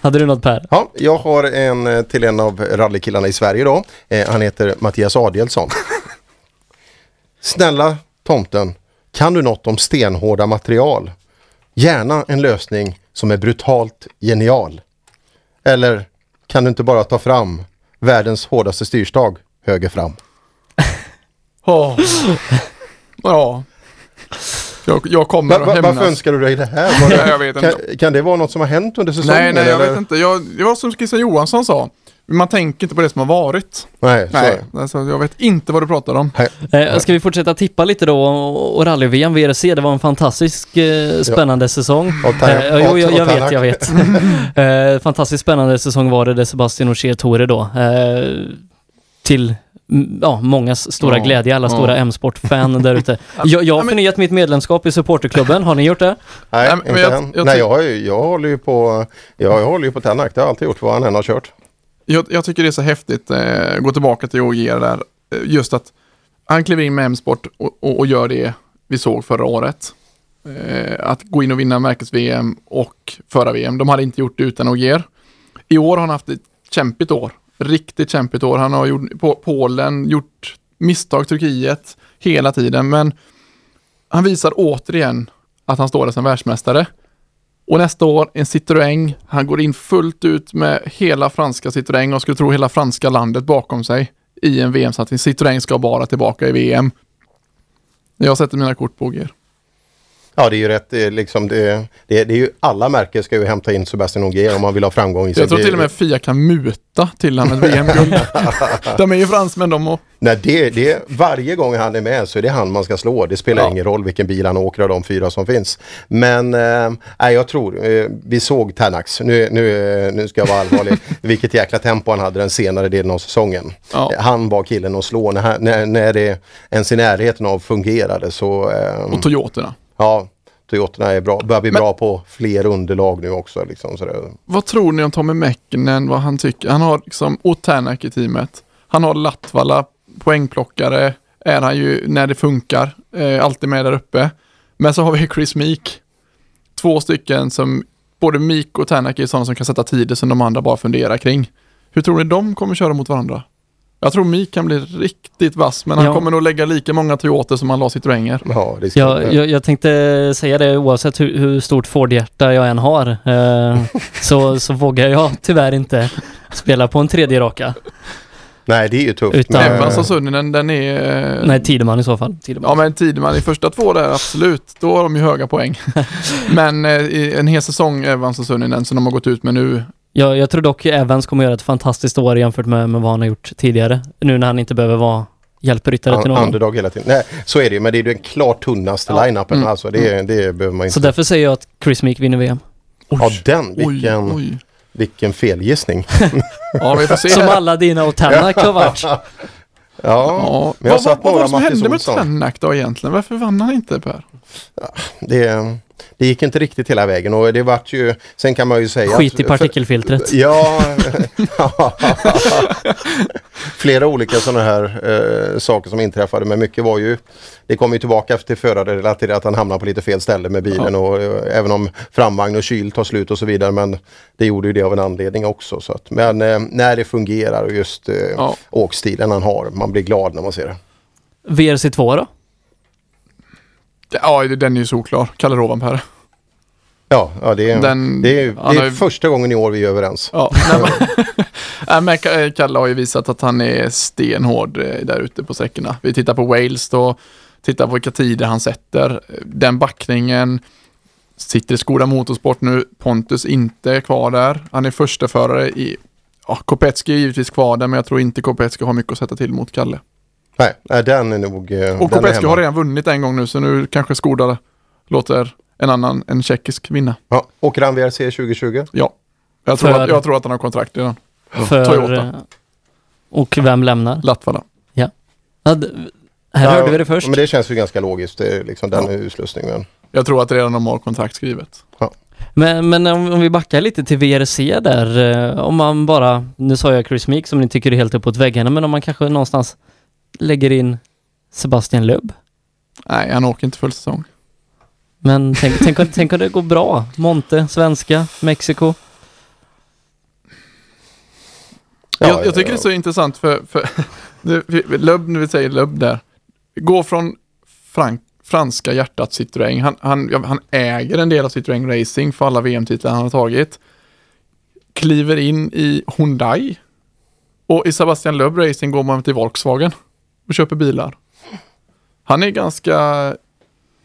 Hade du något Per? Ja, jag har en eh, till en av rallykillarna i Sverige då. Eh, han heter Mattias Adielsson. Snälla tomten, kan du något om stenhårda material? Gärna en lösning som är brutalt genial. Eller kan du inte bara ta fram världens hårdaste styrstag höger fram? (laughs) Åh. Ja. Jag, jag kommer Va, att va, hämnas. varför önskar du dig det här? (laughs) Det, Nej, jag vet kan, inte. kan det vara något som har hänt under säsongen? Nej, nej, jag eller? vet inte. Jag, det var som Christian Johansson sa. Man tänker inte på det som har varit. Nej, så nej alltså, jag vet inte vad du pratar om. Eh, ska vi fortsätta tippa lite då och, rally-VM VRC, det var en fantastisk eh, spännande säsong. Och Tan- Eh, jo, jag, jag vet, jag vet. (laughs) eh, fantastiskt spännande säsong var det, det Sebastian Ogier Tore då. Eh, till ja, mångas stora Ja, glädje, alla ja. stora M-sport-fan där ute. (laughs) Jag, jag har förnyat mitt medlemskap i supporterklubben, har ni gjort det? Nej, inte jag- än. jag Nej, jag, jag håller ju på, jag, jag håller ju på Tänak. Det har jag alltid gjort vad han än har kört. Jag, jag tycker det är så häftigt, eh, gå tillbaka till OGR där, eh, just att han kliver in med M-sport och, och, och gör det vi såg förra året. Eh, att gå in och vinna märkes-VM och föra VM. De hade inte gjort det utan OGR. I år har han haft ett kämpigt år. Riktigt kämpigt år. Han har gjort på Polen, gjort misstag Turkiet hela tiden, men han visar återigen att han står där som världsmästare. Och nästa år en Citroën. Han går in fullt ut med hela franska Citroën och skulle tro hela franska landet bakom sig i en VM-satsning. Citroën ska bara tillbaka i VM. Jag sätter mina kort på OGR. Ja, det är ju rätt, det är liksom det, det, det är ju alla märken ska ju hämta in Sebastian Ogier om man vill ha framgång i sin Jag tror till och med Fia kan muta till han ett VM-guld. (laughs) de är ju fransmän de och... Nej, det, det, varje gång han är med så är det han man ska slå. Det spelar Ja. ingen roll vilken bil han åker av de fyra som finns. Men eh, jag tror, eh, vi såg Tanax, nu, nu, eh, nu ska jag vara allvarlig, (laughs) vilket jäkla tempo han hade den senare delen av säsongen. Ja. Eh, Han var killen att slå när, när, när det ens i närheten av fungerade. Så, eh, Och Toyotorna. Ja, Toyotorna är bra, börjar bli bra på fler underlag nu också. Liksom, så det, Vad tror ni om Tommy Mäkinen, vad han tycker? Han har liksom Otanak i teamet. Han har Latvala, poängplockare, är han ju när det funkar. Eh, alltid med där uppe. Men så har vi Chris Meek. Två stycken som, både Meek och Tanak är sådana som kan sätta tider som de andra bara funderar kring. Hur tror ni de kommer köra mot varandra? Jag tror Mik kan bli riktigt vass, men han Ja. kommer nog lägga lika många Toyota som han la Citroenger. Ja, det Jag, jag, jag tänkte säga det oavsett hur, hur stort Ford-hjärta jag än har eh, (laughs) så, så vågar jag tyvärr inte spela på en tredje raka. Nej, det är ju tufft. Utan- men- Evans och Sunninen, den är... eh, Nej, Tideman i så fall. Tideman. Ja men Tideman i första två där, absolut. Då har de ju höga poäng. (laughs) men eh, en hel säsong Evans och Sunninen som de har gått ut med nu. Jag, jag tror dock Evans kommer göra ett fantastiskt år jämfört med, med vad han har gjort tidigare. Nu när han inte behöver vara hjälpryttare till någon. underdog hela tiden. Nej, så är det ju, men det är ju den klart tunnaste line-upen. Mm. Alltså, det, det behöver man inte. Så därför säger jag att Chris Meek vinner VM. ja, den. Vilken, oj. vilken felgissning. (laughs) Ja, vi får se. Som alla dina och Tanak har varit. (laughs) Ja, Ja. men jag vad, satt vad, vad var det som Mattis hände med. Tanak då egentligen? Varför vann han inte Per? Det, det gick inte riktigt hela vägen och det vart ju, sen kan man ju säga Skit i att- partikelfiltret. För, ja, (laughs) flera olika sådana här eh, saker som inträffade men mycket var ju, det kom ju tillbaka efter förarrelaterat att han hamnade på lite fel ställe med bilen och eh, även om framvagn och kyl tar slut och så vidare men det gjorde ju det av en anledning också. Så att, men eh, när det fungerar och just eh, åkstilen han har, man blir glad när man ser det. VRC2 då? Ja, den är ju såklar. Kalle Rovanperä. Ja, ja det är, Den- det är, det är ju- första gången i år vi är överens. Ja, nej, men, (laughs) Ka- Kalle har ju visat att han är stenhård eh, där ute på sträckorna. Vi tittar på Wales då, tittar på vilka tider han sätter. Den backningen sitter i Skoda Motorsport nu. Pontus inte är kvar där. Han är första förare i Ja, Kopetski är givetvis kvar där, men jag tror inte Kopetski har mycket att sätta till mot Kalle. Nej, den är nog... eh, Och hemma. har redan vunnit en gång nu, så nu kanske Skoda låter en annan, en tjeckisk, vinna. Ja, åker han VRC 2020? Ja. Jag tror, För- att, jag tror att han har kontrakt redan. För, Toyota. Och vem lämnar? Latvala. Ja. ja d- här hörde vi det först. Men det känns ju ganska logiskt, det är liksom den utslussningen. Jag tror att redan de har kontrakt skrivet. Men, men om, om vi backar lite till VRC där, eh, om man bara, nu sa jag Chris Meek som ni tycker är helt uppåt väggarna, men om man kanske någonstans lägger in Sebastian Lubb. Nej, han åker inte full säsong. Men tänk, tänk, om- tänk om det går bra. Monte, svenska, Mexiko. jag, jag tycker det är så intressant för, för (laughs) Lubb, när vi säger Lubb där, gå från frank, franska hjärtat Citroën. Han, han, ja, han äger en del av Citroën Racing för alla VM-titlar han har tagit. Kliver in i Hyundai. Och i Sebastian Lubb Racing går man till Volkswagen och köper bilar. Han är ganska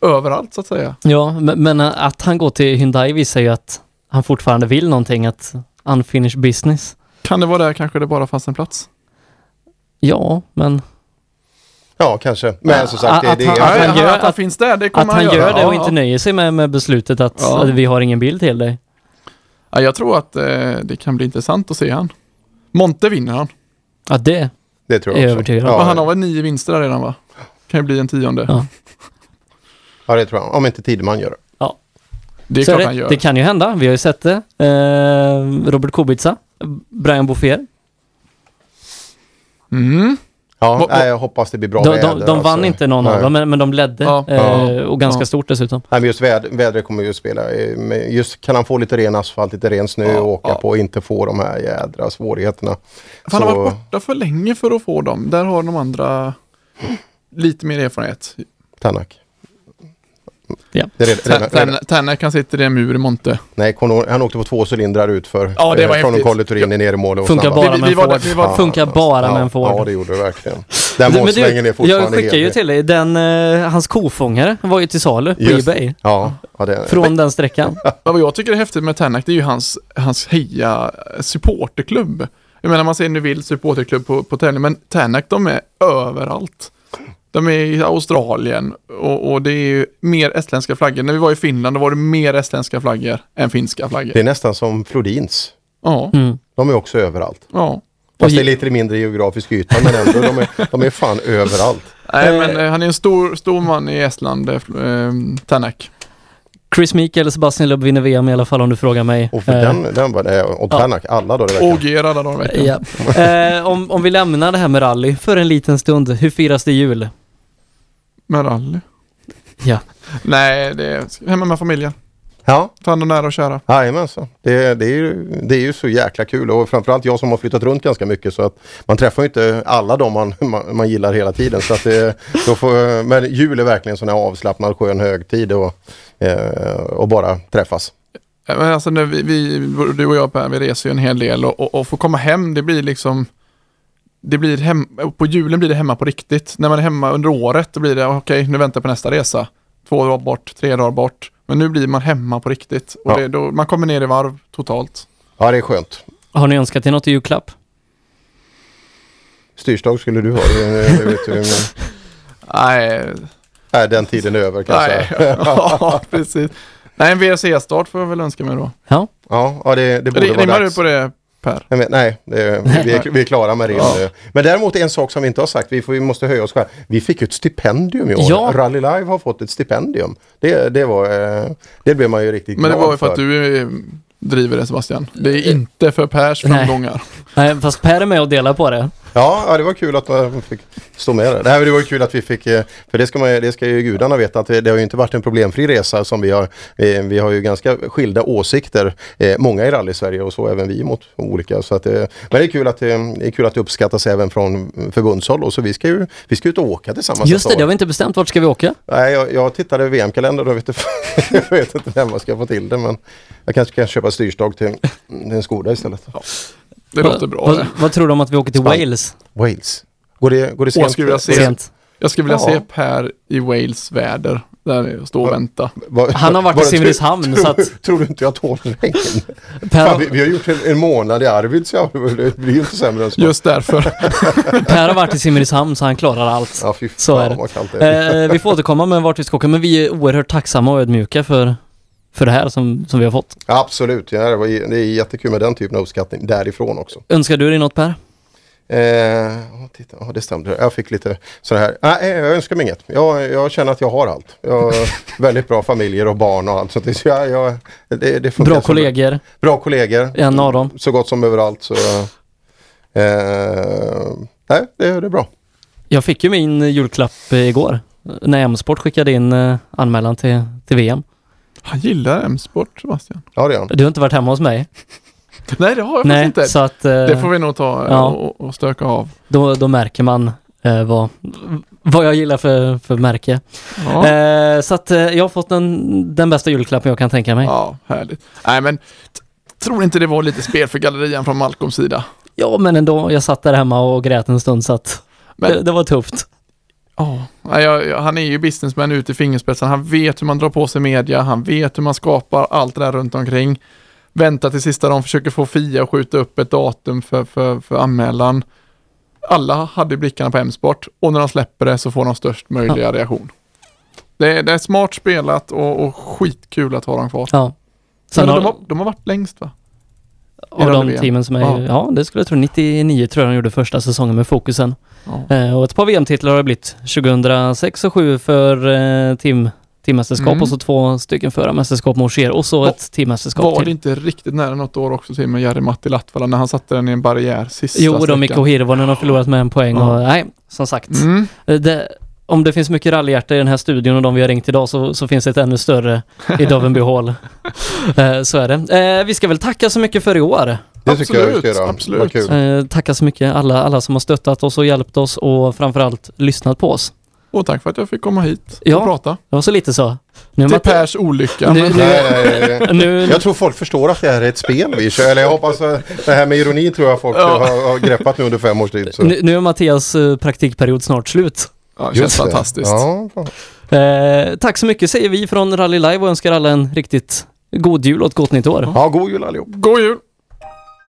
överallt så att säga. Ja, men, men att han går till Hyundai visar ju att han fortfarande vill någonting, att unfinished business. Kan det vara där kanske det bara fanns en plats? Ja, men Ja, kanske. Men som sagt, det, att, det han, är... att han gör, att han finns där, det kommer att han han gör det och Ja, inte nöjer sig med, med beslutet att, Ja. att vi har ingen bil till dig. Ja, jag tror att eh, det kan bli intressant att se han. Monte vinner han. Ja, det Det tror är jag jag också. om. Och Ja, han har väl nio vinster där redan va? Kan ju bli en tionde. Ja. ja, det tror jag. Om inte Tideman gör det. Ja. Det är Så klart det, han gör. det kan ju hända, vi har ju sett det. Eh, Robert Kubica, Brian Bouffier. Mm. Ja, nej, jag hoppas det blir bra De, väder. de, de vann alltså. inte någon av Nej. dem, men, men de ledde. Ja. Eh, Ja. och ganska Ja. stort dessutom. Nej, men just väd vädret kommer ju att spela. Just kan han få lite ren asfalt, lite ren snö Ja, och åka ja. på och inte få de här jädra svårigheterna. Han har Så- varit borta för länge för att få dem. Där har de andra lite mer erfarenhet. Tanak. Ja. Han sitter i en mur i Monte. Nej, han åkte på två cylindrar ut för Ja, det var eh, från. Colli Turin ner i mål. Och Funkar bara Vi- vi med en var Ford. där- vi var- Funkar bara med en Ford. Ja, det gjorde det verkligen. Den Men målsvängen är jag fortfarande skickar ju till dig, den, eh, hans kofångare var ju till salu på Just- Ebay. Ja, ja det, Från den sträckan. Ja, vad jag tycker är häftigt med Tänak det är ju hans, hans heja supporterklubb. Jag menar man ser nu vill supporterklubb på, på tävling men Tänak de är överallt. De är i Australien och, och det är ju mer estländska flaggor. När vi var i Finland då var det mer estländska flaggor än finska flaggor. det är nästan som Flodins. Ja, Mm. De är också överallt. ja. Fast det är lite mindre geografisk yta men ändå, de är, de är fan överallt. Nej men eh, han är en stor, stor man i Estland, eh, eh, Tänak. Chris Meek eller Sebastian Loeb vinner VM i alla fall om du frågar mig. Och för Eh, den, den var det, och Tanak, alla då det verkar. OG alla dagar i veckan. Ja. Eh, om, om vi lämnar det här med rally för en liten stund, hur firas det jul? Med rally. Ja. Nej, det är hemma med familjen. Ja. Ta hand om nära och kära. Jajamensan. Det, det, är ju, det är ju så jäkla kul och framförallt jag som har flyttat runt ganska mycket så att man träffar ju inte alla de man, man, man gillar hela tiden. Så att det, då får, men jul är verkligen en sån här avslappnad skön högtid och, eh, och bara träffas. Men alltså när vi, vi, du och jag Per, vi reser ju en hel del och, och, och få komma hem, det blir liksom det blir hem, på julen blir det hemma på riktigt. När man är hemma under året, då blir det okej, nu väntar jag på nästa resa. Två dagar bort, tre dagar bort. Men nu blir man hemma på riktigt. Och Ja. det, då, man kommer ner i varv totalt. Ja, det är skönt. Har ni önskat er något i julklapp? Styrstag skulle du ha. det vet du, men- (laughs) Nej. Nej, den tiden är över kanske. Nej, (laughs) ja, precis. Nej, en VRC-start får jag väl önska mig då. Ja. Ja, det, det borde Rim- vara Rimmar dags. du på det Per? Nej, men- nej det, vi, är, vi är klara med det. Ja. nu. Men däremot en sak som vi inte har sagt, vi, får, vi måste höja oss själva. Vi fick ju ett stipendium i år. Ja. Rally Live har fått ett stipendium. Det, det, var, eh, det blev man ju riktigt Men det glad var ju för att du eh, driver det Sebastian. Det är inte för Pers Nej. framgångar. Nej, fast Per är med och delar på det. Ja, ja, det var kul att man fick stå med där. Nej, det var kul att vi fick, eh, för det ska, man, det ska ju gudarna veta att det, det har ju inte varit en problemfri resa som vi har. eh, Vi har ju ganska skilda åsikter, eh, många i rally-Sverige och så även vi mot olika. Så att, eh, men det är kul att, eh, det är kul att det uppskattas även från förbundshåll och så vi ska ju vi ska ut och åka tillsammans. Just det, det har vi inte bestämt. Vart ska vi åka? Nej, jag, jag tittade VM-kalendern och vet, (laughs) jag vet inte när man ska få till det men jag kanske kan köpa styrstag till, till en Skoda istället. Det låter bra Vad, det. vad tror du om att vi åker till Spann- Wales? Wales. Går det, går det sent? jag skulle vilja se, Sent. jag skulle vilja Ja. se Per i Wales väder. Där stå och vänta. Vad- Han har varit vad- i Simrishamn, så att- Tror du inte jag tål regn? (laughs) Per- Fan, vi, vi har gjort en, en månad i Arvidsjaur, det blir ju inte sämre än så. Just därför. (laughs) Per har varit i Simrishamn så han klarar allt. Ja, fy Så fan är vad kallt det är. det. Eh, vi får återkomma med vart vi ska åka, men vi är oerhört tacksamma och ödmjuka för, för det här som, som vi har fått. Absolut, ja, det, var, det är jättekul med den typen av uppskattning därifrån också. Önskar du dig något Per? Eh, titta, ja, det stämde. Jag fick lite sådana här. Nej, jag önskar mig inget. Jag, jag känner att jag har allt. Jag har (laughs) väldigt bra familjer och barn och allt. Så det, så jag, jag, det, det funkar Bra kollegor. Bra kollegor. En av dem. Så gott som överallt. Så, eh, nej, det, det är bra. Jag fick ju min julklapp eh, igår. När M-sport skickade in eh, anmälan till, till VM. Han gillar M-sport Sebastian. Ja, det är han. Du har inte varit hemma hos mig? (laughs) Nej, det har jag Nej, faktiskt inte. så att... eh, Det får vi nog ta eh, ja. och, och stöka av. Då, då märker man eh, vad, vad jag gillar för, för märke. Ja. Eh, så att eh, jag har fått den, den bästa julklappen jag kan tänka mig. Ja, härligt. Nej, men tror inte det var lite spel för gallerian från Malcolms sida? Ja, men ändå. Jag satt där hemma och grät en stund så att Men- det, det var tufft. Ja, jag, han är ju businessman ut i fingerspetsen. Han vet hur man drar på sig media. Han vet hur man skapar allt det där runt omkring. Vänta till sista dagen, försöker få Fia att skjuta upp ett datum för, för, för anmälan. Alla hade blickarna på M-sport och när de släpper det så får de störst möjliga reaktion. Det, är- det är smart spelat och, och skitkul att ha dem kvar. Ja. Sen Men har, de, har, de har varit längst va? Av de teamen som är... Ja. Ja. det skulle jag tro. 99 tror jag de gjorde första säsongen med fokusen. Ja. Eh, och ett par VM-titlar har det blivit. 2006 och 2007 för eh, team, teammästerskap Mm. och så två stycken förarmästerskap med Ogier och så ett teammästerskap Var det till. inte riktigt nära något år också till med Jari-Matti Latvala när han satte den i en barriär sista Jo, de sträckan? Mikko Hirvonen har förlorat med en poäng Ja. och nej, som sagt. Mm. Eh, Det, om det finns mycket rallyhjärta i den här studion och de vi har ringt idag så, så finns det ett ännu större i Dovenby Hall. (laughs) Eh, så är det. Eh, vi ska väl tacka så mycket för i år. Det tycker jag vi ska Absolut, göra. absolut. Kul. Eh, tacka så mycket alla, alla som har stöttat oss och hjälpt oss och framförallt lyssnat på oss. Och tack för att jag fick komma hit Ja. och prata. Det var så lite så. Nu är Till Matte- Pers olycka. Nu- men- nu- Nej, nej, nej. (laughs) Jag tror folk förstår att det här är ett spel vi kör. Eller jag hoppas att det här med ironi tror jag folk Ja. har, har greppat nu under fem års tid. Så. nu, nu är Mattias praktikperiod snart slut. Ja, det känns det. fantastiskt. Ja. Eh, tack så mycket säger vi från Rally Live och önskar alla en riktigt god jul och ett gott nytt år. ja, god jul allihop. God jul!